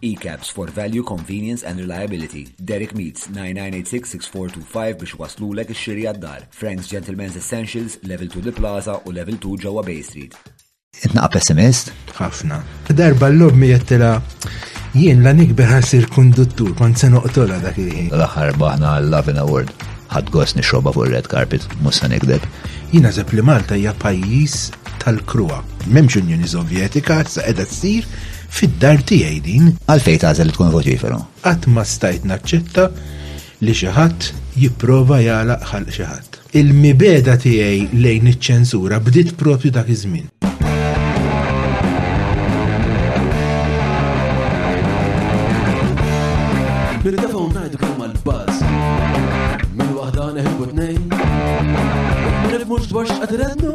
ECABS for value, convenience and reliability, Derek Meats, 99866425 biex iwasslulek ix-xiri għad-dar, Frank's Gentlemen's Essentials, Level Two The Plaza u Level Two ġewwa Bay Street. Itnaqa pessimist? Ħafna. Darba l-lob mi jettila jien la nikber ħasir konduttur, kont se noqtola dak il-ħin. L-aħħar baħna l-Lovin Award. Ħad gost nixroba fuq red carpet, musa nikdeb. Jina zeb li Malta hija pajjiż tal-krua. Memx Unjoni Sovjetika, sa edha tsir, Fid-dar tiegħi din. Għalfejn tagħżel li tkun voċiferu? Qatt ma stajt naċċetta li xi ħadd jipprova jagħlaq ħalq xi ħadd. Il-mibegħda tiegħi lejn iċ-ċensura bdiet propju dak iż-żmien. Nirtefgħu ngħidu kemm mal-baż. Minn waħda neħibu tnejn. Ma nifhmux dwar x'qed irednu.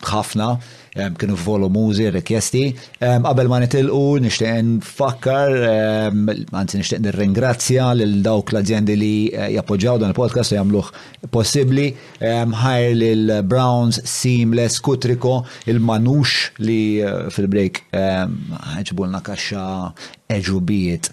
ħafna, kienu volumużi r-rikjesti. Qabel ma nitilqu, nixtieq nfakkar, anzi nixtieq nirringrazzja lil dawk l-azjendi li eh, jappoġġaw dan il-podcast u jagħmluh possibbli. Ħajr lil Browns, Seamless, Kutriko, il-Manux li eh, fil-break ħeġbulna kaxxa eġubijiet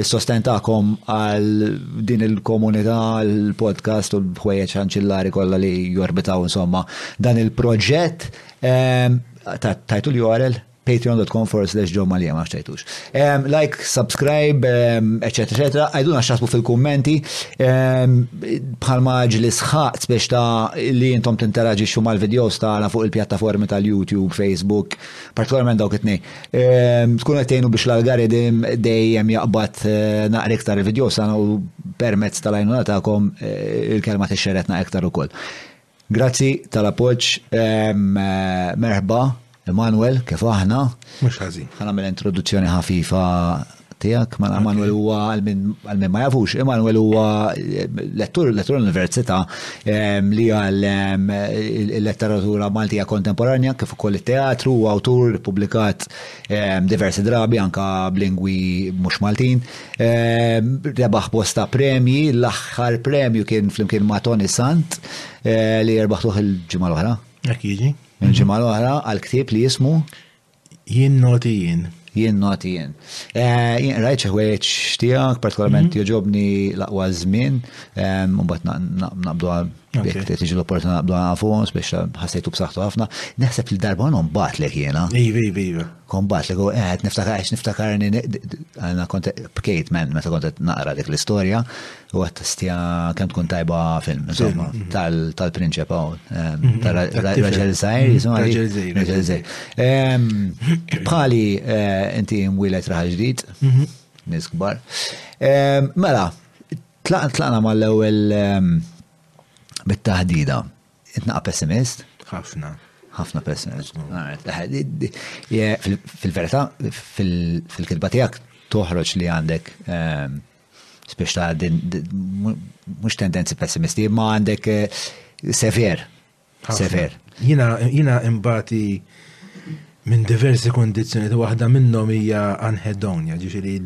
is-sosten tagħkom għal din il-komunità, il-podcast u l-ħwejjeġ anċillari kollha li jorbitaw insomma dan il-proġett. Ehm, tajtu li jorel patreon.com for slash ġo malija ma xtajtux. Ehm, like, subscribe, etc. etc. Għajduna xasbu fil-kommenti ehm, bħalma ġli sħaqt biex ta' li jintom tinteraġi xumma l-videos ta' fuq il-pjattaformi tal-YouTube, Facebook, partikolarment dawk it-nej. Ehm, tkun qed tgħinu biex l-algoritm dejjem jaqbad eh, naqra iktar il-video sana u permezz tal-għajnuna tagħkom eh, il-kelma tixxeret naqra iktar ukoll. Grazzi tal-appoġġ, ehm, eh, merħba, Emanuel, kif aħna. Mhux ħażin. Ħanamel introduzzjoni ħafifa tiegħek. Mela Manuel huwa għal min ma jafux, Manuel huwa eh, lettur lettur l-Università eh, li għal eh, letteratura Maltija kontemporanja kif ukoll it-teatru u awtur pubblikat diversi drabi anka b'lingwi mhux Maltin. Rebaħ bosta premji, l-aħħar premju kien flimkien ma' Tony Sant li jerbaħtuħ il-ġimgħa l-oħra. Akkiġi. Il-ġimgħa l-oħra għal ktieb li jismu Jien noti jien. Jien noti jien. Eh, jien rajt xi ħwejjeġ tiegħek, partikolarment mhm. joġobni l-aqwa żmien, mbagħad naqbdu għal tiġi l-opportunità naqbdu għal fons biex ħassejtu b'saħħtu ħafna. Neħseb li darba għandhom batlek jiena. Iva, iva, iva. Kon batlek u qed niftakar għax niftakarni għandna kont bkejt men meta kont qed naqra dik l-istorja. U għattestja kem tkun tajba film, insomma, tal-prinċep għaw, mhm. tal-raġel zaħir, jisma raġel zaħir. Bħali eh, inti mwilet raħal ġdid, mhm. nis kbar. Mela, tlaqna ma l-ewel bit-tahdida. Itnaqa pessimist? ħafna. ħafna pessimist. Fil-verita, fil-kidba tijak toħroġ li għandek Spiex ta' din, mux tendenzi pessimisti, ma għandek eh, sever. Sever. Jina, jina imbati minn diversi kondizjoni, waħda minnom hija anhedonja, ġifiri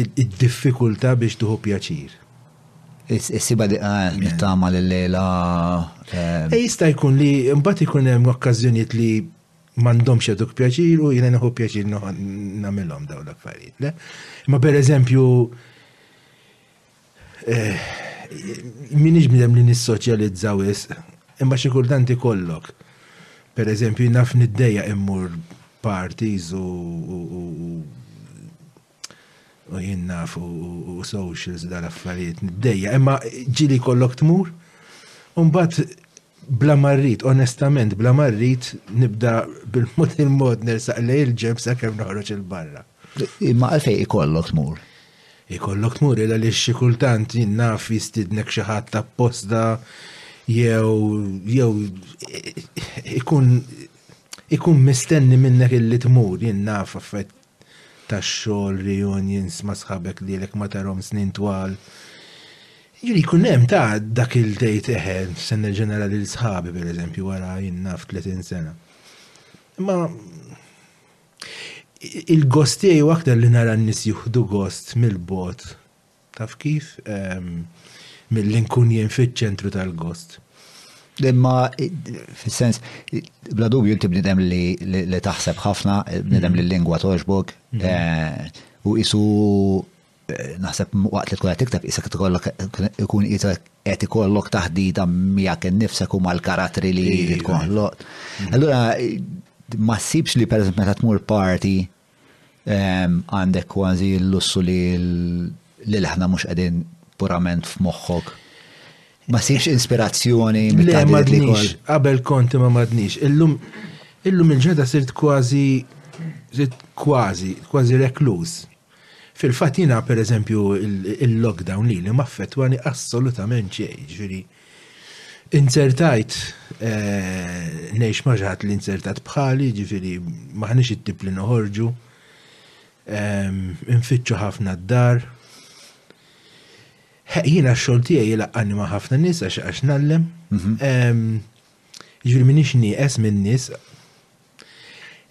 il-diffikulta biex tuħu pjaċir. Is-siba di ah, nittama l-lejla. Eh, eh, jista' jkun li mbagħad ikun hemm okkażjonijiet li m'għandhomx eduk pjaċir u jiena nieħu pjaċir nagħmilhom dawn l-affarijiet. Le? Ma pereżempju eh, min iġbidem li nissoċjalizzaw is, imma xi kultant ikollok. Pereżempju naf niddejja immur parties u u jien naf u socials dal-affarijiet niddejja, imma ġili kollok tmur, unbat bla marrit, onestament, bla marrit nibda bil-mod il-mod nersaq li il-ġeb sa' kem noħroġ il-barra. Imma għalfej ikollok tmur? Ikollok tmur illa li xi kultant jien naf jistidnek xi ħadd apposta jew jew ikun ikun mistenni minnek illi tmur jien naf affett tax-xogħol, reunions ma' sħabek li ilek ma tarahom snin twal. Jiġifieri jkun hemm ta' dak il tgħid eħe se nerġa' nara lil sħabi pereżempju wara jien naf 30 sena. Imma il-gost tiegħi aktar li nara n-nies jieħdu gost mill-bogħod Taf kif? Milli nkun jien fiċ-ċentru tal-gost. Imma, fis-sens, bla dubju inti bnidem li taħseb ħafna, bnidem li l-lingwa toġbok, mhm. eh, u isu eh, naħseb waqt li tkun tikteb isek tkollok ikun isek qed ikollok taħdida miegħek innifsek u mal-karattri li tkollok. Mhm. Allura ma ssibx li pereżempju meta tmur parti Għandek kważi l-lussu li l-ilħna mhux qegħdin purament f'moħħok. Ma sirx ispirazzjoni mit-tagħbir li kol. Qabel konti ma madnix. Illum illum il-ġeda sirt kważi sirt kważi kważi rekluż. Fil-fatt jiena pereżempju il-lockdown li li ma affettwani assolutament xejn, ġifieri Inzertajt ngħix ma' xi ħadd li nzertat bħali, jiġifieri m'aħniex it-tip li noħorġu. Infittxu ħafna d-dar. Jiena x-xogħol tiegħi jlaqqagħni ma' ħafna nies għax ngħallem. Jiġifieri m'iniex nieqes min-nies.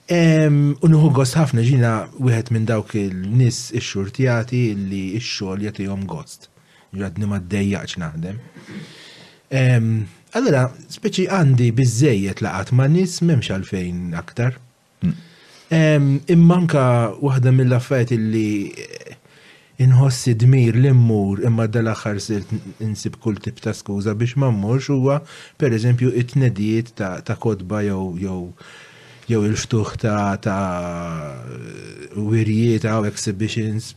U nieħu gost ħafna ġina wieħed minn dawk il-nies ix-xurtjati li x-xogħol jagħtihom gost. Ġadni ma ddejjaqx naħdem. Allora, speċi għandi biżejjed laqat ma' nies m'hemmx għalfejn aktar. Imma anka waħda mill-affarijiet li Inħoss id-dmir li mmur imma dal-aħħar sirt insib kull tip ta' skuża biex ma mmurx huwa pereżempju it-tnedijiet ta' kotba jew jew jew il-ftuħ ta' ta' wirjiet aw exhibitions.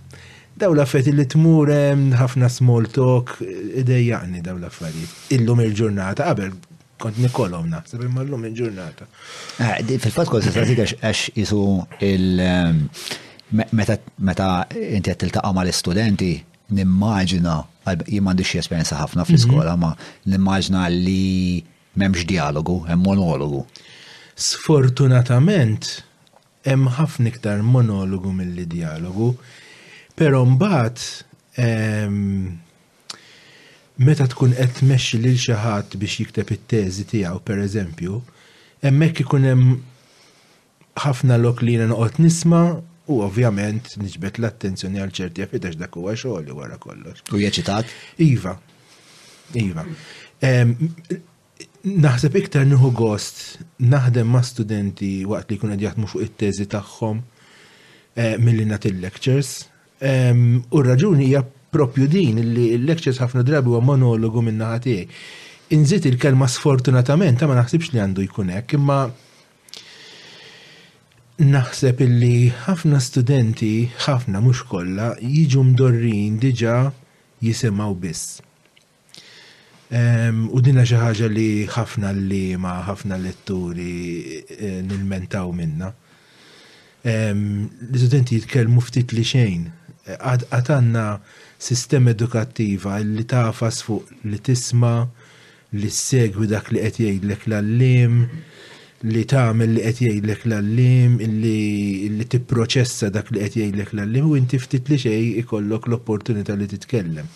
Dawn l-affarijiet li tmur hemm ħafna small talk idejjaqni dawn l-affarijiet. Illum il-ġurnata qabel Kont nikolom naħseb imma llum il-ġurnata. Ah, fil-fatt kol se tażid għax isu il- ehm, meta inti qed tiltaqa' mal-istudenti nimmaġina jien m'għandix esperjenza ħafna fl-iskola mhm. ma nimmaġina li m'hemmx dialogu, hemm monologu. Sfortunatament hemm ħafna iktar monologu mill-dialogu, però mbagħad ehm, Meta tkun qed tmexxi lil xi ħadd biex jikteb it-teżi tiegħu, pereżempju, hemmhekk ikun hemm ħafna lok li jiena noqgħod nisma' u ovvjament niġbed l-attenzjoni għal ċerti affarijiet għax dak huwa xogħli wara kollox. U jeċitak? Iva. Iva. Naħseb iktar nieħu gost naħdem ma' studenti waqt li jkunu qed jaħdmu fuq it-teżi tagħhom milli nagħti l-lectures U r-raġuni hija propju din li l-lectures ħafna drabi huwa monologu minn naħa tiegħi. Inżid il-kelma sfortunatament, ma naħsibx li għandu jkun hekk, imma naħseb illi ħafna studenti, ħafna mhux kollha, jiġu mdorrin diġà jisimgħu biss. U dinha xi ħaġa li ħafna l-lima, ħafna letturi eh, nilmentaw minna. L-istudenti jitkellmu ftit li xejn. Għad għanna sistema edukattiva li tafas fuq li tisma, li segwi dak li qed jgħidlek l-allim, li tagħmel li qed jgħidlek l-allim, li tipproċessa dak li qed jgħidlek l-allim u inti ftit li xejn ikollok l-opportunità li titkellem.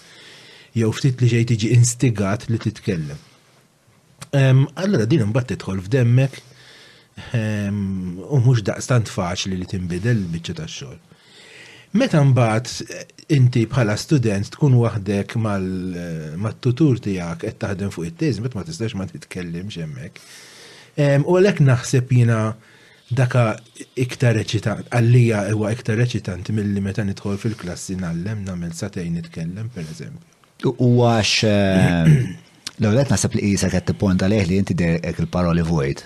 jew ftit li xejn tiġi instigat li titkellem. Allura din imbagħad tidħol f'demmek u mhux daqstant faċli li tinbidel il-biċċa tax-xogħol. Meta mbagħad eh, inti bħala student tkun waħdek mal-tutur tiegħek qed taħdem fuq it-teżm, ma tistax ma titkellimx hemmhekk. U għalhekk naħseb jiena Daka iktar eċitanti, għallija huwa iktar eċitanti milli meta nidħol fil-klassi nallem nagħmel satejn nitkellem pereżempju. U għax eh, l-għolet nasab li jisa qed tipponta leħ li inti derek il-paroli vojt.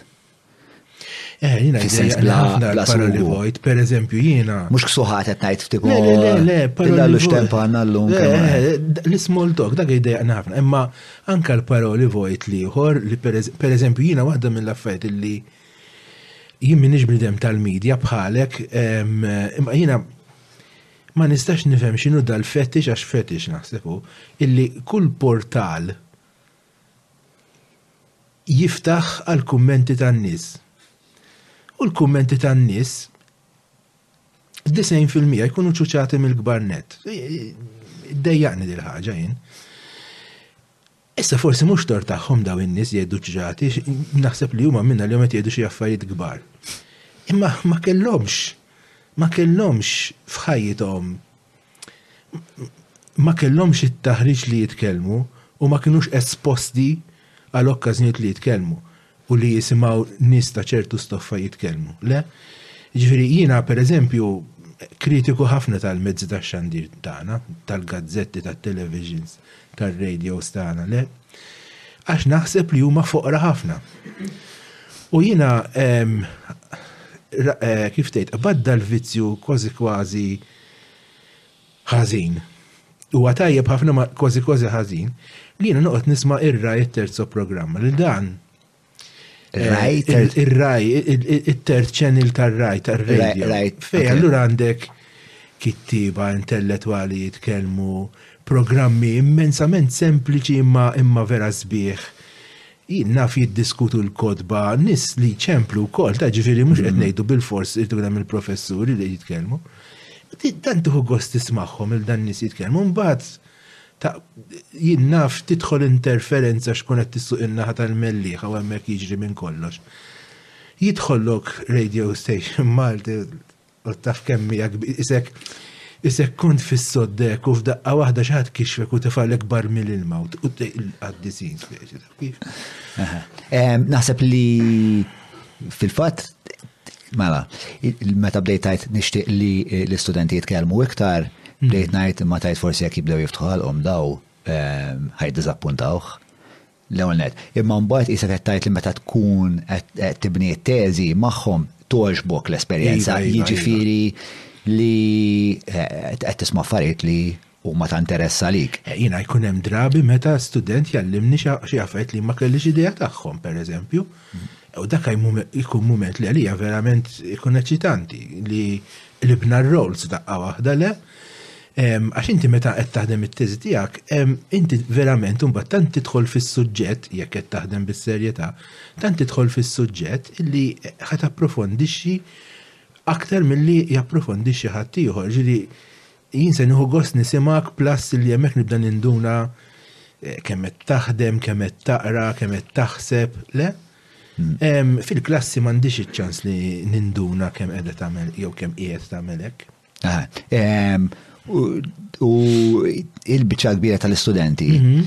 Eh, jina sens bla bla paroli vojt, per eżempju jina. Mux ksuħat qed ngħid f'tipu. Le, le, le, le, paroli. Lux tempa għandna llum. Eh, l-small talk dak jdejqna ħafna, imma anka l-paroli vojt liħor li per eżempju jina waħda mill-affarijiet li Jien m'iniex bniedem tal-media bħalek imma jiena ma nistax nifhem x'inhu dal-fetix għax fetix naħseb hu illi kull portal jiftaħ għall-kummenti tan-nies. U l-kummenti tan-nies f'disgħin fil-mija jkunu ċuċati mill-kbar nett. Iddejjaqni dil-ħaġa jien. Issa forsi mhux tort tagħhom dawn in-nies jgħidu ċġati, naħseb li huma minna li qed jgħidu xi affarijiet kbar. Imma ma kellhomx ma kellhomx f'ħajjithom ma kellhomx it-taħriġ li jitkellmu u ma kinux esposti għal okkażjonijiet li jitkellmu. u li jisimgħu nies ta' ċertu stoffa jitkellmu. Le? Jiġifieri jiena pereżempju kritiku ħafna tal-mezzi tax-xandir tagħna, tal-gazzetti, tat-televisions, tar-radios tagħna, le? Għax naħseb li huma foqra ħafna. U jiena ehm, eh, kif tgħid, badda l-vizzju kważi kważi ħażin. Huwa tajjeb ħafna ma kważi kważi ħażin li jiena noqgħod nisma' ir-Rai it-terzo programma li dan Rai ir-Rai it-terz channel tar-Rai tar-radio. Fej allura għandek kittiba intellettwali jitkellmu programmi immensament sempliċi imma imma vera sbieħ Jien naf jiddiskutu l-kotba nies li jċemplu wkoll, ta' ġifieri mhux qed ngħidu bilfors irid ikun hemm il-professuri li jitkellmu. Dan tieħu gost tismagħhom il dan nies jitkellmu, mbagħad ta' jien naf tidħol interferenza xkun qed tissuq in-naħa tal-mellieħa u hemmhekk jiġri minn kollox. Jidħollok radio station Malti U taf kemm miegħek isek isek kont fis-soddek u f'daqqa waħda xi ħadd kixfek u tifalek bar mill-ilma u għaddisin speċi. Naħseb li fil-fatt mela, meta bdejt tajt nixtieq li l-istudenti jitkellmu iktar, hmm. bdejt ngħid ma tajt forsi jekk jibdew jiftħu għalhom daw ħaj diżappuntawh. L-ewwel nett. Imma mbagħad qisek qed tgħid li meta tkun qed tibni t-teżi magħhom togħġbok l-esperjenza, jiġifieri li qed tisma' affarijiet li huma ta' interess għalik. Jiena jkun hemm drabi meta student jgħallimni xi affarijiet li ma kellix idea tagħhom, pereżempju. U dak ikun mument li għalija verament ikun eċċitanti li qlibna r-roles daqqa waħda, le? Għax inti meta qed taħdem it-teżi tiegħek, inti verament imbagħad tant tidħol fis-suġġett jekk qed taħdem bis-serjetà, tant tidħol fis-suġġett illi ħadd approfondixxi aktar milli japprofondixxi ħadd ieħor. Ġieli jien se nieħu gost nisimgħek plus li hemmhekk nibda ninduna eh, kemm qed taħdem, kemm qed taqra, kemm qed taħseb, le? Hmm. Fil-klassi m'għandix iċ-ċans li ninduna kemm qiegħda tagħmel jew kemm qiegħed tagħmel hekk. Ah, ehm, u il-bicċa kbira tal-istudenti mhm.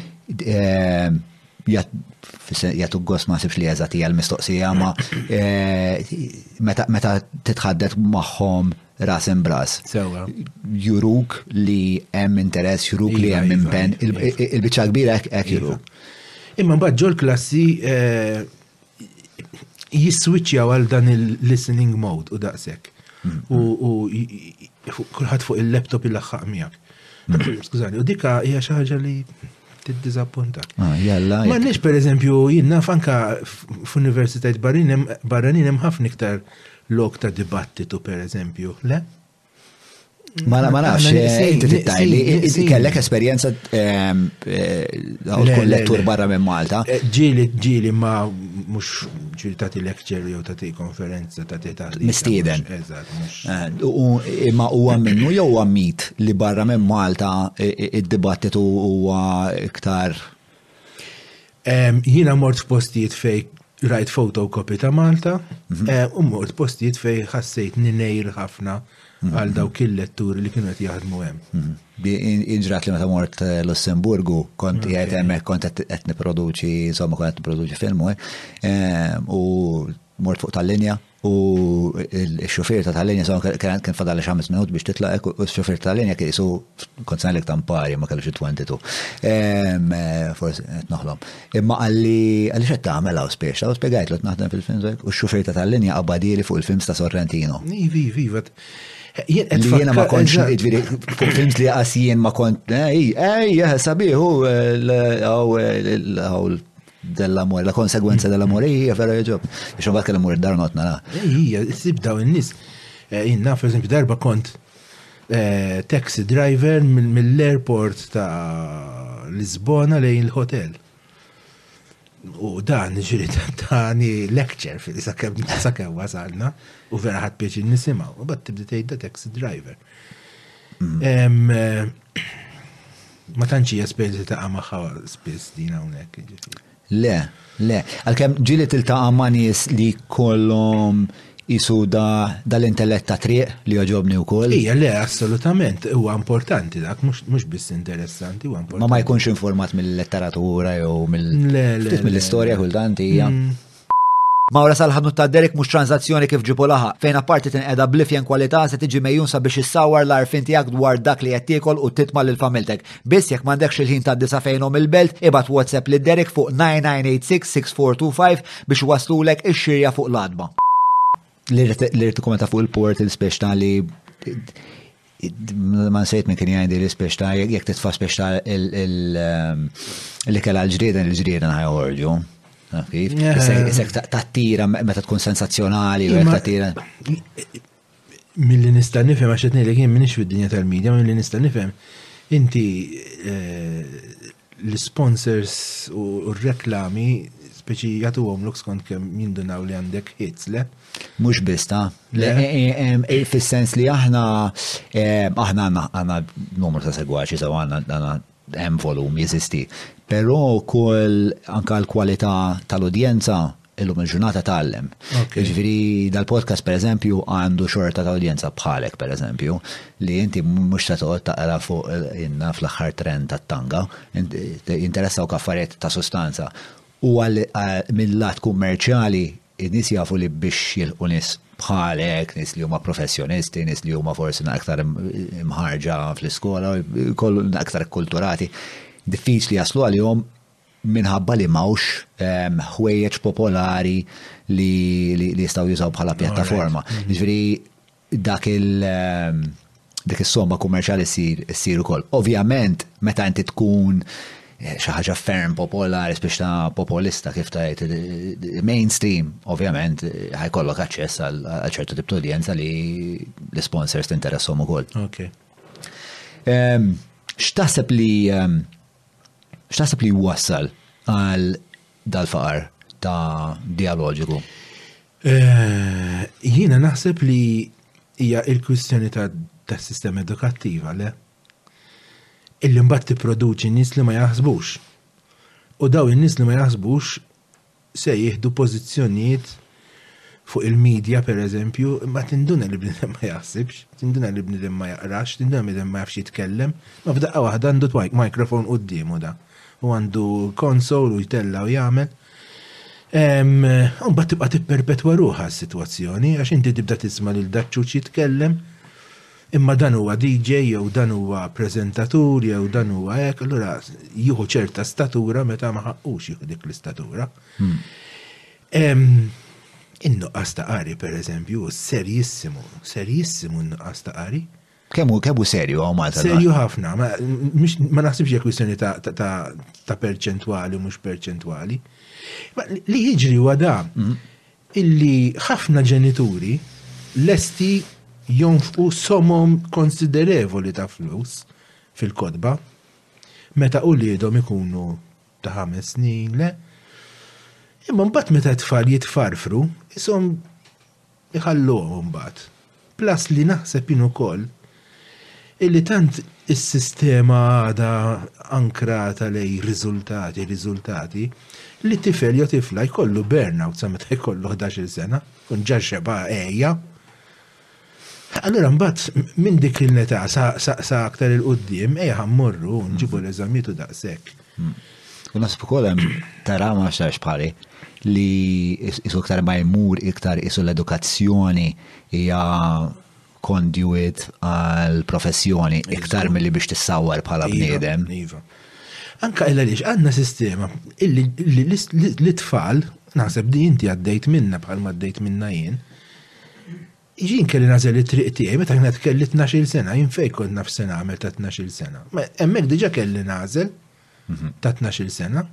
ehm, jgħatu għos ma sibx li jazati għal-mistoqsija ma eh, meta titħaddet maħħom ras imbras. Juruk li hemm interess, juruk li iva, hemm iva, impen, iva. il-bicċa kbira hekk juruk. Imma mbagħad ġol klassi eh, jiswiċċjaw għal dan il-listening mode u daqshekk. U kulħadd fuq il-laptop il-laħħaq miegħek. Mm. Skużani, u dika hija xi ħaġa li tiddizappunta. Ah, jalla. Ma nix per eżempju, jinna fanka f'universitajt barranin hemm ħafna iktar lok ta' dibattitu per eżempju, le? Ma ma nafx, inti tittajli, inti kellek esperjenza ehm, eh, kun lettur barra minn Malta. Eh, ġili, ġili ma mux ġili tati lecture jew tati konferenza tati tali. Mistieden. Eh, imma u għamminnu jew għammit li barra minn Malta id-dibattitu huwa iktar Jiena mort f'postijiet fej rajt fotokopi ta' Malta, mhm. eh, u mort postijiet fej ħassejt ninejr ħafna mhm. għal dawk il-letturi li kienu qed jaħdmu hemm. Mhm. Inġrat li meta mort eh, Lussemburgu, kont jgħid hemmhekk kont qed nipproduċi, insomma kont qed nipproduċi film eh, u Mort fuq tal-linja u x-xufier ta' tal-linja sa kien fadal xi ħames minut biex titlaq hekk u x-xufier ta' tal-linja kien isu kont ngħidlek tampari ma kellux it-twenditu. Ehm, eh, forsi qed noħlom. Imma qalli għaliex qed tagħmel hawn spiex, u spjegajtlu qed naħdem fil-films u x-xufier ta' tal-linja qabadili fuq il-films ta' Sorrentino. Ivi, ivi, iva. Jiena ma kontx ġviri, films li għas jien ma kont, ej, ej, sabiħu, għaw dell-amore, la konsegwenza dell-amore, hija vera jġob. Ix mbagħad kellha mur id-dar notna la. Hija, sib daw in-nies. Eh, jien naf eżempju darba kont eh, taxi driver mill-airport ta' Lisbona lejn il-hotel. U dan ġiri tani lecture fil sakemm sakemm wasalna u vera ħadd pieċi nisimgħu. U bat tibdi tgħid taxi driver. Mm. Eh, Ma tantx hija esperjenza taqa' magħha spiss din hawnhekk ġifieri. Le, le, għalkemm ġieli tiltaqa' ma' nies li kollhom isu dal-intellett ta' triq li joġobni wkoll. Ija, le, assolutament, huwa importanti dak, mhux biss interessanti, huwa importanti. Ma ma jkunx informat mill-letteratura jew mill-istorja kultant hija. Mm. Mawra sal-ħanut ta' Derek mhux tranżazzjoni kif ġipu laħaq, fejn apparti tinqeda blifjen kwalità se tiġi mejjun sabiex issawwar l-għarfien tiegħek dwar dak li qed tiekol u titma' lil familtek. Biss jekk m'għandekx il-ħin tgħaddi sa fejnhom il-belt, ibgħat WhatsApp lil Derek fuq 99866425 biex iwasslulek ix-xirja fuq l-għatba. Li rrid ikkumenta fuq il-portals biex tali Ma nsejt minn kien jgħidi li speċta, jek titfa speċta li kella l-ġrieden, l-ġrieden ħajħorġu. Kif? Isek tattira meta tkun sensazzjonali, u tattira. Mill-li nista' nifhem għax qed ngħidlek jien m'iniex fid-dinja tal-medja, mill-li nista' nifhem inti eh, l-isponsors u r-reklami speċi jagħtuhomlok skont kemm jindunaw li għandek hits, le? Mhux biss ta' e, e, e, fis-sens li aħna aħna għandna numru ta' segwaċi sew għandna hemm volum jeżisti. Però wkoll anke l-kwalità tal-udjenza illum il-ġurnata tgħallem. Jiġifieri dal-podcast pereżempju għandu xorta ta' udjenza bħalek pereżempju li inti mhux se toqgħod taqra fuq inna fl-aħħar trend tat-tanga, jinteressaw kaffariet ta' sustanza. U mill-lat kummerċjali in-nies jafu li biex jilqu nies bħalek, nies li huma professjonisti, nies li huma forsi naqtar imħarġa fl-iskola, kollu naqtar kulturati, diffiċli jaslu għalihom minħabba li m'hawnx ħwejjeġ popolari li jistgħu jużaw bħala pjattaforma. Jiġifieri dak il- dik is-somma kummerċjali ssir issir ukoll. Ovvjament, meta inti tkun eh, xi ħaġa ferm popolari biex ta' popolista kif tajt mainstream, ovvjament eh, ħajkollok aċċess għal ċertu tip udjenza li l-sponsors tinteressom ukoll. Okay. Ehm, x'taħseb li ehm, X'taħseb li jwassal għal dal-faqar ta' bioloġiku? Eh, jiena naħseb li hija il-kwistjoni ta' sistema edukattiva, le? Illi mbagħad tipproduċi nies li ma jaħsbux. U daw in-nies li ma jaħsbux se jieħdu pożizzjonijiet fuq il-media pereżempju, imma tinduna li bniedem ma jaħsibx, tinduna li bniedem ma jaqrax, tinduna li bniedem ma jafx jitkellem, ma f'daqqa waħda għandu microphone quddiemu da. U għandu konsol u jtella' u jagħmel. Mbagħad tibqa' tipperpetwa ruħha s-sitwazzjoni għax inti tibda tisma' lil daċċuċ jitkellem. Imma dan huwa DJ jew dan huwa preżentatur jew dan huwa hekk, allura jieħu ċerta statura meta ma ħaqqux jieħu dik l-istatura. In-nuqqas ta' qari pereżempju serjissimu, serjissimu n-nuqqas ta' qari. Kemm hu kemm hu serju hawn Malta? Serju ħafna, ma naħsibx hekk kwistjoni ta' perċentwali u mhux perċentwali. Li jiġri huwa da, illi ħafna ġenituri lesti jonfqu somom konsiderevoli ta' flus fil-kotba meta uliedhom ikunu ta' ħames snin, le? Imma mbagħad meta t-tfal jitfarfru, qishom iħalluhom imbagħad. Plus li naħseb jien ukoll illi tant is-sistema għadha ankrata lejn riżultati, riżultati, li tifel jew tifla jkollu burnout sa meta jkollu ħdax-il sena, jkun ġa xeba' għeja. Allura mbagħad minn dik l-età sa aktar 'il quddiem ejja ħa mmorru nġibu l-eżamijiet u daqshekk. U nasib ukoll hemm tara ma nafx bħali li isu iktar ma jmur iktar isu l-edukazzjoni hija kondjuwit għal professjoni iktar milli biex tissawwar bħala iva, bniedem. Iva. Anka illa lix għandna sistema li tfal naħseb di inti għaddejt minna bħal ma għaddejt minna jien. Jien kelli nażel it-triq tiegħi meta kienet kelli 12-il sena, jien fejn kont naf se nagħmel ta' 12-il sena. Hemmhekk diġà kelli nażel mhm. ta' 12-il sena.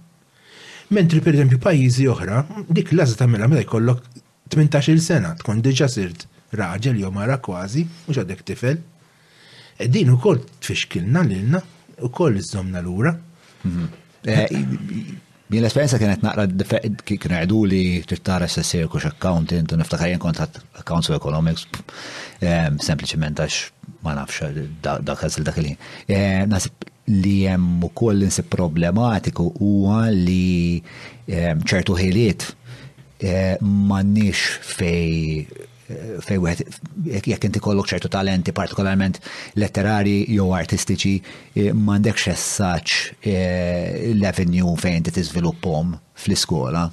Mentri pereżempju pajjiżi oħra, dik l-għażla tagħmilha meta jkollok 18-il sena, tkun diġà sirt raġel jew mara kważi, mhux għadek tifel. Din ukoll tfixkilna lilna, ukoll iżżomna lura. Mhm. Eh, din l-esperienza kienet naqra kien għedu li tittara s-sessir kux accountant, niftakar jen kont accounts of economics, eh, sempliciment għax ma nafx dak għazil dak li. Eh, nasib li jem u koll insib problematiku huwa li ċertu ħiliet mannix fej fejn wieħed jekk inti kollok ċertu talenti partikolarment letterari jew artistiċi eh, m'għandekx essaċ eh, l-avenue fejn inti tiżviluppom fl-iskola.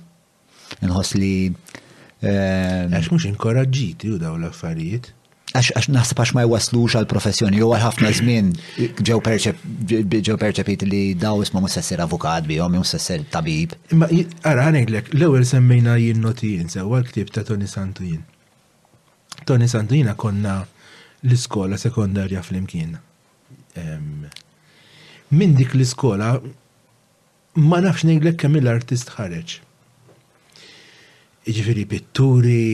Nħoss li eh, Għax mhux inkoraġġiti u daw l-affarijiet. Għax naħseb għax ma jwaslux għal professjoni jew għal ħafna żmien ġew perċepit li daw isma mhux sessir avukat bihom, mhux sessir tabib. Imma ara ħanejdlek, l-ewwel semmejna jien notijin sewwa l-ktieb ta' Tony Santujin. Tony Santujina konna l-iskola sekondarja flimkien. Minn dik l-iskola Ma nafx ngħidlek kemm-il artist ħareġ. Jiġifieri pitturi,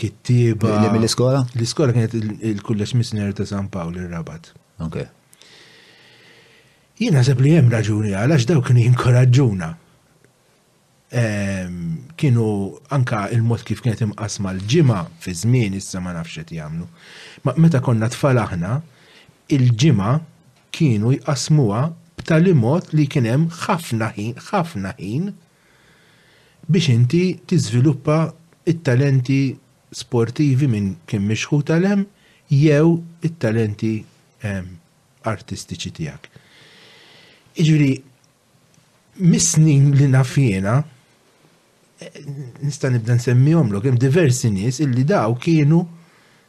kittieba. Li mill-iskola? L-iskola kienet il-Kulleġġ Missjonier ta' San Pawl ir-Rabat. Ok. Jien naħseb li hemm raġuni għalax daw kienu jinkoraġġuna. Ehm, kienu anka il-mod kif kienet imqasma l-ġimgħa fi żmien issa ma nafx qed jagħmlu. Meta konna tfal aħna, il-ġimgħa kienu jqassmuha b'tali mod li jkien hemm ħafna ħin, ħafna ħin biex inti tiżviluppa t-talenti sportivi minn kien mixħut għal hemm jew it-talenti artistiċi tiegħek. Jiġifieri mis-snin li naf jiena, nista' nibda nsemmihom lok hemm diversi nies illi daw kienu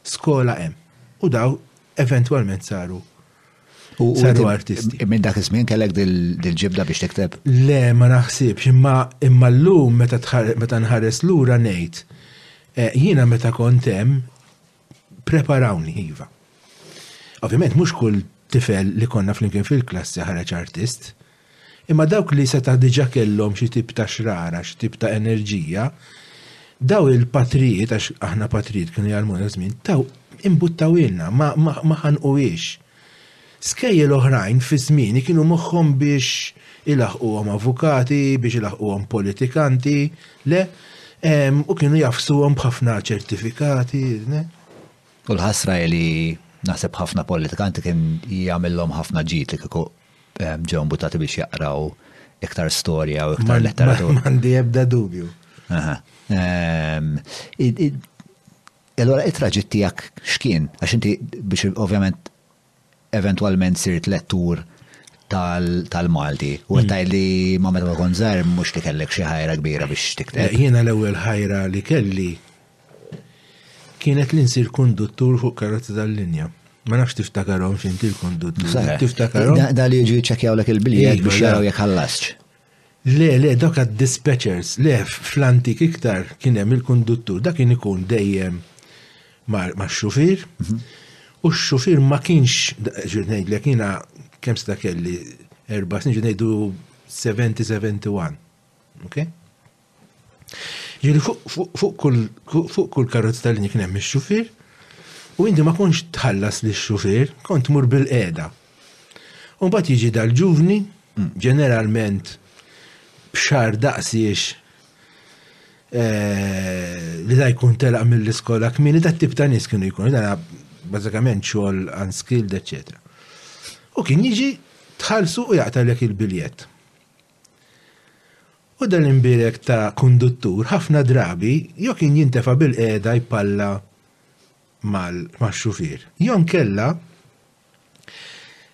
skola hemm u daw eventwalment saru U saru artisti. Minn dak iż-żmien kellek dil-ġibda biex tikteb? Le, ma naħsibx, imma imma llum meta meta nħares lura ngħid eh, jiena meta kont hemm Preparawni, iva. Ovvjament mhux kull tifel li konna flimkien fil-klassi ħareġ artist, imma dawk li seta' diġà kellhom xi tip ta' xrara, xi tip ta' enerġija, daw il-patrijiet, għax aħna patrijiet kienu jgħallmuna dak iż-żmien, taw imbuttawhielna, ma ħanquhiex. Skejjel oħrajn fi żmieni kienu moħħhom biex ilaħquhom avukati, biex ilaħquhom politikanti, le, u kienu jafsuhom b'ħafna ċertifikati, le. U l-ħasra hi li naħseb ħafna politikanti kien jagħmilhom ħafna ġid li kieku ġew mbutati biex jaqraw iktar storja u iktar letteratura. M'għandi ebda dubju. E allura it-traġitt tiegħek x'kien? Għax inti biex ovvjament eventwalment sirt lettur tal-Malti u qed tgħid li ma meta kont żgħir mhux li kellek xi ħajra kbira biex tikteb. Jiena l-ewwel ħajra li kelli kienet li nsir konduttur fuq karozza tal-linja. Ma nafx tiftakarom x'inti l-konduttur. Tiftakarom. Da li jiġu jiċċekkjawlek il-biljet iva, biex jaraw jekk ħallastx. Le, le, dawk għad-dispatchers, le, fl-antik iktar kien hemm il-kunduttur, dak kien ikun dejjem max-xufier, u x-xufier ma kienx, ġrid ngħidlek jiena kemm sta kelli erba' snin, ġrid ngħidu 70, 71. Okay? Ġiri fuq kull karozza tal-linja kien hemm ix-xufier u inti ma konx tħallas li x-xufier, kont mur bil-qeda. U mbagħad jiġi dal-ġuvni, mm. ġeneralment b'xar daqsiex eh, li da jkun telaq mill-iskola kmini ta' tip ta' nies kienu jkunu, da bażikament xogħol unskilled, eċċetera. U kien jiġi tħallsu u jaqtalek il-biljett. U dan l-imbierek ta' kunduttur ħafna drabi jew kien jintefa' bilqiegħda jpalla max-xufier, jew inkella,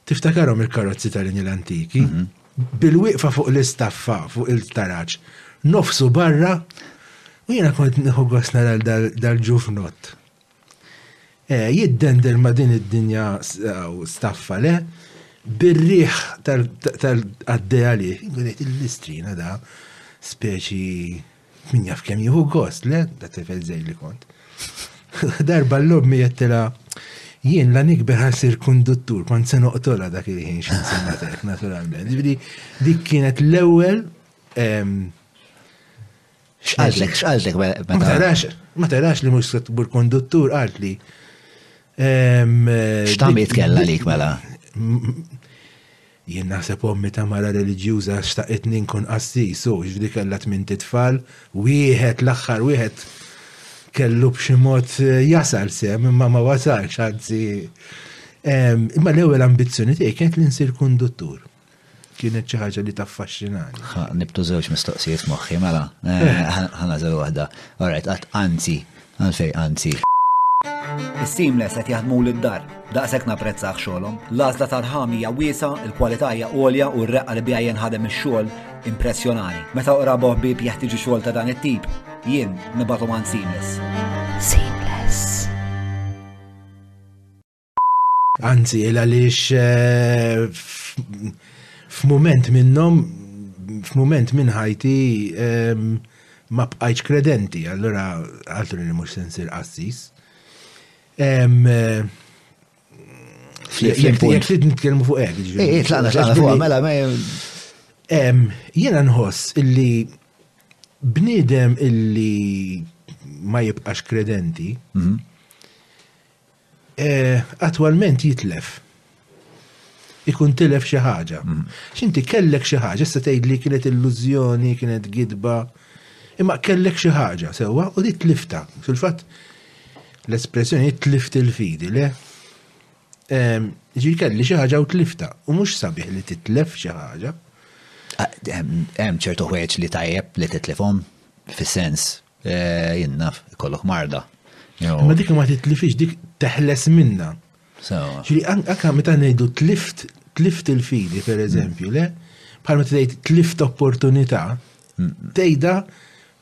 tiftakarhom il-karozzi tal-injil antiki, bil-wieqfa fuq l-istaffa fuq il-taraġ, nofsu barra, u jiena kont nieħu gost nara lil dal-ġuvnott. Eh, jiddender ma' din id-dinja u staffa, le? Bir-riħ tal-qaddej għalih, għunet il-listrina da, speċi min jaf kem jihu gost, le? Da tifel zej li kont. Darba l-lobmi jettela, jien la nikber ħasir konduttur, kont se noqtola dak il-ħin xinsimatek, naturalment. Ġviri, dik kienet l-ewel X'qaltek, x'qaltek meta. Ma tarax, ma tarax li mhux se tmur konduttur qalt li. Ehm, X'tam jitkella lik mela? Jien naħseb ommi ta' mara reliġjuża xtaqet ninkun qassis u ġvidi kellha tmien titfal, wieħed l-aħħar wieħed kellu b'xi mod eh, jasal sem imma ma wasalx anzi. Ehm, imma l-ewwel ambizzjoni tiegħi kienet li nsir konduttur. Kienet xi ħaġa li taffaxxinani. Ħa nibtu żewġ mistoqsijiet f'moħħi, mela. Ħa nagħżel waħda. Alright, qatt anzi, għalfejn anzi. Is-Seamless qed jaħdmuli d-dar. Daqshekk napprezzah xogħolhom. L-għażla ta' rħam hija wiesgħa, il-kwalità hija għolja u r-reqqa li biha jinħadem ix-xogħol impressjonani. Meta uqrabu ħbieb jeħtieġu xogħol ta' dan it-tip, jien nibgħathom għand Seamless. Anzi, il għaliex eh, f'mument minnhom, f'mument minn ħajti ehm, ma bqajċ kredenti, allora għaltu li mhux sensir qassis. Ehm, eh, jek trid nitkellmu fuq hekk. Ej, eh, tlaqna tlaqna fuq mela ma ehm, Jiena nħoss illi bniedem illi ma jibqax kredenti, mhm. Attwalment jitlef. Ikun tilef xi ħaġa. X'inti kellek xi ħaġa, issa tgħidli kienet illużjoni, kienet gidba, imma kellek xi ħaġa sewwa u di tlifta. Fil-fatt l-espressjoni tlift il-fidi le ġi kelli xi ħaġa u tlifta u mhux sabiħ li titlef xi ħaġa. Hemm ċertu ħwejġ li tajjeb li titlifhom fis-sens Eh, jien naf, ikollok marda. Ma dik ma titlifix, dik teħles minna. Ġili, anka meta ngħidu tlift, tlift il-fidi, per eżempju, le? Bħal meta tgħid tlift opportunità, tgħidha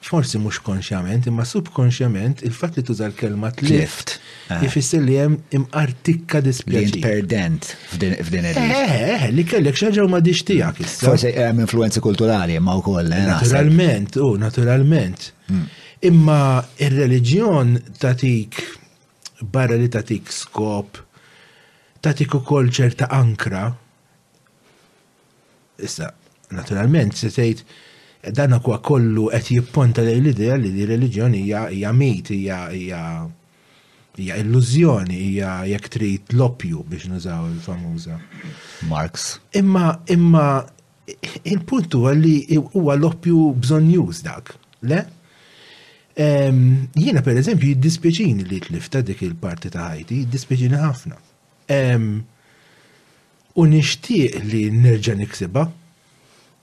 forsi mhux konxjament, imma subkonxjament il-fatt li tuża l-kelma tlift Jifisser li hemm imqartikka dispjaċir. Li perdent f'din id eh, eh, eh, li kellek xaġa u ma dix tiegħek issa. Forse hemm influenzi kulturali ma wkoll. Naturalment, u naturalment. Hmm. Imma ir-reliġjon tatik barra li tatik skop, tatik ukoll ċerta ankra Issa, naturalment, se tgħid dan huwa kollu qed jipponta lejn l-idea li li reliġjon hija hija mit, hija hija hija illużjoni, hija jekk trid l-oppju biex nużaw il-famuża. Marx. Imma imma il-punt huwa li huwa l-oppju bżonjuż dak, le? Jiena pereżempju jiddispjaċini li tlifta dik il-parti ta' ħajti, jiddispjaċini ħafna. U nixtieq li nerġa' niksibha.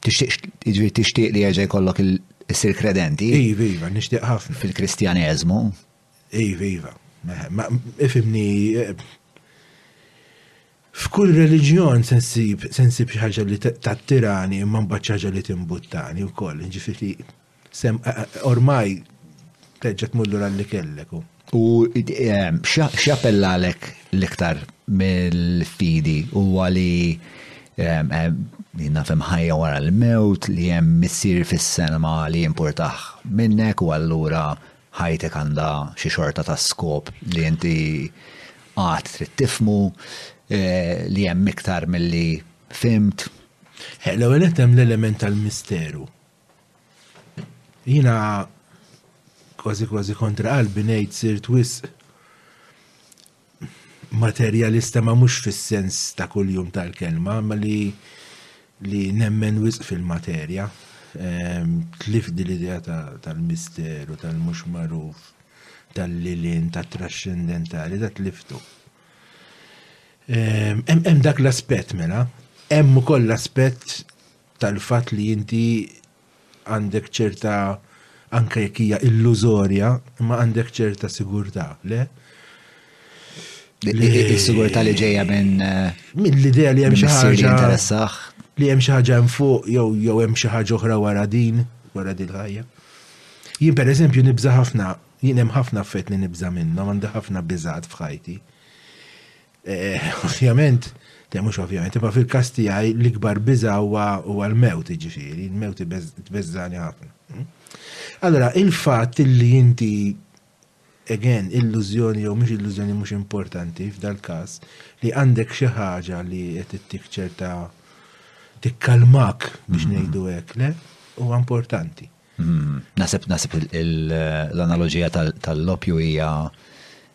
Jiġifieri tixtieq li jerġa' jkollok issir kredenti? Iva, iva, nixtieq ħafna. Fil-Kristjaneżmu? Iva, iva. Ifhimni, f'kull reliġjon se nsib xi ħaġa li tattirani imma mbagħad xi ħaġa li timbuttani wkoll, jiġifieri. Sem, ormai terġa' tmur lura li kellek. U x'appellalek l-iktar mill-fidi huwa li nafem ħajja wara l-mewt li hemm missier fis-sema li jimpurtah minnek u allura ħajtek għandha xi xorta ta' skop li inti għad trid tifmu eh, li hemm iktar milli fimt. Eh, l-ewwel hemm l-element tal-misteru Jina kważi kważi kontra qalbi ngħid sirt wisq materjalista ma mhux fis-sens ta' kuljum tal-kelma, ma li li nemmen wisq fil-materja. Ehm, Tlif din l-idea tal-misteru, tal-mhux magħruf, tal-lilin, tat-trascendentali, da tliftu. Ehm, hemm dak l-aspett mela, hemm ukoll l-aspett tal-fatt li inti għandek ċerta anke jekk hija illużorja, imma għandek ċerta sigurtà, le? Is-sigurtà li ġejja minn eh, minn l-idea li hemm xi ħaġa li hemm xi ħaġa hemm fuq jew jew hemm xi ħaġa oħra wara din, wara din ħajja. Jien pereżempju nibża' ħafna, jien hemm ħafna affett li nibża' minnhom, għandi ħafna biżgħat f'ħajti. Ovvjament, te mhux ovvjament, imma fil-każ tiegħi l-ikbar biża' huwa l-mewt jiġifieri, l-mewt tbeżżani ħafna. Hm? Allora, il-fatt li inti again, illużjoni jew mhux illużjoni mhux importanti f'dal-każ li għandek xi ħaġa li qed ittik ċerta tikkalmak biex mm-hmm. ngħidu hekk le huwa importanti. Mm-hmm. Nasib nasib l-analoġija tal-lopju hija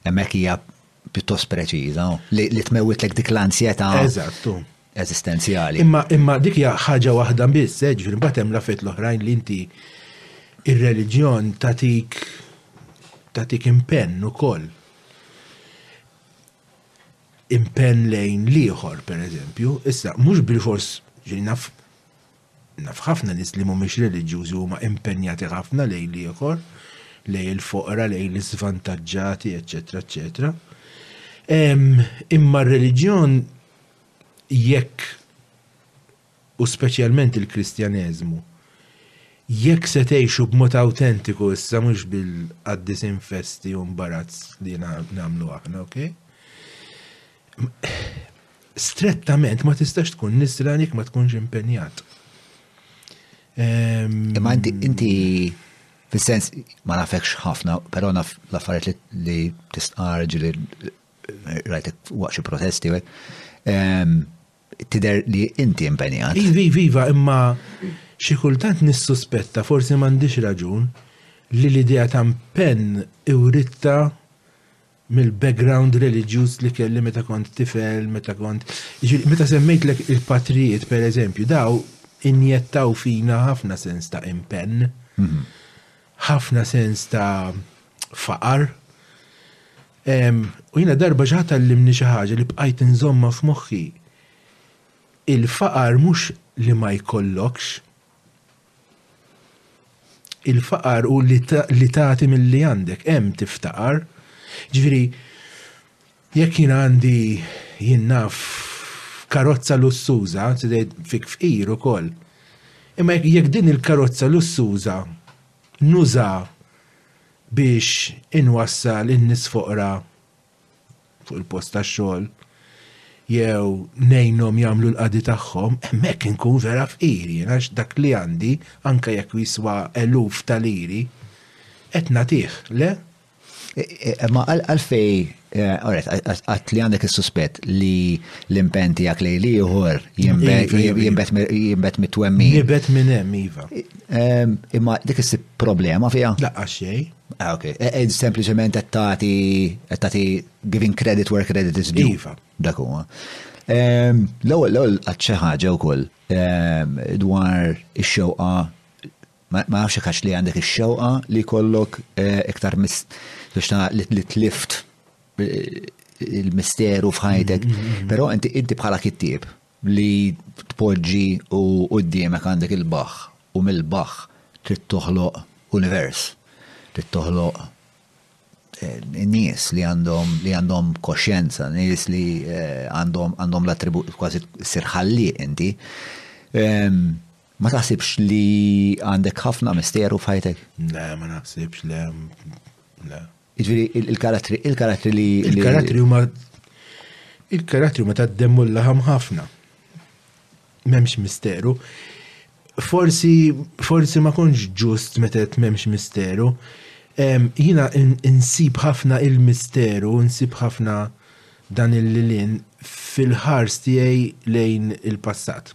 hemmhekk hija pjuttost preċiża li tmewwitlek dik l-ansjetà. Eżattu. Eżistenzjali. Imma imma dik hija ħaġa waħda biss, eh, ġifieri mbagħad hemm l-affett l-oħrajn li inti ir-reliġjon tatik tatik impenn ukoll. Impenn lejn l-ieħor, pereżempju, issa mhux bil-fors ġieli naf Naf ħafna nies li mhumiex reliġjużi huma impenjati ħafna lejn l-ieħor, lejn il-foqra, lejn l-iżvantaġġati, eċċetera, eċċetera. Imma r-reliġjon jekk u speċjalment il-Kristjaneżmu jekk se tgħixu b'mod awtentiku issa mhux bil-qaddisin festi u mbarazz li nagħmlu aħna, okay? strettament ma tistax tkun nisra jekk ma tkunx impenjat. Imma inti inti fis-sens ma nafekx ħafna, però naf l-affarijiet li tistqar ġili rajtek waqt xi protesti u tider li inti impenjat. Ivi, viva, imma xi kultant nissuspetta, forsi m'għandix raġun, li l-idea ta' pen iwritta mill-background reliġjuż li kelli meta kont tifel, meta kont, jiġifieri meta semmejtlek il-patrijiet pereżempju, daw injettaw fina ħafna sens ta' impenn, ħafna sens ta' faqar. U jiena darba xi ħadd għallimni xi ħaġa li bqajt inżommha f'moħħi, il-faqar mhux li ma jkollokx, Il-faqar u li tagħti milli għandek, hemm tiftaqar. Ġifieri jekk jien għandi jien naf karozza lussuża, fik fqir ukoll. Imma jekk din il-karozza lussuża nuża biex inwassal in-nies foqra fuq il-post tax-xogħol jew ngħinhom jagħmlu l-qadi tagħhom, hemmhekk inkun vera fqir jien għax dak li għandi anke jekk jiswa eluf ta' liri qed nagħtih, le? E, e, e, ma għalfej, għoret, għat li għandek il-suspet li l-impen tijak li li juħor jimbet iva, iva. mit-twemmi. Jimbet minn hemm, Iva. Imma dik is problema fija? Laqqa xej. Ah, ok. E, e, Sempliciment qed tagħti qed tagħti giving credit where credit is due. Iva. Dak huwa. Ehm, L-ewwel l-ewwel qatt xi ħaġa wkoll ehm, dwar ix-xewqa ma ma nafx kax li għandek ix-xewqa li kollok eh, iktar mis biex ta' li li tlift eh, il-misteru f'ħajtek. Però inti inti bħala kittieb li tpoġġi u quddiemek għandek il-baħħ u mill-baħħ trid toħloq univers, trid toħloq nies li għandhom li għandhom koxjenza, nies li għandhom għandhom l-attribut kważi ssir ħallieq inti. Ma taħsibx li għandek ħafna misteru f'ħajtek? Le, ma naħsibx, le, le. Ġviri, il-karattri, il-karattri li. Il-karattri huma. Il-karattri huma ta' demmu l-laħam ħafna. Memx misteru. Forsi, forsi ma konx ġust meta memx misteru. Jina insib ħafna il-misteru, insib ħafna dan il-lilin fil-ħars tiegħi lejn il-passat.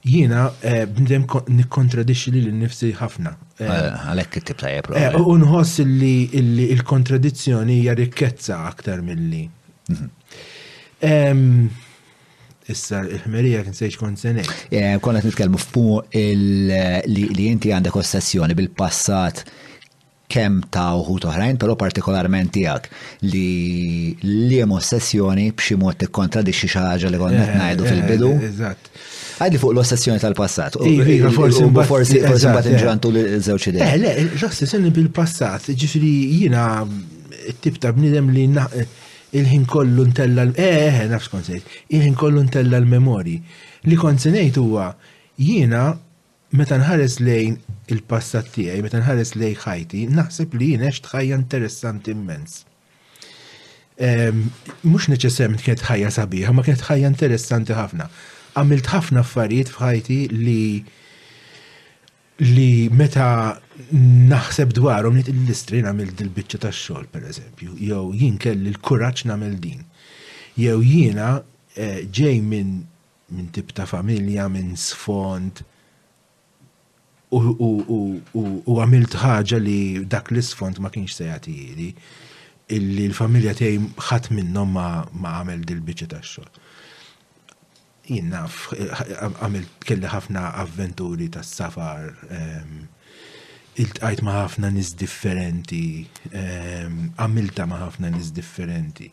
Jiena bnidem nikkontradixxi lili nnifsi ħafna. Għalhekk tiktib tajjeb. U nħoss li l-kontradizzjoni hija rikkezza aktar milli. Mhm. Issa il-ħmerija kien sejx kont se ngħid. Eh, konna nitkellmu fuq li inti għandek ossessjoni bil-passat kemm ta' wħud oħrajn, però partikolarment tiegħek li l-liem ossessjoni b'xi mod tikkontradixxi xi ħaġa li konna qed ngħidu fil-bidu. Eżatt. Għadli fuq l-ossessjoni tal-passat. Iva, forsi mbagħad forsi mbagħad inġrantu li żewġ idea. Eh, le, l-ossessjoni bil-passat, ġifri jiena t-tip ta' bniedem li il-ħin kollu ntella l eh, eh, eh, nafs konsejt, il-ħin kollu ntella l-memori. Li konsejt huwa jiena Meta nħares lejn il-passat tiegħi, meta nħares lejn ħajti, naħseb li jien għext ħajja interessanti immens. Ehm, mhux neċessarjament kienet ħajja sabiħa, ma kienet ħajja interessanti ħafna. Għamilt ħafna affarijiet f'ħajti li li meta naħseb dwarhom nit l-istri nagħmel dil-biċċa tax-xogħol pereżempju, jew jien kelli l-kuraġġ nagħmel din. Jew jiena eh, ġej minn minn tip ta' familja, minn sfond, u għamilt ħaġa li dak l-isfond ma kienx se jagħtili, illi l-familja tiegħi ħadd minnhom ma għamel dil-biċċa tax-xogħol. Jien naf, għamilt kelli ħafna avventuri tas-safar, iltqajt ma' ħafna nies differenti, għamiltha ma' ħafna nies differenti.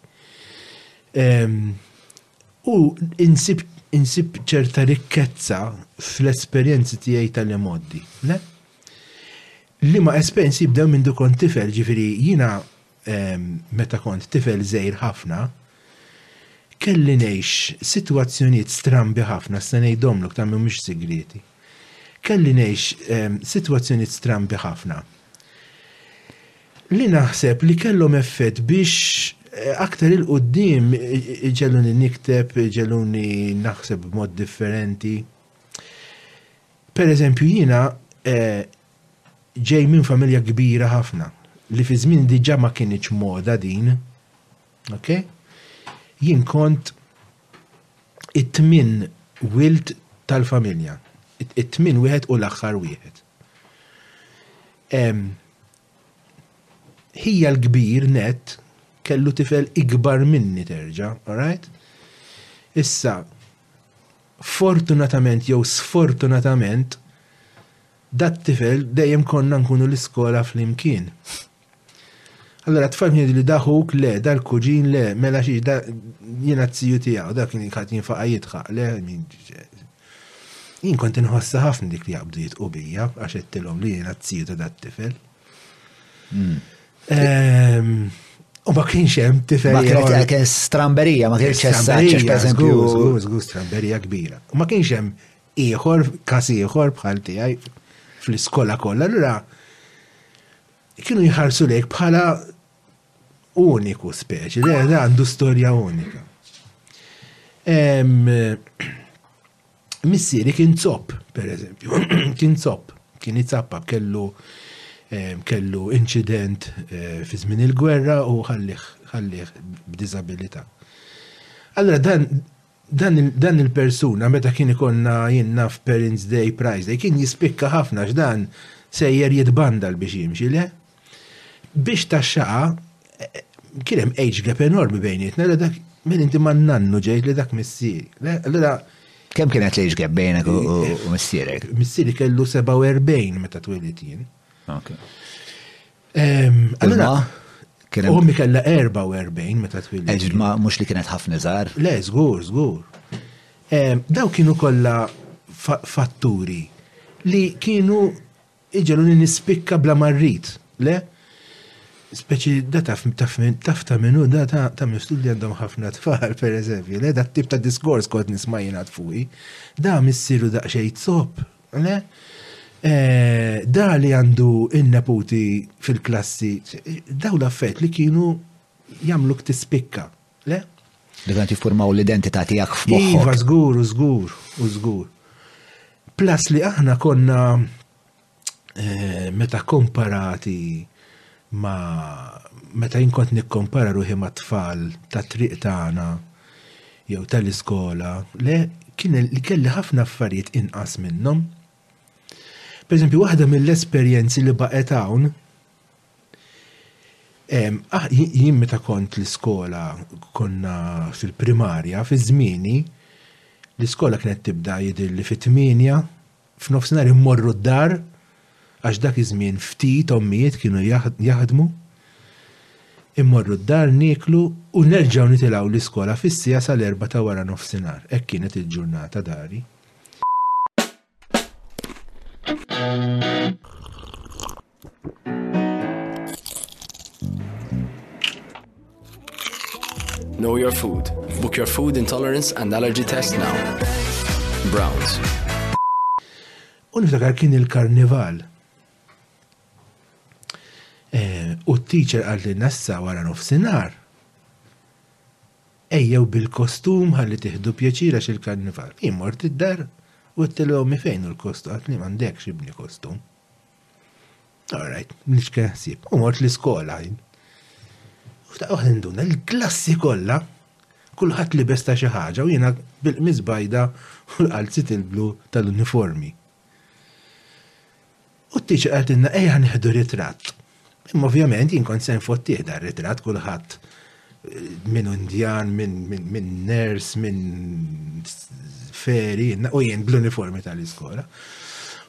U insib insib ċerta rikkezza fl-esperjenzi tiegħi tal-imoddi. Le? Li ma esperjenzi jibdew minn dukon tifel, ġifiri jina ehm, meta kont tifel zejr ħafna, kelli ngħix sitwazzjonijiet strambi ħafna se ngħidhomlok ta' mhumiex sigrieti. Kelli ngħix sitwazzjonijiet strambi ħafna li naħseb li kellhom effett biex aktar 'il quddiem ġegħluni nikteb, ġegħluni naħseb b'mod differenti. Pereżempju jiena ġej minn familja kbira ħafna, li fiż-żmien diġà ma kinitx moda din. Ok? Jien kont it-tmin wild tal-familja. It-tmin wieħed u l-aħħar wieħed. Hija l-kbir net kellu tifel ikbar minni terġa, alright? Issa, fortunatament jew sfortunatament, dat tifel dejjem konna nkunu l-iskola fl-imkien. Allura t-tfal kien jgħidu li da ħuk, le, da l-kuġin, le, mela xiex, da jiena t-ziju tiegħu, da kien jħad jinfaqa jidħaq, le, min Jien kont inħossa ħafna dik li jaqbdu jitqu bija, għax għettilhom li jiena t-ziju ta' dat tifel. Hmm. Ehm, U ma kienx hemm tifel. Ma kienx kien stramberija, ma kienx essaċ, per eżempju. Żgur, stramberija kbira. U ma kienx hemm ieħor, kas ieħor bħal tiegħi fl-iskola kollha. Allura Kienu jħarsu lejk bħala uniku speċi, li għandu storja unika. Missiri kien zopp, per eżempju, kien zopp, kien jitzappa kellu kellu incident eh, fi żmien il-gwerra u ħallih b'disabilità. Allora dan Dan il-persuna meta kien ikonna jien naf Parents Day, Prize Day, kien jispikka ħafna x'dan sejjer jitbandal biex jimxi le. Biex taxxaqa kien hemm age gap enormi bejnietna li dak minn inti ma nannu ġejt li dak missieri. Allura Kemm kienet l-age gap bejnek u missierek? Missieri kellu 47 meta twilid jien. Okay. Allura, kienem. Ummi kella 44 meta twildi. Eġ, ma mux li kienet ħafna zar. Le, zgur, zgur. Daw kienu kolla fatturi li kienu iġelu li nispikka bla marrit, le? Speċi da taf taf taf ta' minu da ta' ta' mistud li għandhom ħafna tfal, per eżempju, le da tip ta' diskors kod nismajina tfuqi, da missiru da' xejt sop, Le, da li għandu in-neputi fil-klassi, daw l-affett li kienu jagħmluk tispikka, le? Li kienu jiffurmaw l-identità tiegħek f'moħħok. Iva, żgur, u żgur, u żgur. Plus li aħna konna meta komparati Ma meta jien kont nikkompara ruħi mat-tfal tat-triq tagħna jew tal-iskola, le, kien li kelli ħafna affarijiet inqas minnhom. Pereżempju, waħda mill-esperjenzi li baqgħet hawn, jien meta kont l-iskola konna fil-primarja, fi żmieni, l-iskola kienet tibda jidhirli fit-tmienja, f'nofsinhar immorru d-dar għax dak iż-żmien ftit ommijiet kienu jaħdmu, immorru d-dar nieklu u nerġgħu nitilgħu l-iskola fis-siegħa sal-erbgħa ta' wara nofsinhar. Hekk kienet il-ġurnata dari. Know your food. Book your food intolerance and allergy test now. Browns. U niftakar kien il-karnival. Eh, u t-teacher għal li nassa wara nofsinar. Ejjew bil-kostum ħalli tiħdu pjaċira xil-karnival. Jien mort id-dar u t-tilgħu mi fejn u l-kostum għatni mandek xibni kostum. All right, nix kien ħsib, u mort l-iskola. U f'daqqa waħda nduna, l-klassi kollha, kulħadd libes ta' xi ħaġa u jiena bil-qmiż bajda u l-qalzit il-blu tal-uniformi. U t-tiċi qaltilna ejja nieħdu ritratt. Imma ovvjament jien kont se nfottih dar ritratt kulħadd minn Indjan, minn ners, minn feri, u jien bl-uniformi tal-iskola.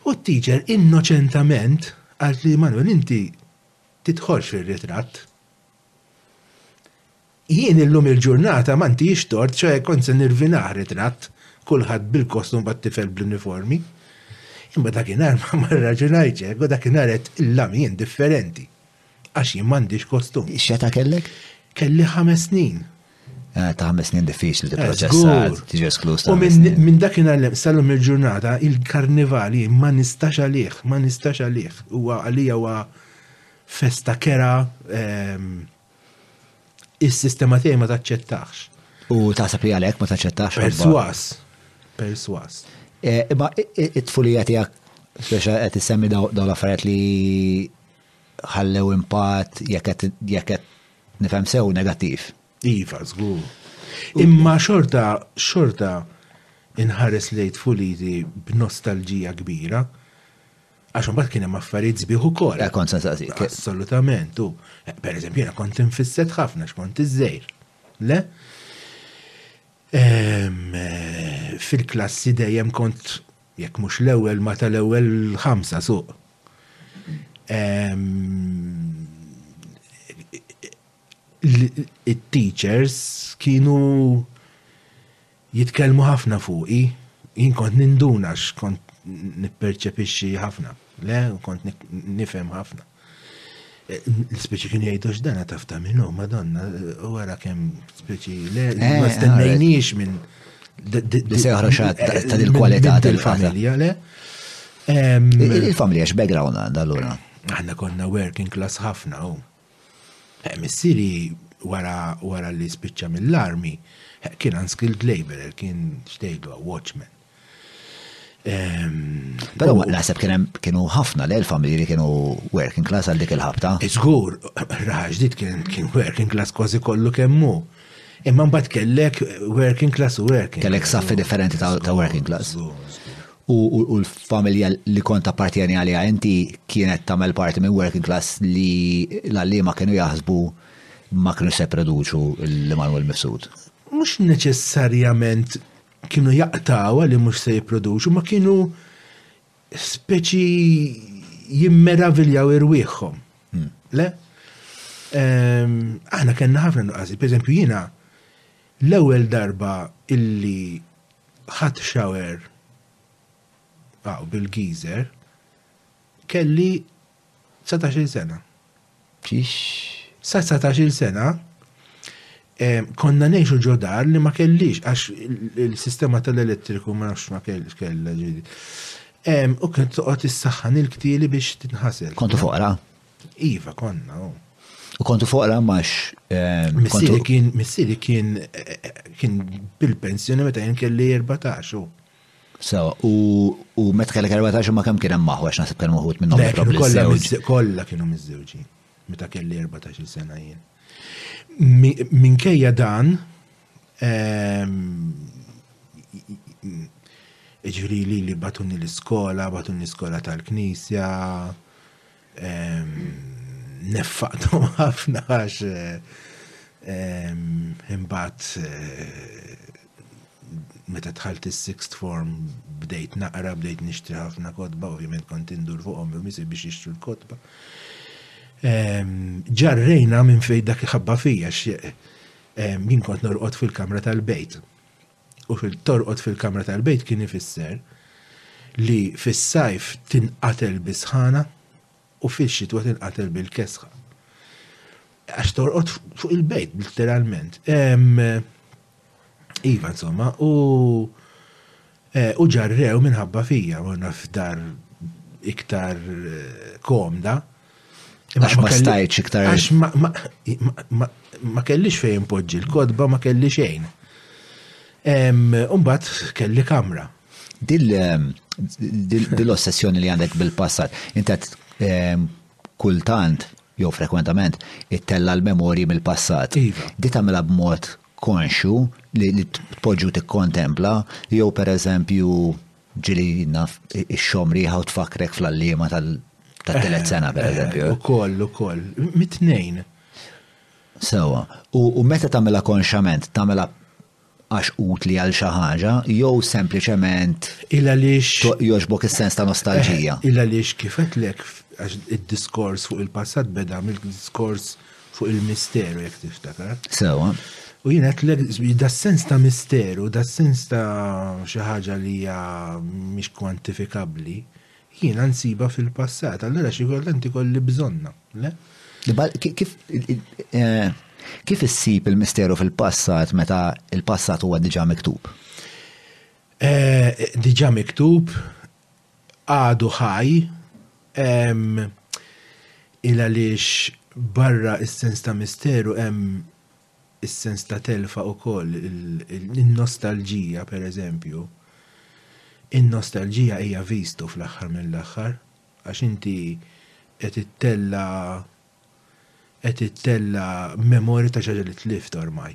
U t-teacher innoċentament għalt li Manuel inti titħolx fil-ritratt. Jien illum il-ġurnata m'għandhiex tort, ċoe kont se nirvinah ritratt, kulħadd bil-kostum bħat-tifel bl-uniformi. Imma dakinhar ma rraġunajtx hekk u dakinhar għedt illa jien differenti. Għax jien m'għandhiex kostum. X'età kellek? Kelli ħames snin. Eh, ta' ħames snin diffiċli tipproċessa, tiġi eskluż. U minn dakinhar li sallum il-ġurnata il-karnivali ma nistax għalih, ma nistax għalih. Huwa għalija huwa festa kera ehm, Is-sistema tiegħi ma taċċettax. U taħseb li għalhekk ma taċċettax. Perswas. Perswas. Eh, imma it-tfulija tiegħek Speċa qed issemmi daw l-affarijiet li ħallew impatt jekk qed nifhem sew negattiv. Iva, żgur. Imma xorta xorta inħares lejt fuliti b'nostalġija kbira. Għax imbagħad kien hemm affarijiet sbieħ ukoll. Eh, kont se nsaqsik. Assolutament, u eh, pereżempju jiena kont infisset ħafna x'kont iżżejr. Le? Ehm, eh, fil-klassi dejjem kont jekk mhux l-ewwel ma tal-ewwel ħamsa suq. It-teachers kienu Jitkellmu ħafna fuqi. Jien kont ninduna għax kont nipperċepixxi ħafna. Le, kont nifhem ħafna. L-ispeċi kienu jgħidu x'dana taf ta' minn hu, Madonna, u għara kemm speċi le, eh, ma stennejniex minn. Biseħra xat eh, tal-kwalità tal-familja, le? Il-familja x'background għandha allura? Aħna konna working class ħafna, u. Missieri wara li spiċċa mill-armi kien unskilled laborer, kien xtejdu watchman. Però naħseb kien hemm kienu ħafna lejl familji li kienu working class għal dik il-ħabta. Żgur, raħax dit kien working class kważi kollu kemm hu. Imma mbagħad kellek working class u working. Kellek saffi differenti ta' working class. U l-familja li kont appartjeni għaliha inti kienet tagħmel parti minn working class li l-għalliema kienu jaħsbu ma kienu se jipproduċu l-Immanuel Mifsud. Mhux neċessarjament kienu jaqtgħuha li mhux se jipproduċu, ma kienu speċi jimmeraviljaw irwieħhom. Hmm. Le? Ehm, aħna kellna ħafna nuqqasi, pereżempju jiena l-ewwel darba illi ħadt shower ah, bil-geezer, kelli 19 sena. Ġiex. Sa 19 sena, konna neħxu ġodar li ma kellix, għax il-sistema tal-elettriku ma nafx ma kellix kella ġidi. U kien toqgħod is-saħħan il-ktili biex tinħasel. Kontu fuqra? Iva, konna, u. U kontu foqra max. Ehm, missiri kien, missiri kien, kien bil-pensjoni meta jen kelli 14 u. So, u, u meta kelli 14 ma kemm kien hemm maħwa x'naħseb kien uħut minnhom il-problemi. Kollha kienu miżżewġi meta kelli 14 sena jien. Minkejja dan, ehm, ġviri li li batuni l-iskola, batuni l-iskola tal-knisja, Neffaqtu ħafna għax imbagħad meta tħalt is-sixth form bdejt naqra, bdejt nixtri ħafna kotba, ovvjament kont indur fuqhom jew misi biex jixtru l-kotba. Ġarrejna minn fejn dak iħabba fija jien kont norqod fil-kamra tal-bejt. U torqod fil-kamra tal-bejt kien ifisser li fis-sajf tinqatel bis-sħana u fix-xitwa tinqatel bil-kesħa. Għax torqod fuq il-bejt, literalment. Iva, insomma, u e, u ġarrew minħabba fija, għonna f'dar iktar e, komda. Għax ma stajċ iktar. Għax ma kellix fejn poġġi l-kodba, ma kelli xejn. Umbat kelli kamra. Dil-ossessjoni li għandek bil-passat, intet kultant, jew frekwentament, it-tella l-memori mill-passat. Iva. Di tamela b'mod konxu li t-poġu t-kontempla, jew per eżempju Ġili naf ix-xom riħa u tfakrek fl-allima tal-telet sena, per eżempju. U koll, u koll. Mitnejn. Sewa. U meta tamela konxament, tamela għax utli għal xi ħaġa, jew sempliċement illa lix joġbok is-sens ta' nostalġija. Illa lix kifetlek għax id-diskors fuq il-passat beda mill-diskors fuq il-misteru jekk tiftakar. Sewa. U jien għedtlek das-sens ta' misteru, das-sens ta' xi ħaġa li hija mhix kwantifikabbli, jiena nsiba fil-passat, allura xi kultant ikolli bżonna, le? Kif eh, kif issib il-misteru fil-passat meta il-passat huwa diġà miktub? Eh, diġà miktub għadu ħaj, il għaliex barra s-sens ta' misteru hemm is-sens ta' telfa wkoll, in-nostalġija pereżempju. In-nostalġija hija viżtu fl-aħħar mill-aħħar għax inti qed ittella' qed ittella' memorja ta' xi ħaġa li tlift ormai.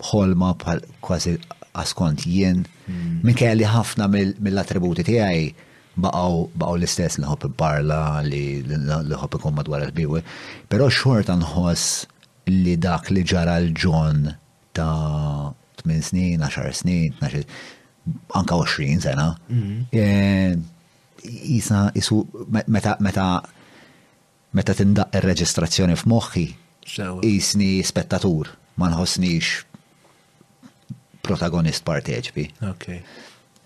b'ħolma bħal kważi għaskont jien, minkejja li ħafna mill-attributi tiegħi baqgħu l-istess li nħobb inparla, li nħobb ikun madwar il-ħbiewi, però xorta nħoss li dak li ġara l-John ta' tmien snin, għaxar snin, anka 20 sena, jisa jisu meta Meta tindaqq ir-reġistrazzjoni f'moħħi, qisni spettatur, ma nħossnix protagonist parteċipi.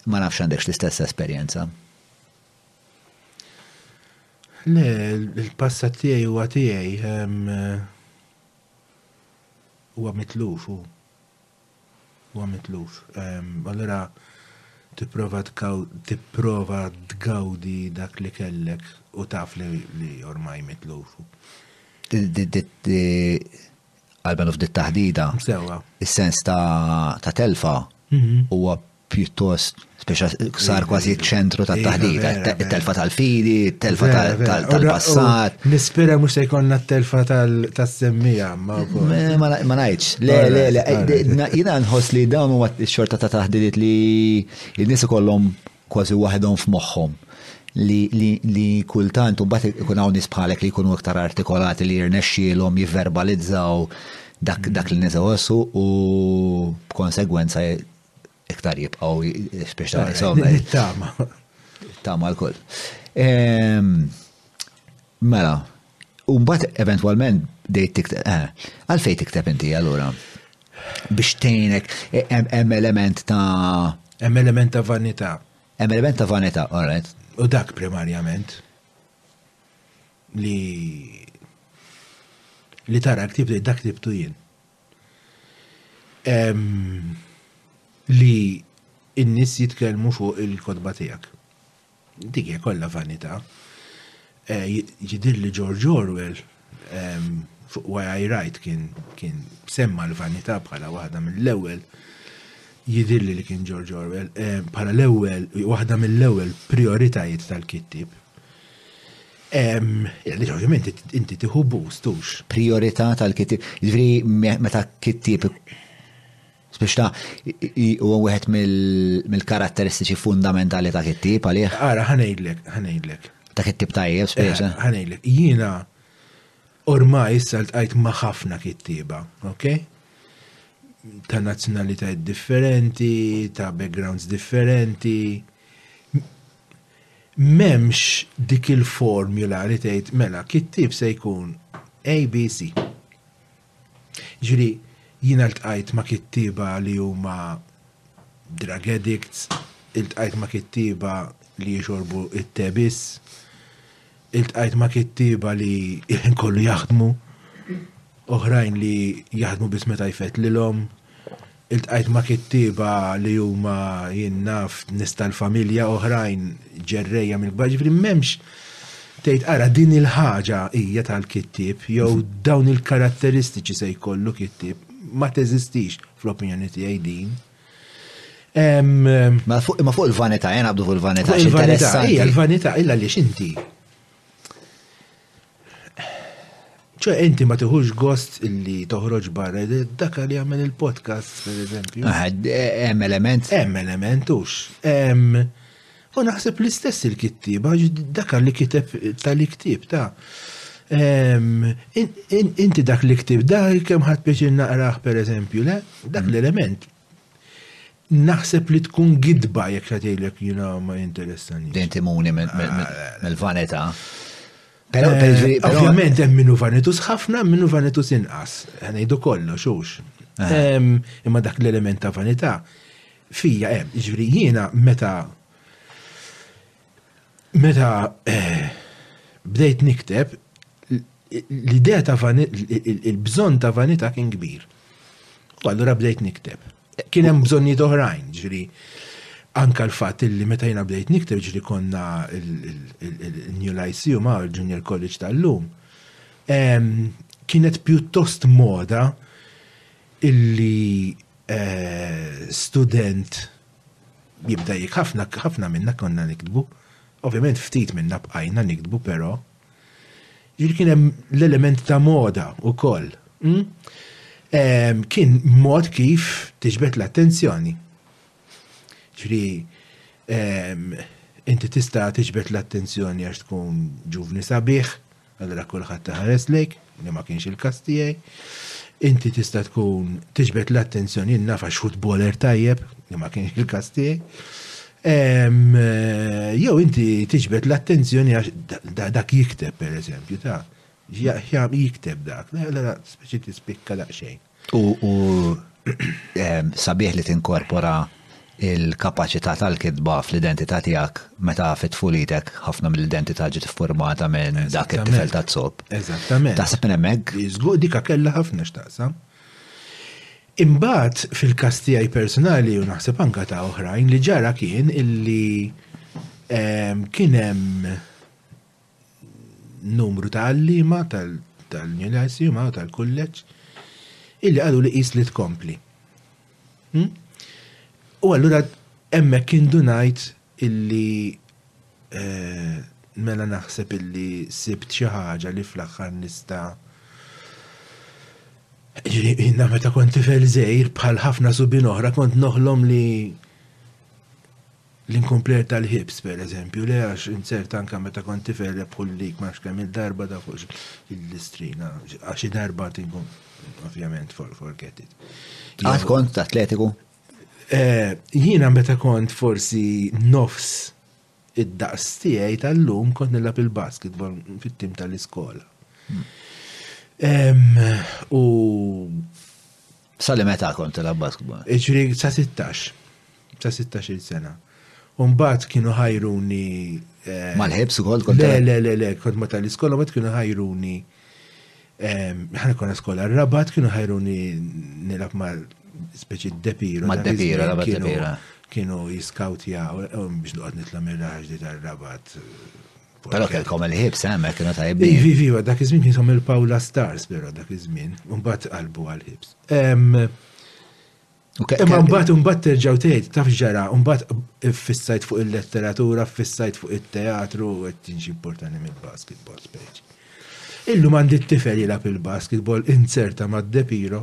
Ma nafx għandekx l-istess esperjenza. Le, il-passat tiegħi huwa tiegħi huwa mitluf u huwa mitluf. Allura tipprova tipprova tgawdi dak li kellek u taf li ormai mitluf. Għalben of dit taħdida. Sewa. Is-sens ta' telfa mhm. huwa pjuttost biex sar kważi ċentru ta' taħdita, telfa tal-fidi, telfa tal-passat. Nispera mux se jkonna telfa tal-semmija, ma. Ma najċ, le, le, le, eh, jina nħos li dawn u xorta ta' taħdidiet li il-nis kollom kważi waħedhom f'moħħom li kultant u bat ikun hawn nisbħalek li jkunu iktar artikolati li jirnexxielhom jivverbalizzaw dak li niżgħu u b'konsegwenza iktar jibqaw spiex ta' nisom. Tama. Tama l-koll. Ehm, mela, unbat eventualment dejt tikteb, eh, għalfej tikteb inti għallura? Biex tejnek, hemm e, element ta' Hemm element ta' vanità. Hemm element ta' vanità, alright. U dak primarjament li li tara ktib li dak ktibtu jien. li n-nies jitkellmu fuq il-kotba tiegħek. Dik hija kollha vanità. Eh, jidir li George Orwell fuq Why I Write kien kien semma l-vanità bħala waħda mill-ewwel jidir li kien George Orwell bħala l-ewwel waħda mill-ewwel prioritajiet tal-kittib. Li ovvjament inti tiħu boost hux. Priorità tal-kittieb. Ġifieri meta kittieb biex ta' huwa wieħed mill-karatteristiċi fundamentali ta' kittieb għalih. Ara ħanejdlek, ħanejdlek. Ta' kittieb tajjeb speċa. Eh, ħanejdlek, jiena ormai issa ltqajt ma' ħafna kittieba, ok? Ta' nazzjonalitajiet differenti, ta' backgrounds differenti, M'hemmx dik il-formula li tgħid mela kittieb se jkun ABC. Jiġifieri jiena ltqajt ma' kittieba li huma drug addicts, iltqajt ma' kittieba li jixorbu t-te biss, Iltqajt ma' kittieba li l-ħin kollu jaħdmu, oħrajn li jaħdmu biss meta jfettlilhom. Iltqajt ma' kittieba li huma jien naf nies tal-familja, oħrajn ġerrejja mill-kbar. Ġifieri m'hemmx tgħid ara din il-ħaġa hija tal-kittieb jew dawn il-karatteristiċi se jkollu kittieb. Ma teżistix fl-opinjoni tiegħi din. Ma fuq il-vanità, jena għabdu fuq il-vanità. Il-vanità, ija, il-vanità, illa li xinti. ċe, inti ma tiħux gost illi toħroġ barra, daka li għamil il-podcast, per eżempju. Għem ah, eh, element. Għem elementux. U naħseb l-istess il-kittieba, għax dakar li kiteb tal-iktib ta' ehm, inti dak li ktib da kemm ħadd biex naqraħ per eżempju, le? Dak l-element naħseb li tkun gidba jekk ħatejlek jina ma interessani. Din timuni mill-vanità. Pero, eh, ovvjament hemm minnu vanitus ħafna, minnu vanitus inqas. Ħanejdu kollox, xux. Eh. Imma dak l-element ta' vanità Fija hemm, jiġifieri jiena meta meta eh, bdejt nikteb l-idea ta' il-bżonn ta' vanità kien kbir. U allura bdejt nikteb. Kien hemm bżonnijiet oħrajn, ġifieri anka l-fatt li meta jiena bdejt nikteb ġifieri konna il-New Lyceum ma' il-Junior College tal-lum. Kienet pjuttost moda illi student jibda jik ħafna ħafna minna konna niktbu. Ovvjament ftit minna bqajna niktbu però. Ġifieri kien hemm l-element ta' moda wkoll. Hmm? Kien mod kif tiġbed l-attenzjoni. Ġifieri inti tista' tiġbed l-attenzjoni għax tkun ġuvni sabiħ, Allura kulħadd iħares lejk, li ma kienx il-każ tiegħi. Inti tista' tkun tiġbed l-attenzjoni jien naf għax futboler tajjeb, li ma kienx il-każ tiegħi. Jew inti tiġbed l-attenzjoni għax dak jikteb pereżempju ta' jikteb dak, speċi tispikka daqsxejn. U ehm, sabiħ li tinkorpora il-kapaċità tal-kitba fl-identità tiegħek meta fit tfulitek ħafna mill-identità ġiet formata minn dak it-tifel ta' zob. Eżattament. Taħseb minn hemmhekk? Żgur dika kellha ħafna x'taqsam. Imbagħad fil-każ tiegħi personali u naħseb anka ta' oħrajn li ġara kien illi ehm, kien hemm numru ta' għalliema tal-New Lyceum u tal-kulleġġ illi qalu li qis li tkompli. Hmm? U allura hemmhekk kien dunajt illi eh, mela naħseb illi sibt xi ħaġa li fl-aħħar nista' Jina meta kont tifel żejr bħal ħafna subin oħra kont noħlom li L-inkumpler tal-ħiebs, pereżempju, le għax insert anke meta kont tifel rebħullik ma nafx kemm-il darba da fuq il-listrina, għax xi darba tinkun ovvjament forget it. Għad kont atletiku? Eh, jiena meta kont forsi nofs id-daqs tiegħi tal-lum kont nilab il-basketball fit-tim tal-iskola. U Sali meta kont tilab basketball? Iġri sa 16. Sa 16 sena. Umbat kienu ħajruni. Eh, Mal-ħibs u kol kont. Le, le, le, le, kont ma tal-iskola, bat kienu ħajruni. Eh, ħana konna skola, rabat kienu ħajruni nilab ma speċi d-depira. Ma d-depira, rabat d-depira. Kienu jiskawtja eh, biex nuqot nitla mir-raħġ di tal-rabat. Pero kelkom il-ħib semma kienu tajbi. Ivi, ivi, ivi dak iż-żmien kien il-Paula Stars pero dak iż-żmien, mbagħad qalbu għal-ħibs. Imma mbagħad mbagħad terġgħu tgħid taf ġara, mbagħad fissajt fuq il-letteratura, fissajt fuq it-teatru u qed tinġi importani mill-basketball speċi. Illum għandi t-tifel jilgħab il-basketball inzerta mad-depiro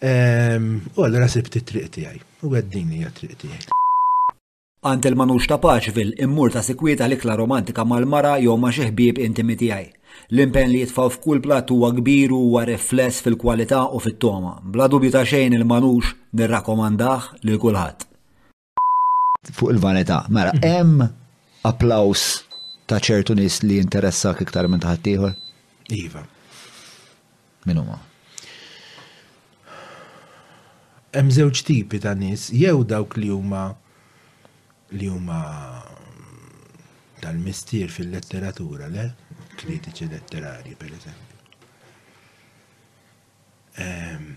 U allura sibt it-triq tiegħi. U għeddini hija triq tiegħi. Għand il-manux ta' Paċvil immur ta' sikwieta l-ikla romantika mal-mara jew ma' xi ħbieb intimi tiegħi. L-impenn li jitfgħu f'kull platt huwa kbir u huwa rifless fil-kwalità u fit-togħma. Bla dubju ta' xejn il-manux nirrakomandah lil kulħadd. Fuq il-vanità. Mela, mhm. hemm applaus ta' ċertu nis li jinteressak iktar minn taħt ieħor? Iva. Min huma? Hemm żewġ tipi ta' nies, jew dawk li huma li huma tal-mistier fil-letteratura, le? Kritiċi letterarji, per eżempju. Ehm,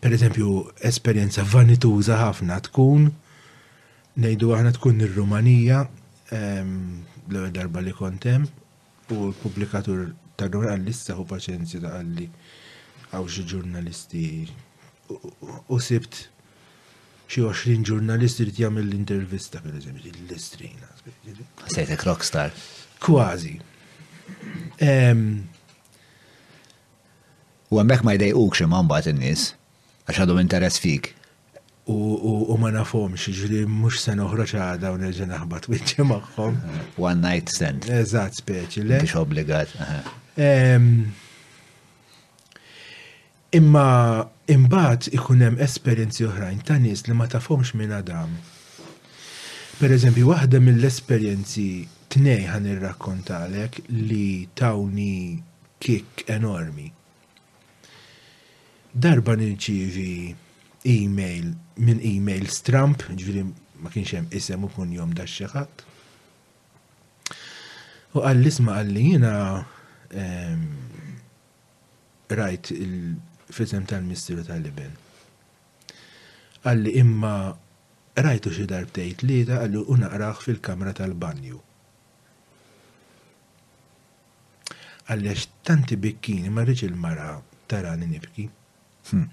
per eżempju, esperjenza vanituża ħafna tkun nejdu aħna tkun ir-Rumanija ehm, l-ewwel darba li kontem u l-pubblikatur ta' Rural lissa u paċenzja ta' għalli għaw xi ġurnalisti u sibt xi 20 ġurnalist irid jagħmel l-intervista, per eżempju, l-istrina. Sejtek rockstar. Kważi. U għemmek ma jdejquk xi man bat in-nies, għax għadhom interess fik. U ma nafhom ġri mhux se noħroġ għadha u nerġa' naħbat wiċċi magħhom. One night stand. Eżatt speċi le. Biex obbligat. Imma imbagħad ikun hemm esperjenzi oħrajn ta' nies li ma tafhomx minn Adam. Per eżempju, waħda mill-esperjenzi, tnej ħa nirrakkontalek li tawni kick enormi. Darba nirċievi email minn email stramp, ġifieri ma kienx hemm isem u kunjom da xi ħadd. U qal isma' qal li jiena ehm, rajt il-fizem tal-Misteru tal-Iben. Qalli imma rajtu xi darbtej tlieta qalli u naqrah fil-kamra tal-banju. Qalli għax tanti bikkini ma rridx il-mara tarani nibki. Hmm.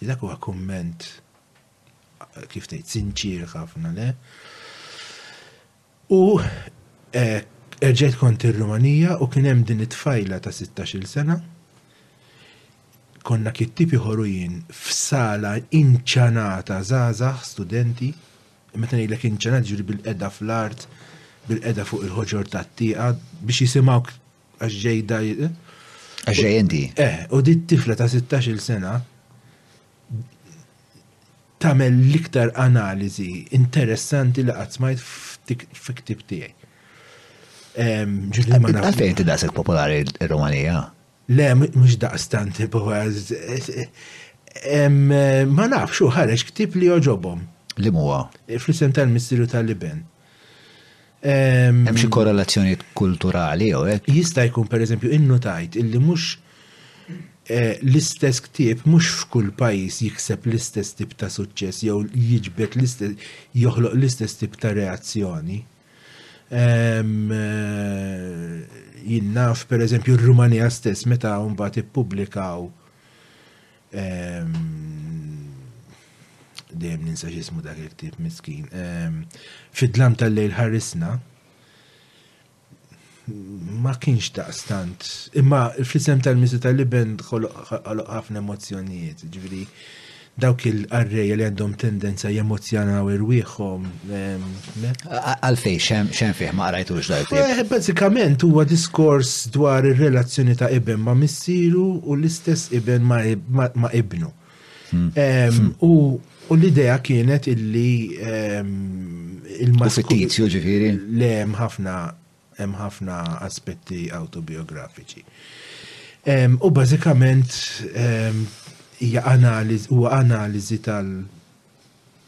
Dak huwa kumment kif tgħid sinċier ħafna le. U hekk erġajt kont ir-Rumanija u kien hemm din it-tfajla ta' sittax-il sena. Konna kittieb ieħor u jien f'sala inċanata żgħażagħ studenti, meta ngħidlek inċanata jiġifieri bil-qegħda fl-art, bil-qegħda fuq il-ħoġor tat-tieqa biex jisimgħuk għax ġejda. Għax ġej inti. Eh, u di t-tifla ta' sittax-il sena tagħmel l-iktar analiżi interessanti li qatt smajt f'ktib tiegħi. Ġilli ma nafx. Għalfejn inti daqshekk popolari r-Rumanija? Le, mhux daqstant popolari. Ma nafx u ħareġ ktib li joġobhom. Li huwa? Fl-isem tal-Missiru tal-Liben. Hemm xi korrelazzjonijiet kulturali jew hekk? Jista' jkun pereżempju innutajt illi mhux eh, l-istess ktieb mhux f'kull pajjiż jikseb l-istess tip ta' suċċess jew jiġbed l-istess joħloq l-istess tip ta' reazzjoni. Eh, Jinnaf pereżempju r-Rumanija stess meta mbagħad ippubblikaw Dejjem ninsa x'ismu dak il-ktieb miskin. Fid-dlam tal-lejl ħarisna ma kienx daqstant. Imma fl-isem tal-misu tal-iben ħoloq ħafna emozzjonijiet. Ġifieri dawk il-qarreja li għandhom tendenza jemozzjanaw irwieħhom Għalfej, xem fih, ma għarajtux dal eh, Bazzikament huwa diskors dwar ir-relazzjoni ta' iben ma' missiru u l-istess iben ma' ibnu. Hmm. U U l-idea kienet illi ehm, il-maskizju ġifiri? Le, ħafna hemm ħafna aspetti autobiografiċi. Ehm, u bażikament ehm, hija analiżi huwa analiżi tal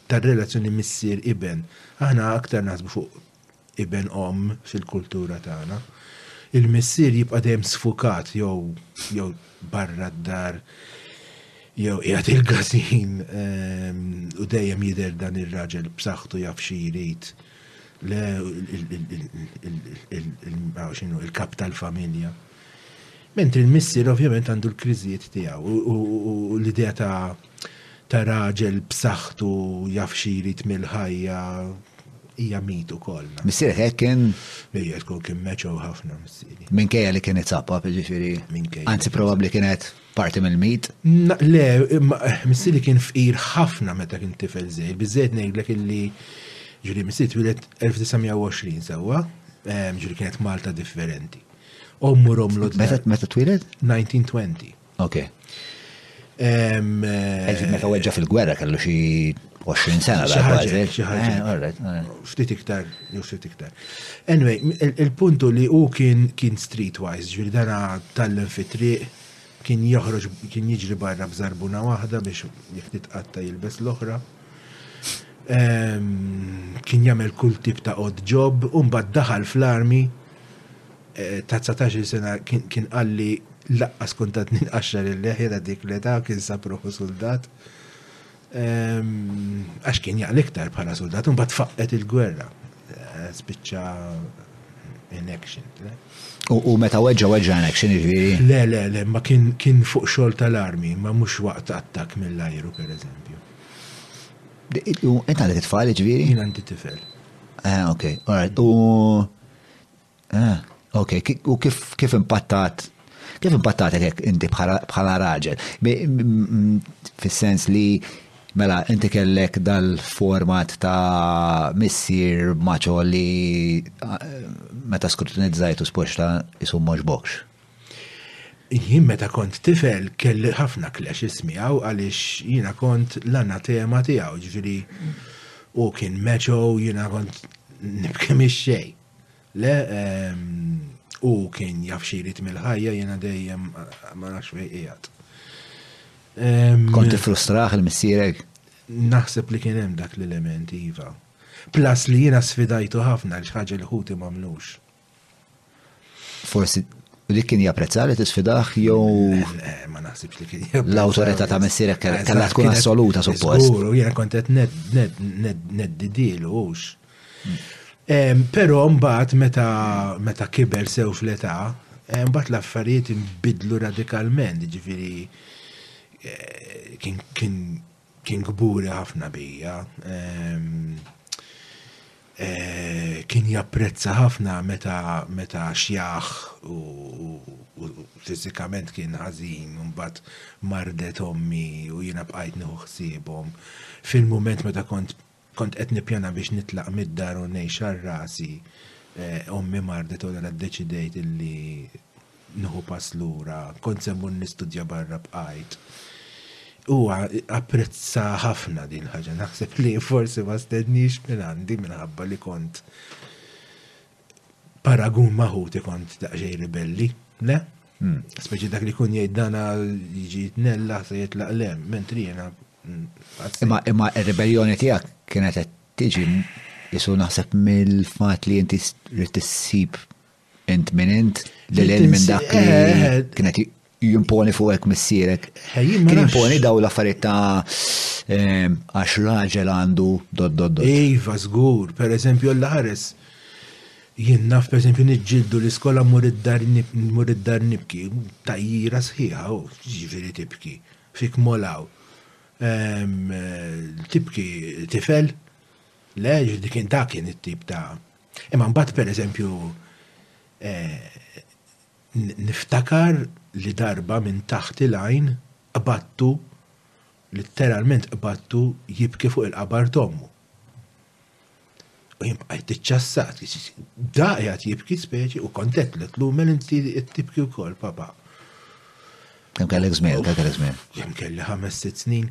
tar-relazzjoni missier iben. Aħna aktar naħsbu fuq iben omm fil-kultura tagħna. Il-missier jibqa' dejjem sfukat jew jew barra d-dar jew qiegħed il-każin u dejjem jidher dan ir-raġel b'saħħtu jaf xi jrid. Le x'inhu il-kap tal-familja. Mentri l-missier ovvjament għandu l-kriżijiet tiegħu u l-idea ta' ta' raġel b'saħħtu jaf xi jrid mill-ħajja hija mit ukoll. Missierek hekk kien? Ejja tkun kien mature ħafna missieri. Minkejja li kien itappa, jiġifieri. Minkejja. Anzi probabbli kienet parti mill-mit? Le, missieri kien fqir ħafna meta kien tifel żejr, biżejjed ngħidlek illi ġuri missieri twilet 1920 sewwa, ġuri kienet Malta differenti. Ommu romlu. Meta twilet? 1920. Ok. Elfik meta weġġa fil-gwerra kellu xi 20 sena da bażi. Eh, ftit iktar, jew ftit iktar. Anyway, il-puntu li hu kien kien streetwise, ġifieri dana tallem fit-triq, kien joħroġ kien jiġri barra b'żarbuna waħda biex jekk titqatta jilbes l-oħra. Kien jagħmel kull tip ta' odd job, u mbagħad daħal fl-armi ta' dsatax-il sena kien qal li laqqas kont għadni nqaxxar il-leħja ta' dik l-età kien sab ruħu suldat. Għax kien jaqli iktar bħala suldat, un bat faqqet il-gwerra. Eh, spiċċa in action. U meta weġġa weġġa in action ġviri? Le, le, le, ma kien fuq xol tal-armi, ma mux waqt attak mill-ajru, per eżempju. Inta għandek t-tfal ġviri? Jina għandi t-tifel. Eh, ok, alright. U Ah, ok, u kif, kif impattat Kif impattat hekk inti bħala raġel? Fis-sens li mela inti kellek dal-format ta' missier maċo li eh, meta skrutinizzajt u spoċta jisum mhux bokx. Jien meta kont tifel kelli ħafna klex ismijaw għaliex jiena kont l-għana tema tiegħu ġifieri u kien meċo jiena kont nibkem ix-xejn. Le, u kien jaf xi jrid mill-ħajja jiena dejjem ma nafx fejn qiegħed. Konti frustraħ il-missierek? Naħseb li kien hemm dak l-element iva. Plus li jiena sfidajtu ħafna l ħaġa li ħuti m'għamlux. Forsi li kien japprezza li tisfidaħ jew. Ma naħsibx li kien japprezza. L-autorità ta' messira kellha tkun assoluta suppost. Żgur, u jiena kont qed neddidilu hux. Però mbagħad meta meta kiber sew fl-età, mbagħad l-affarijiet inbidlu radikalment, ġifieri kien kien kien kburi ħafna bija. Kien japprezza ħafna meta meta xjaħ u fiżikament kien ħażin u mbagħad mardet ommi u jiena bqajt nieħu ħsiebhom. Fil-mument meta kont Kont qed nippjana biex nitlaq mid-dar u ngħix għal rasi, ommi mardet u allura ddeċidejt illi nieħu pass lura. Kont se mmur nistudja barra bqajt. Huwa apprezza ħafna din ħaġa, naħseb li forsi ma stednix minn għandi minħabba li kont paragun maħuti kont daqsxejn ribelli, le? Hmm. Speċi dak li kun jgħid dana jiġi tnella se jitlaq lem, mentri jiena Imma imma r-ribelljoni tiegħek kienet qed tiġi jisu naħseb mill-fatt li inti rrid tissib int minn int li lejn minn dak li eh, eh, eh. kienet jimponi fuqek missierek. Kien jimponi daw l-affarijiet ta' għax raġel għandu dod dod dod. Iva, żgur, per eżempju l-ħares jien naf per eżempju niġġildu l-iskola mur id-dar nibki, tajjira sħiħa, ġifieri tibki. Fik molaw. Tibki tifel? Le, ġifiri kien dak kien it-tip ta' Imma mbagħad pereżempju eh, niftakar li darba minn taħt il-għajn qbadtu litteralment qbadtu jibki fuq il-qabar t'ommu. U jien bqajt iċċassat, da qiegħed jibki speċi u kont qedtlek lumel inti qed tibki wkoll papa. Kemm kellek żmien, kemm kellek żmien? Kemm kelli ħames sitt snin.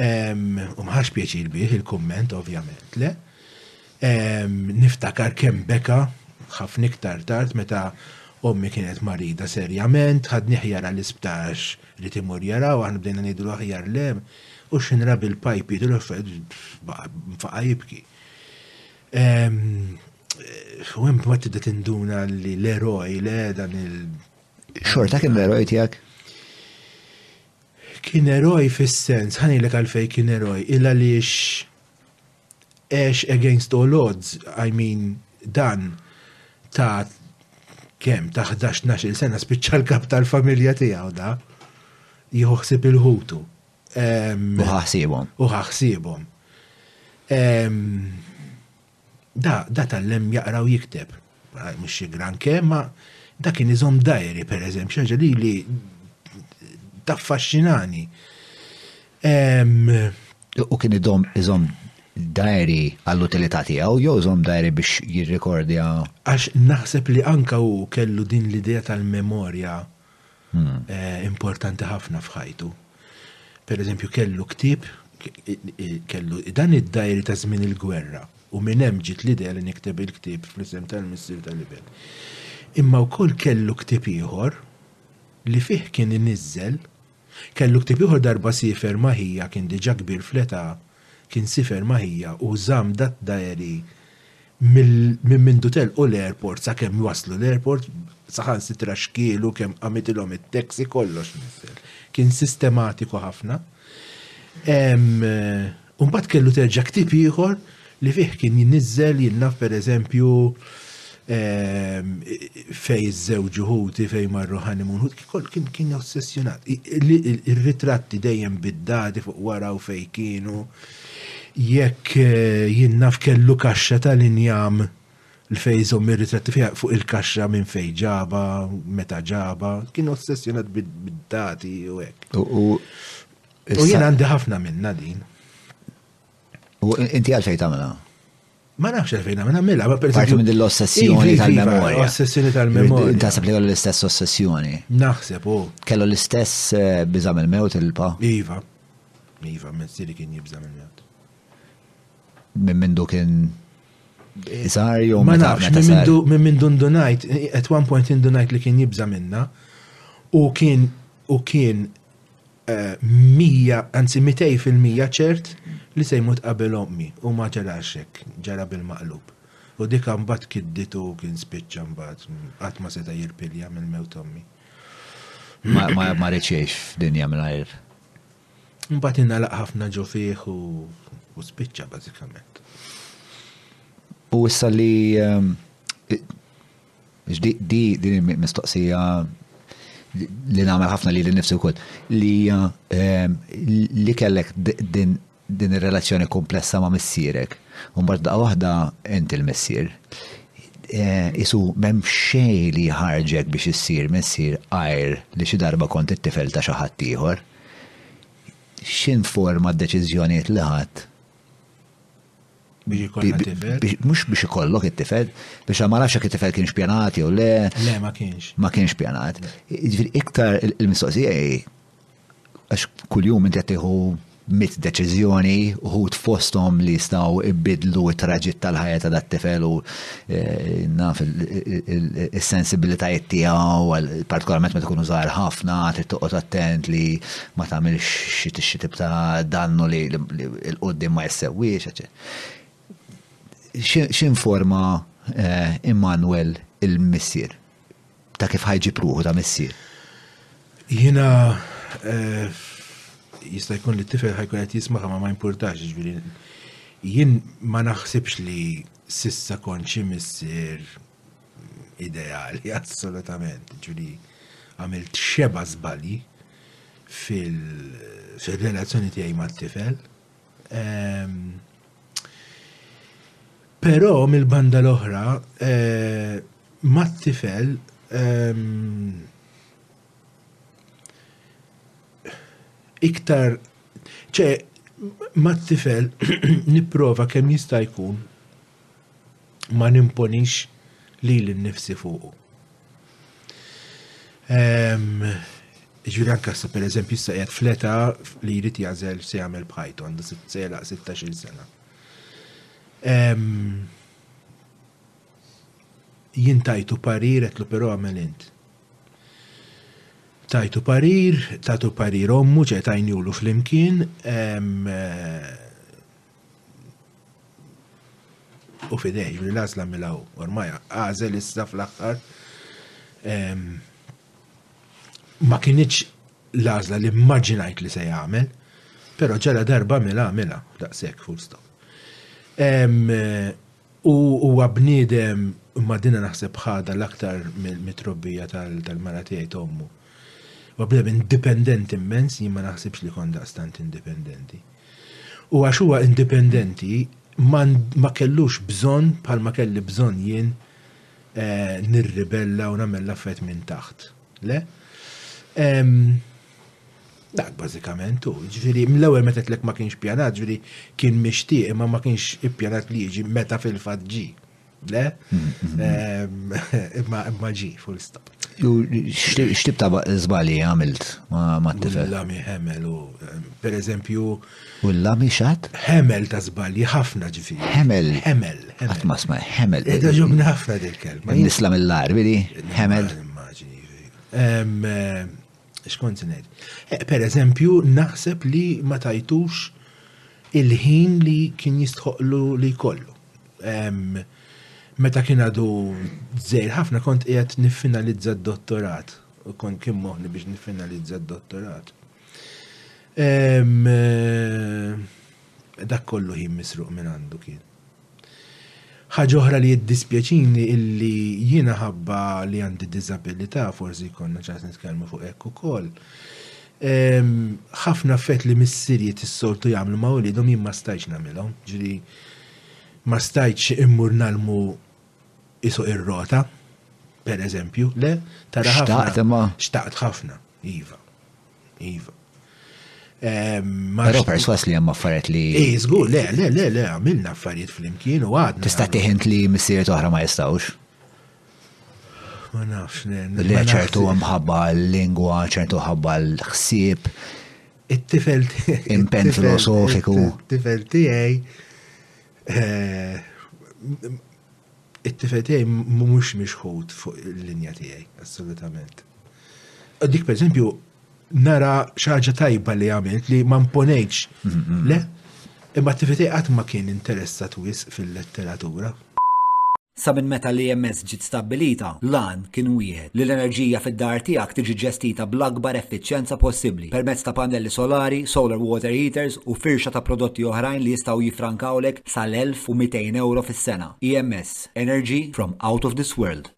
U maħax pjaċir bih il-kumment ovvjament le. Niftakar kemm beka ħafna iktar tard meta ommi kienet marida serjament, ħadni ħjar għall-isptax li timur jaraw, aħna bdejna ngħidu l-aħjar le, U x'inrab il-pajp Pietru Raffet baqa' faqa' jibki. U hemm mbagħad tibda tinduna li l-eroj le dan il- Xorta kien l-eroj tiegħek? Kien eroj fis-sens, ħanilek għalfej kien eroj, il għaliex Għex Against All Odds, I mean, dan ta' kemm, ta' ħdax tnax-il sena spiċċa l-kap tal-familja tiegħu da. Jieħu ħsieb il-ħutu. U ħa ħsiebhom. U ħa ħsiebhom. Da, da tal-lem jaqra u jikteb. mhux xi granke, ma dak kien iżomm dajri pereżempju, ħaġa li li taffaxxinani. U kien idom iżomm dajri għall-utilità tiegħu jew iżomm dajri biex jirrikordja. Għax naħseb li anka hu kellu din l-idea tal-memorja hmm. eh, importanti ħafna f'ħajtu. Per eżempju, kellu ktib, kellu dan id-dajri ta' żmien il-gwerra, u minn hemm ġiet l-idea li nikteb il-ktib fl-isem tal-missier tal-ibel. Imma wkoll kellu ktib ieħor li fih kien inizzel, kellu ktib ieħor darba sifer maħija kien diġà kbir fl-età Kien sifer ma' ħija u żamm dat-diary minn mindu telqu l-airport sakemm waslu l-airport, saħansitra x'kielu, kemm qamitilhom it-taxi, kollox nissel. Kien sistematiku ħafna. U mbagħad kellu terġa' ktieb ieħor li fih kien jniżżel, jinnaf pereżempju, fej iż-żewġ uħuti fej marru honeymoon hood kikol kien kien ossessjonat. Ir-ritratti dejjem biddati fuq wara u fej kienu. Jekk eh, jinnaf kellu kaxxa tal-injam l-fej zom ir-ritratti fija fuq il-kaxxa minn fej ġaba, meta ġaba, kien ossessjonat bid-dati u hekk. U jien għandi ħafna minna din. U inti għalfejn tagħmilha? Ma nafx għalfejn għamil għamilha, ma perżempju. Parti minn din l-ossessjoni iva, tal-memorja. Iva, ossessjoni tal-memorja. Inta li kellu l-istess ossessjoni. Naħseb, u. Kellu l-istess eh, biżam il-mewt il-pa. Iva. Iva, mezziri kien jibżam il-mewt. Minn mindu kien Iżar jew ma nafx minn minn dundunajt, at one point indunajt li kien jibża minna u kien u kien Mija, anzi mitej fil-mija ċert li se jmut qabel ommi, u ma ġarax hekk, ġara bil-maqlub. U dik imbagħad kidditu u kien spiċċa imbagħad, qatt ma seta' jirpilja mill-mewt ommi. Ma riedx jgħix f'dinja mingħajr. Imbagħad ingħalaq ħafna ġo fih u spiċċa bażikament. U issa li Din il-mistoqsija li nagħmel ħafna li l-nifsi wkoll li ehm, li kellek din din ir-relazzjoni komplessa ma' missierek. Mbagħad daqqa waħda inti l-missier. Eh, isu m'hemm xejn li ħarġek biex issir missier għajr li xi darba kont it-tifel ta' xi ħadd ieħor. X'informa d-deċiżjonijiet li ħadd Mux biex ikollok it-tifel, biex ma nafx jekk it-tifel kienx pjanat jew le. Le, ma kienx. Ma kienx pjanat. Ġifieri iktar il-mistoqsija hi għax kuljum inti qed tieħu mit deċiżjoni uħud fosthom li jistgħu ibidlu t-traġitt tal-ħajja ta' dat-tifel u eh, naf is-sensibilitajiet tiegħu partikolarment meta tkunu żgħar ħafna trid toqgħod attent li ma tagħmilx xi tip ta' dannu li l-qudiem ma jissewwiex, eċċetera. X'informa Immanwel il-missier? Ta' kif ħa jġib ruħu ta' missier? Jiena jista' jkun li t-tifel ħa jkun qed jismagħha ma ma jimpurtax, jiġifieri jien ma naħsibx li s'issa kont xi missier ideali, assolutament. Ġuli, għamilt xeba zbali fil-relazzjoni tiegħi ma' tifel. Ehm, Pero mill-banda l-oħra, eh, ma' tifel ehm, iktar ċe ma' tifel niprofa kemm jista' jkun ma nimponix lili nnifsi fuqu. Ġifieri anke sa pereżempju issa qiegħed fleta li jrid jażel se jagħmel bħajtu għandu se jelaq 16-il sena. Jien tajtu parir qed però għamel int. Tajtu parir, tagħtu parir ommu ġej tajnielu flimkien u fidej, li lazla milaw ormaj għazel issa fl-axħar ma kienieċ lazla li immaġinajt li se jagħmel, pero ġala darba mela mela daqshekk full stop. U huwa bniedem ma dina naħseb ħada l-aktar mit-trobbija tal-mara tiegħi tommu. Huwa bniedem indipendenti immens, jien ma naħsibx li kont daqstant indipendenti. U għax huwa indipendenti, ma kellux bżonn bħal ma kelli bżonn jien eh, nirribella u nagħmel l-affett minn taħt. Le? Dak bażikament hu, ġifieri mill-ewwel meta tlek ma kienx pjanat, ġifieri kien mixtieq imma ma kienx ippjanat li jiġi meta fil-fatt ġi. Le? Imma imma ġi, full stop. Xtib ta' zbali għamilt ma' t-tifel? Lami ħemel u per eżempju. U l-lami xat? Ħemel ta' zbali ħafna ġifiri. Ħemel. Ħemel. Għat ma' sma' ħemel. Ida ġobni ħafna dil-kelma. Nislam il-lar, bidi? Ħemel. Xkont nejt. Eh, per eżempju, naħseb li ma tajtux il-ħin li kien jistħoqlu li kollu. Meta kien għadu żejr ħafna kont qiegħed niffinalizza d-dottorat. U kont kien moħni biex niffinalizza d-dottorat. Eh, dak kollu ħin misruq minn għandu kien. Ħaġa oħra li jiddispjaċini illi jiena ħabba li għandi diżabilità, forsi konna ċans nitkellmu fuq hekk ukoll. Ħafna fett li missirijiet is-soltu jagħmlu ma' wliedhom jien ma stajx nagħmilhom. Ġri Ma stajtx immur ngħallmu isuq ir-rota, per eżempju, le? Tara ħafna. Xtaqt imma. Xtaqt ħafna, iva. Iva. Però perswas li hemm affarijiet li. Ej, żgur, le, le, le, le, għamilna affarijiet flimkien u għadna. Tista' tiħint li missieriet oħra ma jistgħux. Ma nafx, le. Le ċertu mħabba l-lingwa, ċertu ħabba l-ħsieb, It-tifel tiegħi. Impenn filosofiku. It-tifel tiegħi. Eh, it-tifel tiegħi mhux mixħut fuq il-linja tiegħi, assolutament. Dik per eżempju, nara xaġa tajba li għamilt li ma mponejx. Le, imma t-tifel tiegħi qatt ma kien interessat wisq fil-letteratura. Sa minn meta l-EMS ġiet stabbilita, l-għan kien wieħed, li l-enerġija fid-dar tiegħek tiġi ġġestita bl-akbar effiċjenza possibbli permezz ta' pannelli solari, solar water heaters u firxa ta' prodotti oħrajn li jistgħu jiffrankawlek sal-1,200 ewro fis-sena. EMS, energy from out of this world.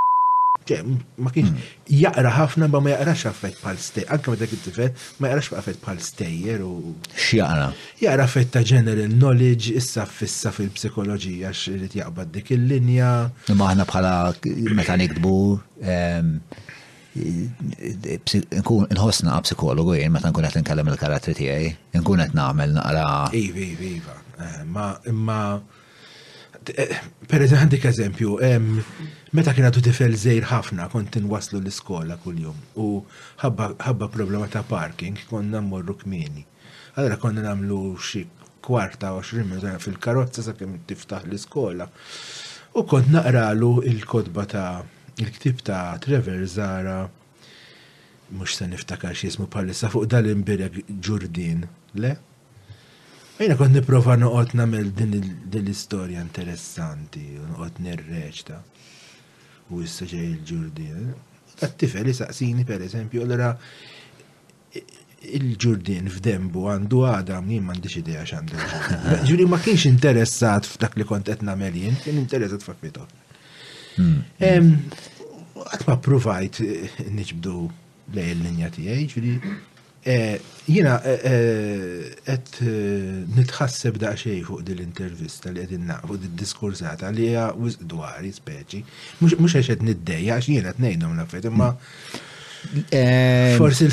Temm, ma kienx Jaqra ħafna imma ma jaqrax affett bħal stejjer, anke meta kien tifel, ma jaqrax affett bħal stejjer u. X'jaqra? Jaqra affett ta' general knowledge, issa ffissa fil-psikoloġija għax irid jaqbad dik il-linja. Imma aħna bħala meta niktbu nħossna għab psikologu jien meta nkun qed nkellem il-karattri tiegħi, nkun qed nagħmel naqra. Iva, iva, iva. Eh, ma imma Per eżempju, għandik eżempju, meta kien għadu tifel żejr ħafna kont inwaslu l-iskola kuljum u ħabba problema ta' parking konna mmorru kmieni. Allora konna nagħmlu xi kwarta 20 minuta fil-karozza sakemm tiftaħ l-iskola. U kont naqralu il-kotba ta' il-ktib ta' Trevor Zara Mhux se niftakar x'jismu bħalissa fuq dal-imbirek ġurdin, le? Jiena kont nipprova noqgħod nagħmel din l-istorja interessanti u noqgħod nirreċta. U issa ġej il-ġurdin. Għat-tifel isaqsini pereżempju, allura il-ġurdin f'dembu għandu għada, jien m'għandix idea x'għandu l-ġurdin. Ġuri ma kienx interessat f'dak li kont qed nagħmel jien, kien interessat f'affarijiet oħra. Hmm. Qatt ma provajt eh, niġbdu lej il-linja tiegħi, ġuri eh, jiena eh, qed nitħasseb daqsxejn fuq din l-intervista li qegħdin naqfu din diskursata li hija dwari speċi. Mhux għax qed niddejja għax jiena qed ngħidhom l-affarijiet, imma hmm. Eh, Forsi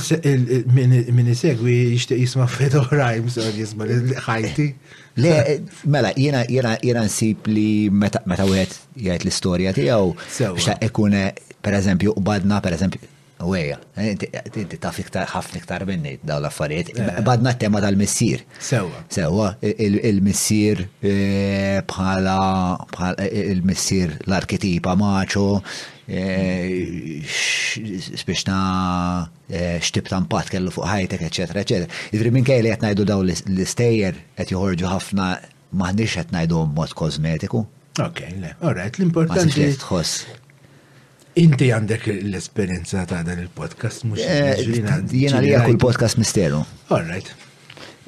min isegwi jixtieq jisma' fed oħrajn bżonn jisma' ħajti. Le, mela, jiena jiena jiena nsib li meta wieħed jgħid l-istorja tiegħu xa ikun eh, pereżempju qbadna pereżempju Uweja, eh, inti taf iktar ħafna iktar minni dawn l-affarijiet. Badna t-tema tal-missier. Sewa. Sewa, il-missier bħala il-missier l-arketipa maċo, Spiex ta' xtib ta' impatt kellu fuq ħajtek, eċetera, eċetera. Jiġri minn kejli qed ngħidu daw l-istejjer qed joħorġu ħafna m'aħniex qed ngħidu mod kosmetiku. Ok, le, alright, l-importanti. Ma tħoss. Inti għandek l-esperienza ta' dan il-podcast, mux eh, jena li kull podcast misteru. All right.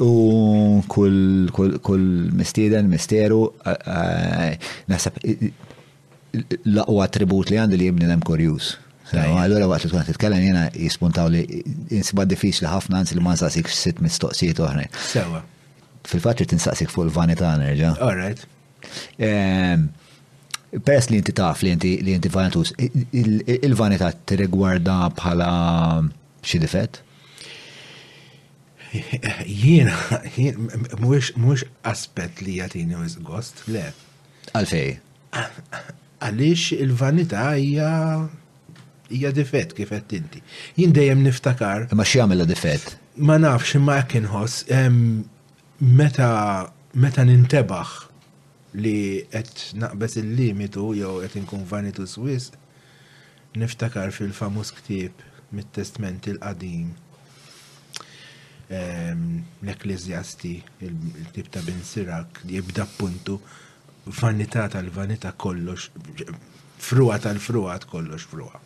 U kull mistieden, misteru, eh, eh, nasab l-aqwa attribut li għandi li jibni nem kurjus. Allora waqt li tkun titkellem jiena jispuntaw li insibha diffiċli ħafna anzi li ma nsaqsik sitt mistoqsijiet oħra. Sewa. Fil-fatt li tinsaqsik fuq il-vanità nerġa'. All right. Ehm, peress li inti taf li inti li inti vanitus, il-vanità tirrigwarda bħala xi difett? Jiena, mhux aspett li jagħtini gost, le. Għalfej? Għaliex il-vanità hija hija difett kif qed inti. Jien dejjem niftakar. Ma x'jagħmilha difett? Ma nafx imma hekk inħoss meta meta nintebaħ li qed naqbeż il-limitu jew qed inkun vanitu swiss, Niftakar fil-famuż ktieb mit-Testment il-Qadim, l-Ekkleżjasti, il-ktieb ta' Bin Sirak, li jibda b'puntu, Vanità tal-vanità kollox, fruha tal-fruhat kollox fruha.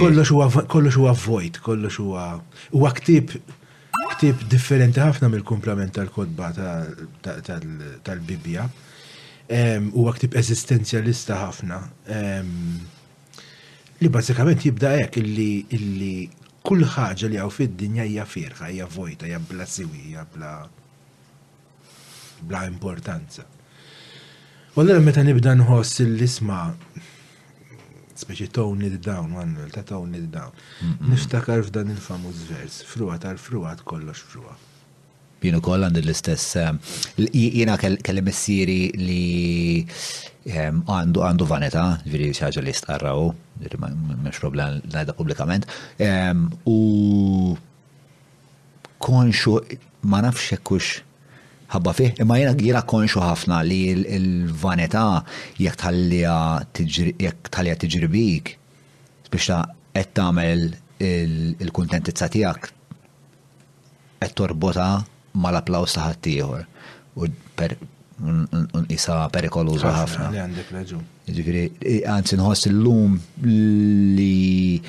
Kollox huwa vojt, kollox huwa huwa ktieb Ktieb differenti ħafna mill-kumplament tal-kotba tal-Bibbja. Huwa ktieb eżistenzjalista ħafna. Li bażikament jibda hekk illi kull ħaġa li hawn fid-dinja hija fierħa, hija vojta, hija bla siwi, hija bla. bla importanza. U allura meta nibda nħoss l-isma speċi tone it down, Manuel, ta' tone it down. Niftakar f'dan il-famuż vers, frua tal-fruat kollox frua. Jien ukoll għandi l-istess eh, jiena kelli missieri li ehm, għandu għandu vanità, veri xaġa li stqarraw, mhux problem ngħidha pubblikament. Ehm, u konxu ma nafx hekk hux ħabba fih, imma jiena jiena konxu ħafna li l-vanità jekk tħalliha jekk tħalliha tiġri bik biex ta' qed tagħmel il-kuntentizza tiegħek qed torbotha mal-applaws ta' ħaddieħor u per nqisha perikoluża ħafna. Għandek raġun. Ġifieri, anzi nħoss illum li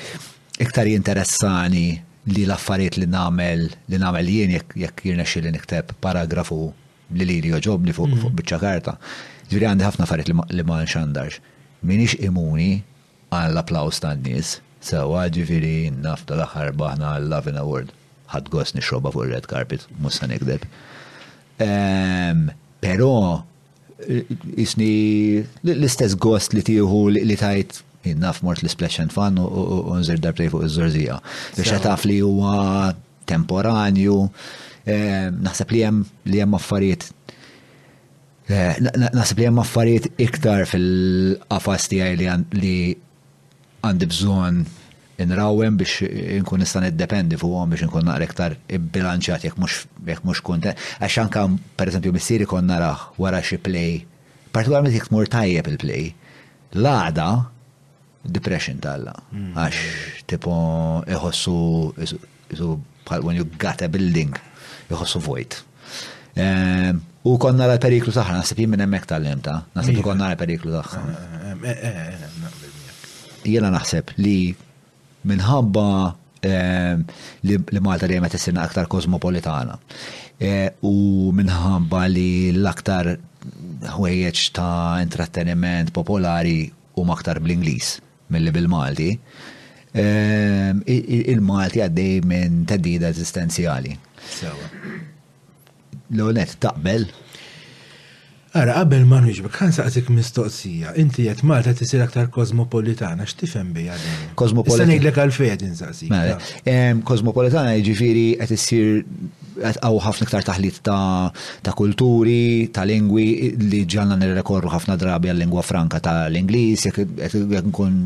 Iktar jinteressani li l-affarijiet li nagħmel li nagħmel jien jekk jekk jirnexxieli nikteb paragrafu li lili jogħġobni fuq fuq biċċa karta. Jiġifieri għandi ħafna affarijiet li ma li ma nxandarx. M'iniex imuni għall-applaws tan-nies, sewwa, jiġifieri naf dal-aħħar rbaħna l-Lovin Award. Ħadt gost nixrobha fuq ir-red carpet, mhux se nigdeb. Ehm, però Isni l-istess gost li tieħu li tajt naf mort l-splash and fun u nżir darbtej fuq iż-żorzija. Biex taf li huwa temporanju, eh, naħseb li hemm li hemm affarijiet eh, naħseb li hemm affarijiet iktar fil-qafas tiegħi li Għandi bżonn inrawwem biex inkun nista' niddependi fuqhom biex inkun naqra iktar ibbilanċjat jekk mhux jekk mhux kuntent. Għax anke pereżempju missieri kont narah wara xi play, partikolarment jekk tmur tajjeb il-play, l-għada depression t'Alla għax tipo iħossu Isu bħal when you gut a building, jħossu vojt. Ehm, u konna nara l-periklu taħħa, nasib jien minn hemmhekk tal-limta, nasib iva. konna nara l-periklu taħħa. Ehm, eh, eh, eh, Jena naħseb li minħabba ehm, li Malta dejjem qed issirna aktar kosmopolitana. U minħabba li l-aktar ħwejjeġ ta' intratteniment popolari u maktar bl-Inglis. Milli bil-Malti, il-Malti għaddej minn theddida eżistenzjali. Sewwa. L-ewwel nett taqbel? Ara, qabel ma nwieġbek, ħa nsaqsik mistoqsija. Inti qed Malta tisir aktar kosmopolitana, x'tifhem biha din? Kosmopolitana. Se ngħidlek għalfejn qed insaqsik. Mela, kosmopolitana jiġifieri qed issir qed hawn ħafna iktar taħlit ta' kulturi, ta' lingwi li ġalna nirrekorru ħafna drabi għal-lingwa franka ta' l-Ingliż, jekk nkun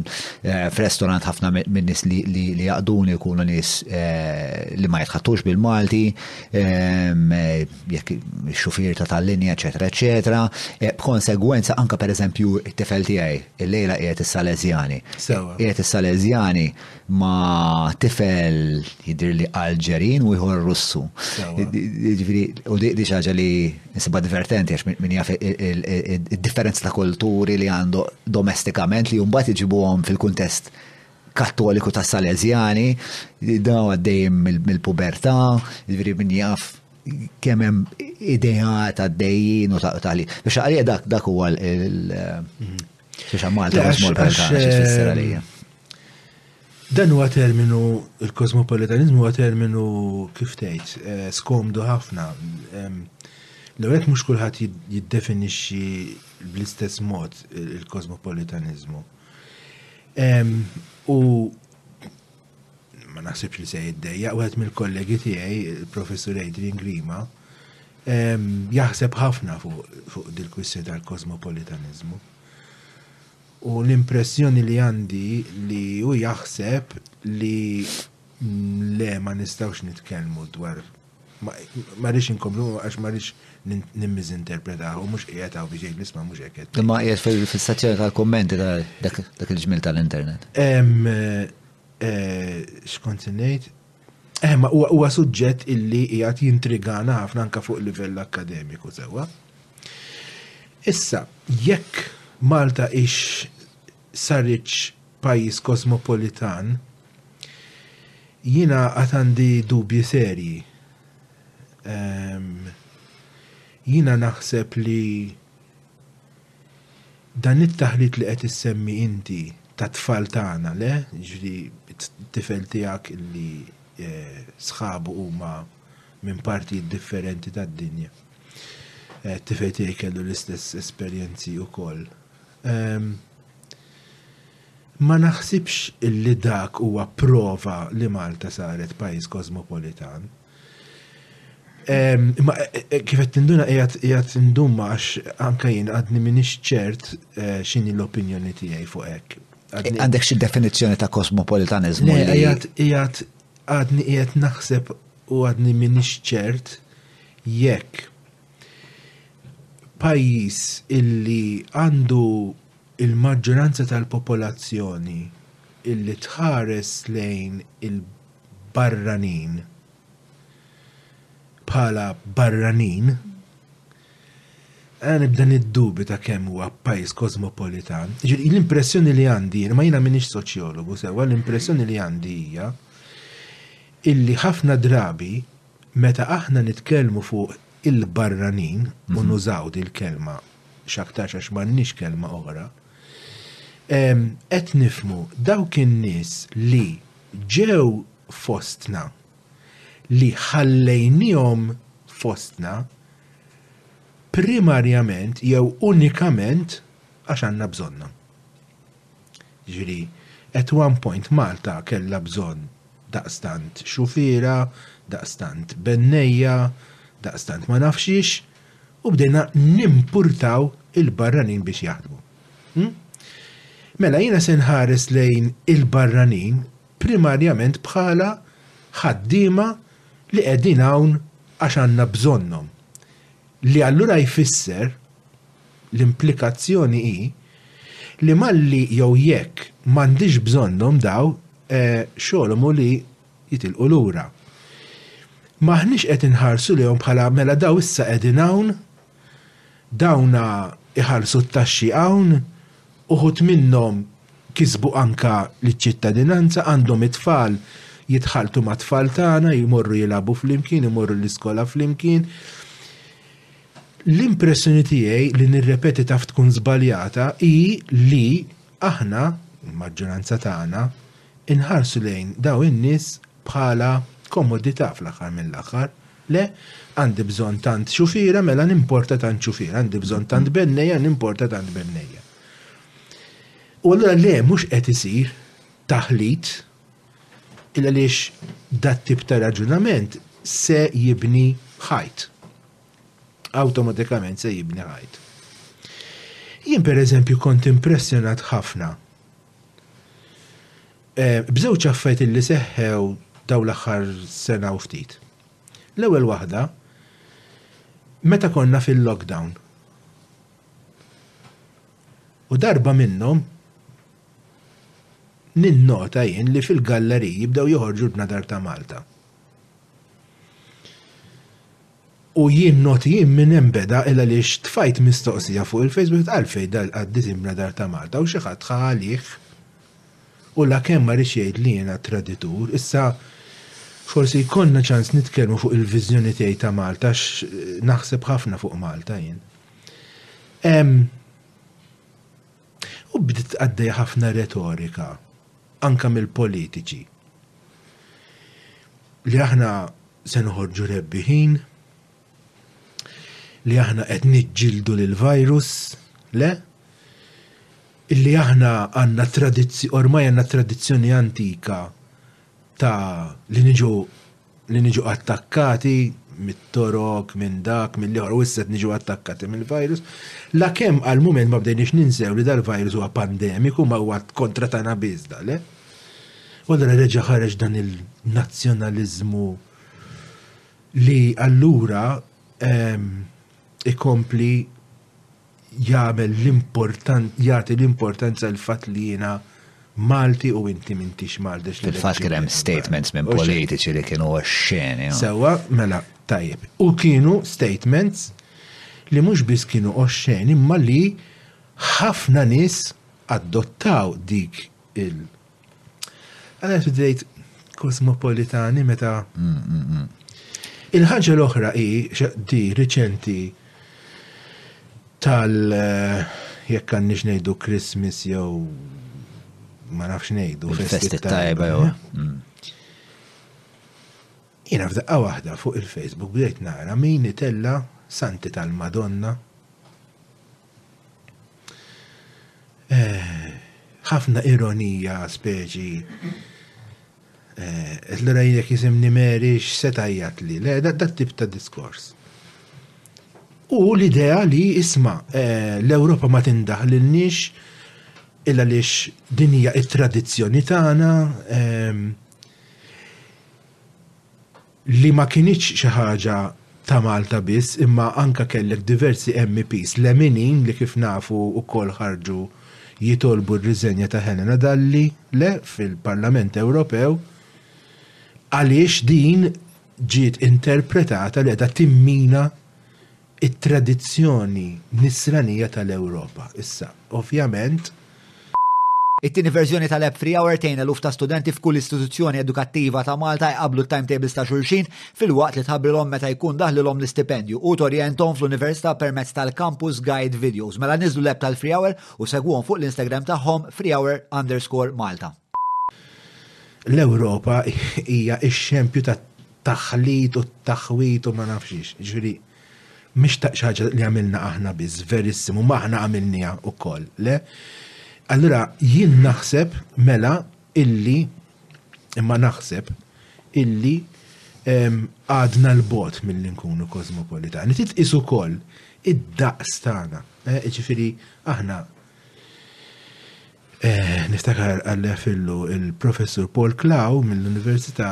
eh, f'restorant ħafna min-nies li jaqduni jkunu nies eh, li ma jitħattux bil-Malti, ehm, eh, jekk xufier ta' tal-linja, eċetera, eċetera. B'konsegwenza anka pereżempju t-tifel tiegħi, il-lejla qiegħed is-Salezjani. Qiegħed is-Salezjani ma' tifel jidir li Alġerin u jħor Russu. U di xaġa li nisibha divertenti għax min jaf id-differenza ta' kulturi li għandu domestikament li jumbat iġibuhom fil-kuntest kattoliku ta' Salezjani, daw għaddejjem mill-pubertà, jiġifieri min jaf kemm hemm idea ta' dejjin u ta' li. Biex għalija dak dak huwa l- Xiex Malta kosmopolitana xiex fisser għalija. Dan huwa terminu, il-kosmopolitanizmu huwa terminu kif tgħid, eh, skomdu ħafna. L-għek mhux kulħadd jiddefinixxi bl-istess mod il-kosmopolitanizmu. U ma naħsibx li se jiddejja, u mill-kollegi tiegħi, il-professur Adrian Grima, jaħseb ħafna fuq dil-kwissjoni tal-kosmopolitanizmu. U l-impressjoni li għandi li u jaħseb li le ma nistawx nitkellmu dwar Marriċ inkomplu, għax marriċ nimmizinterpreta, u mux qiegħed għaw biex jgħid nisma mux hekk. Imma qiegħed fil-sezzjoni tal-kommenti ta' dak il-ġmil tal-internet. Eh, xkont ngħid, eh, ma huwa suġġett illi qiegħed jintrigana ħafna anka fuq livell akkademiku sewwa. Issa, jekk Malta ix sarriċ pajjiż kosmopolitan, Jiena għad għandi dubji serji. Jiena naħseb li dan it-taħlit li qed issemmi inti tat-tfal tagħna, le? Jiġifieri t-tifel tiegħek li sħabu huma minn partijiet differenti tad-dinja. It-tifel tiegħi kellu l-istess esperjenzi wkoll. Ma naħsibx li dak huwa prova li Malta saret pajjiż kosmopolitan. Imma kif qed tinduna qiegħed indumma għax anke jien għadni m'iniex ċert x'inhi l-opinjoni tiegħi fuq hekk. Għandek xi definizzjoni ta' kosmopolitaniżmu? Qiegħed għadni qiegħed naħseb u għadni m'iniex ċert jekk pajjiż illi għandu Il-maġġoranza tal-popolazzjoni li tħares lejn il-barranin bħala barranin, għana nibda niddubita kemm huwa pajjiż kosmopolitan. Ġifieri l-impressjoni li għandi, ma jiena m'iniex soċjologu sewwa, l-impressjoni li għandi hija illi ħafna drabi meta aħna nitkellmu fuq il-barranin u mhm. nużaw dil-kelma x'aktarx għax m'għandniex kelma oħra, qed nifhmu dawk in-nies li ġew fostna, li ħallejniehom fostna primarjament jew unikament għax għandna bżonnhom. Jiġifieri, at one point Malta kellha bżonn daqstant xufiera, daqstant bennejja, daqstant ma nafx xiex, U bdejna nimpurtaw il-barranin biex jaħdmu. Hm? Mela jiena se nħares lejn il-barranin primarjament bħala ħaddiema li qegħdin hawn għax għandna bżonnhom. Li allura jfisser l-implikazzjoni hi li malli jew jekk m'għandix bżonnhom daw eh, xogħolhom li jitilqu lura. M'aħniex qed inħarsu lejhom bħala mela dawn issa qegħdin hawn, dawna jħallsu t-taxxi hawn, uħud minnhom kisbu anke ċ-ċittadinanza, għandhom it-tfal, jitħalltu mat-tfal tagħna, jmorru jilagħbu flimkien, imorru l-iskola flimkien. L-impressjoni tiegħi li nirrepeti taf tkun żbaljata hi li aħna, il-maġġoranza tagħna, Inħarsu lejn dawn in-nies bħala komodità fl-aħħar mill-aħħar. Le, għandi bżonn tant xufiera mela nimporta tant xufiera, għandi bżonn tant bennejja nimporta tant bennejja. U allura le mhux qed isir taħlit il għaliex dat tip ta' raġunament se jibni ħajt. Awtomatikament se jibni ħajt. Jien pereżempju kont impressjonat ħafna B'żewġ affarijiet illi seħħew dawn l-aħħar sena u ftit. L-ewwel waħda, meta konna fil-lockdown. U darba minnhom ninnota jien li fil-galleriji bdew joħorġu l-bnadar ta' Malta. U jien not jien minn hemm beda il għaliex tfajt mistoqsija fuq il-Facebook qed għalfejn dal qaddis ibna dar ta' Malta u xi ħadd ħa għalih u la kemm ma riedx jgħid li jiena traditur issa forsi jkollna ċans nitkellmu fuq il-viżjoni tiegħi ta' Malta għax naħseb ħafna fuq Malta jien. Ehm U bdiet għaddejja ħafna retorika anke mill-politiċi li aħna se noħorġu rebbieħin, li aħna qed niġġieldu lill-virus, le? Illi aħna għandna tradizzjoni, ormai għandna tradizzjoni antika ta' li niġu li niġu attakkati mit-torok, minn dak, mill-ieħor, u issa niġu attakkati mill-virus, la kemm għal mument ma bdejniex ninsew li dal-virus huwa pandemiku ma huwa kontra tagħna biss dale. U allura reġa' ħareġ dan il-nazzjonaliżmu li allura ehm, ikompli jagħmel l-importan jagħti l-importanza l fatt li jiena Malti u inti m'intix Maldex. Fil-fatt kien hemm statements minn politiċi li kienu oxxeni. Sewwa, mela, tajjeb. U kienu statements li mhux biss kienu oxxeni imma li ħafna nies adottaw dik il- Għana t-dejt kosmopolitani meta. Mm, mm, mm. Il-ħagġa l-oħra i di riċenti tal eh, jekk għannix nejdu Christmas jew ma nafx nejdu festi tajba jew. Eh? Jena f'daqqa waħda fuq il-Facebook bdejt nara min itella Santi tal-Madonna Eh, ħafna ironija speċi. Eh, et l-ra jek jisimni Mary x'setajjat li, le, dat tip ta' diskors. U l-idea li isma eh, l-Europa ma tindaħ l-nix illa lix dinija it-tradizzjoni tagħna. Ehm, li ma kinitx xi ħaġa ta' Malta biss imma anke kellek diversi MEPs leminin li kif nafu wkoll ħarġu jitolbu r-riżenja ta' Helena Dalli le fil-Parlament Ewropew għaliex din ġiet interpretata li qiegħda timmina it-tradizzjoni nisranija tal-Ewropa. Issa, ovvjament. It-tieni verżjoni tal-App Free Hour tgħin eluf ta' studenti f'kull istituzzjoni edukattiva ta' Malta jqabblu t-timetables ta' xulxin filwaqt li tħabbrilhom meta jkun daħlilhom l-istipendju u torjenthom fl-Università permezz tal-Campus Guide Videos. Mela niżżlu l-App tal-Free Hour u segwuhom fuq l-Instagram tagħhom freehour_malta. L-Ewropa hija x-xempju tat-taħlit u t-taħwid u ma nafx xiex. Jiġifieri, mhix xi ħaġa li għamilna aħna biss, verissimu, ma aħna għamilniha wkoll, le? Allura jien naħseb mela illi, imma naħseb illi għadna 'l bogħod milli nkunu kosmopolitani. Trid tqis ukoll id-daqs tagħna. Jiġifieri aħna Eh, niftakar għalle fillu il-professur Paul Clow mill-Università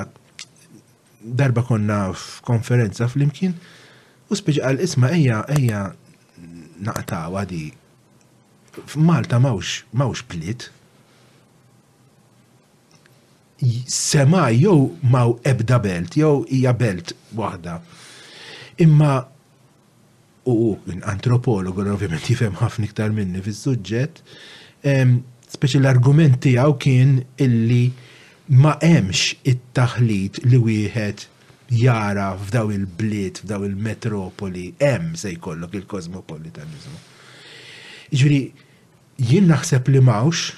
darba konna f'konferenza fl-imkien u speċi għal isma eja eja naqta għadi f'Malta mawx mawx plit sema jew maw ebda belt jew hija belt waħda imma u hu minn antropologu li ovvjament jifhem ħafna iktar minni fis-suġġett, speċi l-argument tiegħu kien illi ma hemmx it-taħlit li wieħed jara f'daw il-bliet, f'daw il-metropoli, hemm se jkollok il-kosmopolitanizmu. Ġifieri, Jien naħseb li m'hawnx,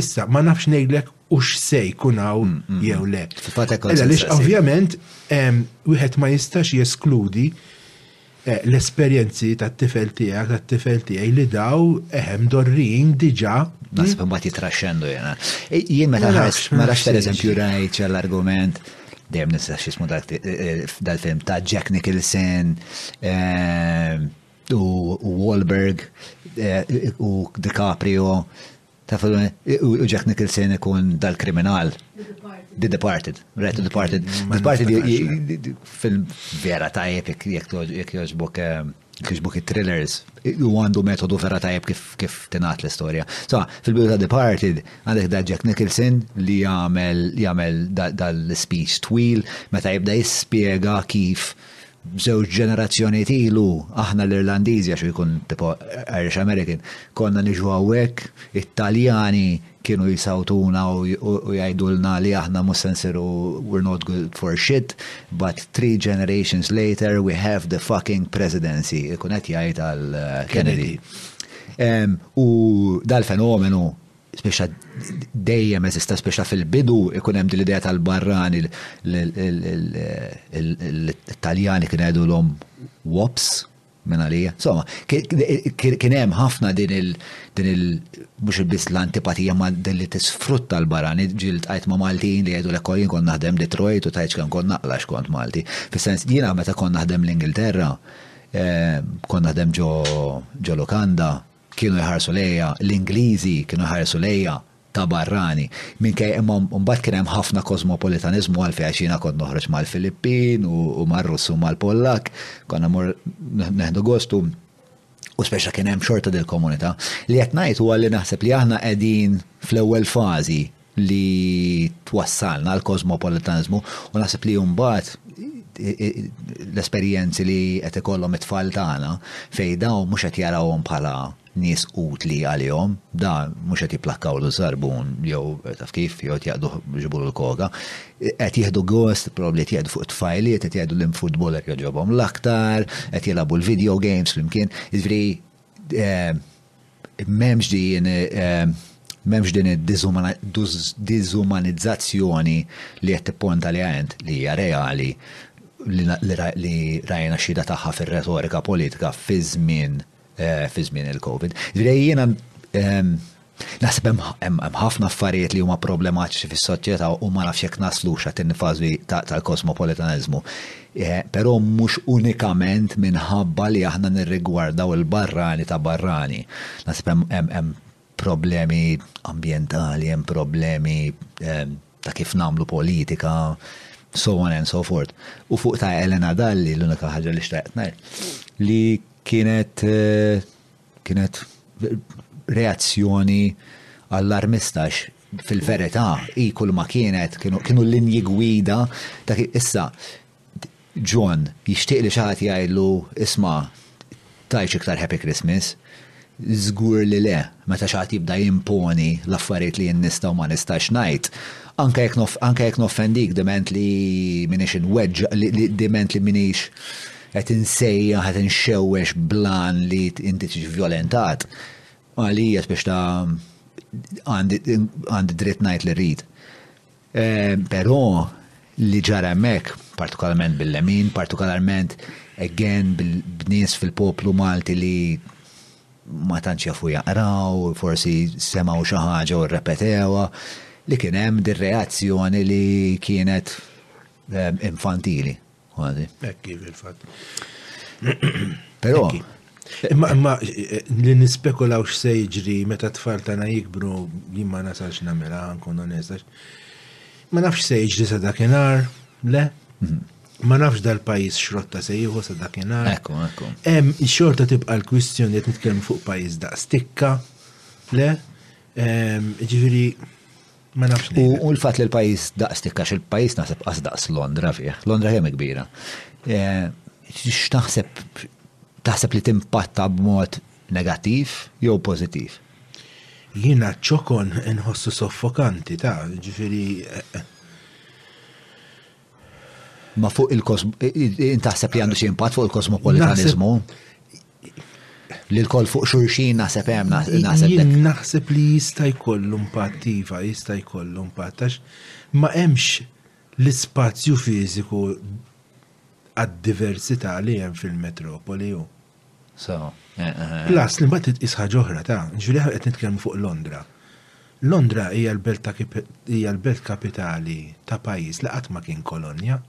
issa ma nafx ngħidlek u x'se jkun hawn jew le. Għaliex ovvjament wieħed ma jistax jeskludi eh, l-esperjenzi tat-tifel tiegħek, tat-tifel tiegħi li daw eħem dorrin diġà Nasib hmm? imbagħad jitraxxendu jena. Jien meta ħares ma nafx pereżempju rajt l-argument dejjem nistax jismu eh, eh, dal-film ta' Jack Nicholson eh, u Wahlberg eh, u DiCaprio ta' fil u Jack Nicholson ikun dal-kriminal. The Departed, right, The Departed. The Departed film vera tajjeb jek joġbok eh, kixbuk il-thrillers, u għandu metodu vera tajjeb kif, kif tenat l-istoria. So, fil-bidu ta' Departed, għandek da' Jack Nicholson li jagħmel dal-speech twil meta jibda jispjega kif B'żewġ ġenerazzjonijiet ilu, aħna l-Irlandiżi, għax ikun tipo Irish American, konna niġu hawnhekk, it-Taljani kienu jsawtuna u jgħidulna li aħna mhux se nsiru we're not good for shit, but three generations later we have the fucking presidency, ikun qed jgħid għal Kennedy. U dal-fenomenu Spiċċa dejjem eżista spiċċa fil-bidu ikun hemm din l-idea tal-barrani l-Italjani kien għedulhom wops minn għalija. Insomma, kien hemm ħafna din il din il mhux biss l-antipatija ma din li tisfrutta l-barrani ġil tqajt ma' Maltin li jgħidu l jien kont naħdem Detroit u tajt kemm kont naqla x'kont Malti. Fis-sens jiena meta kont naħdem l-Ingilterra, kont naħdem ġo Lukanda, Kienu jħarsu lejja, l-Ingliżi kienu jħarsu lejja, ta' barrani. Minkejja, imma mbagħad kien hemm ħafna kosmopolitaniżmu għalfejn għax jiena kont noħroġ mal-Filippin u mar-Russ u mal-Pollakk, konna mmorru neħdu gost u u speċa kien hemm xorta dil-komunità. Li qed ngħid huwa li naħseb li aħna qegħdin fl-ewwel fażi li twassalna għal kosmopolitaniżmu u naħseb li mbagħad l-esperjenzi li qed ikollhom it-tfal tagħna fejn dawn mhux qed jarawhom bħala nies utli għalihom, da mhux qed jipplakkawlu ż-żarbun jew taf kif jew qed jaqduh jġibulu l-koka, qed jieħdu gost probabbli qed jaqdu fuq it-tfajliet qed jgħidu li l-futbol qed jogħġobhom l-aktar, qed jilagħbu l-video games flimkien, jiġri M'hemmx din m'hemmx din id-diżumanizzazzjoni li qed tipponta għaliha int li hija reali li rajna xhieda tagħha fir-retorika politika fi żmien fi żmien il-COVID. Jiena Naħseb hemm hemm ħafna affarijiet li huma problematiċi fis-soċjetà u ma nafx jekk naslux għat-tieni fażi tal-kosmopolitaniżmu. Eh, però mhux unikament minħabba li aħna nirrigwardaw il-barrani ta' barrani. Naħseb hemm hemm problemi ambjentali, hemm problemi eh, ta' kif nagħmlu politika, so on and so forth. U fuq ta' Elena Dalli, l-unika ħaġa li xtaqt ngħid, li kienet eh, Kienet reazzjoni allarmistax fil-verità hi kull ma kienet kienu l-linji gwida ta' issa John jixtieq li xi ħadd jgħidlu isma' tajx iktar Happy Christmas. Żgur li le, meta xi ħadd jibda jimponi l-affarijiet li jien nista' u ma nistax ngħid. Anke jekk anke jekk noffendik diment li m'iniex inweġġa' li diment li m'iniex Qed insejjaħ, qed inxewwex bl-għan li inti tiġi vjolentat, għalija spiex ta' għandi dritt ngħid li rrid. Ehm, però li ġara hemmhekk, partikolarment bil-lemin, partikolarment again bil-bnies fil-poplu Malti li ma tantx jafu jaqraw, forsi semaw xi ħaġa u rrepetewa, li kien hemm dir-reazzjoni li kienet ehm, infantili. Għadi. Ekki, fil-fat. Pero. Imma imma eh, li nispekulaw x'se jiġri meta tfal tagħna jikbru jien ma nasalx nagħmilha nkun onestax. Ma nafx se jiġri sa dakinhar, le? Mhm. Ma nafx dal-pajjiż xrotta se jieħu sa dakinhar. Ekku, ekku. Hemm xorta tibqa' l-kwistjoni qed nitkellmu fuq pajjiż daqstikka, le? Ġifieri Ma nafx. U l-fatt li l-pajjiż daqs tikkax il-pajjiż naħseb qas daqs Londra fih. Londra kemm kbira. Eh, x'taħseb taħseb li timpatta b'mod negattiv jew pożittiv? Jiena ċokon inħossu soffokanti ta' ġifieri eh, eh. Ma fuq il-kosm, intaħseb li għandu xi impatt fuq il-kosmopolitanizmu? li l-koll fuq xurxin naħseb hemm naħseb. Jien naħseb li jista' jkollu impatt iva, jista' jkollu impatt għax ma hemmx l-ispazju fiżiku għad-diversità li hemm fil-metropoli hu. So, eh, eh, eh. Plus li mbagħad titqis ħaġa oħra ta' ġifieri aħna qed nitkellmu fuq Londra. Londra hija l-belt hija l-belt kapitali ta' pajjiż li qatt ma kien kolonja,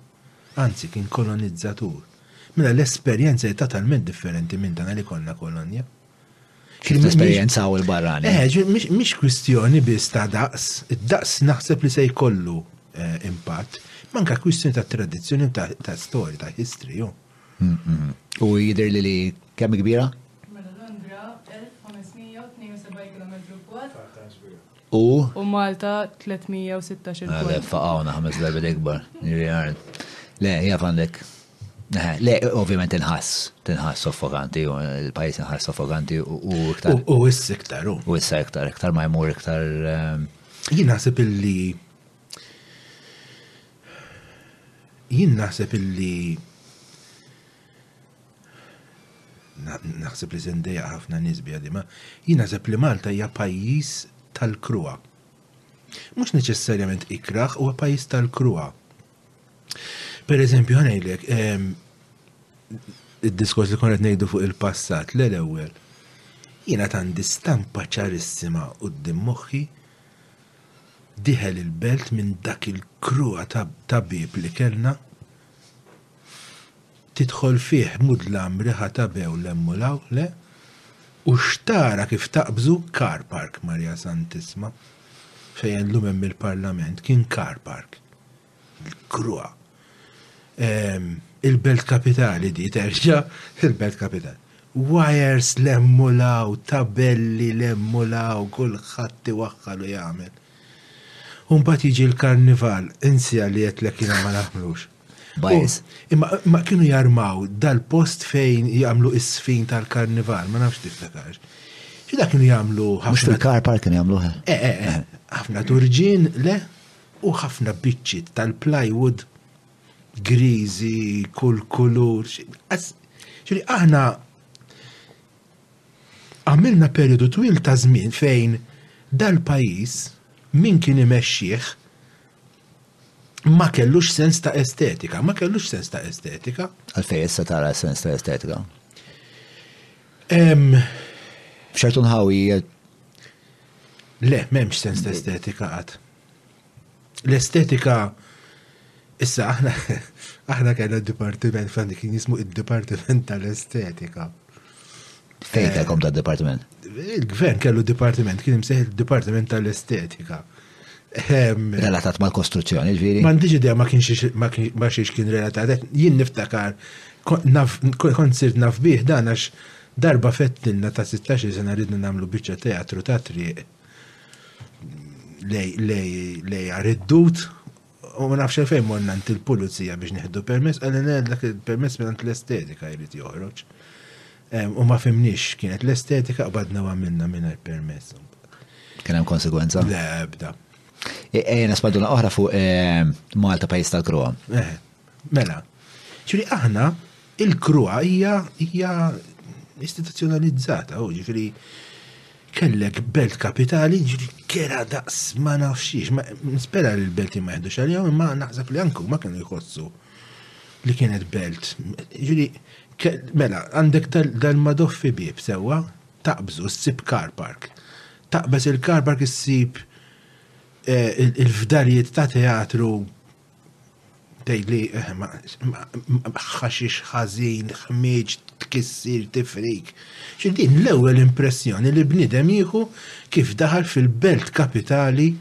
anzi kien kolonizzatur. Mela l-esperjenza hi totalment differenti minn tagħna li konna kolonja. Kif nesperjenzaw il-barrani? Eh, mhix kwistjoni biss ta' daqs, id-daqs naħseb li se jkollu eh, impatt, manka kwistjoni ta' tradizzjoni ta' storja, ta' history. U jidher li li kemm kbira? Mela Londra 1572 km kwad. U? U Malta 316 il-punt. Għalek faqawna ħames darbit ikbar, Niri Arn. Le, jaf għandek. Le, ovvjament inħass, tinħass soffokanti, u l-pajis inħass soffokanti u iktar. U iss iktar, u. U issa iktar, iktar ma jmur iktar. Ehm, jien naħseb illi. Jien naħseb illi. naħseb li sendeja ħafna nies biha dima, jien naħseb li Malta hija pajjiż tal-kruha. Mhux neċessarjament ikraħ huwa pajjiż tal-kruha. Per eżempju, ħanejlek, ehm, id-diskors li konet ngħidu fuq il-passat l-ewwel, jiena għandi stampa ċarissima qudiem moħħi diħel il-belt minn dak il-kruha ta' bib li kellna Tidħol fih mudlam riħa ta' bewl hemm u 'l hawn, le? U x'tara kif taqbżu car park Maria Santissma. Fejn llum hemm il-Parlament kien car park. Kruha. Ehm, il-Belt Kapitali di terġa', il-Belt Kapitali. Wires 'l hemm u 'l hawn, tabelli 'l hemm u 'l hawn, kulħadd iwaħħal u jagħmel. U mbagħad jiġi l-karnival, insja li għedtlek jiena ma naħmlux. Bajs. Imma ma kienu jarmaw dal-post fejn jagħmlu is-sfin tal-karnival, ma nafx tiftakarx. X'da kienu jagħmlu ħafna. Mhux fil-kar park kienu jagħmluha. Eh, eh, eh, eh, ħafna turġin le u ħafna biċċiet tal-plywood griżi, kull kulur. Xiri, aħna Għamilna perijodu twil ta' żmien fejn dal-pajjiż, min kien imexxih, ma kellux sens ta' estetika, ma kellux sens ta' estetika. Għalfejn issa tara sens ta' estetika? F'ċertu nħawi Le, m'hemmx sens ta' estetika qatt. L-estetika Issa, aħna, aħna kellna dipartiment f'għandi kien jismu id-dipartiment tal-estetika. Fejn kellkom da dipartiment? Il-gvern kellu dipartiment, kien imseħ il-dipartiment tal-estetika. Ehm, relatat mal kostruzzjoni ġviri? Man diġi idea ma kienx ma xiex kien relatat, jien niftakar, kont sirt naf bih dan għax darba fettilna ta' 16 sena ridna namlu bieċa teatru ta' triq lej għariddut, u ma nafx fejn morna int il-pulizija biex nieħdu permess, għalli ngħidlek il-permess minn l-estetika jrid joħroġ. U ma fimniex kienet l-estetika qbadna għamilna minn il-permess. Kien hemm konsegwenza? Le, ebda. Ejja e, e, naspaduna oħra fuq e, Malta pajjiż tal-Kroa. Mela, ċri aħna il-krua hija hija istituzzjonalizzata, u ġifiri kellek belt kapitali ġifiri kera daqs ma nafxiex, ma nispera li l-belti ma jħedux għal-jom, ma naħseb li anku ma kienu jħossu li kienet belt. Ġifiri, mela, għandek dal-madoffi bib sewa, taqbżu, s-sib car park. Taqbez il-car park s-sib eh, il-fdarijiet ta' teatru Tejli eh, ħaxix ħażin, ħmieġ, tkissir, tifrik. X'din l-ewwel impressjoni li bniedem jieħu kif daħal fil-belt kapitali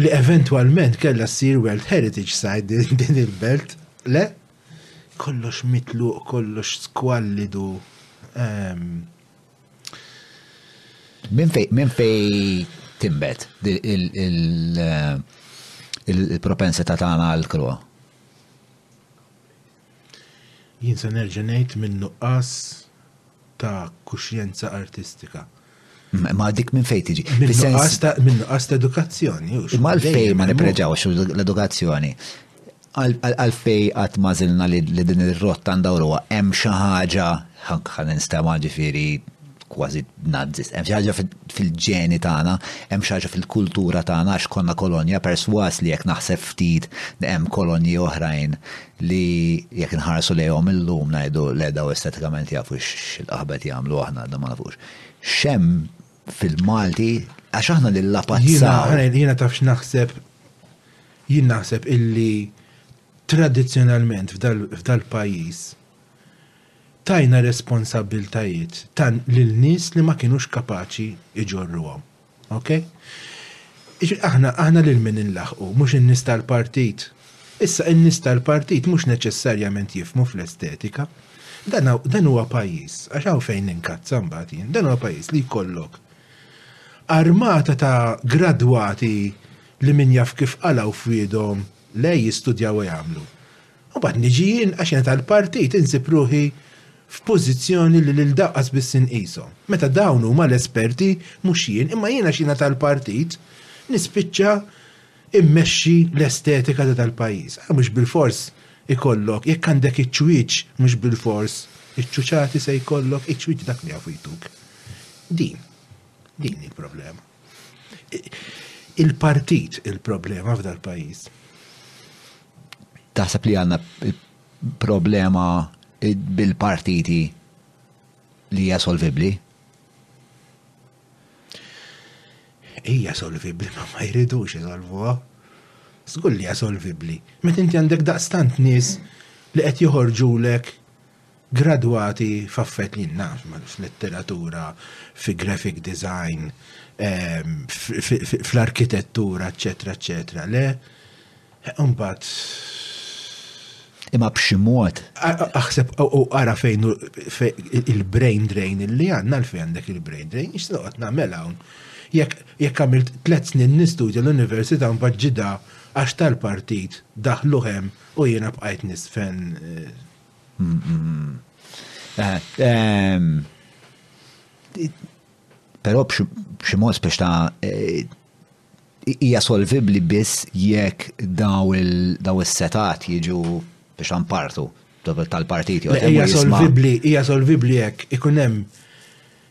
li eventwalment kellha ssir World Heritage Site din il-belt, le? Kollox mitluq, kollox skwallidu. Ehm, Minn fej timbet il-propensità tagħna għal kru? Jien se nerġa' ngħid minn nuqqas ta' kuxjenza artistika. Ma dik minn fejn tiġi? Minn nuqqas ta' edukazzjoni. Ma l-fejn ma nippreġawx l-edukazzjoni. Għalfejn qatt ma għażilna li din ir-rotta ndawruha? Hemm xi ħaġa, ħa ninstema' ġifieri kważi Nazis, hemm xi ħaġa fil-ġeni tagħna, hemm xi ħaġa fil-kultura tagħna għax konna kolonja persważ li jekk naħseb ftit li hemm kolonji oħrajn li jekk inħarsu lejhom illum ngħidu le dawn estetikament jafu x'il-qaħbet jagħmlu aħna għadna ma nafux. X'hemm fil-Malti għax aħna lil lapazzaw. Jiena taf x'naħseb Jien naħseb illi tradizzjonalment f'dal-pajjiż tajna responsabbiltajiet ta' lil nies li ma kinux kapaċi jġorruhom. Ok? Jiġifieri aħna aħna lil min inlaħħqu, mhux in-nies tal-partit? Issa in-nies tal-partit mhux neċessarjament jifhmu fl-estetika. Dan dan huwa pajjiż, għax hawn fejn ninkazza mbagħad jien, dan huwa pajjiż li jkollok armata ta' gradwati li min jaf kif qalgħu f'wiedhom le jistudjaw u jagħmlu. U mbagħad niġi jien għax jiena tal-partit insib ruħi f'pożizzjoni li lil dawk qas biss inqishom. Meta dawn huma l-esperti mhux jien, imma jien għax jiena tal-partit nispiċċa immexxi l-estetika ta' dal-pajjiż. Ara mhux bilfors ikollok, jekk għandek iċ-ċwieċ mhux bilfors iċ-ċuċati se jkollok iċ-ċwieċ dak li jafu jtuk. Din, din hi l-problema. Il-partit il-problema f'dal-pajjiż. Taħseb li għandna problema bil-partiti li hija solvibbli? Hija solvibbli ma ma jridux isolvuha. Żgur li hija solvibbli. Meta inti għandek daqstant nies li qed joħorġulek Gradwati f'affett li naf, f'letteratura, fi graphic design, fl-arkitettura, eċċetera, eċċetera, le? Imbagħad. Imma b'xi mod. Aħseb u ara fejn il-brain drain li għandna l-fejn għandek il-brain drain, ix noqgħod nagħmel hawn. Jekk għamilt tliet snin nistudja l-università mbagħad ġida għax tal-partit daħlu hemm u jiena bqajt nisfen. Però b'xi mod spiex ta' eh, hija solvibli biss jekk daw is-setat jiġu biex ampartu tal-partit. Hija solvibli, hija solvibli jekk ikun hemm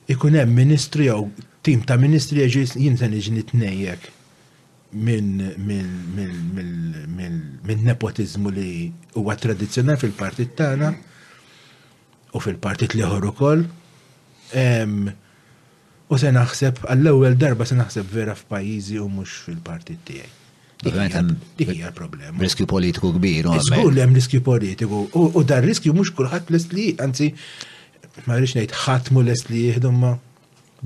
ikun hemm ministru jew tim ta' ministri jiġi jinsen iġni tnejjek. minn nepotiżmu li huwa tradizzjonali fil-partit tagħna u fil-partit liħor ukoll. U se naħseb għall-ewwel darba se naħseb vera f'pajjiżi u mhux fil-partit tiegħi. Dik hija problema. Riskju politiku kbir. Żgur li hemm riskju politiku u dar riskju mhux kulħadd lest li anzi ma rridx ngħid ħadd mhu lest li jieħdu ma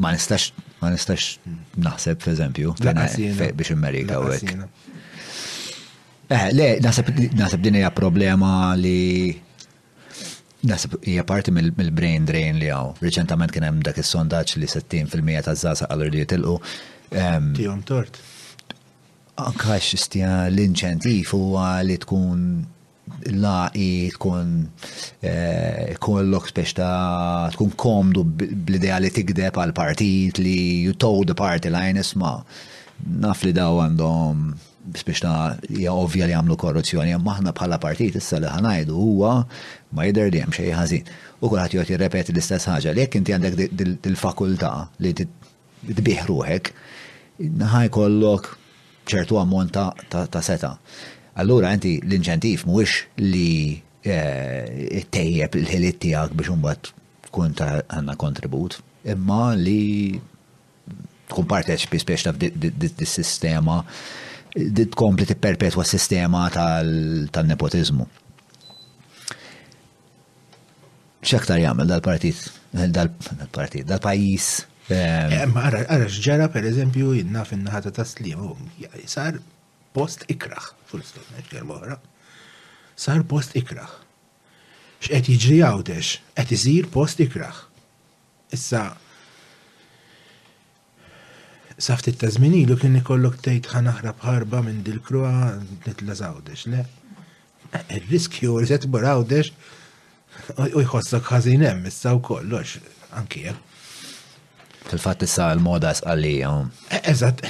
Ma nistax, ma nistax naħseb, per eżempju, biex immerika u għek. Eh, le, naħseb din hija problema li Nasib hija parti mill-brain drain li għaw. Reċentament kien hemm dak is-sondaġġ li 60% ta' żgħażagħ għal li jitilqu. Ehm, Tihom tort. Anka xistja l-inċentiv huwa li tkun l-AE tkun eh, kollok biex ta' tkun komdu bl-idea li tigdeb għal partit li you toe the party line isma' naf li daw għandhom biex ta' hija ovvja li għamlu korruzzjoni, imma aħna bħala partit issa li ħanajdu huwa ma jidher li hemm xejn ħażin. U kulħadd jgħod jirrepeti l-istess ħaġa li jekk inti għandek il-fakultà li tbigħ ruħek, ħa jkollok ċertu ammont ta' seta'. Allura inti l-inċentiv mhuwiex li eh, tejjeb il-ħiliet tiegħek biex imbagħad tkun ta' għandna kontribut, imma li tkun parteċipi spiex taf dis-sistema di tkompli tipperpetwa s-sistema tal-nepotizmu. X'aktar jagħmel dal-partit, dal-partit, dal-pajjiż? Ara, ara x'ġara pereżempju jinnaf in-naħata ta' Sliema, sar post ikraħ, full stop, kelma oħra. Sar post ikraħ. X'qed jiġri għawdex, qed isir post ikraħ. Issa, Sa ftit ta' żmien ilu kien ikollok tgħid ħa naħrab ħarba minn dil-krua nitla' Għawdex, le? Ir-riskju li se tmur Għawdex u jħossok ħażin hemm issa wkoll, għax anki hemm. Fil-fatt issa l-moda sqallija. E, eżatt.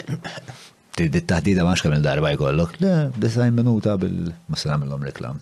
Dit taħdida ma kemm il-darba jkollok, le, disajn minuta bil-musla mill-om reklam.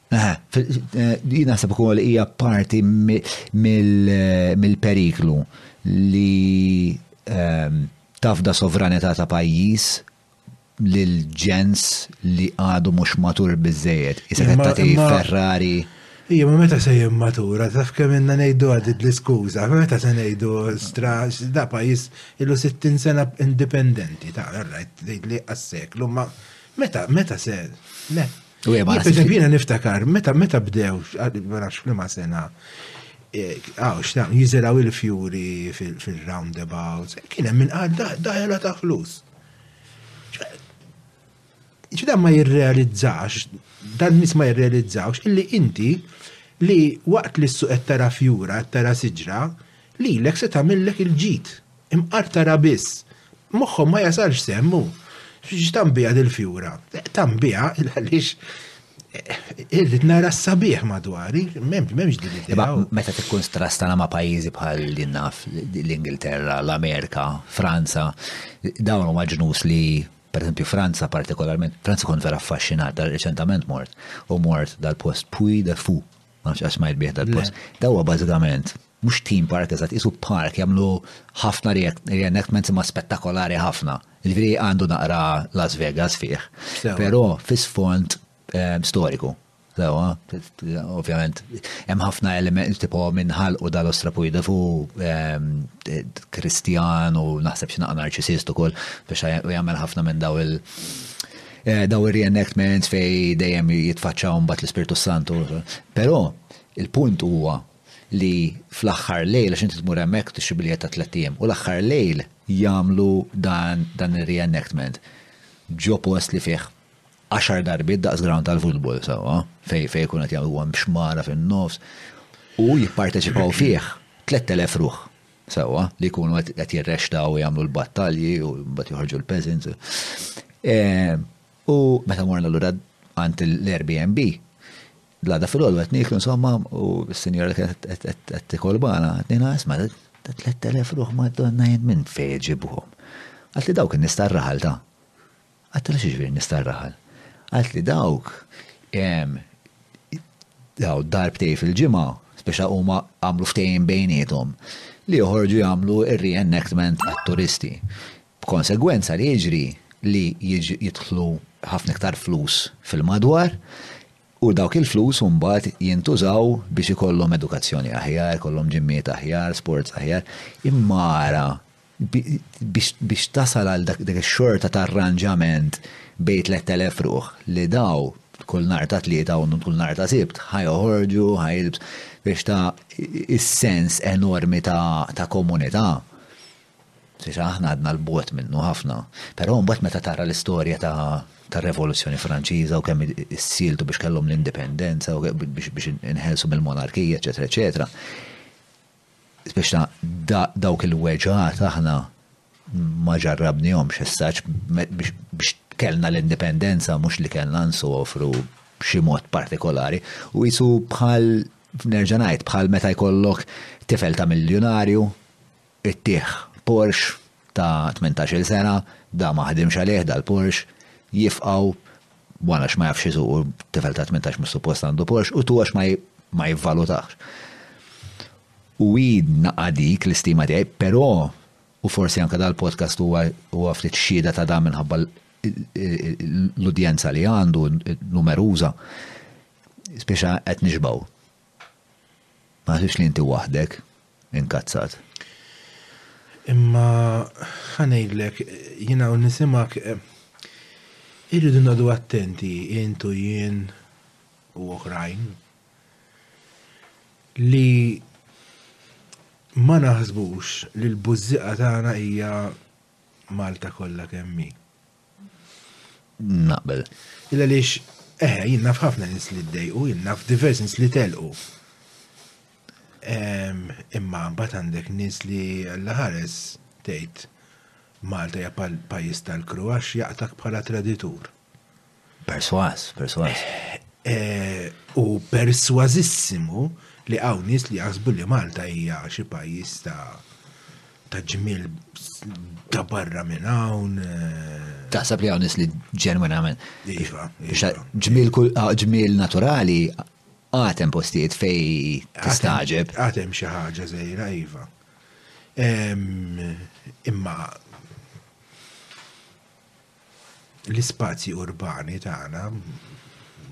Jien naħseb ukoll li hija parti mill-periklu li ehm, tafda sovranità ta' pajjiż lil ġens li għadu mhux matur biżejjed. Issa qed tagħti Ferrari. Ija, ma meta se matura, taf kemm inna ngħidu għadid l-iskuża, ma meta se ngħidu strax, da pajjiż illu 60 sena indipendenti, ta' rajt li għas-seklu, ma meta meta se. Le. Pereżempju jiena niftakar meta meta bdew ma nafx f'liema sena eh, għaw xtaq jiżiraw il-fjuri fil-roundabouts, kien hemm minn għadda dajla ta' flus. Ġda ma jirrealizzax, dan nis ma jirrealizzax, illi inti li waqt li s-suq tara fjura, tara siġra, li l-ek se tamillek il-ġit. Imqartara biss. Moħħhom ma jasalx sehem hu. X'tanbiha dil-fjura? Tanbiha għaliex irrid nara s-sabiħ madwari, m'hemmx din idea. Meta tikkun strastana ma' pajjiżi bħal li naf l-Ingilterra, l-Amerika, Franza, dawn huma ġnus li per esempio Franza partikolarment, Franza kont vera affaxxinat dar reċentament mort u mort dal-post Puy de Fou, ma nafx għax ma jitbieħ dal-post. Dawa bażikament Mhux theme park iżda tqisu park, jagħmlu ħafna re-enactments imma spettakolari ħafna. Jiġifieri għandu naqra Las Vegas fih, però fi sfond storiku. Sewwa, ovvjament, hemm ħafna elementi tipo minn ħalqu dal-Ostra Puidev hu Kristjan u naħseb xi naqra narċisist ukoll biex jagħmel ħafna minn daw il- daw ir-re-enactments fej dejjem jitfaċċaw mbagħad l-Ispirtu Santu. Però il-punt huwa li fl-aħħar lejl, għax inti tmur hemmhekk tixtri biljett ta' tlett ijiem, u l-aħħar lejl jagħmlu dan dan ir-reenactment ġo post li fih għaxar darbiet daqs ground tal-futbol sewwa fejn fejn ikun qed jagħmlu hemm xmara fin-nofs u jipparteċipaw fih 3000 ruħ sewwa li jkunu qed jirrextaw u jagħmlu l-battalji u mbagħad joħorġu l-peasants. Eh, u meta morna lura għand l-Airbnb, L-għada fil-għodu għet niklu insomma u s-sinjora kienet għet tikolbana, għet nina isma ta' 3000 ruħ ma' donna jen minn feġi buħom. Għat li dawk nistarraħal ta' għat li xieġvir nistarraħal. Għat li dawk daw darbtej fil-ġimma speċa huma għamlu ftejn bejnietom li joħorġu jagħmlu ir-reenactment għat-turisti. B'konsegwenza li jiġri li jidħlu ħafna iktar flus fil-madwar u dawk il-flus mbagħad jintużaw biex ikollhom edukazzjoni aħjar, ikollhom ġimmiet aħjar, sports aħjar. Imma ara, biex tasal għal dak ix-xorta ta' arranġament bejn tlett elef ruħ li daw kull nhar ta' Tlieta u kull nhar ta' Sibt ħa joħorġu, ħa jilbsu, biex ta' is-sens enormi ta' komunità. Sissa aħna għadna 'l bogħod minnu ħafna. Però mbagħad meta tara l-istorja ta' tar-Revoluzzjoni Franċiża u kemm issieltu biex kellhom l-indipendenza u biex inħelsu mill-monarkija, eċetera, eċetera, biex ta' dawk il-weġgħat aħna ma ġarrabnihomx essaċ biex kellna l-indipendenza mhux li kellna nsofru b'xi mod partikolari u jisu bħal nerġa' ngħid bħal meta jkollok tifel ta' miljunarju Ittih Porsche ta' tmintax-il sena, da ma ħdimx għalih dal-Porsche, jifqgħu, one għax ma jafx isuq u tifel ta' tmintax mhux suppost għandu Porsche u two għax ma jivvalutahx. U hi naqgħa dik l-istima tiegħi, però, u forsi anke dal-podcast huwa ftit xhieda ta' dan minħabba l-udjenza li għandu numeruża, spiċa qed nixbgħu. Ma naħsibx li inti waħdek inkazzat. Imma ħa ngħidlek, jien hawn nisimgħek irridu nagħdu attenti int u jien u oħrajn li ma naħsbux li l-bużżieqa tagħna hija Malta kollha kemm hi. Naqbel. Illa lix, eħe, jien naf ħafna nis li d-dejqu, jien naf diversi nis li telqu. Imma bat għandek nis li l-ħares tgħid Malta hija pajjiż tal-kru għax jaqtak bħala traditur. Perswas, perswas. Eh, u perswazissimu li għaw nis li jasbu li Malta hija xi pajjiż ta' ta' ġmil ta' barra minn hawn. Eh. Taħseb li hawn nis li ġenwinament. Iva, iva. Ġmil kull ah, ġmil naturali għatem postijiet fej tistaġeb. Għatem xi ħaġa żejra iva. Imma l-ispazji urbani tagħna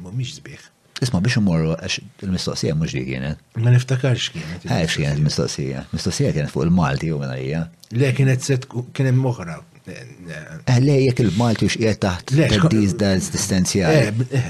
mhumiex sbieħ. Isma biex imorru għax il-mistoqsija mhux dik kienet. Ma niftakarx kienet. Eh, għax kienet mistoqsija. Mistoqsija kienet fuq il-Malti u minn għalija. Le kienet set kien hemm oħra. Eh, le jekk il-Malti u x'qiegħed taħt teddiż da eżistenzjali. Eh,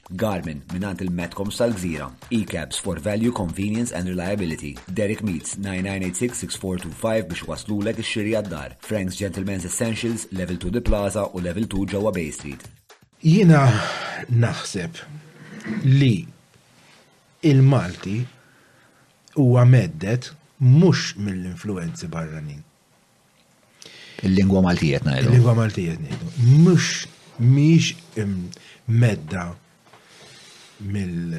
Garmin, mingħand il-MetComs tal-Gżira, eCabs for value, convenience and reliability, Derek Meets, 9986-6425 biex iwasslulek ix-xiri għad-dar, Frank's Gentlemen's Essentials, Level Two The Plaza u Level Two ġewwa Bay Street. Jiena naħseb li l-Malti huwa mhedded mhux mill-influwenzi barranin. Il-lingwa Maltija qed ngħidu. Il-lingwa Maltija qed ngħidu. Mhux mhix medda mill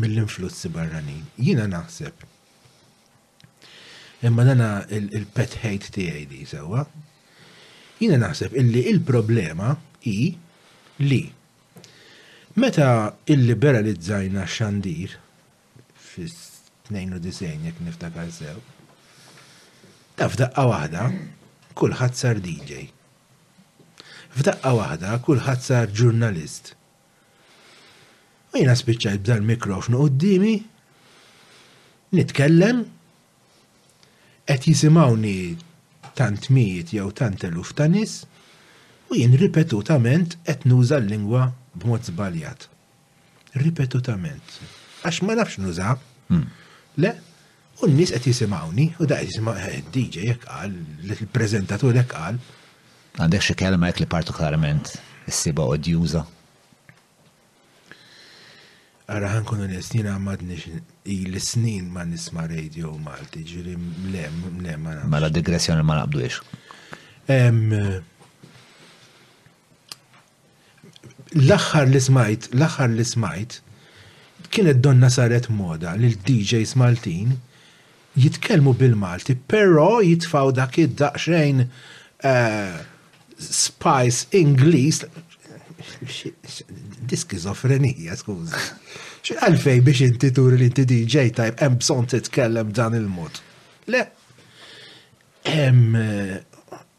mill-influssi barranin. Jiena naħseb. Imma dana il-pet hate tiegħi di sewwa. Jiena naħseb illi il-problema hi li meta il-liberalizzajna xandir fis-92 jekk niftakar sew. Ta' f'daqqa waħda kulħadd sar DJ. F'daqqa waħda kulħadd sar ġurnalist. U jiena spiċċajt b'dal-mikrofnu qudiemi, nitkellem, qed jisimgħuni tant mijiet jew tant eluf ta' nies u jien ripetutament qed nuża l-lingwa b'mod żbaljat. Ripetutament. Għax ma nafx nuża. Hmm. Le, u n-nies qed jisimgħuni u da qed jisimgħu eh, DJ jekk qal, il-preżentatur jekk qal. Għandek xi kelma hekk li partikolarment issiba odjuża? Ara ħan kunu l-snin għamadni il-snin ma nisma radio Malti, ġiri mlem, mlem ma nafx. Mela digressjoni ma naqbdu ix. L-aħħar li smajt, l-aħħar li smajt, kienet donnha saret moda li l-DJs Maltin jitkellmu bil-Malti però jitfgħu dak id-daqsxejn spice Ingliż, di skizofrenija skuża. Għalfejn biex inti turi li inti DJ tajjeb hemm bżonn titkellem b'dan il-mod? Le.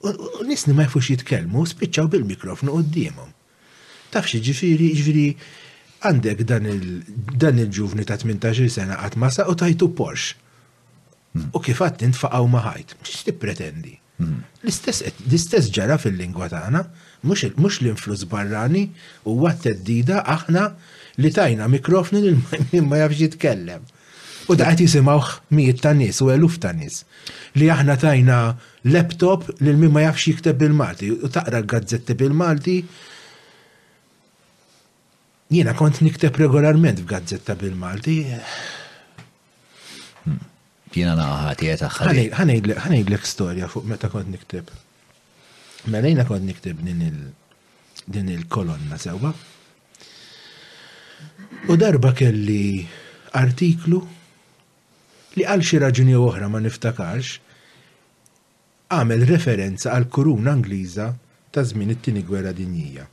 U nisni ma jfux jitkellmu, spiċċaw bil-mikrofonu qoddimhom. Taf xi ġifieri, ġifieri għandek dan il-ġuvni ta' 18 sena qatt ma saq u tajtu Porsche. Hmm. U kif għadd int faqgħu ma ħajt, x'tippretendi? tippretendi? Hmm. L-istess ġara fil-lingwa tagħna, mhux l-influss barrani huwa t-teddida aħna li tajna mikrofni li ma jafx jitkellem. U da qed jisimgħuh mijiet ta' nies u eluf ta' nies li aħna tajna laptop lil min ma jafx jikteb bil-Malti u taqra l-gazzetti bil-Malti. Jiena kont nikteb regolarment f'gazzetta bil-Malti. Hmm. Jiena naħati qed aħħari. Ħanejdlek storja fuq meta kont nikteb. Mela jiena kont nikteb din il-kolonna sewwa. U darba kelli artiklu li għal xi raġuni jew oħra ma niftakarx għamel referenza għal kuruna Ingliża ta' żmien it-Tieni Gwerra Dinjija.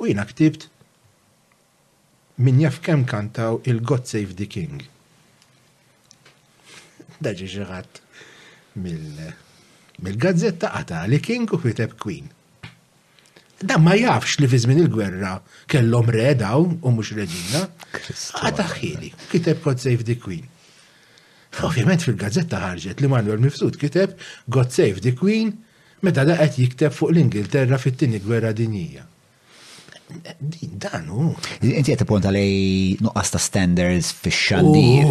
U jiena ktibt min jaf kemm kantaw il-God Save the King. Daġi xi ħadd mill-gazzetta qata li King u kiteb Queen. Dan ma jafx li fi żmien il-gwerra kellhom re dawn u mhux reġina. Għata ħili, kiteb God Save the Queen. Ovvjament fil-gazzetta ħarġet li Manuel Mifsud kiteb God Save the Queen meta da qed jikteb fuq l-Ingilterra fit-tieni gwerra dinjija. Din dan hu. Inti qed ipponta lej nuqqas ta' standards fix-xandir.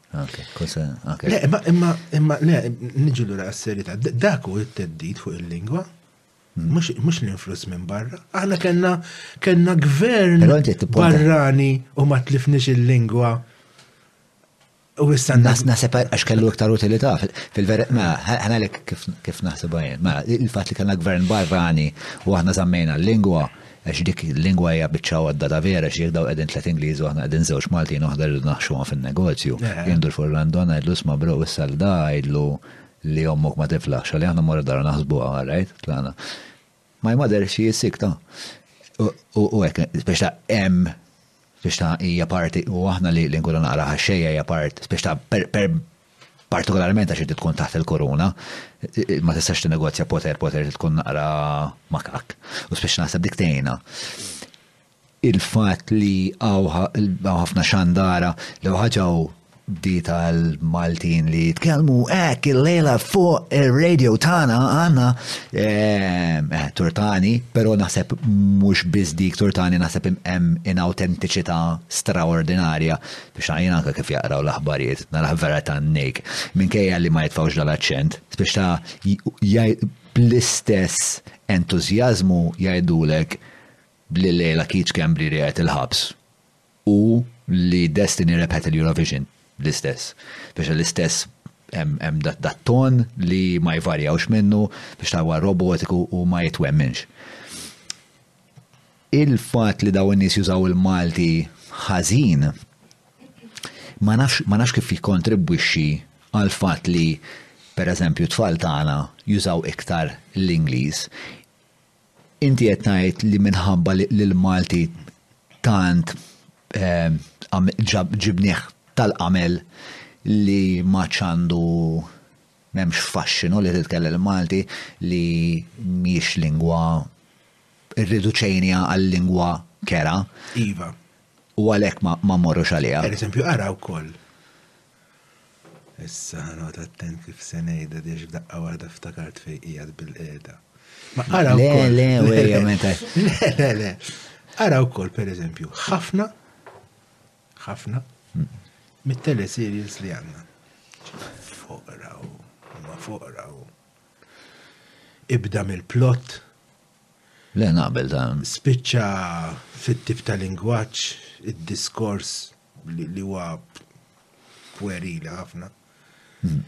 Le, imma, imma, imma, le, nġu l-ura għas-serita. Dak u it-teddit fuq il-lingwa. Mux mm. l-influss minn barra. Aħna kena, kena gvern barrani u ma tlifnix il-lingwa. U istan. Nasib għax kellu iktar utilità fil-veri, ma, ħana l kif naħseb għajen. Ma, il-fat li kena gvern barrani u aħna zammejna l-lingwa, Għax dik il-lingwa hija biċċa għodda ta' vera għax jekk dawn qegħdin tliet Ingliżi u aħna qegħdin żewġ Maltin u aħna rridu naħxuhom fin-negozju. Jien ndur fuq Rando u ngħidlu, isma' bro, issa lil da għidlu li ommok ma tiflaħx għalih aħna mmorru d-dar u naħsbuha, all right? Tlaqna. My mother, she is sick, ta'. U hekk, biex ta' hemm biex ta' hija parti u aħna li nkunu naqra ħaxxejja hija part biex ta' per partikolarment għax inti tkun taħt il-kuruna, ma tistax tinnegozja poter, poter li tkun naqra makak, u spiex naħseb dik tgħinha. Il-fatt li għaw ħafna xandara li ħaġaw di tal-Maltin li tkellmu ek il-lejla fuq il-radio tana għanna eh, eh, turtani, pero naħseb mux bizdik turtani naħseb hemm in-autentiċità straordinarja Biex ngħin anke kif jaqraw l-aħbarijiet, naraħ vera tant ngħid, minkejja li ma jitfgħux dal-aċċent, biex ta' jgħid bl-istess entużjażmu jgħidulek li Leila Keech Schembri rieqet il-ħabs u li Destiny rebħet il-Eurovision l-istess. Biex l-istess hemm dat-ton li ma jvarjawx minnu biex ta' huwa robotiku u ma jitwemminx. Il-fatt li dawn in-nies jużaw il-Malti ħażin ma nafx ma nafx kif jikkontribwixxi għal fatt li pereżempju t-tfal tagħna jużaw iktar l-Ingliż. Inti qed tgħid li minħabba li l-Malti tant ehm, ġab ġibnieh tal-qamel li ma ċandu memx faxxinu li titkellem Malti li miex lingwa irriduċejniha għal lingwa kerha. Iva. U għalhekk ma mmorrux għaliha. Per eżempju, ara wkoll. Issa ħanot attent kif se ngħidha diex daqqa waħda ftakart fejn qiegħed bil-qiegħda. Ma ara wkoll. Le, le, le, meta. Le, le, le. Ara wkoll, per eżempju, ħafna, ħafna, hmm. mit-teleserials li għandna. Foqra u ma foqra u Ibda mill-plott. Le naqbel dan. Spiċċa fit-tip ta' lingwaġġ, id-diskors li huwa pwerili ħafna. Hmm.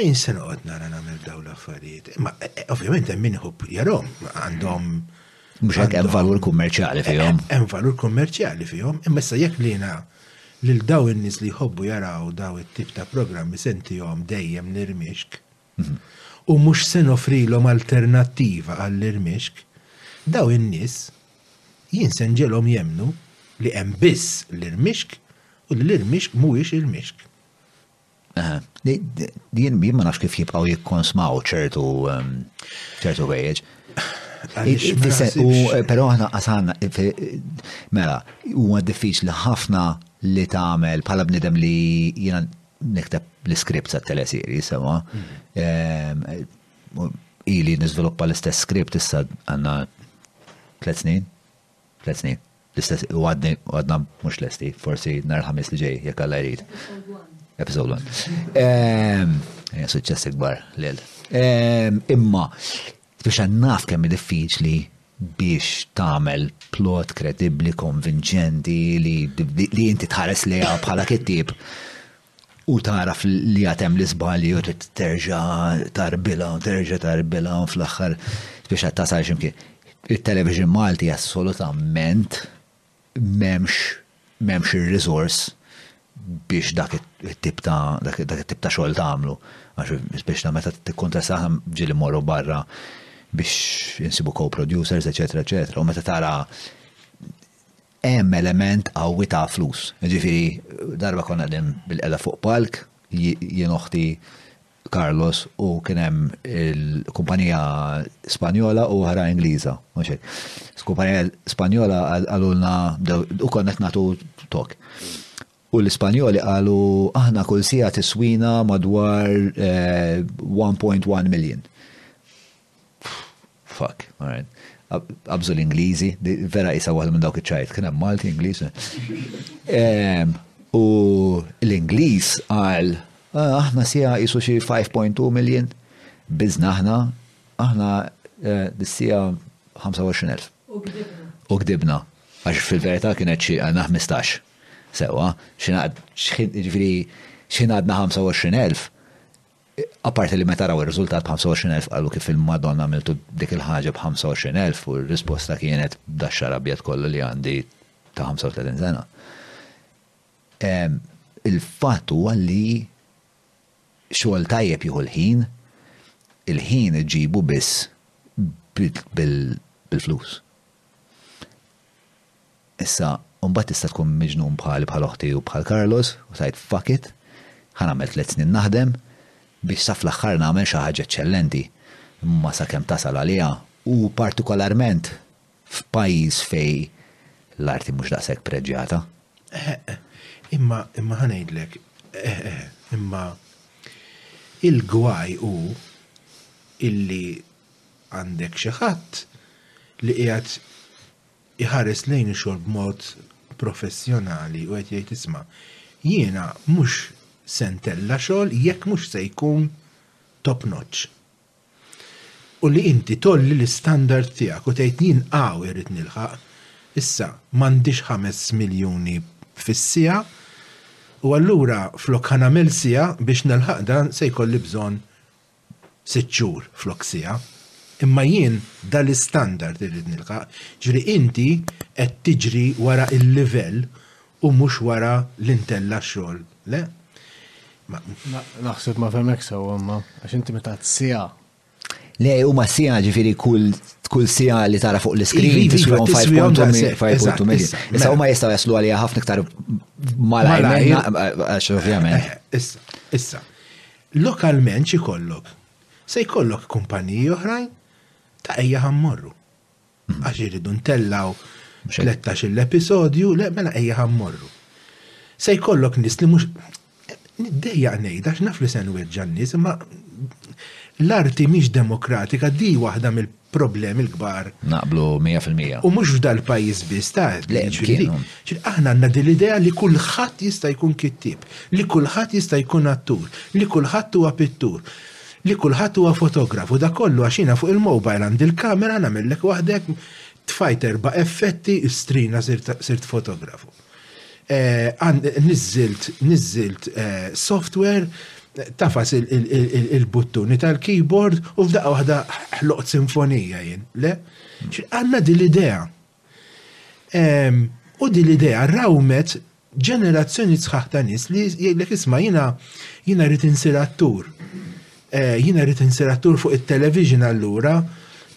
Ejn se noqgħod nara nagħmel dawn l-affarijiet. Imma e, e, ovvjament hemm min ħobb jarhom għandhom Mhux hekk hemm valur kummerċjali fihom. Hemm valur kummerċjali fihom, imma issa jekk lina lil daw in-nies li jħobbu jaraw daw it-tip ta' programmi sentihom dejjem nirmixk. u mhux se noffrilhom alternattiva għall-irmixk, dawn in-nies, jien se nġegħlhom jemmnu li hemm biss l-irmixk u li l-irmixk mhuwiex irmixk. Jien ma nafx kif jibqgħu jikkonsmaw ċertu ħwejjeġ. Eh, però aħna qasanna, mela, huwa diffiċli ħafna li tagħmel bħala bnidem li jiena Nikteb l-iskript sa' telesiri, sewa. Ili nizviluppa l-istess skript issa għanna tlet snin. Tlet snin. L-istess, u għadna mux l-esti, forsi nar ħamis li ġej, jek għalla jrid. Episode 1. Suċċess ikbar, l Imma, Speċjal naf kemm hi diffiċli biex tagħmel plot kredibbli, konvinċenti li inti tħares lejha bħala kittieb u taraf li għad hemm l-iżbalji u trid terġa' tarbilha u terġa' tarbilha u fl-aħħar biex qed tasal x'imkien. It-television Malti assolutament m'hemmx ir-riżors biex dak it-tip ta' dak it-tip ta' xogħol tagħmlu. Għax speċta meta tikkuntrasta aħna ġieli mmorru barra biex insibu co-producers, eċetera, eċetera. U meta tara hemm element qawwi ta' flus. Ġifieri darba konna qegħdin bil-qeda fuq palk, jien oħti Carlos u kien hemm il-kumpanija Spanjola u oħra Ingliża, mhux hekk. Kumpanija Spanjola għalulna u konna qed nagħtu tok. U l-Ispanjoli qalu aħna kull sija tiswina madwar 1.1 eh, million. Fuck, all right. Qabżu l-Ingliżi, vera jisa waħda minn dawk iċ-ċajt, kien hemm Malti, Ingliż. U l-Ingliż qal, ah, aħna sija jisu xi 5.2 million, bizna aħna, aħna eh, sija 25.000. U gdibna. Għax fil-verità kienet xi għandna 15. Sewa, xinad, ġifiri, xinadna 25.000. Apparti li meta raw ir-riżultat b'25,000 qalu kif il-Madonna għamiltu dik il-ħaġa b'25,000 u r-risposta kienet b'dax-xagħar abjad kollu li għandi ta' 35 sena. Il-fatt huwa li xogħol tajjeb jieħu l-ħin, il-ħin iġġibu biss bil-flus. Issa, mbagħad tista' tkun miġnun bħali, bħal oħti u bħal Carlos u tgħid fuck it, ħa nagħmel tliet snin naħdem biex sa fl-aħħar nagħmel xi ħaġa eċċellenti. Imma sakemm tasal għaliha, u partikolarment f'pajjiż fejn l-arti mhux daqshekk preġjata. Eħe, imma, imma ħa ngħidlek, eħe, imma il-gwaj hu illi għandek xi ħadd li qiegħed iħares lejn ix-xogħol b'mod professjonali u qed jgħid isma' jiena mhux se ntella' xogħol jekk mhux se jkun top notch. U li inti tgħolli l-istandard tiegħek u tgħid jien hawn irrid nilħaq. Issa, m'għandix ħames miljuni fis-siegħa u allura flok ħa nagħmel siegħa biex nilħaq dan se jkolli bżonn sitt xhur flok siegħa, imma jien dan l-istandard irrid nilħaq, jiġifieri inti qed tiġri wara l-livell u mhux wara l-intella x-xogħol, le? Naħseb ma fehmekx sewwa imma, għax inti meta għedt siegħa. Le, huma siegħa jiġifieri kull siegħa li tara fuq l-iskrin tiswihom 5.2 million. Issa huma jistgħu jaslu għaliha ħafna iktar malajr għax ovvjament. Issa, issa. Lokalment x'ikollok? Se jkollok kumpaniji oħrajn ta' ejja ħa mmorru. Għax irridu ntellgħu tlettax-il episodju, le mela ejja ħa mmorru. Se jkollok nies li mhux niddejjaq ngħid għax naf li se nweġġa' n-nies imma l-arti mhix demokratika di waħda mill problemi l-kbar. Naqblu mija fil-mija. U mhux f'dal-pajjiż biss ta' Le, jiġifieri kienu. ċil aħna għandna din l-idea li kulħadd jista' jkun kittieb, li kulħadd jista' jkun attur, li kulħadd huwa pittur, li kulħadd huwa fotograf u dak kollu għax jiena fuq il-mobile għandi l-kamera nagħmellek waħdek tfajt erba' effetti u strina sirt sirt fotografu. Niżżilt, niżżilt software, tafas il-buttuni tal-keyboard u f'daqqa waħda ħloqt sinfonija jien, le? Għandna din l-idea. U din l-idea rawmet ġenerazzjoni sħaħ ta' nies li jgħidlek isma' jiena jiena rrid insir attur. Jiena rrid insir attur fuq it-television allura,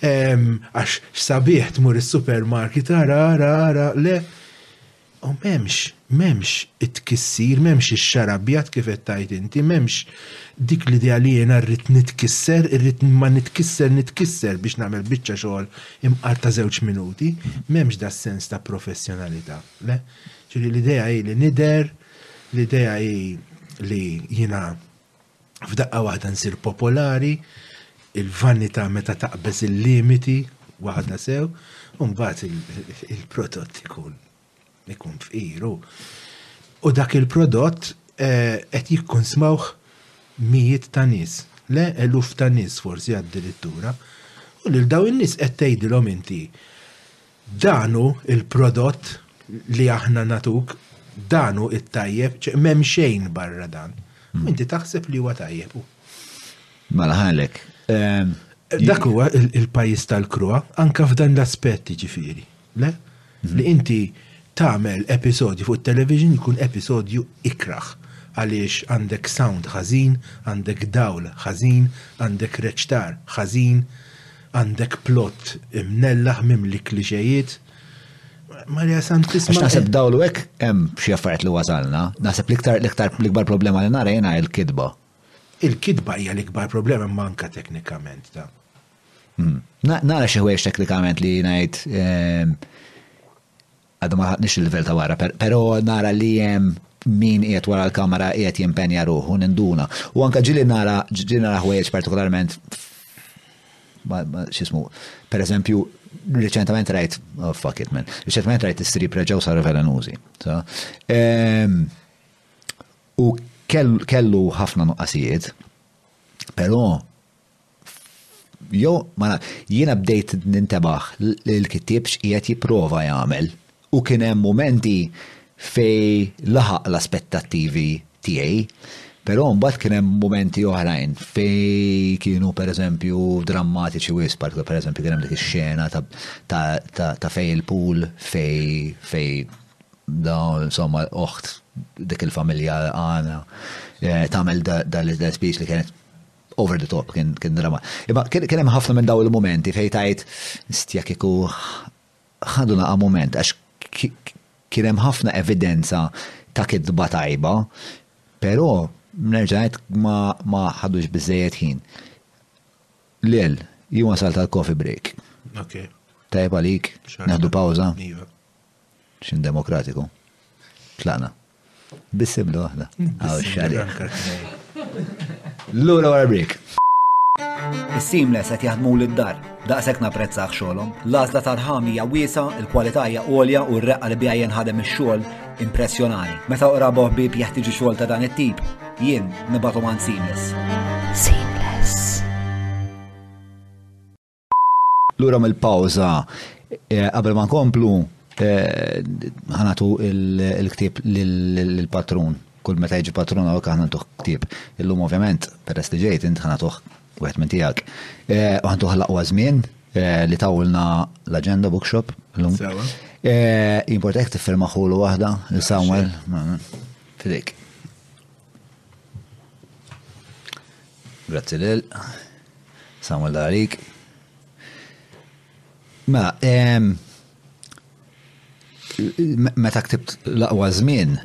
għax x'sabiħ tmur is-supermarket ara ara ara le. U m'hemmx, m'hemmx it-tkissir, m'hemmx ix-xagħar abjad kif qed tgħid inti, m'hemmx dik l-idea li jiena rrid nitkisser, irrid imma nitkisser nitkisser biex nagħmel biċċa xogħol imqar ta' żewġ minuti, m'hemmx da' sens ta' professjonalità, le. Ġifieri l-idea hi li nidher, l-idea hi li jiena f'daqqa waħda nsir popolari, il-vanità meta taqbeż il-limiti waħda sew, u mbagħad il-prodott ikun ikun fqiru. U dak il-prodott eh, qed jikkonsmawh mijiet ta' nies, le eluf ta' nies forsi addirittura. U lil daw in-nies qed tgħidilhom inti Dan hu l-prodott li aħna nagħtuk, dan hu t-tajjeb, ċe m'hemm xejn barra dan. U inti taħseb li huwa tajjeb hu. Mela ħalek. Dak huwa il-pajjiż tal-kruha, anke f'dan l-aspett jiġifieri. Le? Li inti tagħmel episodju fuq it-television jkun episodju ikrah għaliex għandek sound ħażin, għandek dawl ħażin, għandek reċtar ħażin. Għandek plott imnellaħ mimli kliċejiet. Marja Santissima. Għax naħseb dawlu hekk hemm xi affarijiet li wasalna, naħseb l-iktar l-iktar l-ikbar problema li nara jiena il-kidba. Il-kidba hija l-ikbar problema manka teknikament ta'. Hmm. Nara xi ħwejx teknikament li ngħid ehm, Għadha ma laħaqtnix il-livell ta' wara, però nara li hemm min qiegħed wara l-kamera qiegħed jimpenja ruħu, ninduna. U anke ġieli nara, ġieli nara ħwejjeġ partikolarment x'ismu, per eżempju, reċentament rajt, oh fuck it man, reċentament rajt is-strip reġgħu saru velenużi. Ehm, u kellu ħafna nuqqasijiet, però Jo, ma jiena bdejt nintebaħ li l-kittieb x'qiegħed jipprova jagħmel u kien hemm mumenti fejn laħaq l-aspettattivi tiegħi. Però mbagħad kien hemm mumenti oħrajn fejn kienu pereżempju drammatiċi wisq, bħal pereżempju kien hemm dik ix-xena ta' fejn il-pool fejn fejn dawn insomma oħt dik il-familja għana eh, tagħmel dal-speech li kienet over the top, kien, kien drama. Imma kien hemm ħafna minn daw il-momenti fejn tajt stja kieku ħadu naqa' moment għax kien hemm ħafna evidenza ta' kidba tajba, però nerġajt ma, ma ħadux biżejjed ħin. Lel, ju wasal tal-coffee break. Ok. Tajba lik, naħdu pawza. Iva. X'in demokratiku. Tlaqna. Biss ibda waħda. Għaw xali. Lura wara break. Is-seamless qed jaħdmu lid-dar. Daqshekk napprezzah xogħolhom. L-għażla tal-ħam hija wiesa, il-kwalità hija għolja u r-reqqa li biha jinħadem ix-xogħol impressjonani. Meta qraba ħbieb jeħtieġu xogħol ta' dan it-tip, jien nibgħathom għand seamless. Lura mill-pawża eh, qabel ma nkomplu eh, ħanatu il-ktib lill-patrun. Kull meta jiġi patrun għalok aħna ntuħ ktib. Illum ovvjament, peress li ġejt, int ħanatuħ wieħed minn tiegħek. Eh, u ħantuħ laqwa żmien Eh, li tawlna l-agenda bookshop. Eh, Importek tiffer maħulu wahda, l-Samuel, fidik. Grazzi lil. Samuel Darik. Ma, meta ktibt l-aqwa żmien,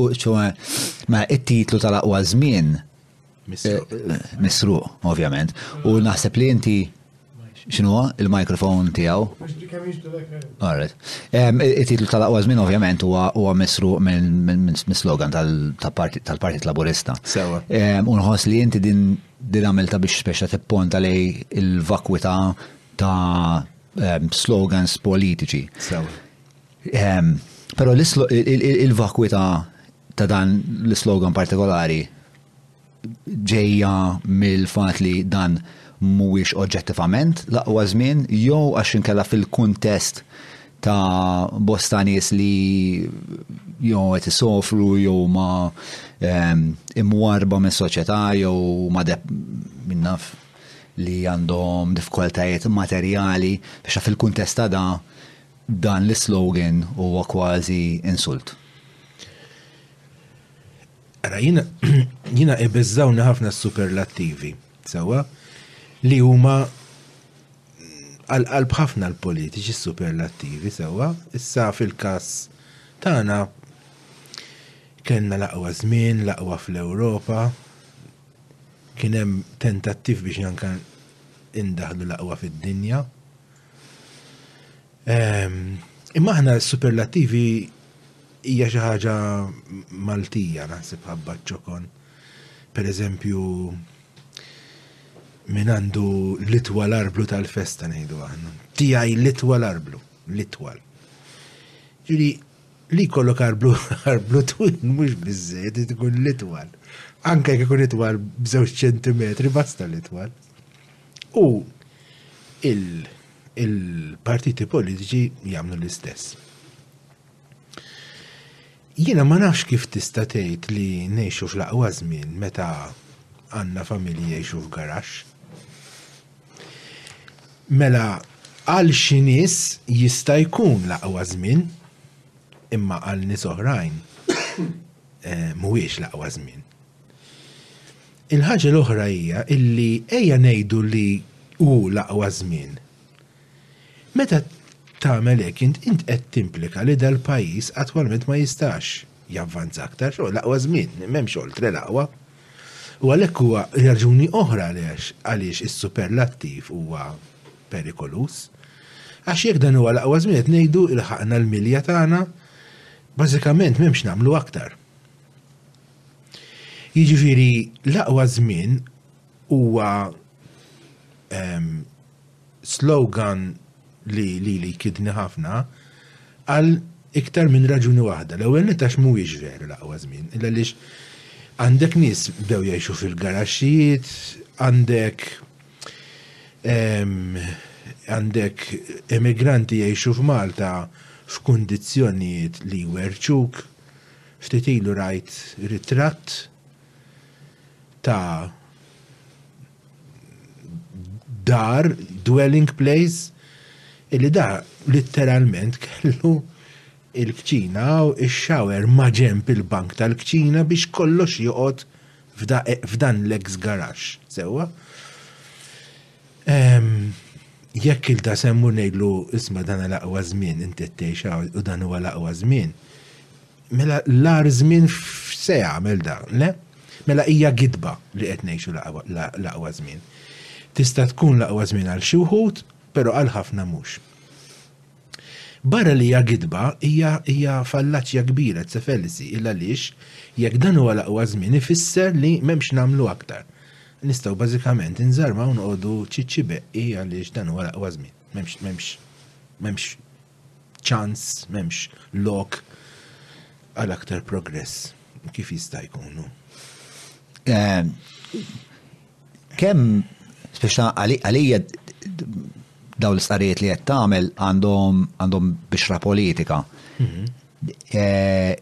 u ċoħe, ma it-titlu tal-aqwa żmien. Misru, eh, ovvjament. U naħseb li inti X'inhu il-mikrofon tiegħu? Alright. Ehm, it-titlu tal-aqwa żmien ovvjament huwa misru minn slogan tal-Partit Laburista. Sewa. Ehm, Unħoss li inti din din għamilta biex speċa tipponta lej il-vakwità ta' ehm, slogans politiċi. Sewa. Però il-vakwità ta' dan l-slogan partikolari ġejja mill-fatt li dan mhuwiex oġġettivament l-aqwa żmien jew għax inkella fil-kuntest ta' bosta nies li jew qed isofru jew ma ehm, imwarba mis-soċjetà jew ma minnaf li għandhom diffikultajiet materjali biex fil-kuntest ta' da dan l-slogan huwa kważi insult. Ara, jina, jina ibizzawni ħafna superlattivi, sewa, li huma għal-qalb ħafna l-politiċi superlattivi, sewa, issa fil-kas tagħna kellna laqwa żmien, laqwa fl-Ewropa, kien hemm tentattiv biex jankan indaħlu laqwa fid-dinja. Imma aħna superlativi hija xi ħaġa Maltija naħseb ħabba ċokon. Per eżempju, min għandu litwa l-arblu tal-festa ngħidu aħna. Tiegħi litwa l-arblu, litwal. Ġiri, li kollok arblu, arblu twin, mux bizzed, tkun litwal. Anke jek ikun itwal b'żewġ ċentimetri, basta litwal. U il-partiti politiċi jagħmlu l-istess. Jiena ma nafx kif tista' tgħid li ngħixu fl-aqwa żmien meta għandna familji jgħixu f'garaxx. Mela għal xi nies jista' jkun l-aqwa żmien, imma għal nies oħrajn mhuwiex l-aqwa żmien. Il-ħaġa l-oħra hija illi ejja ngħidu li hu l-aqwa żmien. Meta tagħmel hekk int int qed timplika li dal-pajjiż attwalment ma jistax javvanza aktar, x'hu l-aqwa żmien, m'hemmx oltre l-aqwa. U għalhekk huwa raġuni oħra għaliex għaliex is-superlattiv huwa perikoluż. Għax jekk dan huwa l-aqwa żmien qed ngħidu ilħaqna l-milja tagħna, bażikament m'hemm x'nagħmlu aktar. Jiġifieri l-aqwa żmien huwa slogan li lili jkidni ħafna għal iktar minn raġuni waħda. L-ewwel nett għax mhuwiex veru l-aqwa żmien, illa għaliex għandek nies bdew jgħixu fil-garaxxijiet, għandek għandek emigranti jgħixu f'Malta f'kundizzjonijiet li jwerrċuk. Ftit ilu rajt ritratt ta' dar, dwelling place, illi da litteralment kellu il-kċina u x-xawer maġenb il-bank tal-kċina biex kollox joqgħod f'dan l-eks garaxx, sewwa? Jekk il-da semmu ngħidlu isma' dan l-aqwa żmien inti tgħix u dan huwa l-aqwa żmien. Mela l-ar żmien f'se jagħmel da, le? Mela hija gidba li qed ngħixu l-aqwa żmien. Tista' tkun l-aqwa żmien għal xi wħud, però għal ħafna mhux. Barra li hija gidba, hija hija fallaċja kbira, cephallacy, il-għaliex, jekk dan huwa l-aqwa żmien ifisser li m'hemmx nagħmlu aktar. Nistgħu bażikament inżarmaw u noqogħdu ċiċċi beqqi għaliex dan huwa l-aqwa żmien. M'hemmx m'hemmx m'hemmx ċans, m'hemmx lok għal aktar progress. Kif jista' jkun hu? Kemm speċta għalija daw l-istqarijiet li qed tagħmel għandhom għandhom bixra politika. Mhm. Eh,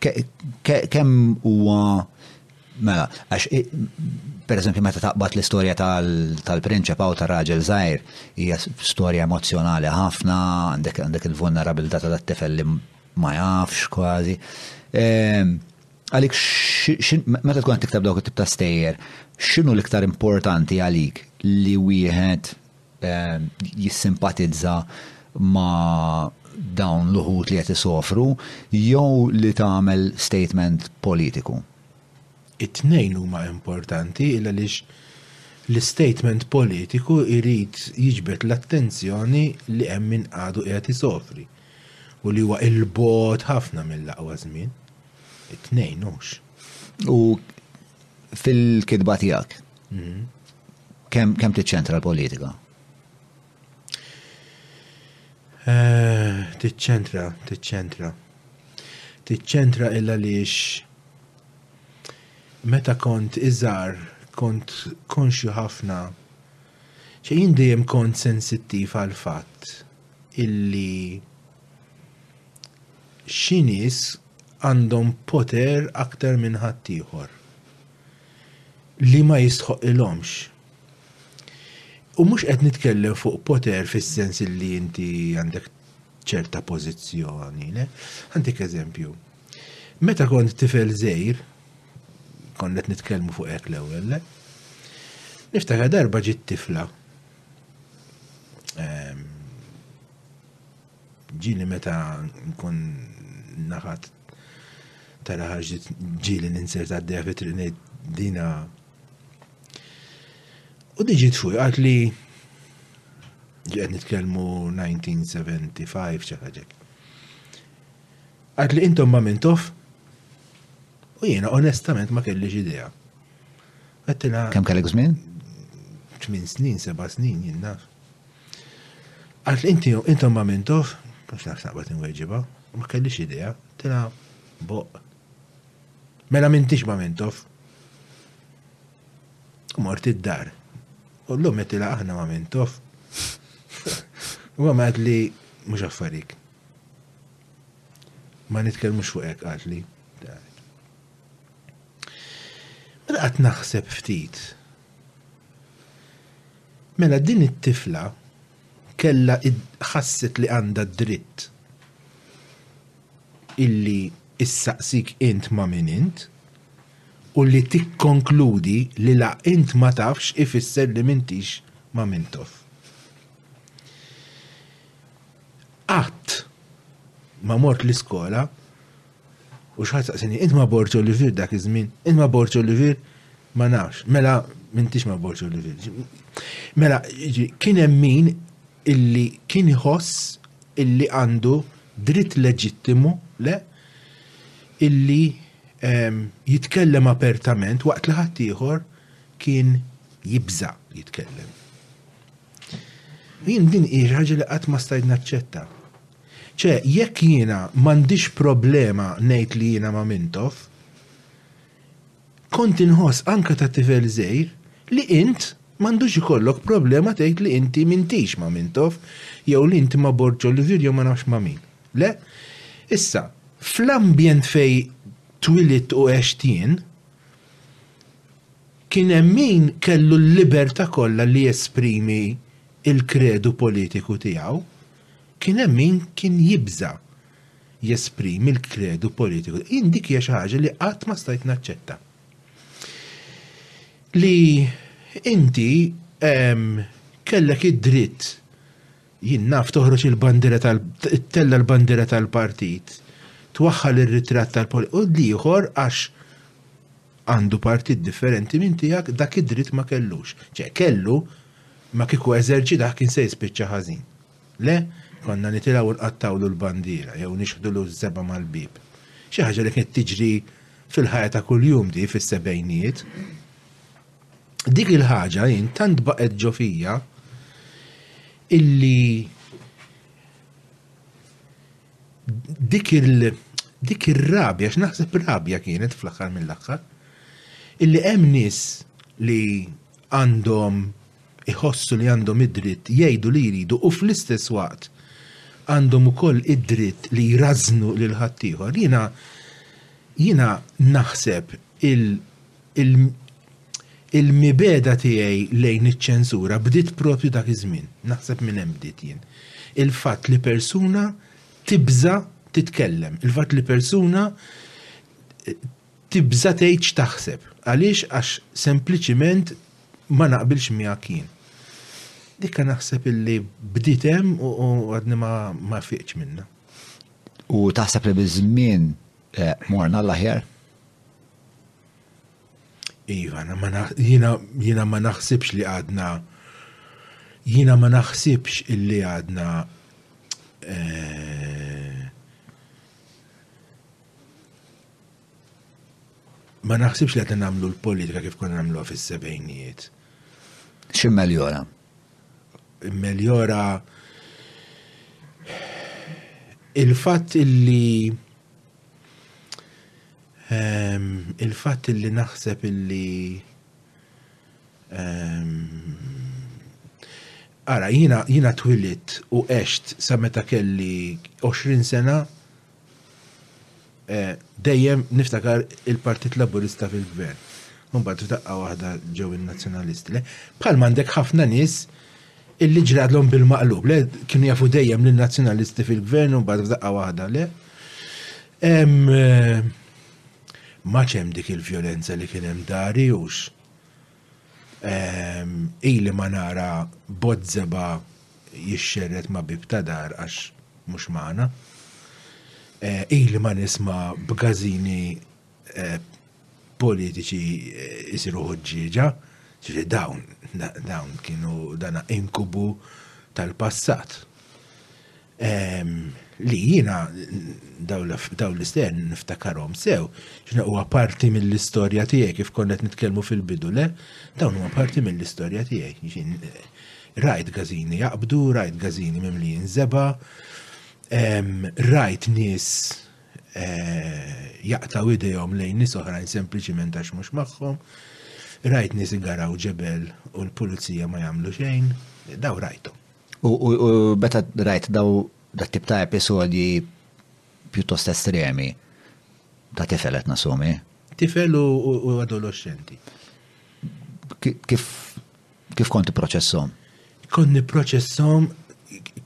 kemm huwa mela għax per eżempju meta taqbad l-istorja tal-prinċepa u tar-raġel żgħir hija storja emozjonali ħafna għandek għandek il-vulnerabilità tal-tifel li ma jafx kważi. Ehm, Għalik, meta tkun qed tikteb dawk it-tip ta' stejjer, x'inhu l-iktar importanti għalik li wieħed ehm, jissimpatizza ma' dawn l-uħud li qed isofru jew li tagħmel statement politiku? It-tnejn huma importanti il għaliex l-istatement politiku jrid jiġbed l-attenzjoni li hemm min għadu qiegħed isofri. u li huwa il-bot ħafna mill-aqwa żmien. It-tnejn hux. U fil-kitba tiegħek mhm. kemm kemm tiċċentra l-politika? Eh, tiċċentra, tiċċentra. Tiċċentra illa lix meta kont iżar kont konxju ħafna ċe jindijem kont sensittiv għal fatt illi xi nies għandhom poter aktar minn ħaddieħor li ma jistħoqqilhomx. U mhux qed nitkellem fuq poter fis-sens li inti għandek ċerta pożizzjoni, le? Għandik eżempju. Meta kont tifel żejr, kont qed nitkellmu fuq hekk l-ewwel, le? Niftakar darba ġiet tifla Ehm, ġili meta nkun naħat tara ħarġit ġili l-insert għaddeja fit trinejt dina. U diġi tfuj għat li ġiet nitkellmu 1975 ċaħġek. Għat li intom ma mintof u jiena onestament ma kellix idea. Għattilha. Kemm kellek żmien? Tmien snin, seba' snin, jien naf. Għalt inti intom ma' mintof, mhux naf naqbad inweġibha, ma kellix idea, tilha boq. Mela mintix ma' mintof. Mort id-dar. U l-lum għettilha aħna ma' mintof. U għamad li mhux affarik. Ma nitkellmux fuq hekk qaltli. Mela qgħadt naħseb ftit. Mela din it-tifla kellha ħasset li għandha d-dritt illi ssaqsik int ma' min int u li tikkonkludi li la int ma tafx ifisser li m'intix ma' Mintoff. Qatt ma mort l-iskola U xħat saqsini, int ma Borċ Olivier dak iż-żmien? Int ma Borċ Olivier? Ma nafx. Mela, mintix ma Borċ Olivier. Mela, kien hemm min illi kien iħoss illi għandu dritt leġittimu le illi ehm, jitkellem apertament waqt li ħaddieħor kien jibża jitkellem. Jien din hi xi ħaġa li qatt ma stajt naċċetta. Ċe, jekk jiena m'għandix problema ngħid li jiena ma' Mintoff, kont inħoss anke ta' tifel żgħir li int m'għandux ikollok problema tgħid li inti m'intix ma' Mintoff jew li inti ma' Borg Olivier jew ma nafx ma' min. Le? Issa, fl-ambjent fejn twilidt u għext jien, Kien hemm min kellu l-libertà kollha li jesprimi l-kredu politiku tiegħu, kien hemm min kien jibża' jesprimi l-kredu politiku. Jien dik hija xi ħaġa li qatt ma stajt naċċetta. Li inti kellek id-dritt Jien naf toħroġ il-bandiera tal tella l-bandiera tal-partit, twaħħal ir-ritratt tal-politika u l-ieħor għax għandu partit differenti minn tiegħek dak id-dritt ma kellux. ċe kellu ma kieku eżerċitah kien se jispiċċa ħażin. Le, konna nitilgħu nqattawlu l-bandiera jew nixħdulu ż-żeba mal-bib. Xi ħaġa li kienet tiġri fil-ħajja ta' kuljum di fis-sebgħinijiet. dik il-ħaġa jien tant baqgħet ġo fija illi dik il- dik ir-rabja, x'naħseb rabja kienet fl-aħħar mill-aħħar, illi hemm nies li għandhom iħossu li għandhom id-dritt jgħidu li jridu u fl-istess waqt għandhom ukoll id-dritt li jrażnu lil ħaddieħor. Jiena jiena naħseb il- Il-mibegħda tiegħi lejn iċ-ċensura bdiet propju dak iż-żmien. Naħseb minn hemm bdiet jien. Il-fatt li persuna tibża' titkellem, il-fatt li persuna tibża' tgħid x'taħseb. Għaliex? Għax sempliċiment ma naqbilx miegħek jien. Dikka naħseb illi bdiet hemm u għadni ma fiqtx minnha. U taħseb li biż-żmien eh, morna l-aħjar? Iva, jiena ma naħsibx li għadna jiena ma naħsibx illi għadna eh, ma naħsibx li għadna namlu l-politika kif konna namlu fis-sebejnijiet. Xi meljora? Meljora il-fatt illi Il-fatt illi naħseb illi ara jiena jiena twilidt u għext sa meta kelli 20 sena eh, dejjem niftakar il-Partit Laburista fil-gvern. Mbagħad f'daqqa waħda ġew in-Nazzjonalisti. Bħal m'għandek ħafna nies Illi ġradlhom bil-maqlub, le kienu jafu dejjem li nazzjonalisti fil-gvern u bad f'daqqa waħda, le. Eh, ma ċem dik il-vjolenza li kien hemm dari hux. Ili ma nara bozzeba jixxerret ma' bib ta' dar għax mhux magħna. Eh, ili ma nisma' b'gażini eh, politiċi jisiru eh, ħoġġieġa, ġifi dawn, dawn kienu dana inkubu tal-passat. Ehm, li jina daw l-istern niftakarom sew, xina huwa parti mill-istorja tiegħi kif konnet nitkellmu fil-bidu le, dawn huwa parti mill-istorja tiegħi. Rajt gazini jaqbdu, rajt gazini mimli jinżeba, ehm, rajt nies jaqtgħu idejhom lejn nies oħrajn sempliċiment għax mhux magħhom. Rajt nies igaraw ġebel u l-pulizija ma jagħmlu xejn, daw rajthom. U meta rajt daw dat tip ta' episodji pjuttost estremi ta' tifel qed nasumi. Tifel u adolescenti. Kif Kif kont tipproċesshom? Kont nipproċesshom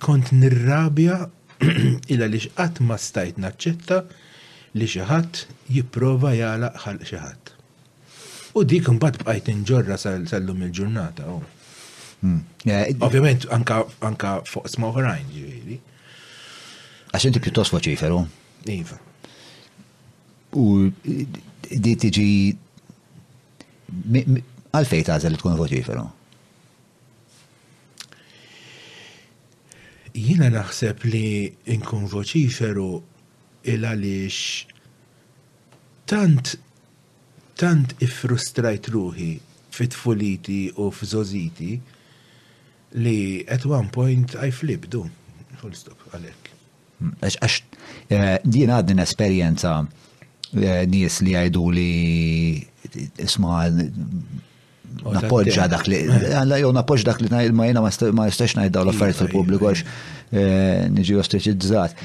kont nirrabja illa li x'qatt ma stajt naċċetta li xi ħadd jipprova jagħlaq ħalq xi ħadd. U dik imbagħad bqajt inġorra sal-lum il-ġurnata. Oh. Hmm. Eh, Ovvjament anka fuq sma oħrajn ġifieri. Għax inti pjuttost voċiferu. Iva. U di tiġi Għalfej tażel li tkun voċiferu? Jiena naħseb li nkun voċiferu il għaliex tant tant iffrustrajt ruħi fit tfuliti u f'żogħżiti li at one point I flipped u full stop għalhekk. Għax din għadni nesperjenza eh, nies li għajdu li isma napoġġa dak li, għalla jow napoġġa dak li ma jena ma jistax najd daw l-affarijiet iva, fil-pubbliku iva, għax iva. eh, niġi ostriċizzat.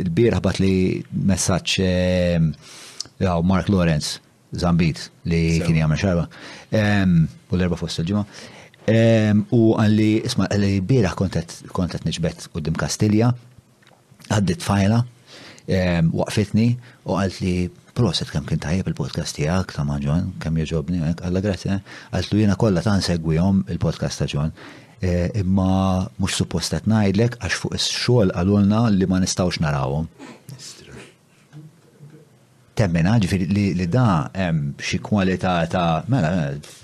Il-biraħ bat li messaċ eh, Mark Lawrence Zambit li kien jagħmel xarba. U l-erba' fost il-ġimgħa. U għalli, isma' li bieraħ kontet niġbet u dim Kastilja, għaddit fajla, waqfitni u għalt li proset kemm kien tajjeb il-podcast tiegħek ta' ma' John, kemm joġobni, għalla grazie, għalt li jiena kollha ta' nsegwihom il-podcast ta' John. Eh, imma mhux suppost qed ngħidlek għax fuq ix-xogħol qalulna li ma nistgħux narawhom. temmena ġifiri li, li da hemm xi kwalità ta' mela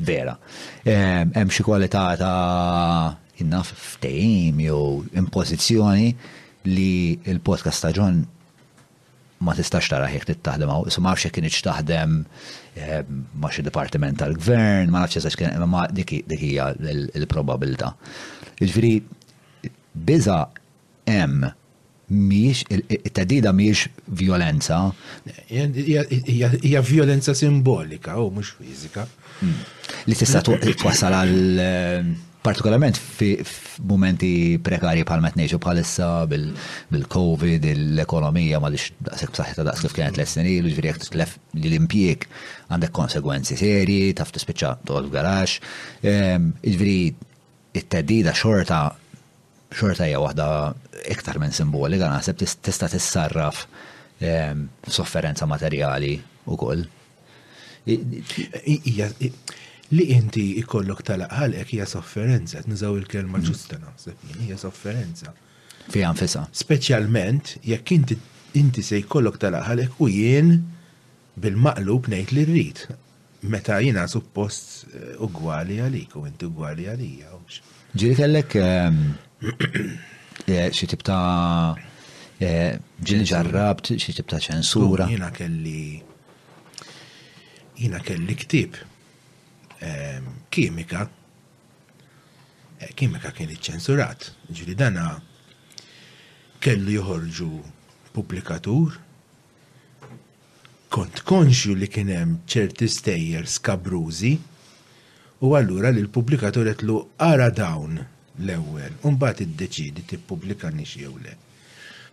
vera. Hemm xi kwalità ta' innaf ftehim jew impożizzjoni li l-podcast ta' John ma tistax tara jekk tittaħdem hawn, so ma nafx jekk kienx taħdem ma' xi dipartiment tal-gvern, ma nafx eżatt kien imma dik hija l-probabilità. Jiġifieri biża' hemm mhijiex, it-theddida mhijiex vjolenza. Hija vjolenza simbolika u mhux fiżika. Li tista' twassal għal partikolarment f'mumenti prekarji bħal qed ngħixu bħalissa bil-COVID, l-ekonomija ma lix daqshekk b'saħħitha daqs kif kienet l-snin ilu, ġifieri jekk titlef l-impjieg għandek konsegwenzi serji, taf tispiċċa toqgħod f'garaxx. Jiġifieri it-theddida xorta xorta hija waħda iktar minn simbolika naħseb tista' tissarraf f'sofferenza materjali wkoll. Li inti ikollok talaq ħalqek hija sofferenza, qed nużaw il-kelma mm. ġusta naħseb, hija sofferenza. Fija nfisa. Speċjalment jekk inti inti se jkollok talaq ħalqek u jien Bil-maqlub ngħid li rrid, meta jiena suppost ugwali għalik u inti ugwali għalija. Ġieli kellek ehm, eh, xi tip ta' eh, ġieli ġarrabt, xi tip ta' ċensura. Jiena kelli jiena kelli ktib ehm, kimika eh, kimika kien iċċensurat. Ġieli dana kellu joħorġu pubblikatur Kont konxju li kien hemm ċerti stejjer skabrużi u allura lill-pubblikatur għedtlu ara dawn l-ewwel u mbagħad iddeċiedi tippubblikanix jew le.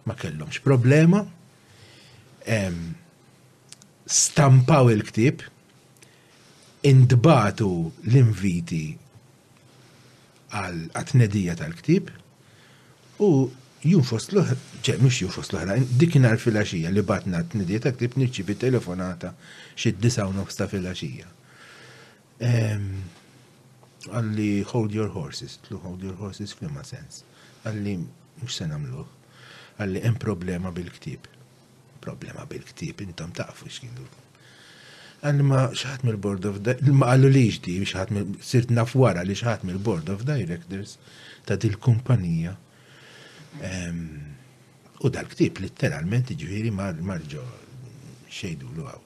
Ma kellhomx problema, stampaw il-ktieb, intbagħtu l-inviti għat-tnedija tal-ktieb u jum fost l-oħra, ċe, mux jum fost l-oħra, dikinar fil-axija li batna t-tnedija tal-ktieb nirċivi telefonata xid disa u nofsta fil-axija. Għalli hold your horses, tlu hold your horses fl-ma sens. Għalli mux se namluħ. Għalli hemm problema bil-ktieb. Problema bil-ktieb, intom tafu x'kienu. Għalli ma xaħat mill-Board of Directors, ma għallu li ġdi, xaħat sirt naf wara li xaħat mill-Board of Directors ta' dil-kumpanija. Ehm, u dal-ktib literalment ġviri marġo xejdu l għaw.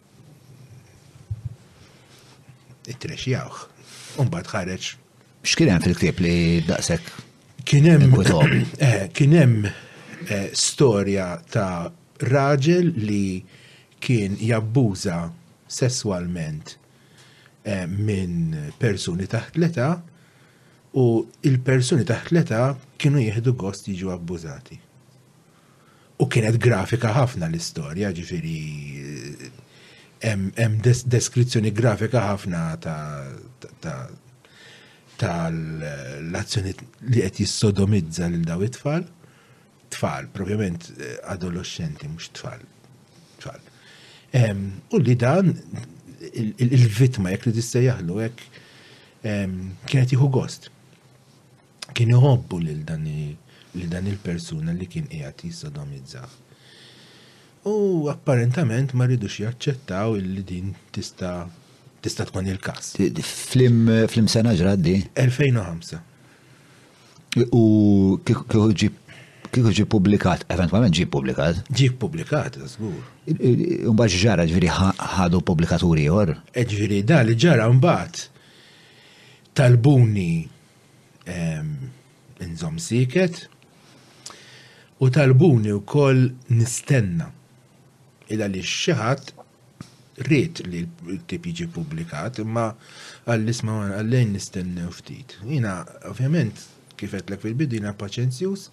It-trexjawh. Umbad ħareġ. X'kien hemm fil-ktieb li daqshekk? Kien hemm eh, kien hemm eh, storja ta' raġel li kien jabbuża sesswalment eh, minn persuni taħt l-età u il-persuni taħt l-età kienu jieħdu gost jiġu abbużati. U kienet grafika ħafna l-istorja, ġifiri hemm deskrizzjoni grafika ħafna ta' tal-azzjoni li qed jissodomizza lil daw it-tfal. Tfal, propjament eh, adolescenti, mhux tfal. Tfal. U li dan il-vitma jekk li tista' jaħlu hekk kienet jieħu gost. kien iħobbu lil dan il-persuna li kien qiegħed jissodomizza. U apparentament ma rridux jaċċettaw illi din tista' tista' tkun il-każ. Flim flim sena ġraddi? 2005. U kieku ġib kieku ġi publikat, eventualment ġi publikat. Ġi publikat, zgur. Mbaġ ġara ġviri ħadu publikaturi jor. E ġviri, da li ġara mbaħt talbuni nżomm siket u talbuni wkoll nistenna il għaliex xi ħadd rrit li l-ktieb jiġi publikat, imma għall-isma għallejn nistennew ftit. Jina, ovvjament, kifet l fil-bidu jina paċenzjus,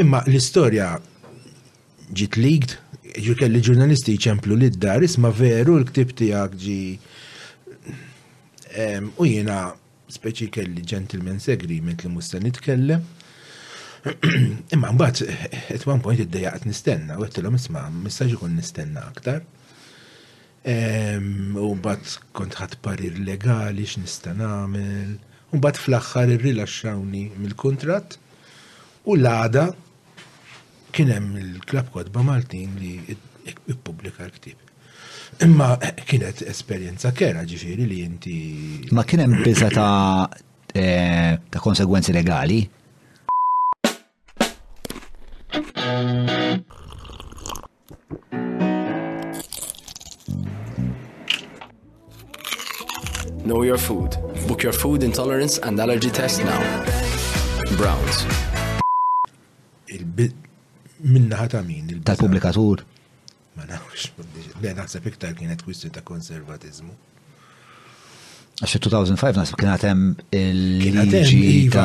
imma l-istoria ġit leaked, ġu kelli ġurnalisti ċemplu li d-dar, isma veru l-ktib tijak ġi u jina speċi kelli gentleman's agreement li musta nitkellem. Imma mbagħad at one point iddejaqt nistenna u għettilhom isma' mistax ikun nistenna aktar. U mbagħad kont ħadd parir legali x'nista' nagħmel. U mbagħad fl-aħħar irrilaxxawni mill-kuntratt u l-għada Kien hemm il-Klabb Kotba Maltin li ippubblika l-ktieb. Imma kienet esperjenza kera ġifieri li inti. Ma kien hemm biża ta' eh, ta' konsegwenzi legali? Know your food. Book your food intolerance and allergy test now. Browns. Il-bit minna ħata min il-bit. Tal-publikatur. Ma nafx, naħseb iktar kienet kwistjoni ta' konservatizmu. Għax fil-2005 nasib kien għatem il-liġi iva,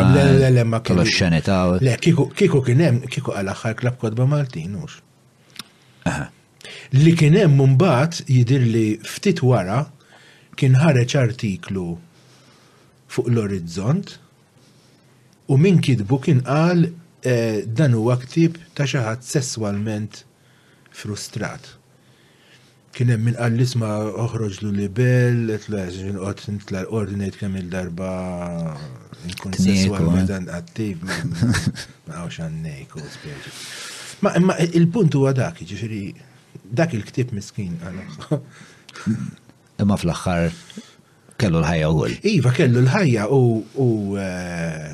tal-oxxenita. Le, kiku kien hemm, kiku għal aħħar klab kodba Maltin, mhux. Li kien hemm mbagħad jidir li ftit wara kien ħareġ artiklu fuq l-orizzont u min kitbu kien qal eh, dan huwa ktib ta' xi ħadd sesswalment frustrat. Kien hemm min qal l-isma' oħroġlu libell, qed lażi inqgħod nitla' l-qorti ngħid kemm il-darba nkun sesswalment eh? attiv ma hawnx għannejk u speċi. Ma imma il-punt huwa dak, ġifieri dak il-ktieb miskin għal Imma fl-aħħar kellu l-ħajja wkoll. Iva kellu l-ħajja u eh,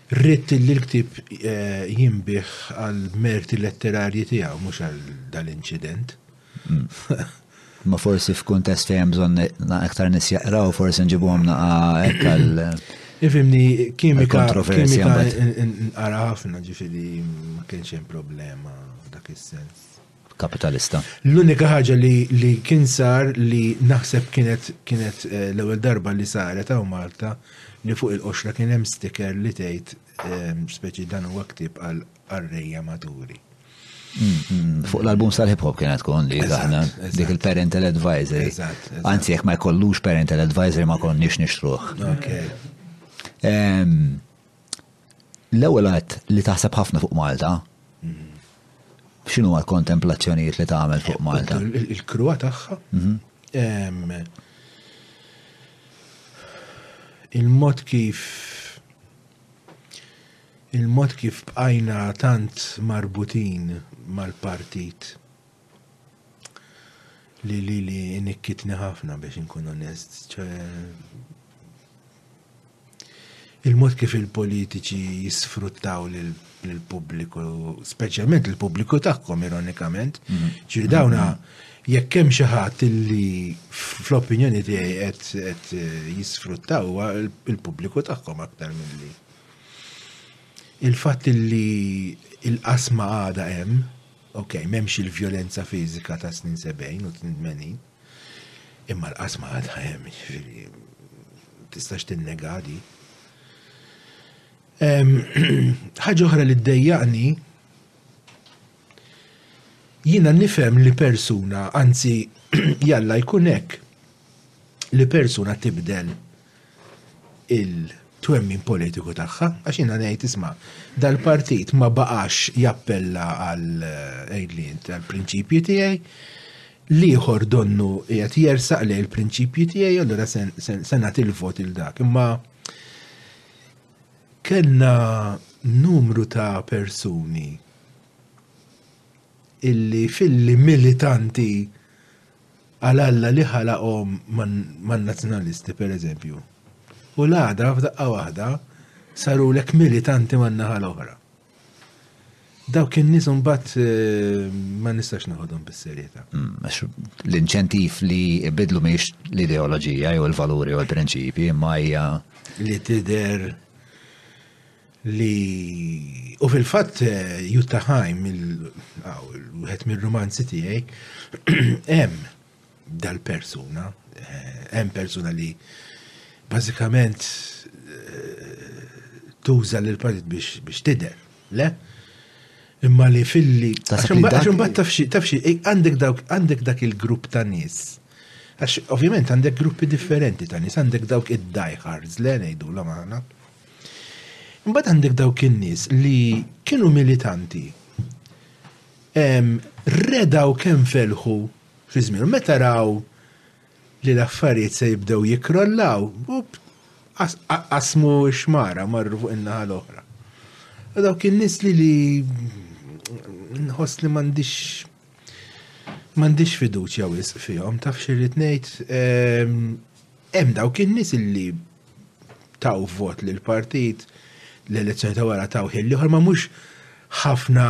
Ridt li l-ktieb jinbigħ għall-merti letterarji tiegħu mhux għal dal-inċident. Ma forsi f'kuntest fejn hemm bżonn aktar nies jaqraw, forsi nġibuhom naqa' hekk għal. Ifimni, kimika nqara ħafna ġifieri ma kienx hemm problema f'dak is-sens. kapitalista. L-unika ħaġa li kien sar li naħseb kienet kienet l-ewwel darba li saret hawn Malta li fuq il-qoxra kien hemm sticker li tgħid speċi dan huwa ktieb għal qarrejja maturi. Fuq l-album tal-hip hop kienet tkun li aħna dik il-parental advisory. Anzi jekk ma jkollux parental advisory ma konniex nixtruh. L-ewwel għedt li taħseb ħafna fuq Malta. X'inhu għal kontemplazzjonijiet li tagħmel fuq Malta? Il-krua tagħha. Mhm. Il-mod kif il-mod kif bqajna tant marbutin mal-partit li li li nikkitni ħafna biex inkun onest. Il-mod kif il-politiċi jisfruttaw l-pubbliku, speċjalment il-pubbliku tagħhom ironikament, mhm. ġiri dawna jekk hemm xi ħadd li fl-opinjoni tiegħi qed jisfruttaw il-pubbliku tagħhom aktar milli. Il-fatt li il-qasma għada hemm Ok, m'hemmx il-vjolenza fiżika tas-snin 70 u snin 80, imma l-qasma għadha hemm, jiġifieri tistax tinnega di. Ħaġa oħra li ddejjaqni jiena nifhem li persuna, anzi jalla jkun hekk li persuna tibdel il-twemmin politiku tagħha, għax jiena ngħid isma' dal-partit ma baqax jappella għal ejlin tal-prinċipji tiegħi, l-ieħor donnu qiegħed jersaq lejn il-prinċipji tiegħi, allura se nagħti l-vot il dak. Imma kellna numru ta' persuni illi fil-militanti Għal Alla li ħalaqhom man-Nazzjonalisti, per eżempju. U l-għada, f'daqqa waħda, sarulek militanti man-naħa l-oħra. Dawk in-nies imbagħad eh, ma nistax naħodhom bis-serjetà. Mm, l-inċentiv li bidlu miex l-ideoloġija jew il-valuri jew il-prinċipji imma hija li tidher li u fil-fatt Jutta Ħajm il-wieħed mir-romanzi tiegħi hemm dal-persuna, hemm persuna li bażikament tuża lil partit biex tidher, le? Imma li filli. Għax imbagħad tafxi, tafxi, għandek dawk, għandek dak il-grupp ta' nies. Għax ovvjament għandek gruppi differenti ta' nies, għandek dawk id-diehards, le ngħidu l magħna Imbagħad għandek dawk in-nies li kienu militanti redaw kemm felħu fi żmien. Meta raw li l-affarijiet se jibdew jikrollaw, qasmu xmara marru fuq in-naħa l-oħra. U dawk in-nies li li nħoss li m'għandix m'għandix fiduċja wisq fihom, taf xi rrid ngħid, hemm dawk in-nies li taw vot lil partit, l-elezzjoni ta' wara taw ħin liħor, ma mhux ħafna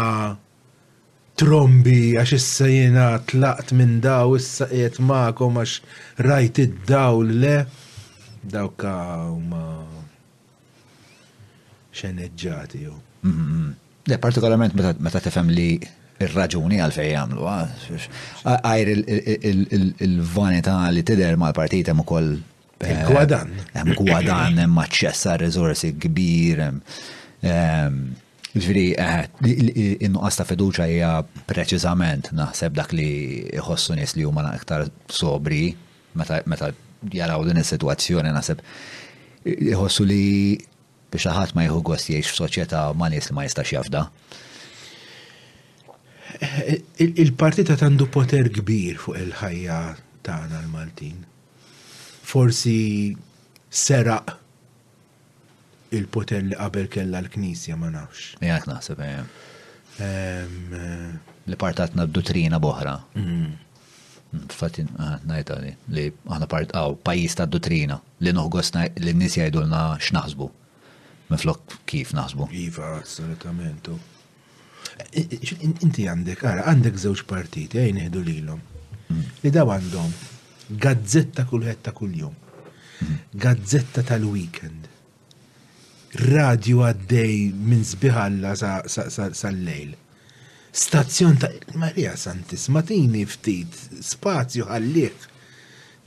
trombi għax issa jiena tlaqt minn daw issa qiegħed magħkom għax rajt id-dawl le dawk ma xeneġġati jew. Mm-hmm. Le partikolarment meta tifhem li ir-raġuni għal fejn jagħmlu għajr il-vanità li tidher mal-partit hemm ukoll Eh, gwadan. Hemm gwadan, hemm aċċess għal riżorsi kbir. Ehm, ġifieri eh, in-nuqqas ta' fiduċa hija preċiżament naħseb dak li jħossu nies li huma aktar sobri meta jaraw din is-sitwazzjoni naħseb jħossu li biex ħadd ma jieħu gost jgħix f'soċjetà ma' nies li ma jistax jafda. Eh, il-partita tandu poter kbir fuq il-ħajja tagħna l-Maltin. Forsi seraq il-poter li qabel kella l-Knisja ma nafx. Jgħat naħseb ehm, eh, Li partatna d-dutrina boħra. Mm. Fatti ah, najta li li aħna part għaw pajis ta' dutrina li noħgos li n-nis jgħidulna x'naħsbu. Minflok kif naħsbu. Iva, assolutament. Inti għandek, ara, għandek żewġ partiti, għajn iħdu lilhom. Li daw għandhom gazzetta kulħadd ta' kuljum, gazzetta tal-weekend, radju għaddej minn sbiħalla sal-lejl. Stazzjon ta' Marija Santis, matini ftit spazju għallik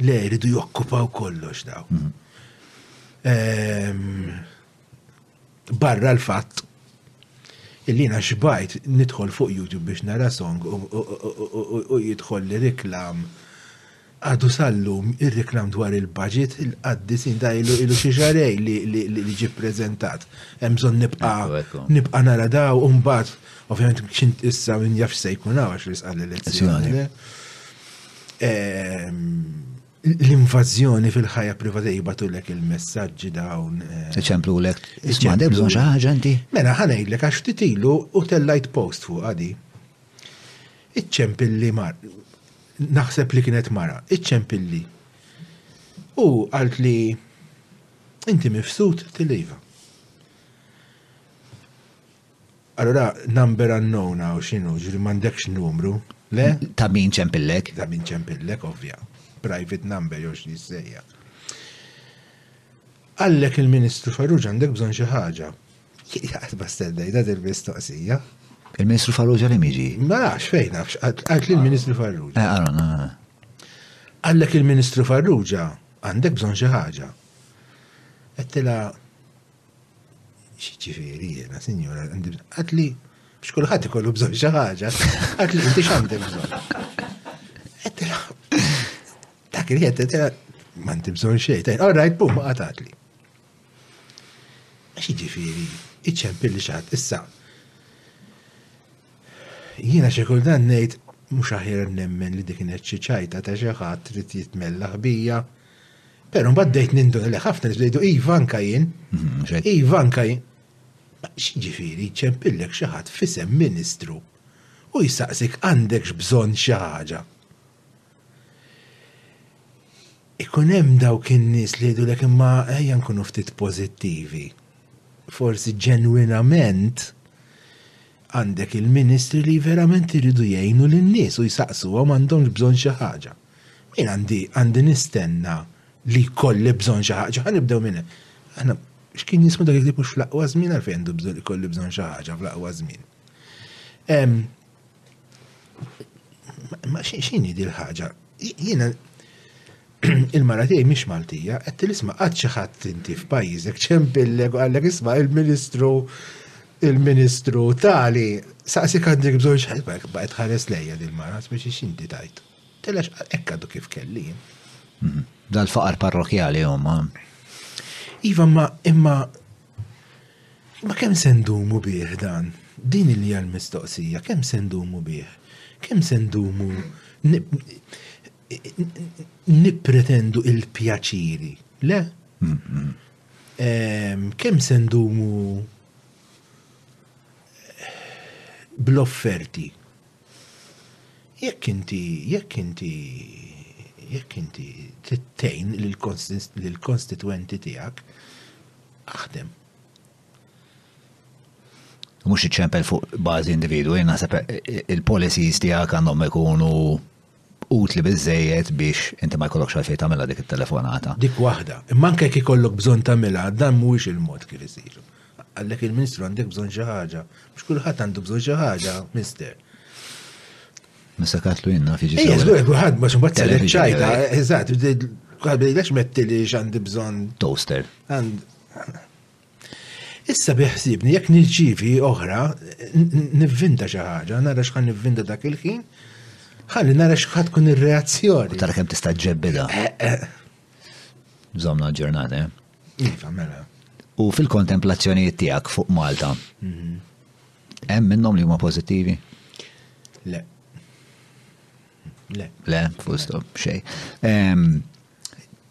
le jridu jokkupaw kollox daw. Ehm, Barra l-fatt illi jina xbajt nidħol fuq YouTube biex nara song u jidħol li reklam għadu sallum il-reklam dwar il-budget il-qaddisin da ilu ilu xieġarej li ġi prezentat. Emżon nibqa nibqa nara daw un-bat, ovvijament xint issa minn jafx sejkuna għax li sqal l-elezzjoni. Ehm, L-invażjoni fil-ħajja privata jibatulek il-messaġġi dawn. Eh, iċemplulek. Isma' dek bżonn xi ħaġa inti. Mela ħanejlek għax ftit ilu u tellajt post fuq għadi. Iċċempilli mar. Naħseb li kienet mara. Iċċempilli. U għalt li inti mifsud tilliva. Allura number unknown hawn x'inhu, ġri m'għandekx numru, le? Ta' min ċempillek? Ta' min ċempillek ovvja. Private number jew xi sejja. Għallek il-Ministru Farruġ għandek bżonn xi ħaġa. Jaqgħad bastendej dat il-mistoqsija. Il-Ministru Farruġ għalim jiġi? Ma nafx fejn nafx, għalt li l-Ministru Farruġ. Eh, għalon, Għallek il-Ministru Farruġa għandek bżonn xi ħaġa. Għettila Ġifieri jiena, sinjura, għatli, biex kulħadd ikollu bżonn xi ħaġa, għatli inti x'għandek bżonn. Dak li qed ma inti bżonn xejn, all right, bum, ma qatatli. Għax ġifieri, iċċempil li xaħat, issa. Jiena xi kultant ngħid mhux aħjar nemmen li dik kienet xi ċajta ta' xi ħadd trid jitmella ħbija. Pero mbagħad bdejt ninduna li ħafna nies bdejdu iva anka jien. Mhm, iva anka jien. X'ġifieri ċempillek xi ħadd fisem Ministru u jsaqsik għandekx bżonn xi ħaġa. Ikun hemm dawk in-nies li jgħidulek imma ejja nkunu ftit pożittivi. Forsi ġenwinament għandek il-ministri li verament iridu jgħinu lin-nies u jsaqsuhom għandhomx bżonn xi ħaġa. Jien għandi għandi nistenna li jkolli bżonn xi ħaġa, ħa nibdew minn hemm. Aħna x'kien jismu dak il-klib mhux fl-aqwa żmien għalfejn għandu bżonn ikolli bżonn xi ħaġa fl-aqwa żmien. Ma x'inhi din ħaġa? Jiena il-mara tiegħi mhix Maltija, qed tilisma' qatt xi ħadd inti f'pajjiżek ċempillek u għallek isma' il-Ministru il-Ministru tali saqsik għandek bżonn xi ħaġa baqgħet ħares lejja din mara speċi x'inti tajt. Telax hekk għadu kif kelli. Dal-faqar parrokjali huma. Iva ma imma ma kemm sendumu bih dan? Din li hija l-mistoqsija, kemm sendumu bih? Kemm sendumu nippretendu il-pjaċiri, le? Kemm sendumu bl-offerti? Jekk inti, jekk inti, jekk inti trid tgħin lill-konstitwenti tiegħek, aħdem. Mhux iċċempel fuq bażi individwi, naħseb il-policies tiegħek għandhom ikunu utli biżżejjed biex inti ma jkollokx għalfejn tagħmilha dik it-telefonata. Dik waħda. Imma anke jekk ikollok bżonn tagħmilha, dan mhuwiex il-mod kif isir. Għallek il-Ministru għandek bżonn xi ħaġa. Mhux kulħadd għandu bżonn xi ħaġa, Mister. Missa katlu jenna fiġi. Ejja, żgur kulħadd ma xumbat telek ċajta, eżatt, kulħadd bdejlex metti li x'għandi bżonn. Toaster. Issa biħsiebni jekk nirċievi oħra, nivvinta xi ħaġa, nara x'ħa nivvinta dak il-ħin, ħalli nara x'ħa tkun ir-reazzjoni. Tara kemm tista' ġebbida. Eh, eh. Żomna ġurnata, eh? Iva, mela. U fil-kontemplazzjonijiet tiegħek fuq Malta, mhm. hemm minnhom li huma pożittivi? Le. Le. Le, fusto, xej.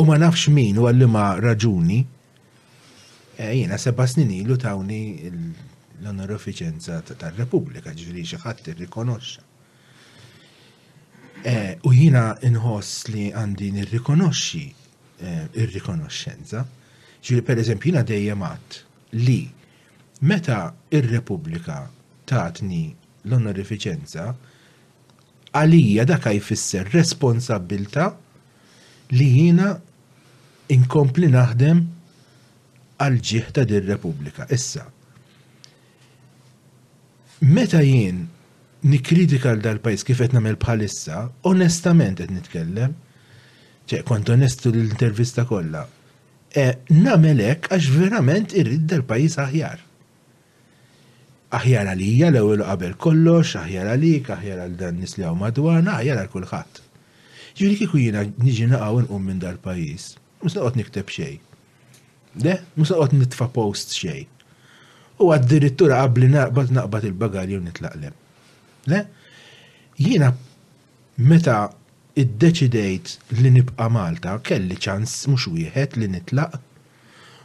U ma nafx min u għallima raġuni, eh, jiena seba' snin ilu tawni l-onorifiċenza tar-Repubblika, ġifieri xi ħadd irrikonoxxa. Eh, u jiena nħoss li għandi nirrikonoxxi eh, ir-rikonoxxenza, ġifieri pereżempju jiena dejjem għadd li meta ir-Repubblika tatni l-onorifiċenza Għalija dak ha jfisser responsabbiltà li jiena nkompli naħdem għall-ġieh ta' dir-Repubblika. Issa, meta jien nikkritika 'l dal-pajjiż kif qed nagħmel bħalissa, onestament qed nitkellem, ċe kont onest tul l-intervista kollha, nagħmel hekk għax verament irrid dal-pajjiż aħjar. Aħjar għalija l-ewwel u qabel kollox, aħjar għalik, aħjar għal dan nies li hawn madwarna, aħjar għal kulħadd. Ġifieri kieku jiena niġi naqa' u nqum minn dal-pajjiż, mhux noqgħod nikteb xejn. Le, mhux noqgħod nitfa' post xejn. U addirittura qabli naqbad naqbad il-bagalji u nitlaq lem. Le? Jiena Meta iddeċidejt li nibqa' Malta kelli ċans mhux wieħed li nitlaq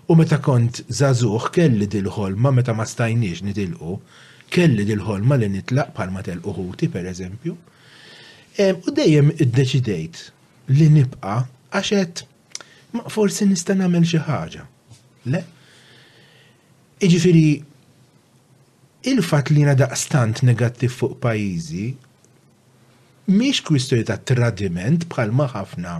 u meta kont żagħżugħ kelli dil-ħolma meta ma stajniex nitilqu kelli dil-ħolma li nitlaq bħalma telqu ħuti pereżempju u dejjem iddeċidejt li nibqa' għax għedt ma forsi nista' nagħmel xi ħaġa. Le? Jiġifieri il-fatt li jiena daqstant negattiv fuq pajjiżi Mhix kwistjoni ta' tradiment bħal ma' ħafna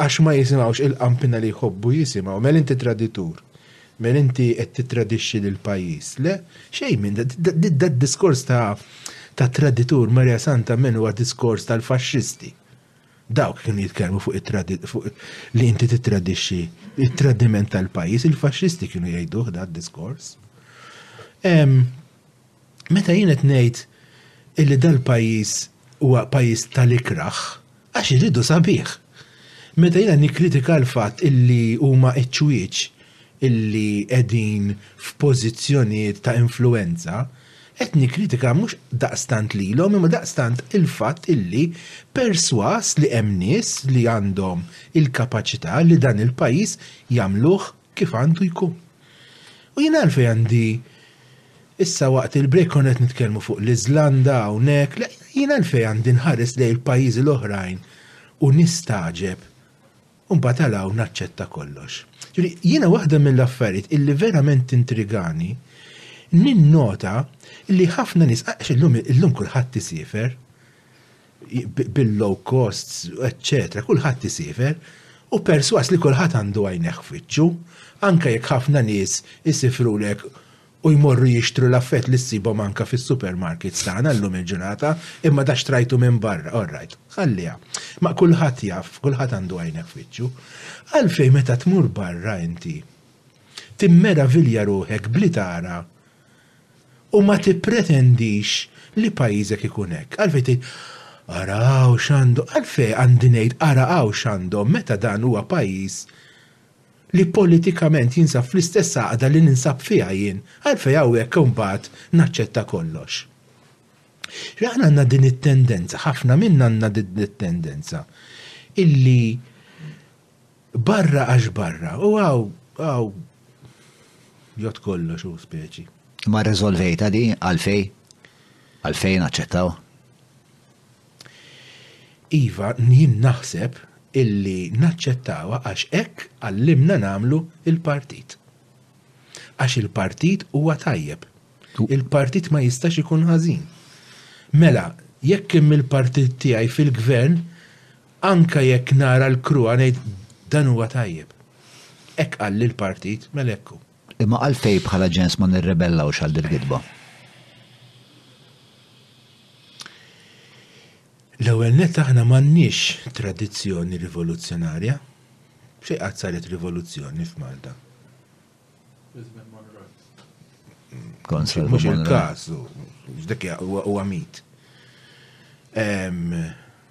għax ma jisimgħux il-qanpina li jħobbu jisimgħu, mela inti traditur, mela inti qed tittradixxi lill-pajjiż. Le, xejn minn dan id-diskors ta' traditur Marija Santa minn huwa diskors tal-faxxisti. Dawk kienu jitkellmu fuq fuq li inti tittradixxi it-tradiment tal-pajjiż, il-faxxisti kienu jgħiduh dan diskors. Meta jien qed ngħid illi dal-pajjiż huwa pajjiż tal-ikrah, għax iridu sabiħ. Meta jiena nikkritika l-fatt illi huma iċ-ċwieċ illi qegħdin f'pożizzjonijiet ta' influwenza, qed nikkritika mhux daqstant lilhom imma daqstant il-fatt illi persważ li hemm nies li għandhom il-kapaċità li dan il-pajjiż jagħmluh kif għandu jkun. U jien għalfej għandi issa waqt il-break konna qed nitkellmu fuq l-Iżlanda hawnhekk, jien għalfej għandi nħares lej il-pajjiżi l-oħrajn u nistaġeb u mbagħad għalaw naċċetta kollox. Ġifieri jiena waħda mill-affarijiet illi verament intrigani ninnota li ħafna nies illum illum kulħadd isifer bil-low costs, eċċetera, kulħadd isiefer u persważ li kulħadd għandu għajnejh f'wiċċu, anke jekk ħafna nies isifrulek u jmorru jixtru l-affett li ssibhom anke fis-supermarkets tagħna llum il-ġurnata, imma dak xtrajtu minn barra, all right, ħalliha. Ma kulħadd jaf, kulħadd għandu għajnejh f'wiċċu. Għalfejn meta tmur barra inti timmeravilja ruħek bli tara U ma tippretendix li pajjiżek ikun hekk. Għalfejn tgħid, Ara hawn x'għandhom, għalfejn għandi ngħid ara hawn x'għandhom meta dan huwa pajjiż li politikament jinsab fl-istess għaqda li ninsab fiha jien, għalfejn hawnhekk imbagħad naċċetta kollox? Aħna għandna din it-tendenza, ħafna minna għandna din it-tendenza illi Barra għax barra, u għaw, għaw, jot kollox u speċi. Ma rezolvejta di għalfej? Għalfej naċċettaw? Iva, jien naħseb illi naċċettawa għax hekk għallimna namlu il-partit. Għax il-partit huwa tajjeb. Il-partit ma jistax ikun ħażin. Mela, jekk hemm il-partit tiegħi fil-gvern, Anke jekk nara l-kruha ngħid dan huwa tajjeb. Hekk qalli l-partit, mela hekk hu. Imma għalfejn bħala ġens ma nirrebellawx għal dil-gidba? L-ewwel nett aħna m'għandniex tradizzjoni rivoluzzjonarja. Xejn qatt saret rivoluzzjoni f'Malta. Mhux il-każ, dak huwa mit.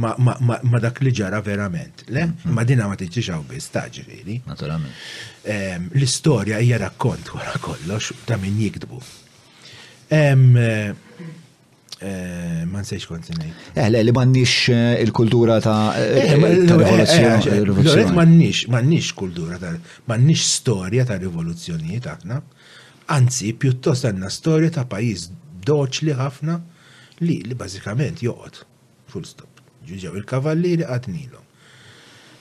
ma dak li ġara verament. Le, mm-hmm. ma dina ma tiġix hawn biss ta' ġifieri. Naturalment. Ehm, l-istorja hija rakkont wara kollox ta' min jikdbu. Ehm, eh, eh, ma nsejx kont ngħid. Eh, le, li m'għandniex eh, il-kultura ta' rivoluzzjoni. Loret m'għandniex, m'għandniex kultura ta' m'għandniex storja ta' rivoluzzjonijiet aħna. Anzi, pjuttost għandna storja ta' pajjiż doċli ħafna li bażikament joqgħod. Full stop. Ġew il-kavallieri qatnilhom.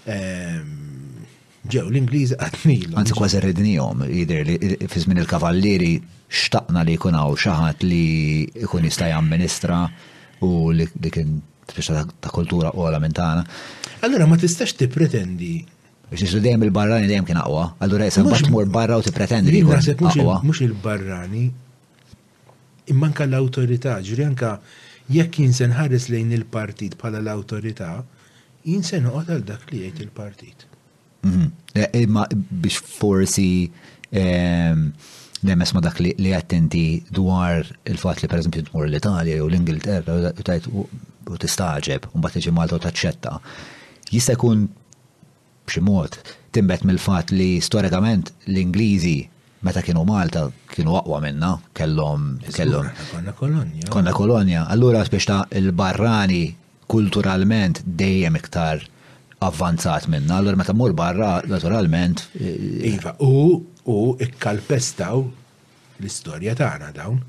Ehm, ġew l-Ingliżi qatnilhom. Anzi kważi rridnihom, jidher li fi żmien il-kavallieri xtaqna li jkun hawn xi ħadd li jkun jista' jamministra u li kien tfixxa ta' kultura ola minn tagħna. Allura ma tistax tippretendi Biex dejjem il-barrani dejjem kien aqwa, allura jisem tmur barra u tippretendi li jkun aqwa. Mhux il-barrani Imma anke l-awtorità, ġifieri anke jekk jien se nħares lejn il-partit bħala l-awtorità, jien se noqgħod għal dak li jgħid il-partit. Imma biex forsi ehm, nemes ma dak li qed inti dwar il-fatt li pereżempju tmur l-Italja jew l-Ingilterra u tistaġeb u mbagħad tiġi Malta u taċċetta. Jista' jkun b'xi mod, tinbet mill-fatt li storikament l-Ingliżi meta kienu Malta kienu aqwa minna, kellhom. Żgur, aħna konna kolonja. Konna kolonja. Allura biex ta' il-barrani kulturalment dejjem iktar avvanzat minna, allura meta mmur barra naturalment. Iva, u ikkalpestaw l-istorja tagħna dawn.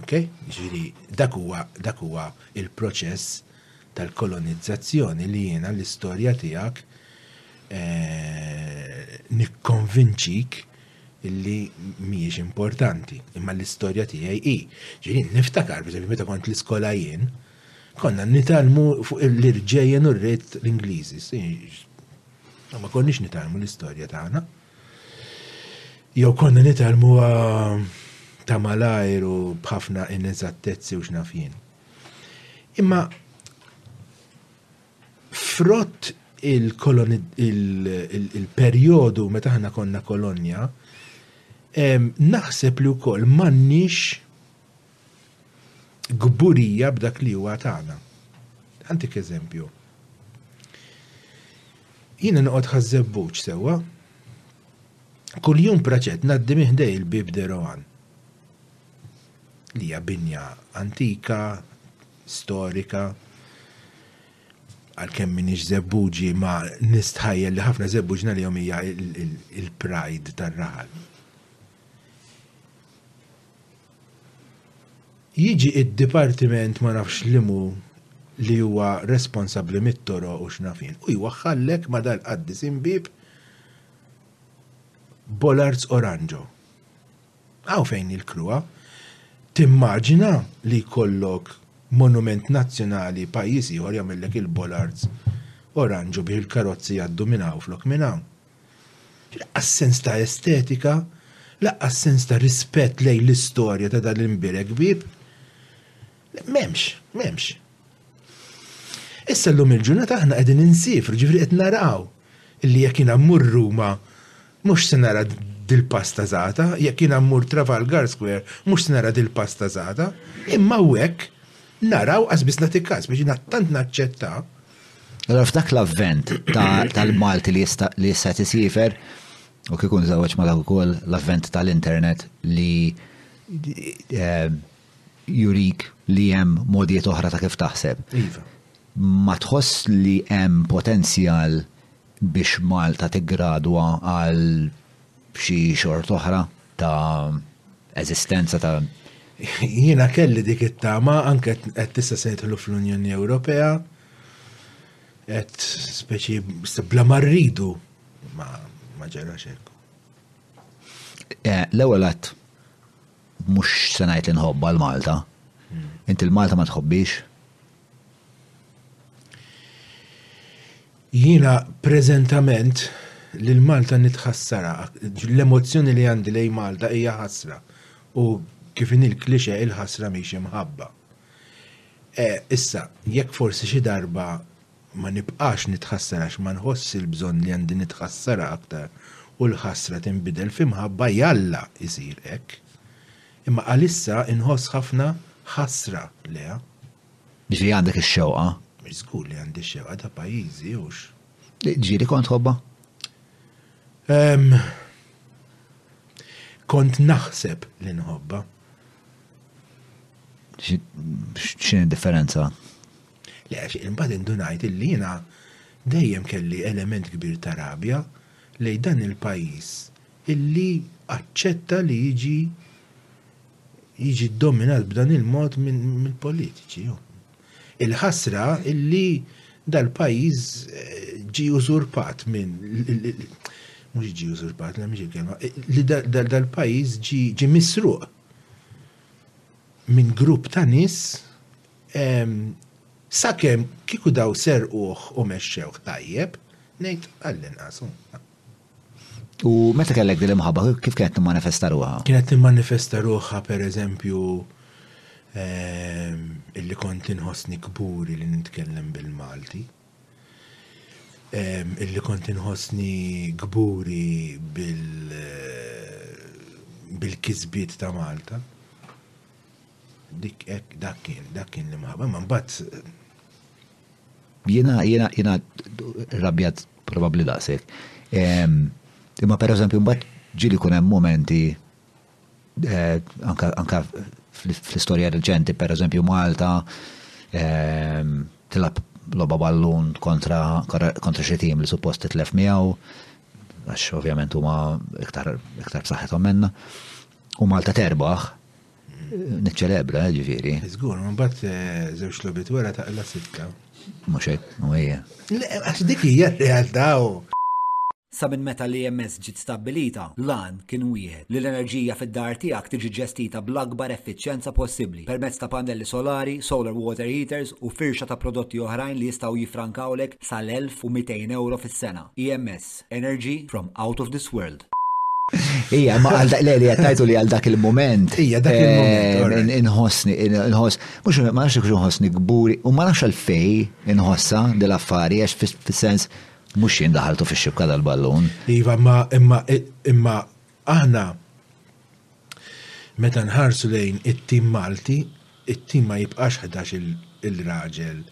Ok? Ġiri, dak huwa dak huwa il-proċess tal-kolonizzazzjoni li jiena l-istorja tiegħek eh, nikkonvinċik illi mhijiex importanti, imma l-istorja tiegħi hi. Ġiri, niftakar, per meta kont l-iskola jien, konna nitalmu fuq l-irġejjen u r-red l-Ingliżi. Ma konniex nitalmu l-istorja tagħna. Jew konna nitalmuha ta' malajr u b'ħafna ineżattezzi u x'nafjien. Imma frott il-perjodu il meta aħna konna kolonja, naħseb li wkoll m'għandniex kburija b'dak li huwa tagħna. Għantik eżempju. Jiena noqgħod ħażżebbuġ sewwa. Kuljum praċet ngħaddi minn ħdej il-bib Deroan. Li hija binja antika, storika, għalkemm minix zebbuġi ma nistħajja li ħafna zebbuġna li hija il-pride tar-raħal. Jiġi id-dipartiment ma nafx liemhu li huwa responsabbli mit-toroq u x'naf jien u jwaħħallek ma' dal-qaddis imbieb bollards oranġo. Hawn fejn hi l-kruha. Timmaġina li jkollok monument nazzjonali pajjiż ieħor jagħmillek il-bollards oranġo biex il-karozzi jgħaddu minn hawn flok minn hawn. Laqqas sens ta' estetika, laqqas sens ta' rispett lejn l-istorja ta' dan l-imbirek bieb. M'hemmx, m'hemmx. Issa llum il-ġurnata aħna qegħdin insifru, ġifri qed naraw li jekk jiena mmur Ruma mhux se nara dil-pasta żgħata, jekk jiena mmur Trafalgar Square mhux se nara dil-pasta żgħata, imma hawnhekk naraw qas biss nagħti każ biex jiena tant naċċetta Allora f'dak l-avvent tal-Malti li jista' li jista' tisiefer u kif ikun żewġ ma dak ukoll l-avvent tal-internet li eh, jurik li hemm modijiet oħra ta' kif taħseb. Iva. Ma tħoss li hemm potenzjal biex Malta tiggradwa għal b'xi xorta oħra ta' eżistenza ta' Jiena kelli dik it-tama anke qed tista' se nidħlu fl-Unjoni Ewropea qed speċi bla ma rridu ma ġerax hekk. Eh, l-ewwel għadd mhux se ngħid li nħobba l-Malta. Hmm. Inti l-Malta ma tħobbix? Jiena preżentament lil Malta nitħassarha, l-emozzjoni li għandi lejn Malta hija ħasra u kif inhi l-klixe il-ħasra mhix imħabba. Issa, jekk forsi xi darba ma nibqax nitħassar għax ma nħossx il-bżonn li għandi nitħassarha aktar u l-ħasra tinbidel f'imħabba, jalla jsir hekk. Imma għalissa inħoss ħafna ħasra lejha. Jiġifieri għandek ix-xewqa? Żgur li għandi x-xewqa ta' pajjiżi, hux? Ġieli kont tħobbha? Kont naħseb li nħobbha. X'inhi differenza? Le, għax imbagħad indunajt illi jiena dejjem kelli element kbir ta' rabja lejn dan il-pajjiż illi aċċetta li jiġi jiġi ddominat b'dan il-mod mill-politiċi. Il-ħasra illi dal-pajjiż eh, ġi użurpat minn mhux ġi użurpat, la mhix il-kelma, li dal-pajjiż ġi misruq minn grupp ta' nies sakemm kieku daw serquh u mexxewh tajjeb, ngħid għall-inqas. U meta kellek din l-imħabba, kif kienet timmanifesta ruħha? Kienet timmanifesta ruħha pereżempju ehm, illi kont inħossni kburi li nitkellem bil-Malti. Ehm, illi kont inħossni kburi bil- bil-kisbiet ta' Malta. Dik dak kien, dak kien l-imħabba. Ma mbagħad Jiena, jiena, jiena rabjat probabbli daqshekk. Imma per eżempju mbagħad ġieli kun hemm momenti eh, anka fl-istorja reċenti, per eżempju Malta tilab loba ballun kontra kontra xi tim li suppost titlef miegħu għax ovvjament huma iktar iktar b'saħħithom minna. U Malta terbaħ Niċċelebra, ġifieri. Żgur, ma mbagħad eh, żewġ logħbiet wara ta' illa sitta. Mhux hekk, u hija. Le, għax dik hija r-realtà u. Sa minn meta l-EMS ġiet stabbilita, l-għan kien wieħed, li l-enerġija fid-dar tiegħek tiġi ġestita bl-akbar effiċjenza possibbli permezz ta' pannelli solari, solar water heaters u firxa ta' prodotti oħrajn li jistgħu jiffrankawlek sal-1,200 ewro fis-sena. EMS. Energy from out of this world. Ija, ma għal dak li għattajtu li għal dak il-moment. Ija, dak il-moment. Eh, inħosni, inħos, mux ma nafx kħu nħosni gburi, u ma nafx għal-fej inħossa dil-affari, għax fil-sens mux jien daħaltu fi xibka dal-ballun. Iva, ma imma, imma, aħna, meta nħarsu lejn it-tim Malti, it-tim ma jibqax 11 il-raġel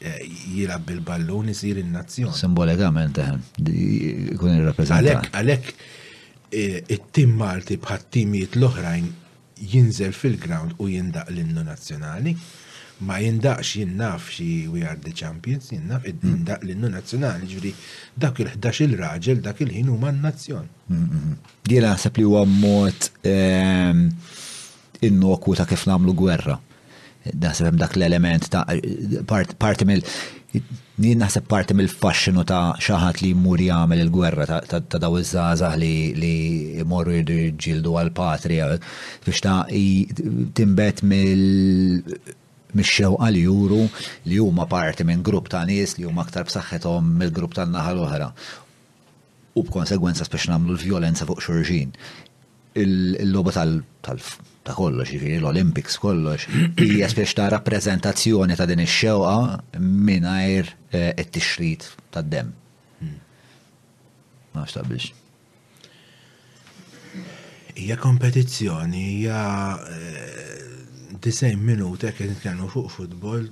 jilgħab bil-ballun isir in-nazzjon. Simbolikament eh, ikun irrappreżentat. Għalhekk eh, it-tim Malti bħat-timijiet l-oħrajn jinżel fil-ground u jindaq l-innu nazzjonali. Ma jindaqx jinnaf xi we are the champions, jinnaf mm. jindaq l-innu nazzjonali, ġviri dak il-11 il-raġel dak il-ħin huma n-nazzjon. Jiena naħseb li huwa mod ehm, innokwu ta' kif nagħmlu gwerra. Naħseb hemm dak l-element ta' parti mill jien naħseb parti mill-faxxinu ta' xi ħadd li jmur jagħmel il-gwerra ta' daw iż-żgħażagħ li jmorru jridu jiġġieldu għal patri biex ta' timbet mill mix-xewqa li juru li huma parti minn grupp ta' nies li huma aktar b'saħħithom mill-grupp tan-naħa l-oħra. u b'konsegwenza spiss nagħmlu l-vjolenza fuq xulxin. Il-logħba tal ta' kollox, jiġifieri l-Olympics kollox, hija spiex ta' rappreżentazzjoni ta' din ix-xewqa mingħajr eh, it-tixrid tad-dem. Hmm. Ma nafx biex. Hija kompetizzjoni, hija eh, disejn minuta kien nitkellmu fuq futbol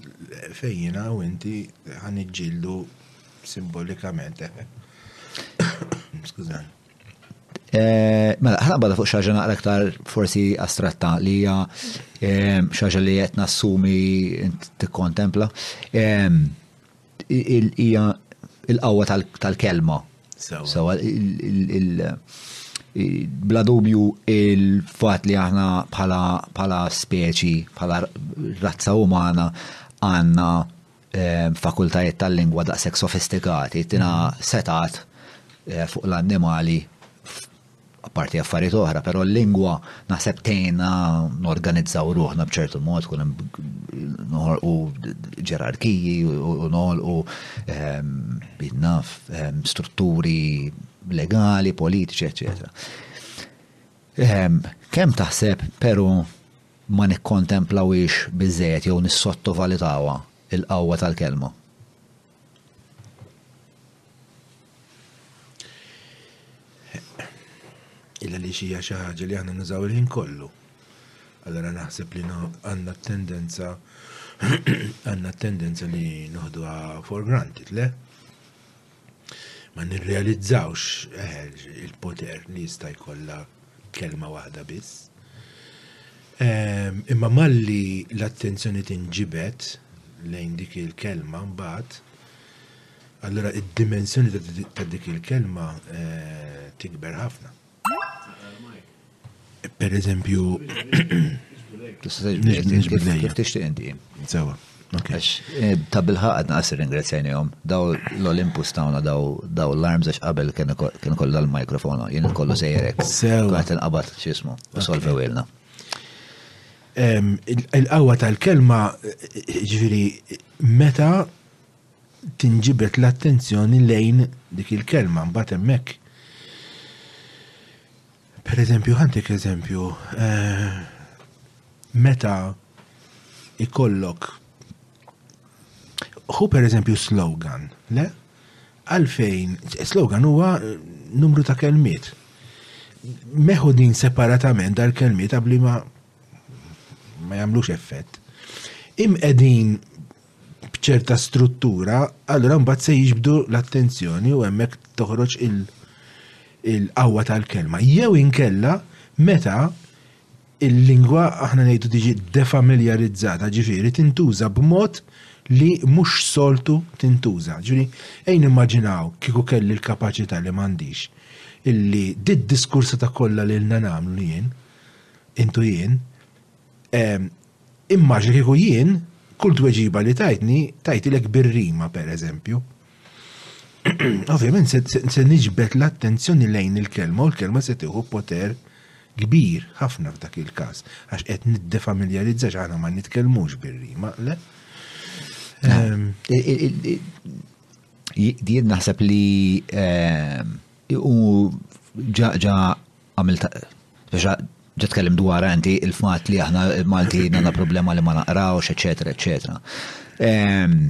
fejjina u inti ħan iġġildu Simbolikament, eh. Skużani. Eh, mela, ħana bada fuq xaġa naqra aktar forsi astratta li hija eh, xaġa li qed nassumi tikkontempla. Eh, hija il-qawwa tal-kelma. Sewa bla dubju il-fat li aħna bħala speċi, bħala razza umana għanna fakultajiet tal-lingwa daqshekk sofistikati, tina setat eh, fuq l-annimali apparti affarijiet oħra, però l-lingwa naħseb tejna norganizzaw ruħna b'ċertu mod kun noħolqu ġerarkiji u noħolqu ehm, bidnaf ehm, strutturi legali, politiċi, eċetera. Ehm, kemm taħseb, però ma nikkontemplawhiex biżżejjed jew nissottovalutawha l-qawwa tal-Kelma. Illa li xi hija xi ħaġa li aħna nużaw il-ħin kollu. Allora naħseb li għandna tendenza għandna tendenza li noħduha for granted, le? Ma nirrealizzawx il-poter li jista' jkollha kelma waħda biss. Imma malli l-attenzjoni tinġibed lejn dik il-kelma mbagħad, allura id-dimensjoni ta' dik il-kelma tikber ħafna. Per eżempju, kif tixtieq inti. Sewa. Eh, ta' bilħaq għadna għasir ringrazzjajni jom, daw l-Olympus tawna daw l-arms għax qabel kien kollu dal-mikrofonu, jien kollu sejjerek. Għat nqabat ċismu, u solvew ilna. Il-qawa tal-kelma ġviri meta tinġibed l-attenzjoni lejn dik il-kelma mbagħad hemmhekk. Per eżempju, ħantik eżempju, eh, meta ikollok hu per eżempju slogan, le? Għalfejn, slogan huwa eh, numru ta' kelmiet. Meħu din separatament dal-kelmiet għabli ma ma jamlux effett. Im edin b'ċerta struttura, allura mbagħad se jiġbdu l-attenzjoni u hemmhekk toħroġ il-qawwa tal-kelma. Jew inkella meta il-lingwa aħna ngħidu diġi defamiljarizzata, ġifieri tintuża b'mod li mhux soltu tintuża. Ġifieri ejn immaġinaw kieku kelli l-kapaċità li m'għandix illi did diskursa ta' kollha li lna nagħmlu jien, intu jien, Immaġina li kieku jien, kull tweġiba li tajtni, tajtilek bir-rima, per eżempju. Ovvjament se niġbed l-attenzjoni lejn il-kelma u l-kelma se tieħu poter kbir ħafna f'dak il-każ, għax qed niddefamiljarizza għax aħna ma nitkellmux bir-rima, le? Ehm, Dien naħseb li ehm, ġa għamilt biex ġa tkellim dwar inti il-fatt li aħna Malti għandna problema li ma naqrawx, eċetera, eċetera. Ehm,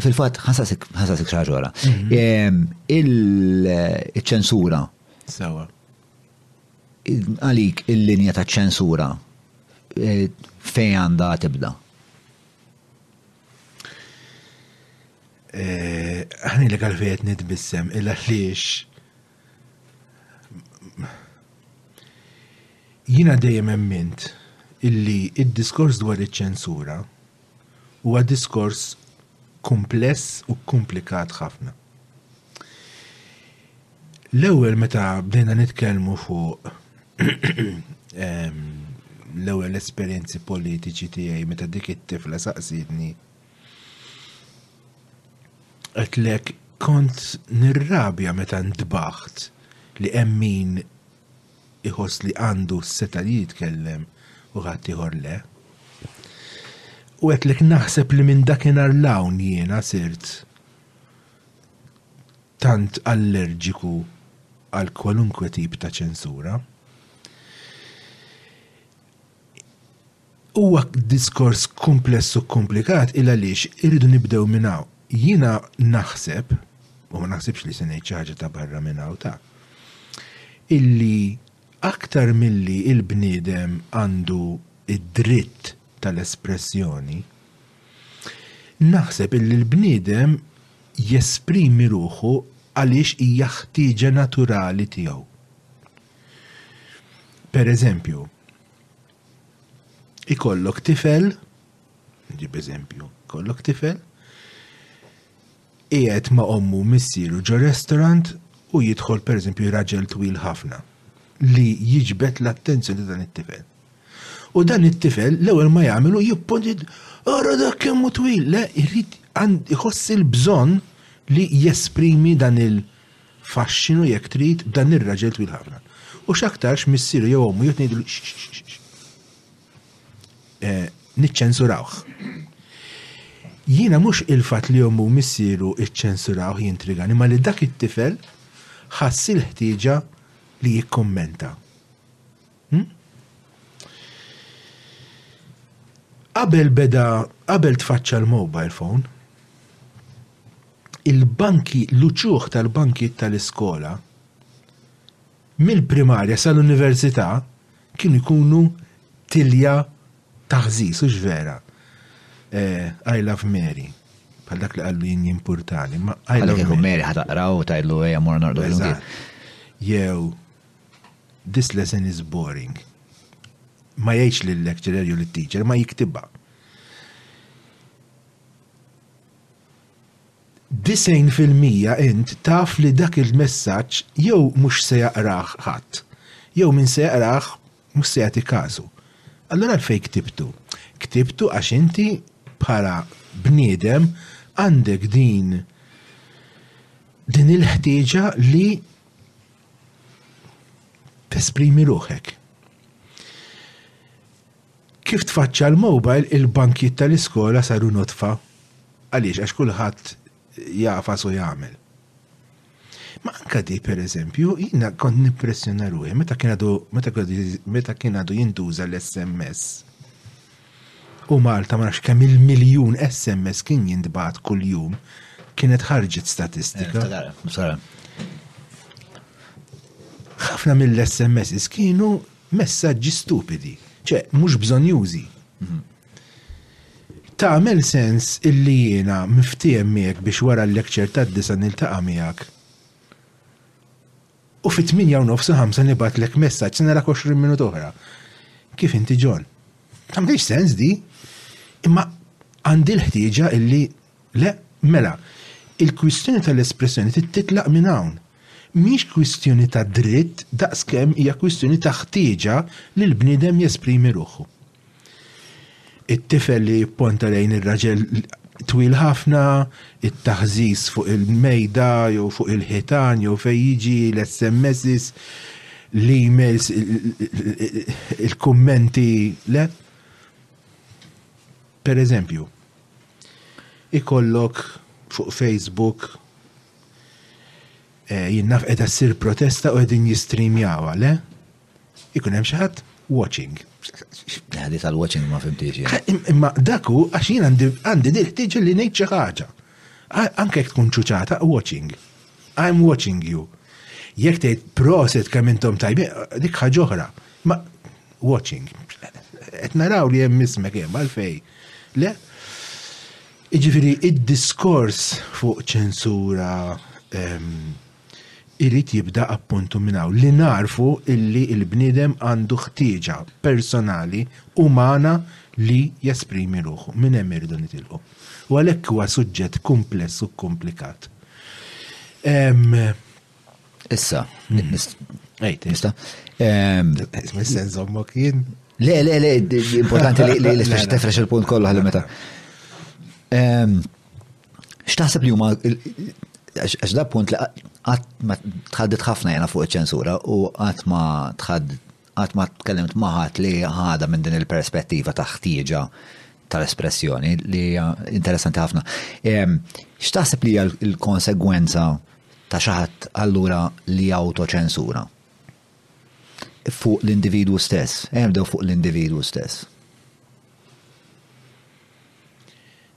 fil-fatt ħasasik ħasasik xi ħaġa mhm. ehm, Il-ċensura. Sewa. Għalik il-linja ta' ċensura eh, fejn għandha tibda? Eh, ħani li għalfejt nitbissem, illa għaliex Jiena dejjem emmint illi d-diskors dwar iċ-ċensura huwa diskors kumpless u kkumplikat ħafna. L-ewwel meta bdejna nitkellmu fuq ehm, l-ewwel esperjenzi politiċi tiegħi meta dik it-tifla saqsietni Għetlek kont nirrabja meta ntbaħt li hemm min iħoss li għandu s-setgħa li jitkellem u ħaddieħor le. U għetlek naħseb li minn dakinhar 'l hawn jiena sirt tant allerġiku għal kwalunkwe tip ta' ċensura. Huwa diskors kumpless u kkumplikat il għaliex irridu nibdew minn hawn. Jiena naħseb, u ma naħsibx li se ngħid xi ħaġa ta' barra minn hawn ta', illi aktar milli l-bniedem għandu d-dritt tal-espressjoni, naħseb illi l-bniedem jesprimi ruħu għaliex hija ħtieġa naturali tiegħu. Pereżempju. ikollok tifel, ġib eżempju, ikollok tifel, qiegħed ma' ommu missieru ġo restaurant u jidħol per eżempju raġel twil ħafna li jiġbed l-attenzjoni dan it-tifel. U dan it-tifel l-ewwel ma jagħmlu jipponid ara dak kemm twil, le jrid iħoss il-bżonn li jesprimi dan il- Faxxinu jekk trid b'dan ir-raġel twil ħafna. U x'aktarx missieru jew ommu jgħod ngħidlu xxxxx. Eh, niċċensurawh. Jiena mhux il-fatt li ommu missieru iċċensurawh jintrigani, ma li dak it-tifel ħassi l-ħtieġa li jikkummenta. Hm? Qabel beda, qabel tfaċċa l-mobile phone, il-banki, l-uċuħ tal-bankijiet tal-iskola, mill-primarja sal-università kienu jkunu tilja taħżis, ux vera. Eh, I love Mary, bħal dak li għallu jien jimpurtani, ma I love Mary. Mary ħataqraw tajlu għeja mor nordu Jew, This lesson is boring. Ma jgħidx lil lecturer jew lit-teacher, ma jiktibha. Disejn fil-mija int taf li dak il-messaġġ jew mhux se jaqrah ħadd, jew min se jaqrah mhux se jagħti każu. Allura għalfejn ktibtu? Ktibtu għax inti bħala bniedem għandek din din il-ħtieġa li tesprimi ruħek. Kif tfaċċa l-mobile, il-bankjiet tal-iskola saru nodfa. Għaliex għax kulħadd jafas u jagħmel. Ma anka di per eżempju, jina kont nimpressjona ruħi meta kien għadu meta kien għadu jintuża l-SMS. U Malta ma nafx kemm il-miljun SMS kien jintbagħat kuljum, kienet ħarġet statistika. Ħafna mill-SMSs kienu messaġġi stupidi, ċe mhux bżonjużi. Tagħmel sens illi jiena miftiehem miegħek biex wara l-lecture tad-disgħa niltaqa' miegħek? U fit-tmienja u nofs u ħamsa nibgħatlek messaġġ se narak għoxrin minut oħra. Kif inti John? Tagħmilx sens di. Imma għandi l-ħtieġa illi le, mela, il-kwistjoni tal-espressjoni trid titlaq minn hawn. Mhix kwistjoni ta' dritt daqskemm hija kwistjoni ta' ħtieġa li l-bniedem jesprimi ruħu. It-tifel li jipponta lejn ir-raġel twil ħafna, it-taħżiż fuq il-mejda jew fuq il-ħitan jew fejn jiġi l-SMSs, l-emails, il-kummenti, le? Per eżempju, ikollok fuq Facebook eh, jien naf qiegħda ssir protesta u qegħdin jistrimjawha, le? Ikun hemm xi ħadd watching. Għadi tal-watching ma fimtiex. Imma daku għax jien għandi diħtiġ li ngħid xi ħaġa. Anke jekk tkun ċuċata, watching. I'm watching you. Jekk tgħid proset kemm intom tajbi, dik ħaġa oħra. Ma watching. Qed naraw li hemm ismek hemm għalfej. Le? Iġifieri id-diskors fuq ċensura ehm, Irid jibda appuntu minn hawn li nagħrfu illi l-bniedem għandu ħtieġa personali umana li jesprimi ruħu. Minn hemm irridu nitilqu. U għalhekk huwa suġġett kumpless u kkumplikat. Issa, nista'. Isma' s-sens ommok jien. Le, le, le, importanti li l-ispeċi tefrex il-punt kollu ħalli meta. X'taħseb li huma għax da punt li qatt ma tħaddit ħafna jena fuq iċ-ċensura u qatt ma tħadd qatt ma tkellimt maħat li ħada minn din il-perspettiva ta' ħtieġa tal-espressjoni li hija interessanti ħafna. X'taħseb li hija l-konsegwenza ta' xi ħadd allura li autoċensura? Fuq l-individwu stess, ebdew fuq l-individwu stess.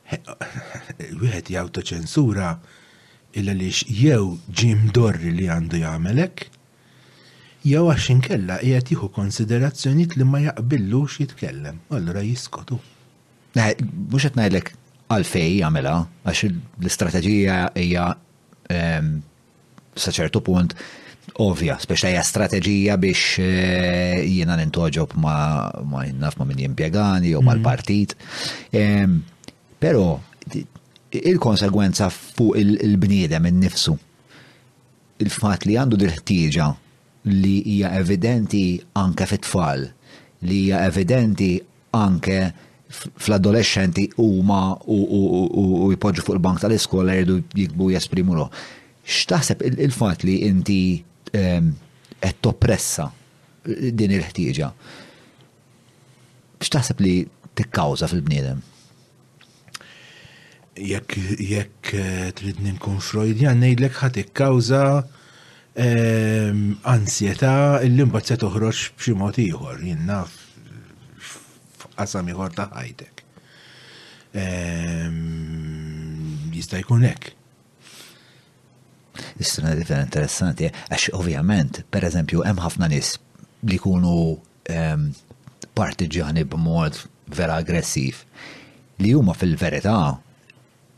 Wieħed jawtoċensura il għaliex jew ġie mdorri li għandu jagħmel hekk, jew għax inkella qiegħed jieħu konsiderazzjonijiet li ma jaqbillux jitkellem, u allura jiskotu. Mhux qed ngħidlek għalfejn jagħmilha, għax l-istrateġija hija ehm, sa ċertu punt ovvja, speċa hija strateġija biex eh, jiena nintoġob ma ma naf ma min jimpjegani jew mhm. mal-partit. Però il-konsegwenza fuq il-bniedem innifsu il-fatt li għandu dil-ħtieġa li hija evidenti anke fit-tfal, li hija evidenti anke fl-adolexxenti huma u jpoġġu fuq il-bank tal-iskola jridu jikbu jesprimu ruħhom. X'taħseb il-fatt li inti qed toppressa din il-ħtieġa? X'taħseb li tikkawża fil-bniedem? Jekk jekk eh, trid ninkun Freudjan ngħidlek ħa tikkawża ehm, ansjetà illi mbagħad se toħroġ b'xi mod ieħor, jien naf f'qasam ieħor ta' ħajtek. Ehm, jista' jkun hekk. Istina differenti interessanti, għax ovvjament, per eżempju, hemm ħafna nies li jkunu partiġġani b'mod vera aggressiv li huma fil-verità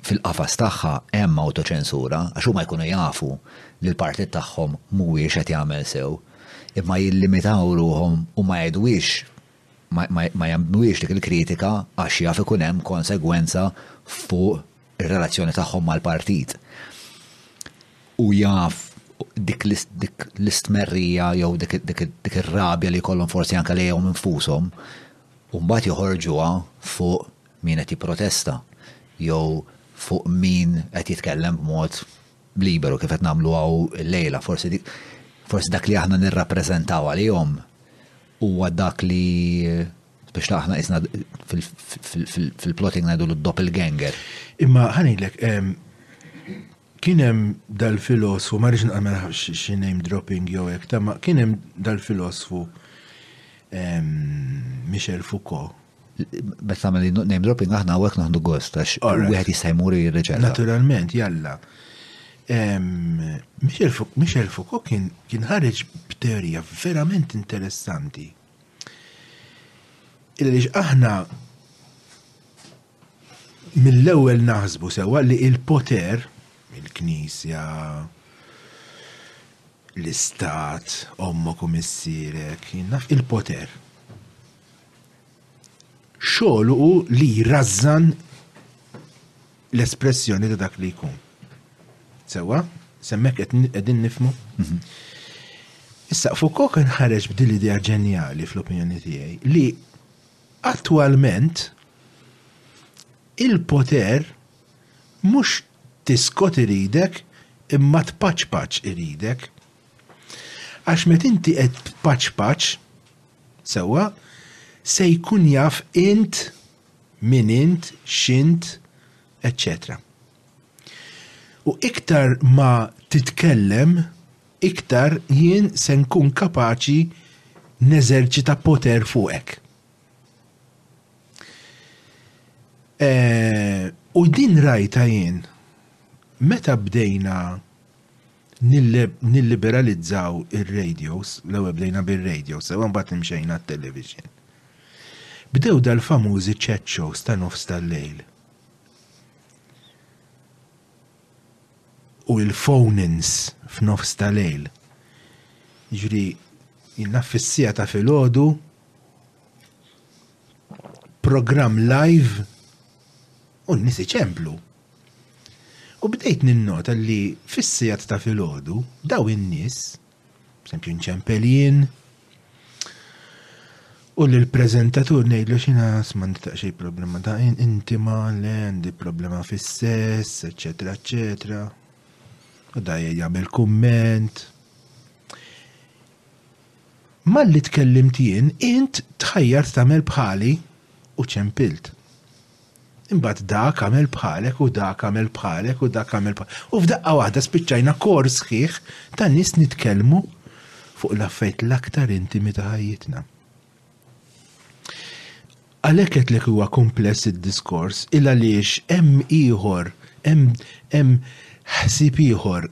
fil-qafas tagħha hemm awtoċensura għax huma jkunu jafu li l-partit tagħhom mhuwiex qed jagħmel sew imma jillimitaw ruħhom u ma jgħidwiex ma jagħmluhiex dik il-kritika għax jaf ikun hemm konsegwenza fuq ir-relazzjoni tagħhom mal-partit u jaf dik l-istmerrija jew dik ir-rabja li jkollhom forsi anke lejhom infushom u mbagħad joħorġuha fuq min qed jipprotesta jew fuq min qed jitkellem b'mod liberu kif qed nagħmlu hawn lejla. Forsi dik forsi dak li aħna nirrappreżentaw għalihom huwa dak li biex taħna isna fil-plotting ngħidu l-doppelganger. Imma ħanilek, kienem dal-filosfu, marriġ nqamel xi name dropping jew hekk, ta' ma kienem dal-filosfu Michel Foucault. Bet tagħmel name dropping aħna hawnhekk naħdu gost għax wieħed jista' jmur jirreġena. Naturalment, jalla. Michel Foucault kien ħareġ b'teorija verament interessanti. Iliex aħna mill-ewwel naħsbu sewwa li il-poter, il-Knisja, l-Istat, ommok u missierek, naf il-poter. Xogħlu li jrażżan l-espressjoni ta' dak li jkun. Sewa, semmek qegħdin nifmu. Mhm. Issa, Foucault kien ħareġ b'dil idea ġenjali fl-opinjoni tiegħi li attwalment il-poter mhux tiskot iridek imma tpaċpaċ iridek. Għax met inti qed tpaċpaċ, sewwa, se jkun jaf int Min int, x'int, eċċetera U iktar ma titkellem, iktar jien se nkun kapaċi neżerċita poter fuqek. E, u din rajta jien, meta bdejna nilliberalizzaw ir-radios, l-ewwel bdejna bir-radios, sewa mbagħad imxejna t-television. Bdew dal-famużi chat shows ta' nofs tal-lejl. U il-phone-ins f'nofs tal-lejl. Ġri, jina fissija ta' fil-ħodu, program live, u n-nisi ċemplu. U bdejt ninnota li fis-sigħat ta' filgħodu daw in-nies, sempju nċempeljien, U li l-prezentatur ngħidlu xina smand ta' xej problema ta' inti ma le għandi problema fis-sess, eċetera, eċetera. U da jagħmel kumment. Malli tkellimt jien, int tħajjar tagħmel bħali u ċempilt. Imbagħad dak għamel bħalek u dak għamel bħalek u dak għamel bħalek. U f'daqqa waħda spiċċajna kor sħiħ ta' nies nitkellmu fuq l-affarijiet l-aktar intimi ta' ħajjitna. Għalhekk qedlek huwa kumpless id-diskors il għaliex hemm ieħor hemm ħsieb ieħor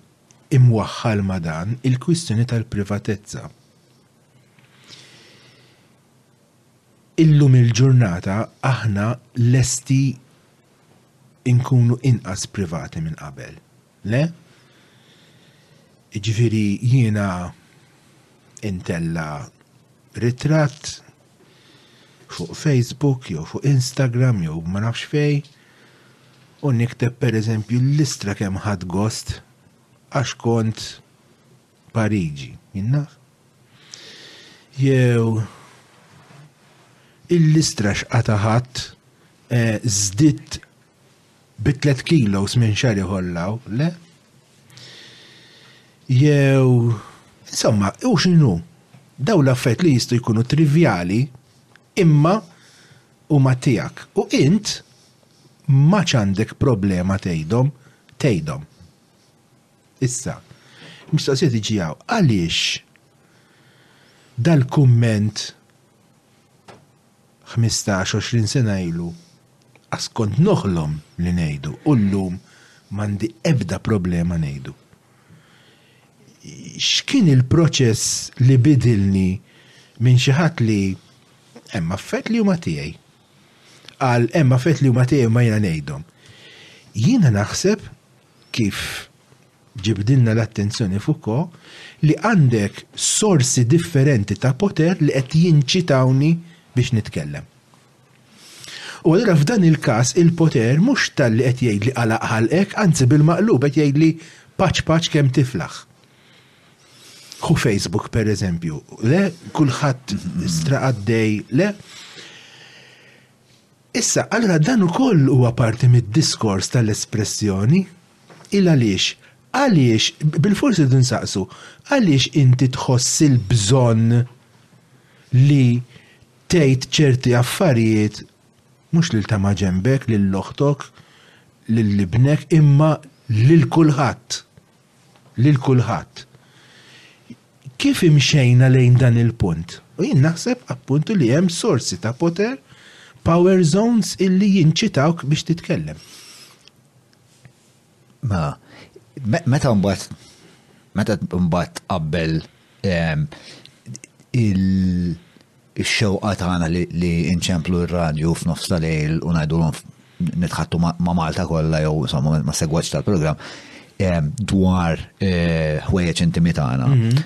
imwaħħal ma' dan il-kwistjoni tal-privatezza. Illum il-ġurnata aħna lesti nkunu inqas privati minn qabel, le? Jiġifieri jiena ntella' ritratt fuq Facebook jew fuq Instagram jew ma nafx fejn u nikteb pereżempju l-istra kemm ħadt gost għax kont Pariġi, jien naf. Jew il-listra x'qata' ħadd eh, żditt bi tliet kilos minn xar iħollaw, le? Jew, insomma, u x'inhu? Daw l-affett li jistgħu jkunu trivjali imma huma tiegħek. U int ma għandek problema tgħidhom, tgħidhom. Issa, mistoqsija tiġi hawn, għaliex dal-kumment 15-20 sena ilu qas kont noħlom li ngħidu u llum m'għandi ebda problema ngħidu? X'kien il-proċess li bidilni minn xi ħadd li hemm affarijiet li huma tiegħi? Qal hemm affarijiet li huma tiegħi u ma jiena ngħidhom. Jiena naħseb kif ġibdilna l-attenzjoni Foucault, li għandek sorsi differenti ta' poter li qed jinċitawni biex nitkellem. U allura f'dan il-każ il-poter mhux talli qed jgħidli għalaq ħalqek, anzi bil-maqlub qed jgħidli paċ paċ kemm tiflaħ. Hu Facebook pereżempju, le kulħadd stra għaddej, le Issa, allura dan ukoll huwa parti mid-diskors tal-espressjoni. Il għaliex. Għaliex, bilfors irridu nsaqsu, għaliex inti tħoss il-bżonn li tgħid ċerti affarijiet mhux lil ta' maġenbek, lil oħtok, lil ibnek, imma lil kulħadd. Lil kulħadd. Kif imxejna lejn dan il-punt? U jien naħseb, appuntu, li hemm sorsi ta' poter, power zones, illi jinċitawk biex titkellem. Ma, meta mbagħad meta mbagħad tqabbel ehm, il- ix-xewqa tagħna li nċemplu r-radju f'nofs ta' lejl u ngħidulhom nitħattu ma' Malta kollha jew insomma ma' segwaġġ tal-programm eh, dwar eh, ħwejjeġ intimi tagħna. Mhm.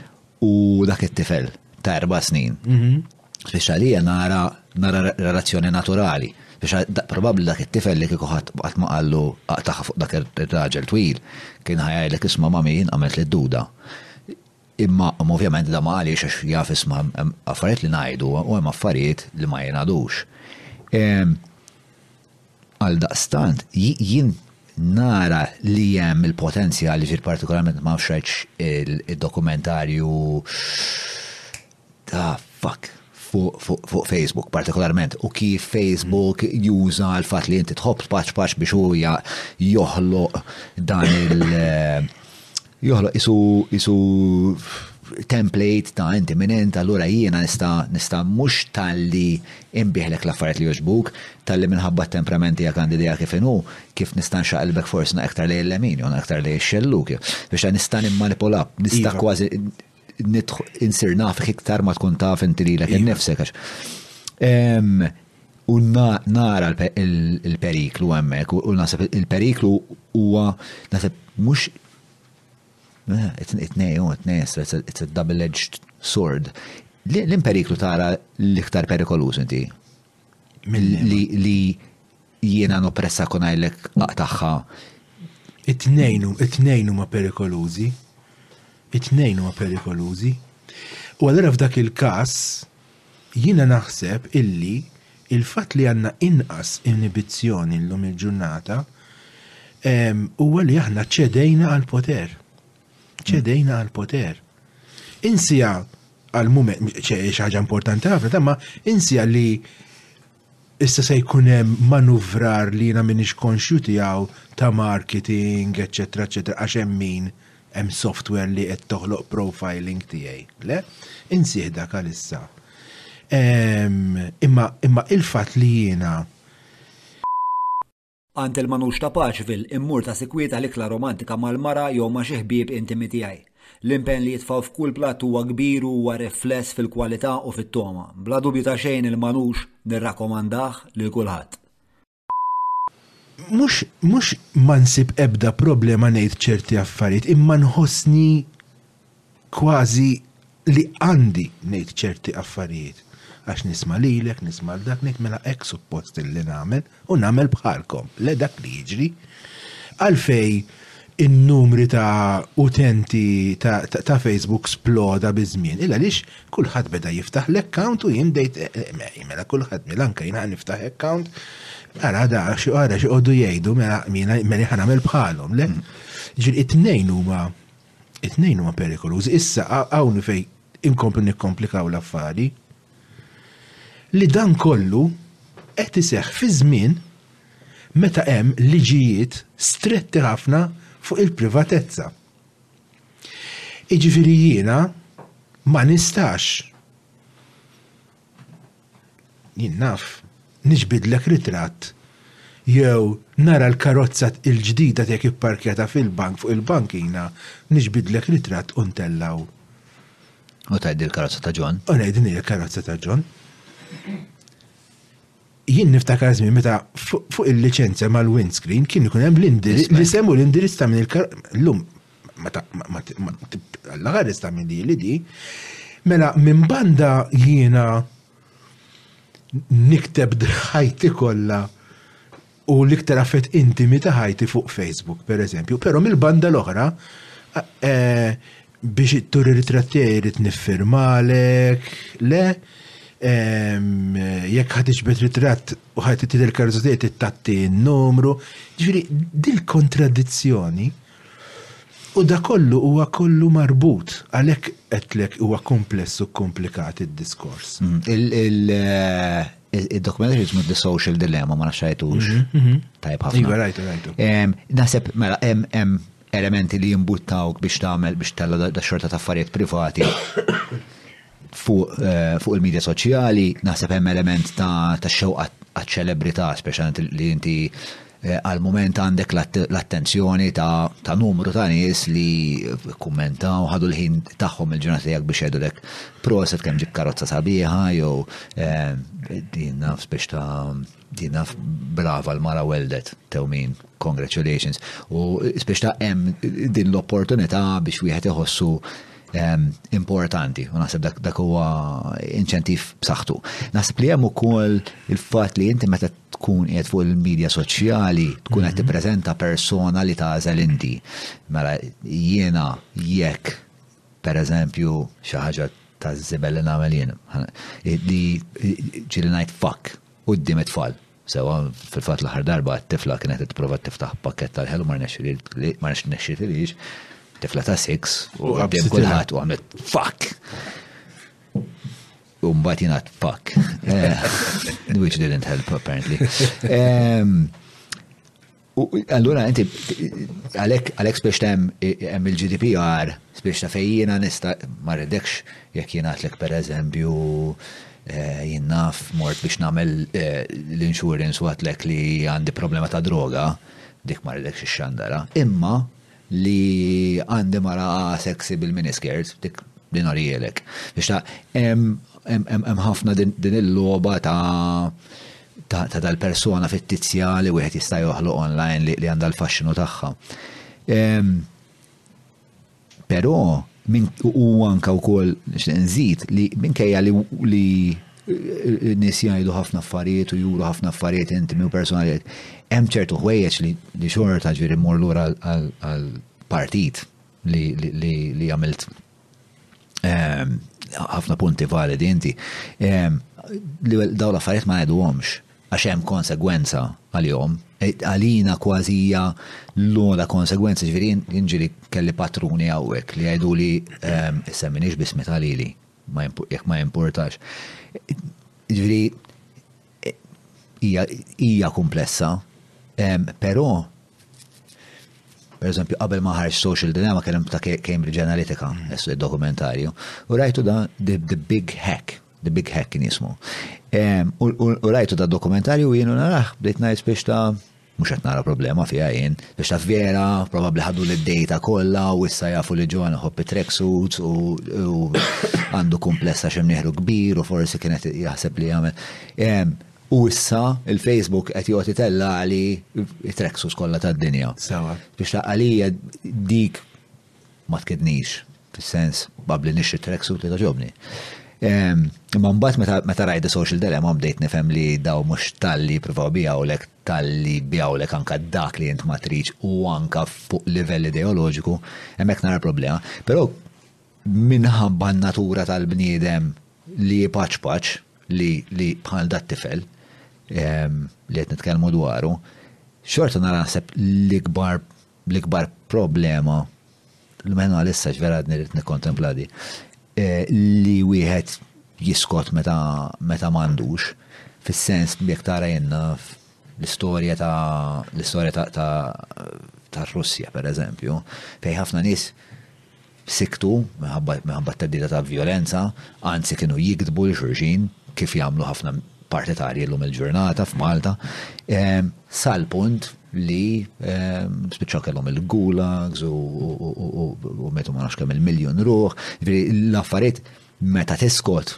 U dak it-tifel ta' erba' snin. Mhm. Biex għalija nara nara relazzjoni naturali. Biex probabbli dak it-tifel li kieku ħadd qatt ma qallu aqtaħ fuq dak ir-raġel twil kien ħajajlek isma' ma' min għamilt lid-duda. Imma ovvjament da ma għaliex għax jaf isma' hemm affarijiet li ngħidu u hemm affarijiet li ma jingħadux. Għaldaqstant jien nara li hemm il-potenzjal, jiġifieri partikolarment ma nafx rajtx id-dokumentarju, ta' fuck fuq Facebook partikolarment u kif Facebook juża l-fat li inti tħobb paċ paċ biex u joħloq dan il- eh, joħloq isu isu template ta' inti minn int allura jiena nista' nista' mhux talli imbiħlek l-affarijiet li joġbuk, talli minħabba temperamenti jak għandi dejja kif inhu, kif nista' nxaqilbek forsi naqtar li l-lemin, jew naqtar li xelluk, biex nista' nimmanipula, nista' iva. kważi insir naf iktar ma tkun taf inti li l-ek iva. nifsek. U nara l-periklu għemmek, u nasib il-periklu huwa nasib mux it-nej, u it-nej, it's a double-edged sword. L-imperiklu tara l-iktar perikoluż inti. Li Jiena noppressak u ngħidlek aqtagħha. It-tnejn, it-tnejn huma perikolużi. It-tnejn huma perikolużi. U allura f'dak il-każ jiena naħseb illi il-fatt li għandna inqas inibizzjoni llum il-ġurnata ehm, huwa li aħna ċedejna għal-poter. ċedejna għal-poter. Insija għal-mument, ħaġa importanti ħafna, tamma insija li Issa se jkun hemm manuvrar li jiena m'iniex konxju tiegħu ta' marketing, eċċetera, eċċetera, għax hemm min, hemm software li qed toħloq profiling tiegħi. Le? Insieh dak għalissa. Ehm, imma, imma il-fatt li jiena. Għand il-Manux ta' Paċville immur ta' sikwit għal ikla romantika mal-mara jew ma' xi ħbieb intimi tiegħi. L-impenn li jitfgħu f'kull platt huwa kbir u huwa rifless fil-kwalità u fit-togħma. Bla dubju ta' xejn il-Manux nirrakkomandah lil kulħadd. Mhux, mhux ma nsib ebda problema ngħid ċerti affarijiet imma nħossni Kważi li għandi ngħid ċerti affarijiet, għax nisma' lilek, nisma' 'l dak, ngħid mela hekk suppost li nagħmel u nagħmel bħalkom, le dak li jiġri. Għalfejn in-numri ta' utenti ta' Facebook sploda biż-żmien? Il għaliex kulħadd beda jiftaħ l-account u jien bdejt mela kulħadd mela anke jien ħa niftaħ account, ara da xi ara xi jqogħdu jgħidu mela jiena ħa nagħmel bħalhom, le? Ġifieri t-tnejn huma It-tnejn huma perikolużi. Issa hawn fejn inkomplu nikkomplikaw l-affari li dan kollu qed iseħħ fi żmien meta hemm liġijiet stretti ħafna fuq il-privatezza. Jiġifieri jiena ma nistax Jien naf, niġbidlek ritratt jew nara l-karozza il-ġdida tiegħek ipparkjata fil-bank fuq il-bankina, niġbidlek ritratt u ntellgħu. U tgħidli l-karozza ta' John. U ngħidni l-karozza ta' John. Jien niftakar żmien meta fuq il-liċenzja mal-windscreen kien ikun hemm l-indirizz li semmu l-indirizz ta' minn il-karozza. Llum L-ħares ta' minn li di, mela minn banda jiena nikteb ħajti kollha u l-iktar affett intimi ta' ħajti fuq Facebook, per eżempju, pero mill-banda l-oħra, eh, biex turi ritratti jrid niffirmalek, le, jekk ħad iġbed ritratt u ħad titid il-karżu tiegħi tittatti n-numru. Ġifieri dil-kontradizzjoni U dak kollu huwa kollu marbut, għalhekk għedtlek huwa kumpless u kkumplikat id-diskors. Id-dokument li jismu The Social Dilemma ma nafx rajtux. Tajb ħafna. Iva rajtu, rajtu. Naħseb mela hemm elementi li jimbuttawk biex tagħmel biex tella da xorta ta' affarijiet privati. fuq eh, fuq il-medja soċjali naħseb hemm element ta' ta' xewqa għaċ-ċelebrità, speċjalment li inti eh, għal moment għandek l-att- l-attenzjoni ta', ta numru ta' nies li kummentaw ħadu l-ħin tagħhom il-ġurnata tiegħek biex jgħidulek proset kemm ġib karozza sabiħa jew eh, din naf speċ ta' din naf brava l-mara weldet tew min congratulations u speċ ta' hemm din l-opportunità biex wieħed iħossu importanti u naħseb dak dak huwa inċentiv b'saħħtu. Naħseb li hemm ukoll il-fatt li inti meta tkun qiegħed fuq il-medja soċjali tkun qed mhm. tippreżenta persona li tagħżel inti. Mela jiena jekk pereżempju xi ħaġa ta' żibel li nagħmel jien li ġieli ngħid fakk quddiem it-tfal. Sewwa, fil-fatt l-aħħar darba t-tifla kienet qed tipprova tiftaħ pakkett tal-ħelu ma rnexxilhiex, tifla ta' six u quddiem kulħadd u għamlet fuck! U mbagħad jien għad fuck. Eh, which didn't help apparently. Ehm, Allura inti għalhekk spiex ta' hemm il-GDPR spiex ta' fejn jiena nista' ma rridekx jekk jingħatlek pereżempju eh, jien naf mort biex nagħmel eh, l-insurance u għatlek li għandi problema ta' droga, dik ma rridekx ix-xandara. Imma li għandi mara sexy bil-miniskirt, dik din orielek. Biex ta' hemm ħafna din il-logħba ta' ta' dal-persona fittizja li wieħed jista' joħloq online li għandha l-faxxinu tagħha. Però huwa anka wkoll nixtieq nżid li minkejja li Nis jgħidu ħafna affarijiet u juru ħafna affarijiet intimi u personali. Hemm ċertu ħwejjeġ li xorta ġiri mor lura għal partit li għamilt ehm, ħafna punti validi inti. Ehm, daw l-affarijiet ma għomx għax hemm konsegwenza għalihom. E, għalina kważi hija l-ola konsegwenza ġifieri inġili kelli patruni hawnhekk li jgħidu li ehm, issemminix bismi tal-ili jekk ma jimpurtax. Jiġifieri hija kumplessa, però pereżempju qabel ma ħarġ Social Dilemma kien hemm ta' Cambridge Analytica, dokumentarju, u rajtu da The Big Hack, The Big Hack kien jismu. U rajtu da dokumentarju u jienu narax bdejt ngħid biex ta' Mhux qed nara problema fiha jien, biex taf vera, probabbli ħadu l-data kollha u issa jafu li Joan iħobb it-track suits u għandu kumpless għax imnieħru kbir u forsi kien qed jaħseb li jagħmel. U issa il-Facebook qed jgħoti tella għali track suits kollha tad-dinja. Sewa. Biex ta' għalija dik ma tkidnix, fis-sens babli nixxi track suit li toġobni. Imma mbagħad meta rajt social dilemma bdejt nifhem li daw mhux talli provaw bija u lek talli jbigħulek anke dak li int ma tridx u anke fuq livell ideoloġiku, hemmhekk nara l-problema. Però minħabba n-natura tal-bniedem li jpaċpaċ li li bħal dat-tifel li qed nitkellmu dwaru, xorta nara naħseb l-ikbar L-ikbar problema li minn għalissa ġvera għadni rrit nikkontempla di eh, li wieħed jiskot meta meta m'għandux fis-sens jekk tara jenna l-istorja ta' l-istorja ta' ta' ta' Russja per eżempju fej ħafna nies Sikktu minħabba t-theddida ta' vjolenza, anzi kienu jiktbu lil xulxin, kif jagħmlu ħafna partitarji llum il-ġurnata f'Malta, sal-punt li spiċċaw kellhom il-gulags u mietu ma nafx kemm il-miljun ruħ. Jiġifieri l-affarijiet meta tiskot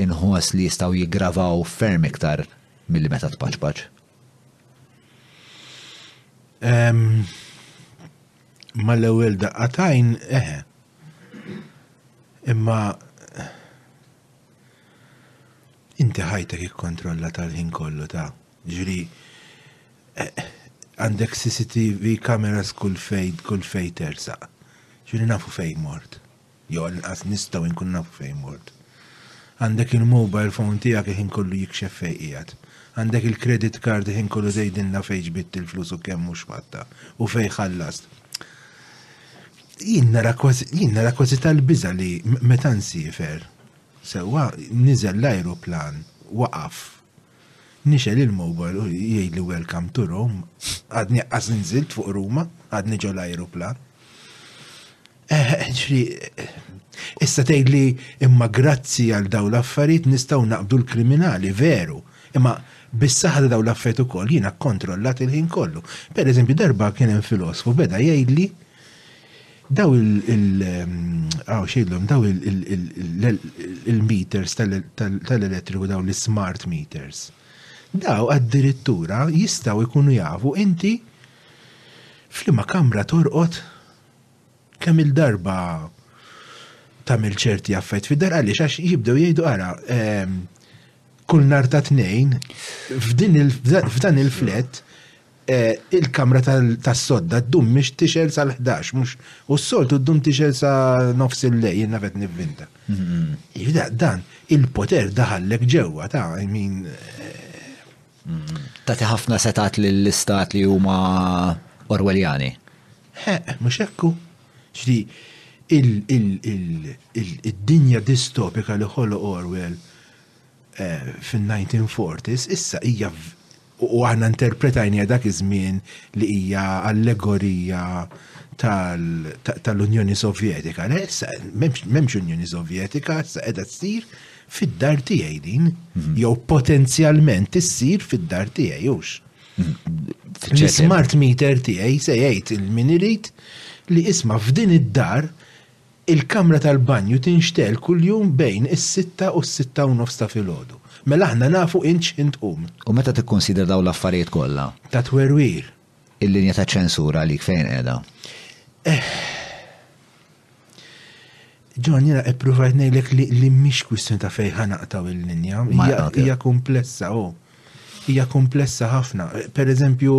inħoss li jistgħu jiggravaw ferm iktar milli meta tpaċpaċ. Mal-ewwel daqqa tajn eħe. Imma inti ħajtek ikkontrolla tal-ħin kollu ta' ġri eh, għandek CCTV kameras kull fejn kull fejn tersaq. Ġri nafu fejn mort. Jew għall-inqas nistgħu inkunu nafu fejn mort. Għandek il-mobile phone tiegħek il-ħin kollu jikxef fejn qiegħed. Għandek il-credit card il-ħin kollu tgħidilna fejn ġbidt il-flus u kemm u x'ħadtha u fejn ħallast. Jien nara kważi jien nara kważi tal-biża' li meta nsiefer sewwa niżel l-ajruplan waqaf nixel il-mobile u jgħidli welcome to Rome. Għadni qas inżilt fuq Ruma, għadni ġol ajruplan. Eh, ġri, issa tgħid li imma grazzi għal daw l-affarijiet nistgħu naqbdu l-kriminali, veru. Imma bis-saħħa ta' daw l-affarijiet ukoll jiena kkontrollat il-ħin kollu. Per eżempju, darba kien hemm filosfu beda jgħidli daw il-għaw xejdlom, daw il-meters tal-elettriku, daw l-smart meters. Daw addirittura jistaw ikunu jafu inti flima kamra torqot Kemm-il darba tagħmel ċerti affett fid-dar għaliex għax jibdew jgħidu ara ehm, kull nar ta' tnejn f'dan il-flet Eh, il-kamra tas-sodda ddum mhix tixel sal-11 mhux u s-soltu ddum tixel sa nofs il-lej jenna vet nivvinta. Mm-hmm. Dan il-poter daħallek ġewwa ta' min eh, Tagħti ħafna setat lill-istat li huma Orwelljani. Mhux hekku. Ġdi, id-dinja distopika li ħolo Orwell eh, fin-1940s issa hija u aħna interpretajni dak iż-żmien li hija allegorija tal-Unjoni Sovjetika. Issa m'hemmx Unjoni Sovjetika, issa qiegħda tsir Fid-dar tiegħi din, jew potenzjalment issir fid-dar tiegħi, hux. L-smart meter tiegħi se jgħid il-min irid li isma' f'din id-dar il-kamra tal-banju tinxtel kuljum bejn is-sitta u s-sitta u nofs ta' filgħodu. Mela aħna nafu int x'ħin tqum. U meta tikkunsidra dawn l-affarijiet kollha? Ta' twerwir. Il-linja ta' ċensura għalik fejn qiegħda? John, jena ippruvajt ngħidlek li mhix kwistjoni ta' fejn ħanaqtaw il-linja. Hija komplessa, oh. Hija komplessa ħafna. Per eżempju,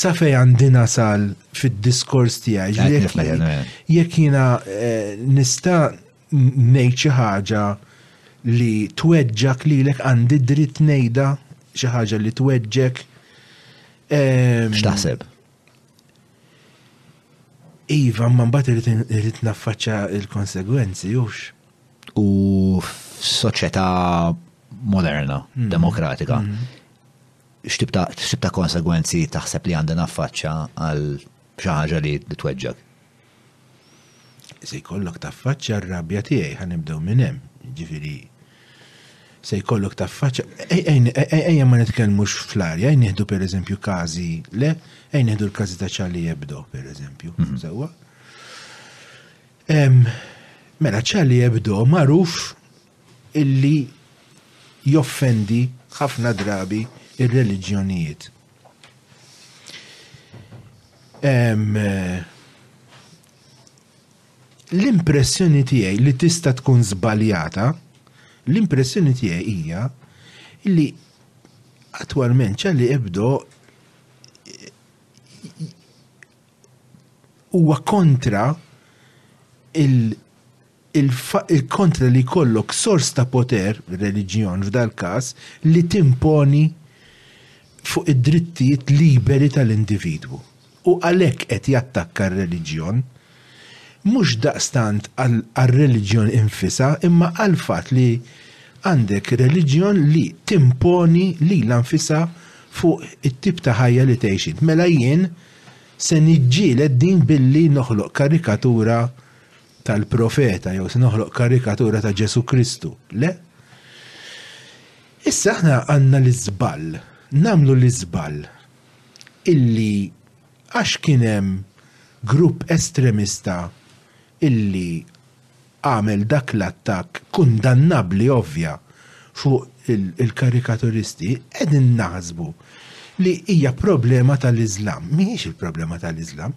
sa fej għandi nasal fid-diskors tiegħi. Jekk jiena eh, nista' ngħid xi ħaġa li tweġġak lilek għandi dritt ngħidha xi ħaġa li tweġġek. Ehm, X'taħseb? Iva, ma mbagħad irid naffaċċa l-konsegwenzi hux. U f'soċjetà moderna, mm. demokratika, mm. x'tib ta' konsegwenzi taħseb li għandha naffaċċa għal Xi ħaġa li tweġġak. Se jkollok taffaċċja r-rabja tiegħi ħa nibdew minn hemm. Ġifieri se jkollok taffaċċja. Ejja ma nitkellmux fl-arja, ejja nieħdu pereżempju każi le, ejja nieħdu l-każi ta' ċalli jebdo pereżempju. Mhm. Sewwa. Mela ċalli jebdo magħruf illi joffendi ħafna drabi r-reliġjonijiet. Hemm l-impressjoni tiegħi li tista' tkun żbaljata, l-impressjoni tiegħi hija li attwalment ċalli ebdo huwa kontra il- il-kontra li jkollok sors ta' poter, ir-reliġjon f'dal-każ, li timponi fuq id-drittijiet liberi tal-individwu. U għalhekk qed jattakka r-reliġjon, mhux daqstant għar-reliġjon infisha, imma għall-fatt li għandek reliġjon li timponi lilha nfisha fuq it-tip ta' ħajja li tgħix int. Mela jien se niġġieled din billi noħloq karikatura tal-profeta jew se noħloq karikatura ta' Ġesu Kristu. Le? Issa aħna għandna l-iżball, namlu l-iżball illi għax kien hemm grupp estremista illi għamel dak l-attakk kundannabli ovvja fuq il-karikaturisti, qegħdin naħsbu li hija problema tal-Iżlam, mhijiex il-problema tal-Iżlam.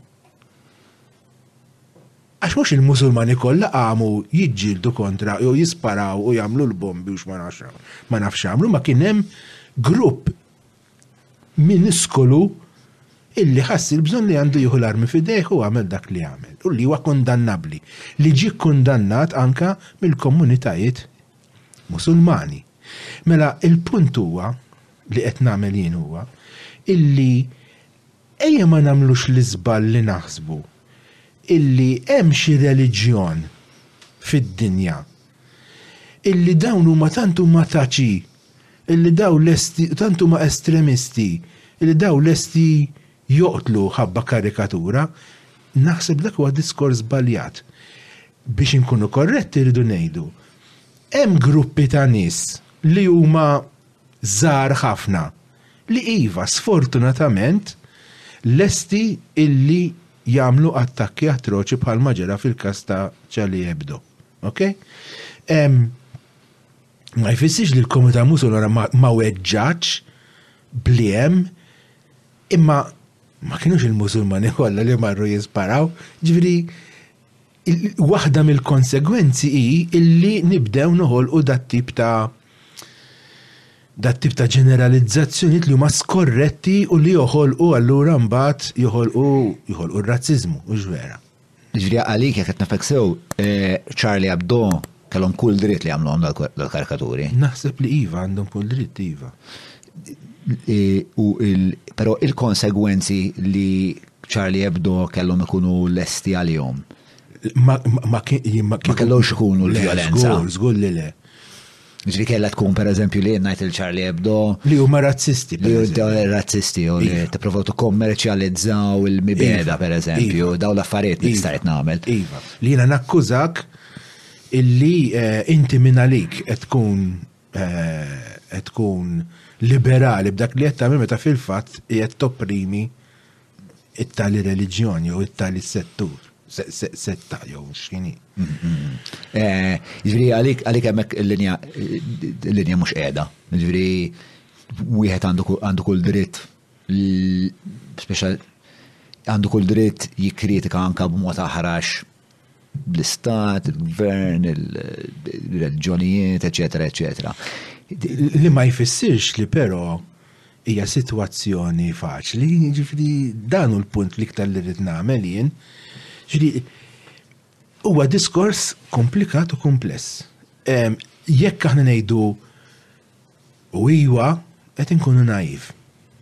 Għax mhux il-Musulmani kollha qamu jiġġieldu kontra jew jisparaw u jagħmlu l-bombi u x'ma nafx ma nafx x'għamlu, imma kien hemm grupp miniskolu illi ħass il-bżonn li għandu jieħu l-armi f'idejh u għamel dak li għamel u li huwa kundannabbli, li ġie kkundannat anke mill-komunitajiet Musulmani. Mela l-punt huwa li qed nagħmel jien huwa illi Ejja ma nagħmlux l-iżball li naħsbu illi hemm xi reliġjon fid-dinja illi dawn huma tant huma taċi illi dawn lesti u tant huma estremisti illi dawn lesti joqtlu ħabba karikatura. Naħseb dak huwa diskors żbaljat. Biex inkunu korretti rridu ngħidu hemm gruppi ta' nies li huma żgħar ħafna li iva sfortunatament lesti illi jagħmlu attakki atroċi bħalma ġara fil-każ ta' Charlie Hebdo. Ok? Um, ma jfissirx li l-komunità musulmana ma, ma weġġaċ bliem imma ma kienux il-musulmani kollha li marru jisparaw, ġifieri Waħda mill-konsegwenzi hi illi nibdew noħolqu dat-tip ta' dat-tip ta' ġeneralizzazzjonijiet li huma skorretti u li joħolqu allura mbagħad joħolqu joħolqu r-razziżmu, u vera. Ġifieri għalik jekk qed nifhek sew, Charlie Hebdo kellhom kull dritt li jagħmluhom dal-karikaturi. Naħseb li iva għandhom kull dritt iva. Però il-konsegwenzi li Charlie Hebdo kellhom ikunu lesti għalihom. Ma kellhomx ikunu l-vjolenza. Żgur li le. Ġri kellha tkun pereżempju li ngħid il-Charlie Hebdo. Li huma razzisti. Li huma razzisti u li tipprovaw tikkommerċjalizzaw il-mibeda pereżempju, daw l-affarijiet li stajt nagħmel. Iva, li jiena nakkużak illi eh, inti minn għalik qed tkun eh, tkun liberali b'dak li qed tagħmel meta fil-fatt qiegħed topprimi it-tali reliġjoni jew it-tali settur setta jew x'kini. Eh, ġifieri għalik għalik hemmhekk il-linja il-linja mhux qiegħda. Ġifieri wieħed għandu kull dritt speċjal għandu kull dritt jikkritika anka b'mod aħrax bl-istat, il-gvern, il-reġjonijiet, eċetera, eċetera. Li ma jfissirx li però hija sitwazzjoni faċli, ġifri dan hu l-punt li iktar li rrid nagħmel jien. Ġifri huwa diskors komplikat u kumpless. Jekk aħna ngħidu u iwa qed inkunu naiv.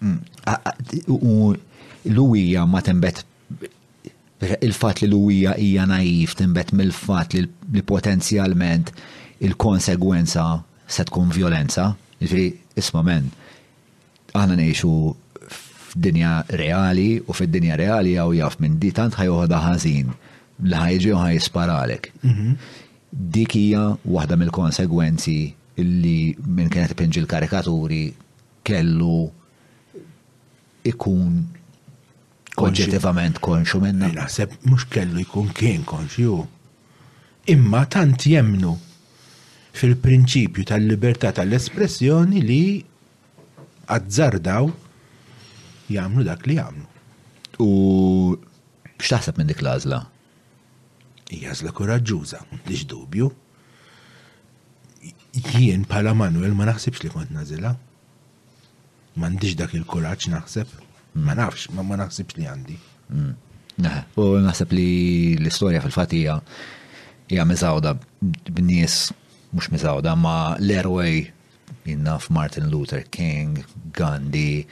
Mm. U l-uwija ma tembet il-fatt li l-UE hija naiv tinbet mill-fatt li potenzjalment il-konsegwenza se tkun vjolenza. Ġifieri, isma' men, aħna ngħixu f'dinja reali u fid-dinja reali hawn jaf minn di tant ħajoħodha ħażin li ħajġi u ħajisparalek. Mhm. Dik hija waħda mill-konsegwenzi li minn kienet ipinġi l-karikaturi kellu ikun Oġġettivament konxju minnha. Naħseb mhux kellu jkun kien konxju. Imma tant jemmnu fil-prinċipju tal-libertà tal-espressjoni li azzardaw jagħmlu dak li għamlu. U x'taħseb minn dik l-għażla? Hija għażla kuraġġuża, m'għandix dubju. Jien bħala Manuel ma naħsibx li kont nagħżilha. M'għandix dak il-kuraġġ naħseb. Ma nafx, ma naħsibx li għandi. Mm. U naħseb li l-istorja fil-fatt hija hija miżawda b'nies mhux miżawda ma l-erwej jinnaf Martin Luther King, Gandhi,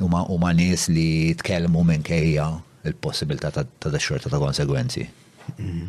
u ma nies li tkellmu minn kejja il-possibilità ta' xorta ta' konsegwenzi. Mm-hmm.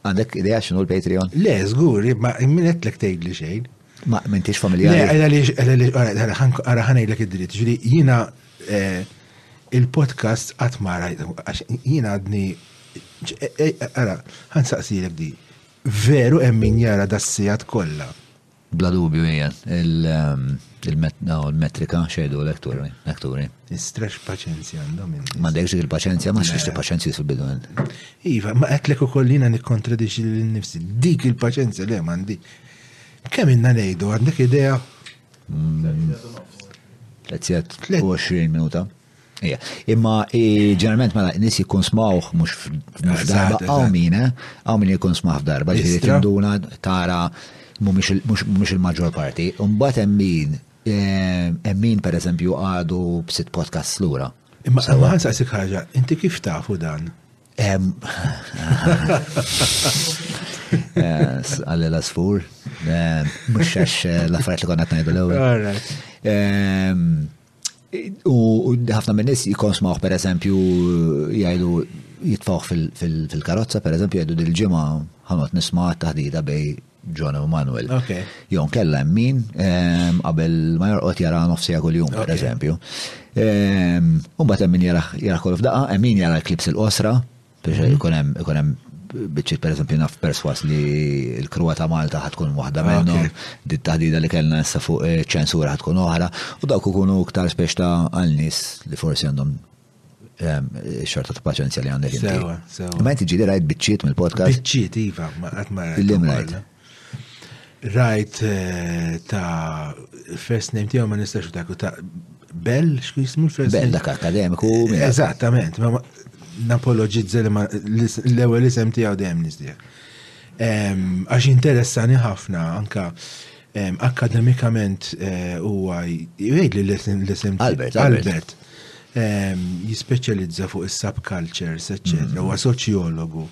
Għandek idea x'inhu l-Patreon? Le, żgur, ma min qedlek tgħidli xejn. Ma m'intix familjari. Le, għala li għala li għara ħanejlek id-dritt, ġri jiena eh, il-podcast qatt ma rajt għax jiena għadni għara, eh, eh, ħansaqsilek di. Veru hemm min jara das-sigħat kollha. Bla dubju hija. Il-metrika xejdu l-ekturi. Ekturi. Istress paċenzja għandhom. M'għandekx dik il-paċenzja, ma xiex paċenzja fil-bidu. Iva, ma qedlek ukoll jiena nikkontradixxi lil nifsi. Dik il-paċenzja le m'għandi. Kemm inna ngħidu għandek idea? Tletzjet 20 minuta. Imma ġeneralment mela nis jikun smawh mhux f'darba hawn min hawn eh? min jikun smawh f'darba ġifieri tinduna tara mhumiex il-maġġor parti. Imbagħad hemm min eh, hemm min pereżempju għadu b'sit podcast lura. Imma sewa ħansaqsik ħaġa, inti kif tafu dan? Għalli eh, l-asfur, mux għax l-affarijiet li konna t-najdu l-ewel. U ħafna minn nis jikonsmawh per eżempju jgħidu jitfawh fil-karozza, per eżempju jgħidu dil-ġimgħa ħanot nisma' taħdida bej John u Manuel. Jon kella min ehm, qabel ma jorqod jara nofsija kull-jum, per eżempju. Ehm, Umbat hemm min jara kollu f'daqqa, hemm min jara l-klips il-qosra, Biex ikun hemm ikun hemm biċċiet pereżempju naf perswas li l-krua ta' Malta ħad tkun waħda ah, minnhom, di taħdida li kellna issa fuq eh, ċensura ħad tkun oħra, u dawk ikunu iktar spiex ta' għal nies li forsi għandhom ehm, xorta ta' paċenzja li għandek. Sewa, sewa. Ma inti ġili rajt biċċiet mill-podcast. Biċċiet, iva, ma għatma. Illim rajt. Rajt eh, ta' first name tiegħu ma nistax dak ta' Bell, x'kismu l-first name? Bell dak akademiku. Eżattament, ma napologizza li l-ewwel isem tiegħu dejjem nisdieh. Għax interessani ħafna anka akademikament eh, huwa jgħid li l-isem Albert. Albert jispeċjalizza fuq is-subcultures, eċċetera, huwa soċjologu.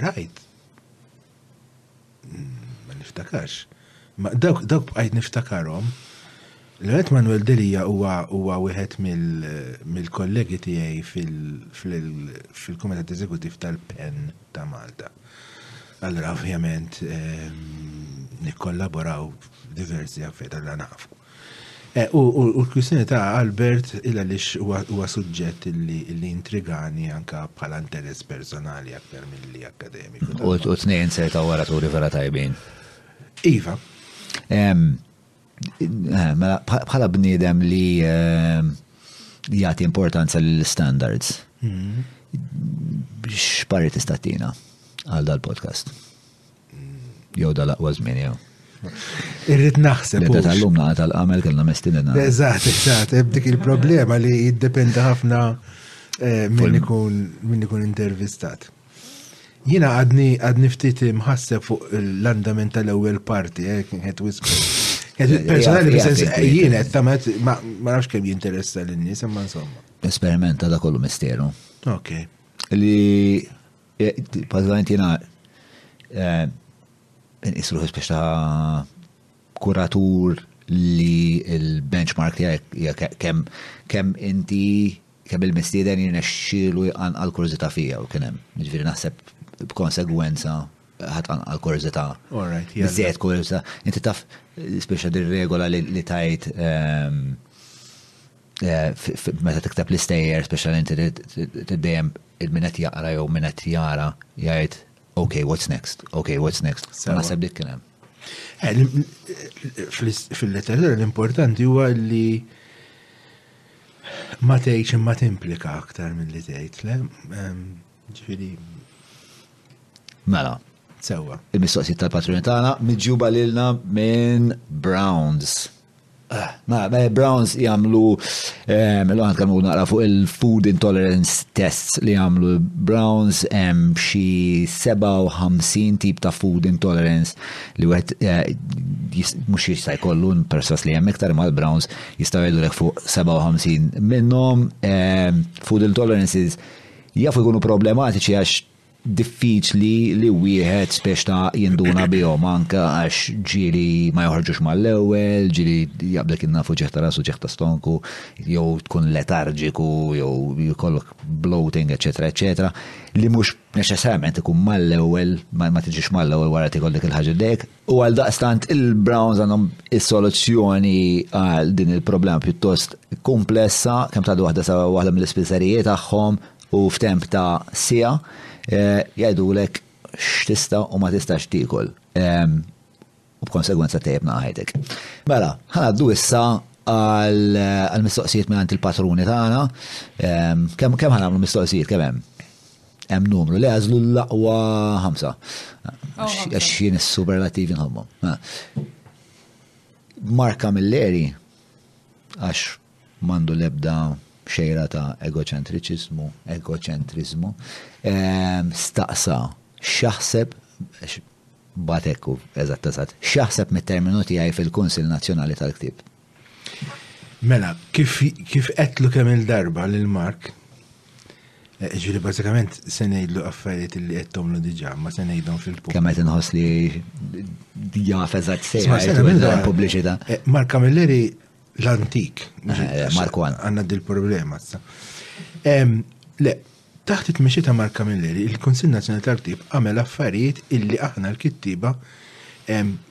Rajt, ma niftakarx, ma dawk dawk bqajt niftakarom. L-għet Manuel Delija huwa huwa wieħed mill-kollegi tiegħi fil-Kumitat Eżekutiv tal-PEN ta' Malta. Allura ovvjament nikkollaboraw f'diversi affarijiet, allura nafu. U l-kwistjoni ta' Albert il għaliex huwa suġġett li intrigani anka bħala interess personali aktar milli akkademiku. U t-tnejn ser ta' wara turi vera tajbin. Iva. Mela, bħala bniedem li ehm, jagħti importanza l-standards. Mm-hmm. X'pari tistatina għal dal-podcast? Jew dal-aqwa żmien jew. Irrid naħseb. Meta tal-lum naqa tal-qamel kellna mestinina. Eżatt, eżatt, dik il-problema li jiddependa ħafna eh, minn ikun minn ikun intervistat. Jina għadni għadni ftit mħasseb fuq l-andament tal-ewwel parti, eh, kien qed wisku. Personali bisens eh, jien qed tamet ma nafx kemm jinteressa lin-nies imma insomma. Esperimenta da kollu misteru. Ok. Li Bażikament jiena nqisruħ eh, biex ta' kuratur li l-benchmark tiegħek kemm kemm inti kemm il-mistieden jirnexxielu jqan għal kurżità fija u kien hemm. Jiġifieri naħseb b'konsegwenza ħadd għal kurżità. Biżejjed kurżità. Inti taf speċa dir-regola li tajt ehm, Meta tikteb l-istejjer, speċjalment dejjem il-minet jaqra jew minet jara jgħid, ok, what's next? Ok, what's next? Sa naħseb dik kien hemm. Eh, Fil-letteratura l-importanti huwa li ma tgħidx imma timplika aktar minn li tgħid, le? Ġifieri. Mela. Sewwa. Il-mistoqsijiet tal-patruni tagħna miġjuba lilna minn Browns. Ma, Browns jagħmlu ehm, l għan kemmu naqra fuq il-food intolerance tests li jagħmlu Browns ehm, xi 57 tip ta' food intolerance li wieħed eh, mhux jista' jkollu perswas li hemm iktar ma' Browns jistgħu jgħidulek fuq 57 minnhom ehm, food intolerances jafu jkunu problematiċi għax diffiċli li wieħed speċta jinduna bihom anke għax ġieli ma joħorġux mal-ewwel, ġieli jaqblek innafu ġeħ ta' rasu ġeħ ta' stonku, jew tkun letarġiku, jew jkollok bloating, eċetera, eċetera, li mhux neċessarjament ikun mal-ewwel, ma tiġix mal-ewwel wara tikol dik il-ħaġa dejk, U għal daqstant il-Browns għandhom is-soluzzjoni għal din il-problema pjuttost komplessa, kemm ta' waħda sa waħda mill-ispiżerijiet tagħhom u f'temp ta' sija eh, jgħidulek x'tista' u ma tistax tiekol. Ehm, u b'konsegwenza tejjebna ħajtek. Mela, ħanaddu issa għal-mistoqsijiet minn il-patruni tagħna. Ehm, kemm kemm ħanamlu mistoqsijiet kemm hemm? Hemm numru li għażlu l-aqwa ħamsa. Għax jien is-superlativi nħobbhom. Marka mill-eri, għax mandu lebda xejra ta' egoċentriċizmu, egoċentrizmu, ehm, staqsa xaħseb batekku, eżatt eżatt, xaħseb mit-terminu tiegħi fil-Kunsil Nazzjonali tal-Ktib. Mela, kif qedlu kemm il-darba lil Mark, eh, ġifieri bażikament se ngħidlu affarijiet li qedtomlu diġà, ma se ngħidhom fil-pub. Kemm qed inħoss li jaf eżatt sejħa pubbliċità. Eh, Mark Camilleri l-antik. Eh, Mark Għandna dil-problema. Le, Taħt it-tmexxija ta' Mark Camilleri, il-Kunsill Nazzjonali tal-Ktieb għamel affarijiet illi aħna l-kittieba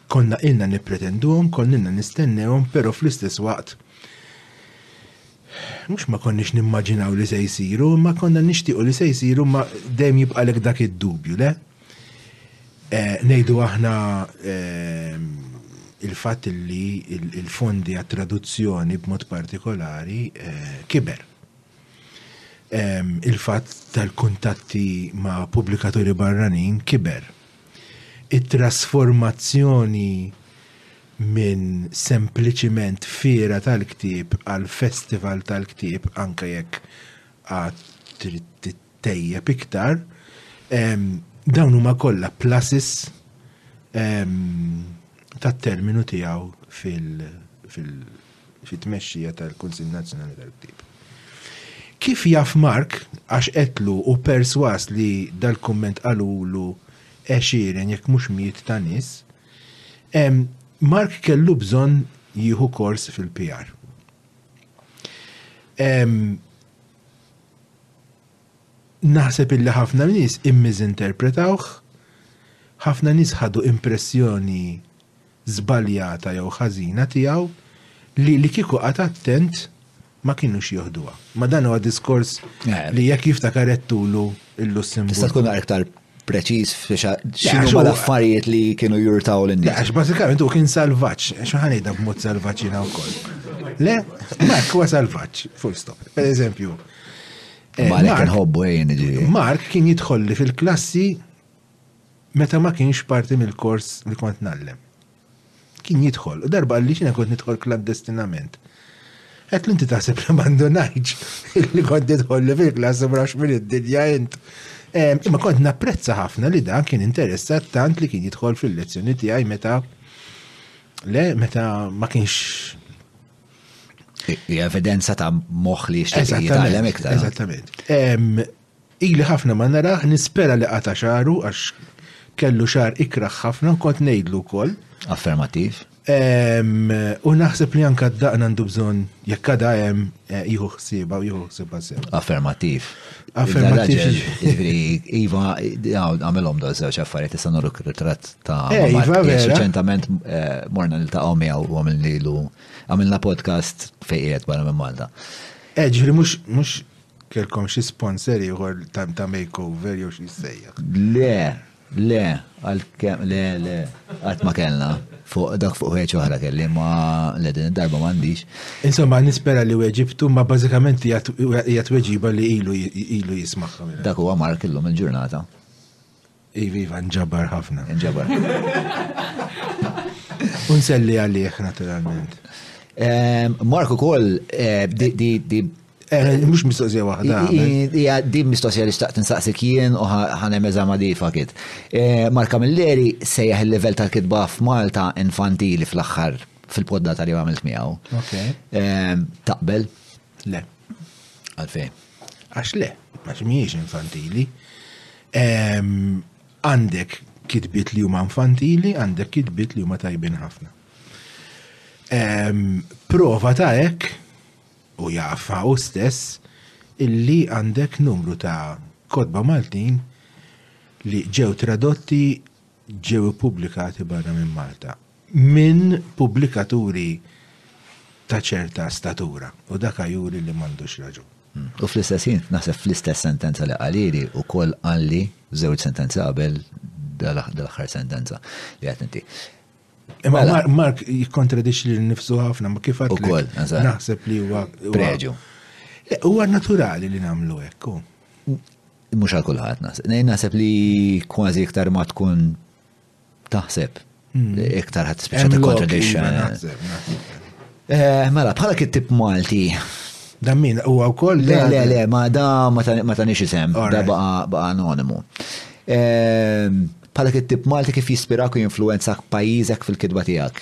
konna ilna nippretenduhom, konna ilna nistennewhom, però fl-istess waqt mhux ma konniex nimmaġinaw li se jsiru, ma konna nixtiequ li se jsiru ma dejjem jibqalek dak id-dubju, le? Eh, ngħidu aħna eh, il-fatt li il-fondi għat-traduzzjoni b'mod partikolari eh, kiber. il-fatt tal-kuntatti ma' pubblikaturi barranin kiber. It-trasformazzjoni minn sempliċiment fiera tal-ktieb għal festival tal-ktieb anke jekk għad tittejjeb iktar, dawn huma kollha pluses tat-terminu tiegħu fil- fit-tmexxija tal-Kunsill Nazzjonali tal-Ktieb. Kif jaf Mark, għax qedtlu u persważ li dal-kumment qalulu għexieren jekk mhux mijiet ta' nies, Mark kellu bżonn jieħu kors fil-PR. Naħseb illi ħafna nies immiżinterpretawh, ħafna nies ħadu impressjoni żbaljata jew ħażina tiegħu li li kieku qagħad attent ma kinux jieħduha. Ma dan huwa diskors li jekk jiftakar ettulu il-Lussemburgu. Tista' tkun aktar preċiż x'inhu l-affarijiet li kienu jurtaw l-nies. Għax bażikament u kien salvaġġ, xi ħanejda b'mod salvaġġina wkoll. Le, Mark huwa salvaġġ, full stop. Per eżempju, eh, Mark kien hobbu ejjen Mark kien jidħolli fil-klassi meta ma kienx parti mill-kors li kont ngħallem. Kien jidħol u darba qalli x'ina kont nidħol klandestinament. Għedtlu inti taħseb li mandunajġ li kont nidħol li fil-klass u mrax minn id-dinja int. Imma kont napprezza ħafna li dan kien interessat tant li kien jidħol fil-lezzjoni tiegħi meta le meta ma kienx evidenza ta' moħ li jixtieq jitgħallem iktar. Eżattament. Ili ħafna ma narah, nispera li qata' xagħru għax kellu xagħar ikrah ħafna u kont ngħidlu wkoll. Affermattiv. U naħseb li anke d-daqn għandu bżonn, jekk għadha hemm, jieħu ħsiebha u jieħu ħsiebha sew. Affermattiv. Affermattiv. Jiġri, iva, għamilhom dawn żewġ affarijiet issa nuru ritratt ta' Iva, reċentament morna niltaqgħu miegħu u għamilnilu għamilna podcast fejqiet barra minn Malta. Ġifieri mhux Kelkom xi sponsor ieħor ta' makeover jew xi sejjaħ? Le, le, għalkemm le, le, qatt ma kellna. Fuq dak fuq ħwejġ oħra kelli ma le din id-darba m'għandix. Insomma, nispera li weġibtu ma bażikament hija tweġiba li ilu ilu jismagħha. Dak huwa Mark illum il-ġurnata. Iva, iva, nġabar ħafna. Nġabar. Unselli għalih, naturalment. Ehm, Marku kol, eh, di eh, Mux mistoqsija wahda. Ija, di mistoqsija li xtaqt nsaqsi kien u ħanem eżama di fakit. Eh, Mark Camilleri sejjaħ il-level tal-kitba f'Malta infantili fl-axħar fil-podda tal-li għamilt miegħu. Ehm, taqbel? Le. Għalfejn? Għax le, għax mhijiex infantili. Għandek kitbiet li huma infantili, għandek kitbiet li huma tajbin ħafna. Prova ta' hekk u jafa u stess illi għandek numru ta' kodba Maltin li ġew tradotti ġew ippubblikati barra minn Malta minn pubblikaturi ta' ċerta statura u dak juri li m'għandux raġun. U fl-istess ħin, naħseb fl-istess sentenza li qalili wkoll qalli żewġ sentenzi qabel dal-aħħar sentenza li qed inti. Imma mela. Mark jikkontradixxi lil nifsu ħafna ma kif Ukoll, naħseb li huwa preġu. Huwa naturali li nagħmlu hekk. Mhux għal kulħadd naħseb. Nejn naħseb li kważi iktar ma tkun taħseb hmm. iktar ħadd spiċċa tikkontradixxa. Iva, eh, mela, bħala kittib Malti, Dan min huwa wkoll. Le, le, le, ma da ma tanix isem, da baqa anonimu. Ehm, bħala kittib Malti kif jispiraku jinfluenzak pajjiżek fil-kidba tiegħek?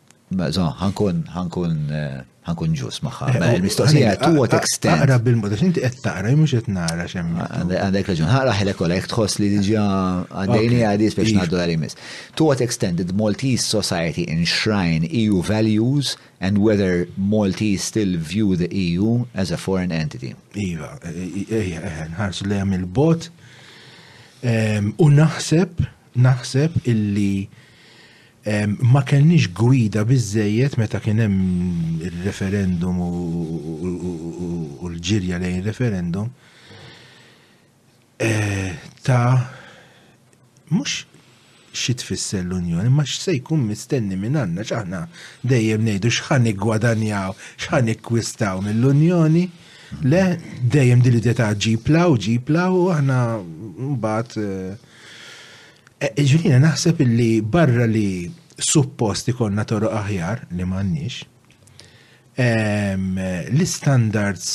Mezzo, ħankun, ħankun, ħankun ġus maħħa. Eh, mela, Il-mistoqsija, to what extent? Għara bil-mod, għax inti qed taqra, mhux qed nara xemm. Għandek raġun, ħara ħelek kollha jekk tħoss li diġà għaddejni għadi biex ngħaddu għal imis. To what extent did Maltese society enshrine EU values and whether Maltese still view the EU as a foreign entity? Iva, eh, eh, eh, eh nħarsu li għamil bot ehm, u naħseb, naħseb illi Ma kellniex gwida biżżejjed meta kien hemm ir-referendum u l-ġirja lejn ir-referendum ta' mhux xi tfisser l-Unjoni, imma x'se jkun mistenni minn għandna x'aħna dejjem ngħidu x'ħa niggwadanjaw, x'ħa nikkwistaw mill-Unjoni. Le, dejjem din l-idea ta' ġib law, ġib law u aħna mbagħad Eh, Ġilina, naħseb illi barra li suppost ikonna toroq aħjar li m'għandniex, l-standards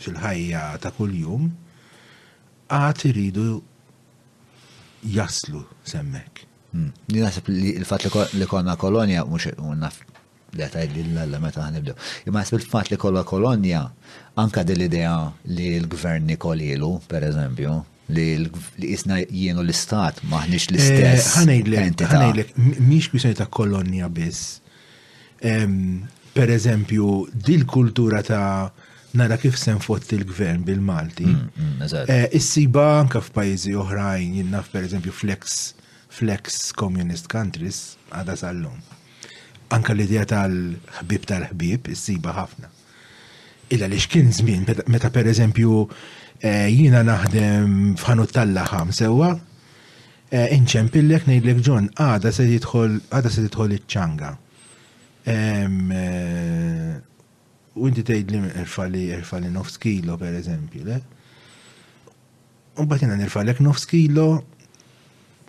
fil-ħajja ta' kuljum għad iridu jaslu semmek. Hmm. Naħseb li l-fat li konna kolonja mhux naf Le tgħidilna illa meta ħa nibdew. Imma ħsib il-fatt li kollha kolonja, anke din l-idea li l-Gvern nikolilu, pereżempju, li qisna jienu l-Istat maħniex l-istess. Ħanejdlek, ħanejdlek, mhix kwistjoni ta' kolonja biss. Pereżempju, dil-kultura ta' nara kif se nfott il-gvern bil-Malti. Mm, mm, eh, issiba anka f'pajjiżi oħrajn, jinnaf per eżempju flex, flex communist countries, għada sal-lum. Anke l-idea tal-ħbieb tal-ħbieb issibha ħafna. Illa li x'kien żmien meta pereżempju eh, jiena naħdem f'ħanut tal-laħam sewwa, eh, inċempillek ngħidlek Ġon, għada se jidħol għada se tidħol iċ-ċanga. Eh, u inti tgħidli irfa li irfa li nofs kilo pereżempju, le? Mbagħad jiena nirfalek nofs kilo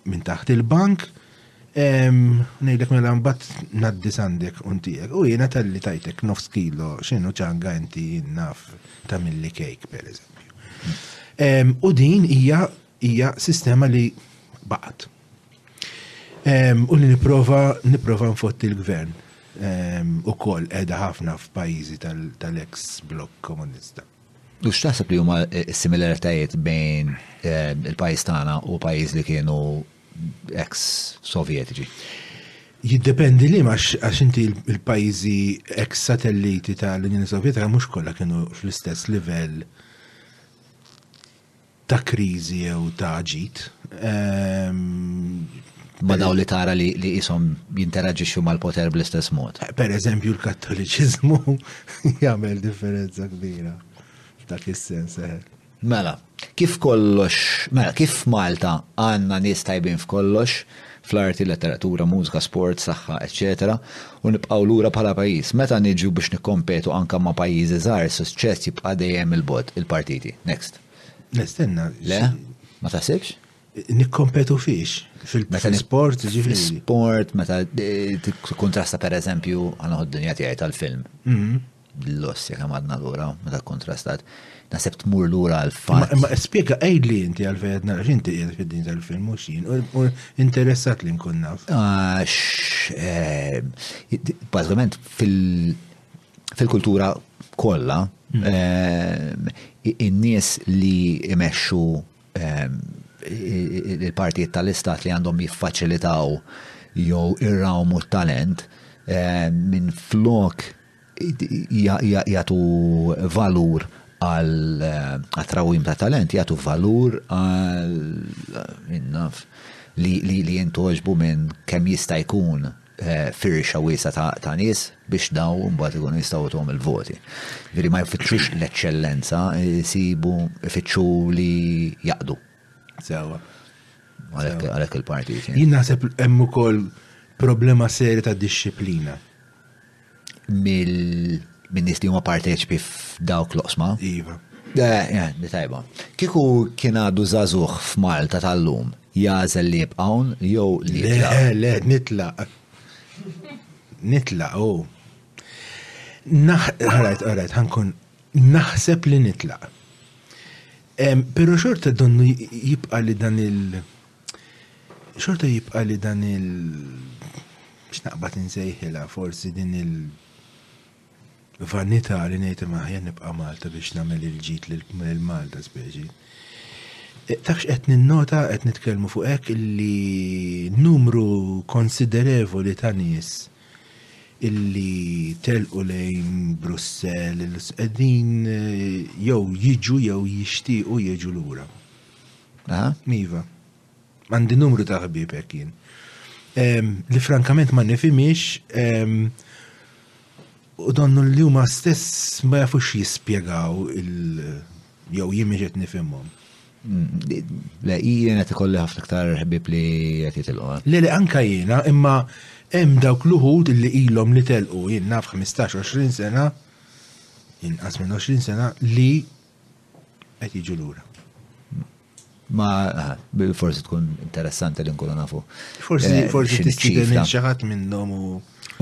minn taħt il-bank, ngħidlek mela mbagħad ngħaddi sandek u ntijek. U jiena talli tajtek nofs kilo x'inhu ċanga inti naf ta' milli kejk pereżempju. U din hija hija sistema li baqgħet. U li niprofa niprofa nfott il-gvern u koll edha ħafna f'pajjiżi tal-ex blok komunista. U x'taħseb li huma s-similaritajiet bejn il-pajjiż tagħna u pajjiż li kienu ex Sovjetiċi? Jiddependi liema għax inti l-pajjiżi ex satelliti tal-Unjoni Sovjetika mhux kollha kienu fl-istess livell ta' kriżi jew ta' ġid. Ma' dawk li tara li qishom jinteraġixxu mal-poter bl-istess mod. Pereżempju l-Kattoliċiżmu jagħmel differenza kbira f'dak is-sens, eħe. Mela, kif kollox, mela, kif f'Malta għandna nies tajbin f'kollox, fl-arti, letteratura, mużika, sport, saħħa, eċċetera, u nibqgħu lura bħala pajjiż, meta niġu biex nikkompetu anke ma' pajjiżi żgħar is-suċċess jibqa' dejjem 'il bogħod, il-partiti. Next. Nistenna. Le, ma tasibx? Nikkompetu fiex fil-sport ġifiri. Sport, meta eh, kontrasta per eżempju, għana għod-dinja tijaj tal-film. Mhm. L-loss, jek għamadna l-ura, meta kontrastat. Nasib tmur l-ura għal-fat. Ma spiega għajdli inti għal-fejt naqra, inti għed fid-din tal-film, mux jien, u interessat li nkun naf. Għax, eh, bazzament fil- fil-kultura kollha hmm. eh, in-nies li imexxu eh, il-partijiet tal-istat li għandhom jiffaċilitaw jew irrawmu t-talent eh, minn flok jagħtu valur għal eh, trawim ta' talent jgħatu valur għal minnaf li li jintoġbu minn kemm jista' jkun firxa wiesa' ta' nies biex daw imbagħad ikunu jistgħu jtuhom il-voti. Veri ma jfittxux l-eċċellenza, jsibu jfittxu li jaqdu. Sewa. Għalhekk il-partit. Jien naħseb hemm ukoll problema serja ta' dixxiplina. mill-nies li huma parteċipi f'dawk l-oqsma. Iva. Eh, li tajba. Kiku kien għadu zazuħ f'Malta tal-lum, jazel li jibqawn, jew li. Le, le, nitla. Nitla, u. Oh. Naħ, għarajt, għarajt, ħankun, naħseb li nitla. Pero xorta donnu jibqa li dan il- Xorta jibqa' li dan il x'naqbad insejħilha forsi din il vanità li ngħid imma aħjar nibqa' Malta biex nagħmel il-ġid lil Malta speċi. E, tafx qed ninnota qed nitkellmu fuq hekk li numru konsiderevoli ta' nies illi telqu lejn Brussell, qegħdin eh, jew jiġu jew jixtiequ jiġu lura. Aha. Iva. Għandi numru ta' ħbieb hekk jien. Li frankament ma nifimiex u donnu li huma stess ma jafux jispjegaw il- jew jien qed nifhimhom. Le, jien qed ikolli ħafna iktar ħbieb li qed jitilqu. Le, le, anka jiena, imma hemm dawk l-uħud li ilhom li telqu jien naf 15-20 sena, inqas minn 20 sena, li qed jiġu lura. Ma forsi tkun interessanti li nkunu nafu. Forsi eh, forsi tixtieq minn xi ħadd minnhom u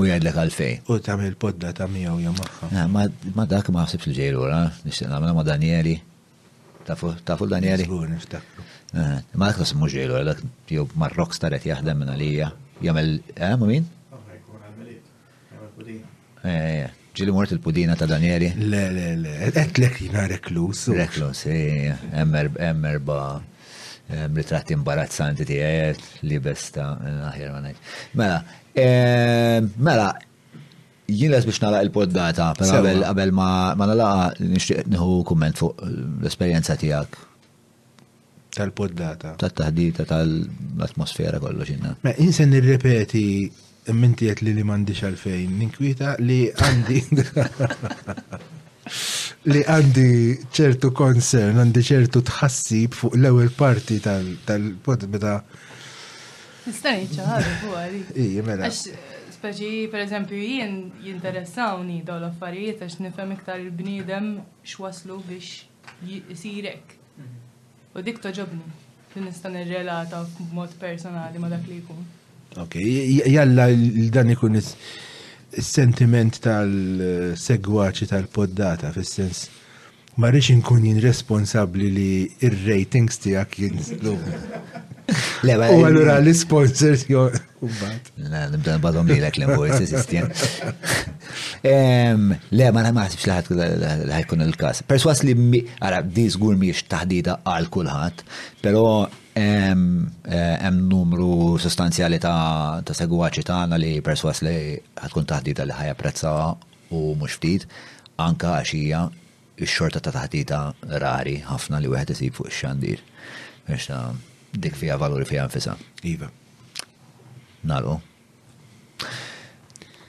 u jgħidlek għalfejn. U tagħmel podda ta' miegħu jew magħha. Eh, ma dak ma ħsibx li ġej lura, nixtieq nagħmel ma' Danieli. Tafu Danieli? Żgur niftakru. Eh, ma dak tasmu ġej lura, dak jew mar-rockstar qed jaħdem minn għalija. Jagħmel, eh, ma' min? Ejja, ġili mort il-pudina ta' Danieli. Le, le, le, għetlek jina reklus. Reklus, ejja, hemm erba ritratti imbarazzanti tiegħek li besta aħjar ma ngħid. Mela, mela, jien les biex nagħlaq il-poddata, qabel ma nagħlaq nixtieq nieħu kumment fuq l-esperjenza tiegħek tal-poddata. Tat-taħdita tal-atmosfera kollox inna. Ma insen nirrepeti minti qed li li m'għandix għalfejn ninkwieta li għandi li għandi ċertu concern, għandi ċertu tħassib fuq l-ewwel parti tal-pod meta. Nista' ċaħar fuq għalik. Ija, mela. Speċi, per eżempju, jien jinteressawni daw l-affarijiet għax nifhem iktar il-bniedem x'waslu biex isir hekk. U dik toġobni li nista' nirrelata b'mod personali ma' dak li jkun. Ok, jalla dan ikun is-sentiment tal-segwaċi tal-poddata fis-sens ma rridx inkun jien responsabbli li ir-ratings tiegħek jinżlu. U allura l-sponsors Umbat. La, nibda nbadhom li l-ek l-imbu, s-sistjen. Le, ma naħsibx li ħajkun il-kas. Perswas li, għara, di zgur miex taħdida għal kulħadd, pero hemm numru sostanzjali ta' segwaċi tagħna li perswas li ħatkun taħdida li ħajja prezzawa u mhux ftit, anka għaxija Ix-xorta ta' taħdita rari ħafna li wieħed isib fuq ix-xandir. Peress ta' dik fiha valuri fiha nfisha. Iva. Nagħlqu.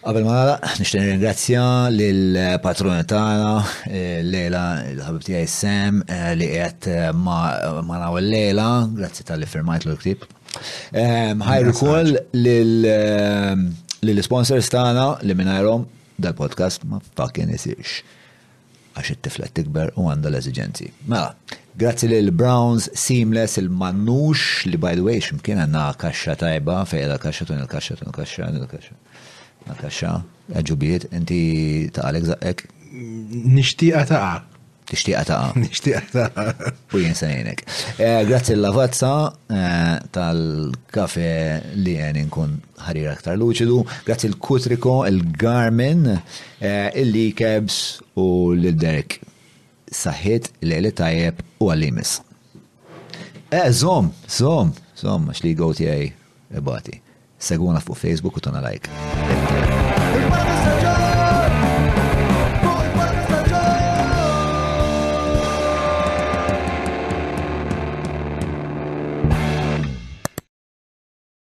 Qabel ma nagħlaq, nixtieq nirringrazzja lill-patruna tagħna eh, lejla l-ħabib tiegħi Sam eh, li qiegħed eh, ma naw il-lejla, grazzi tal-li firmajt l-ktib. Ehm, ħajru kol lill-sponsors tagħna li mingħajrhom dal-podcast ma fucking isirx. għax it-tifla qed tikber u għandha l-eżiġenzi. Mela, grazzi lil Browns Seamless il-mannux li by the way x'imkien għandna kaxxa tajba fejn la kaxxa tun il-kaxxa tun il-kaxxa tun il-kaxxa. La kaxxa, ġubiet, inti ta' Alex zaqqek? Nixtieqa taqa. Tixtieqa taqa. Nixtieqa taqa. U jien se ngħinek. Eh, grazzi l-lavazza eh, tal-kafe li għen inkun ħarir aktar luċidu, grazzi l-Kutriko, l-Garmin, eh, il-Likebs u l-Derek. Saħħit l-eli tajjeb u għallimis. Eh, zom, zom, zom, għax li għoti għaj ibati. Seguna fuq Facebook u tona like.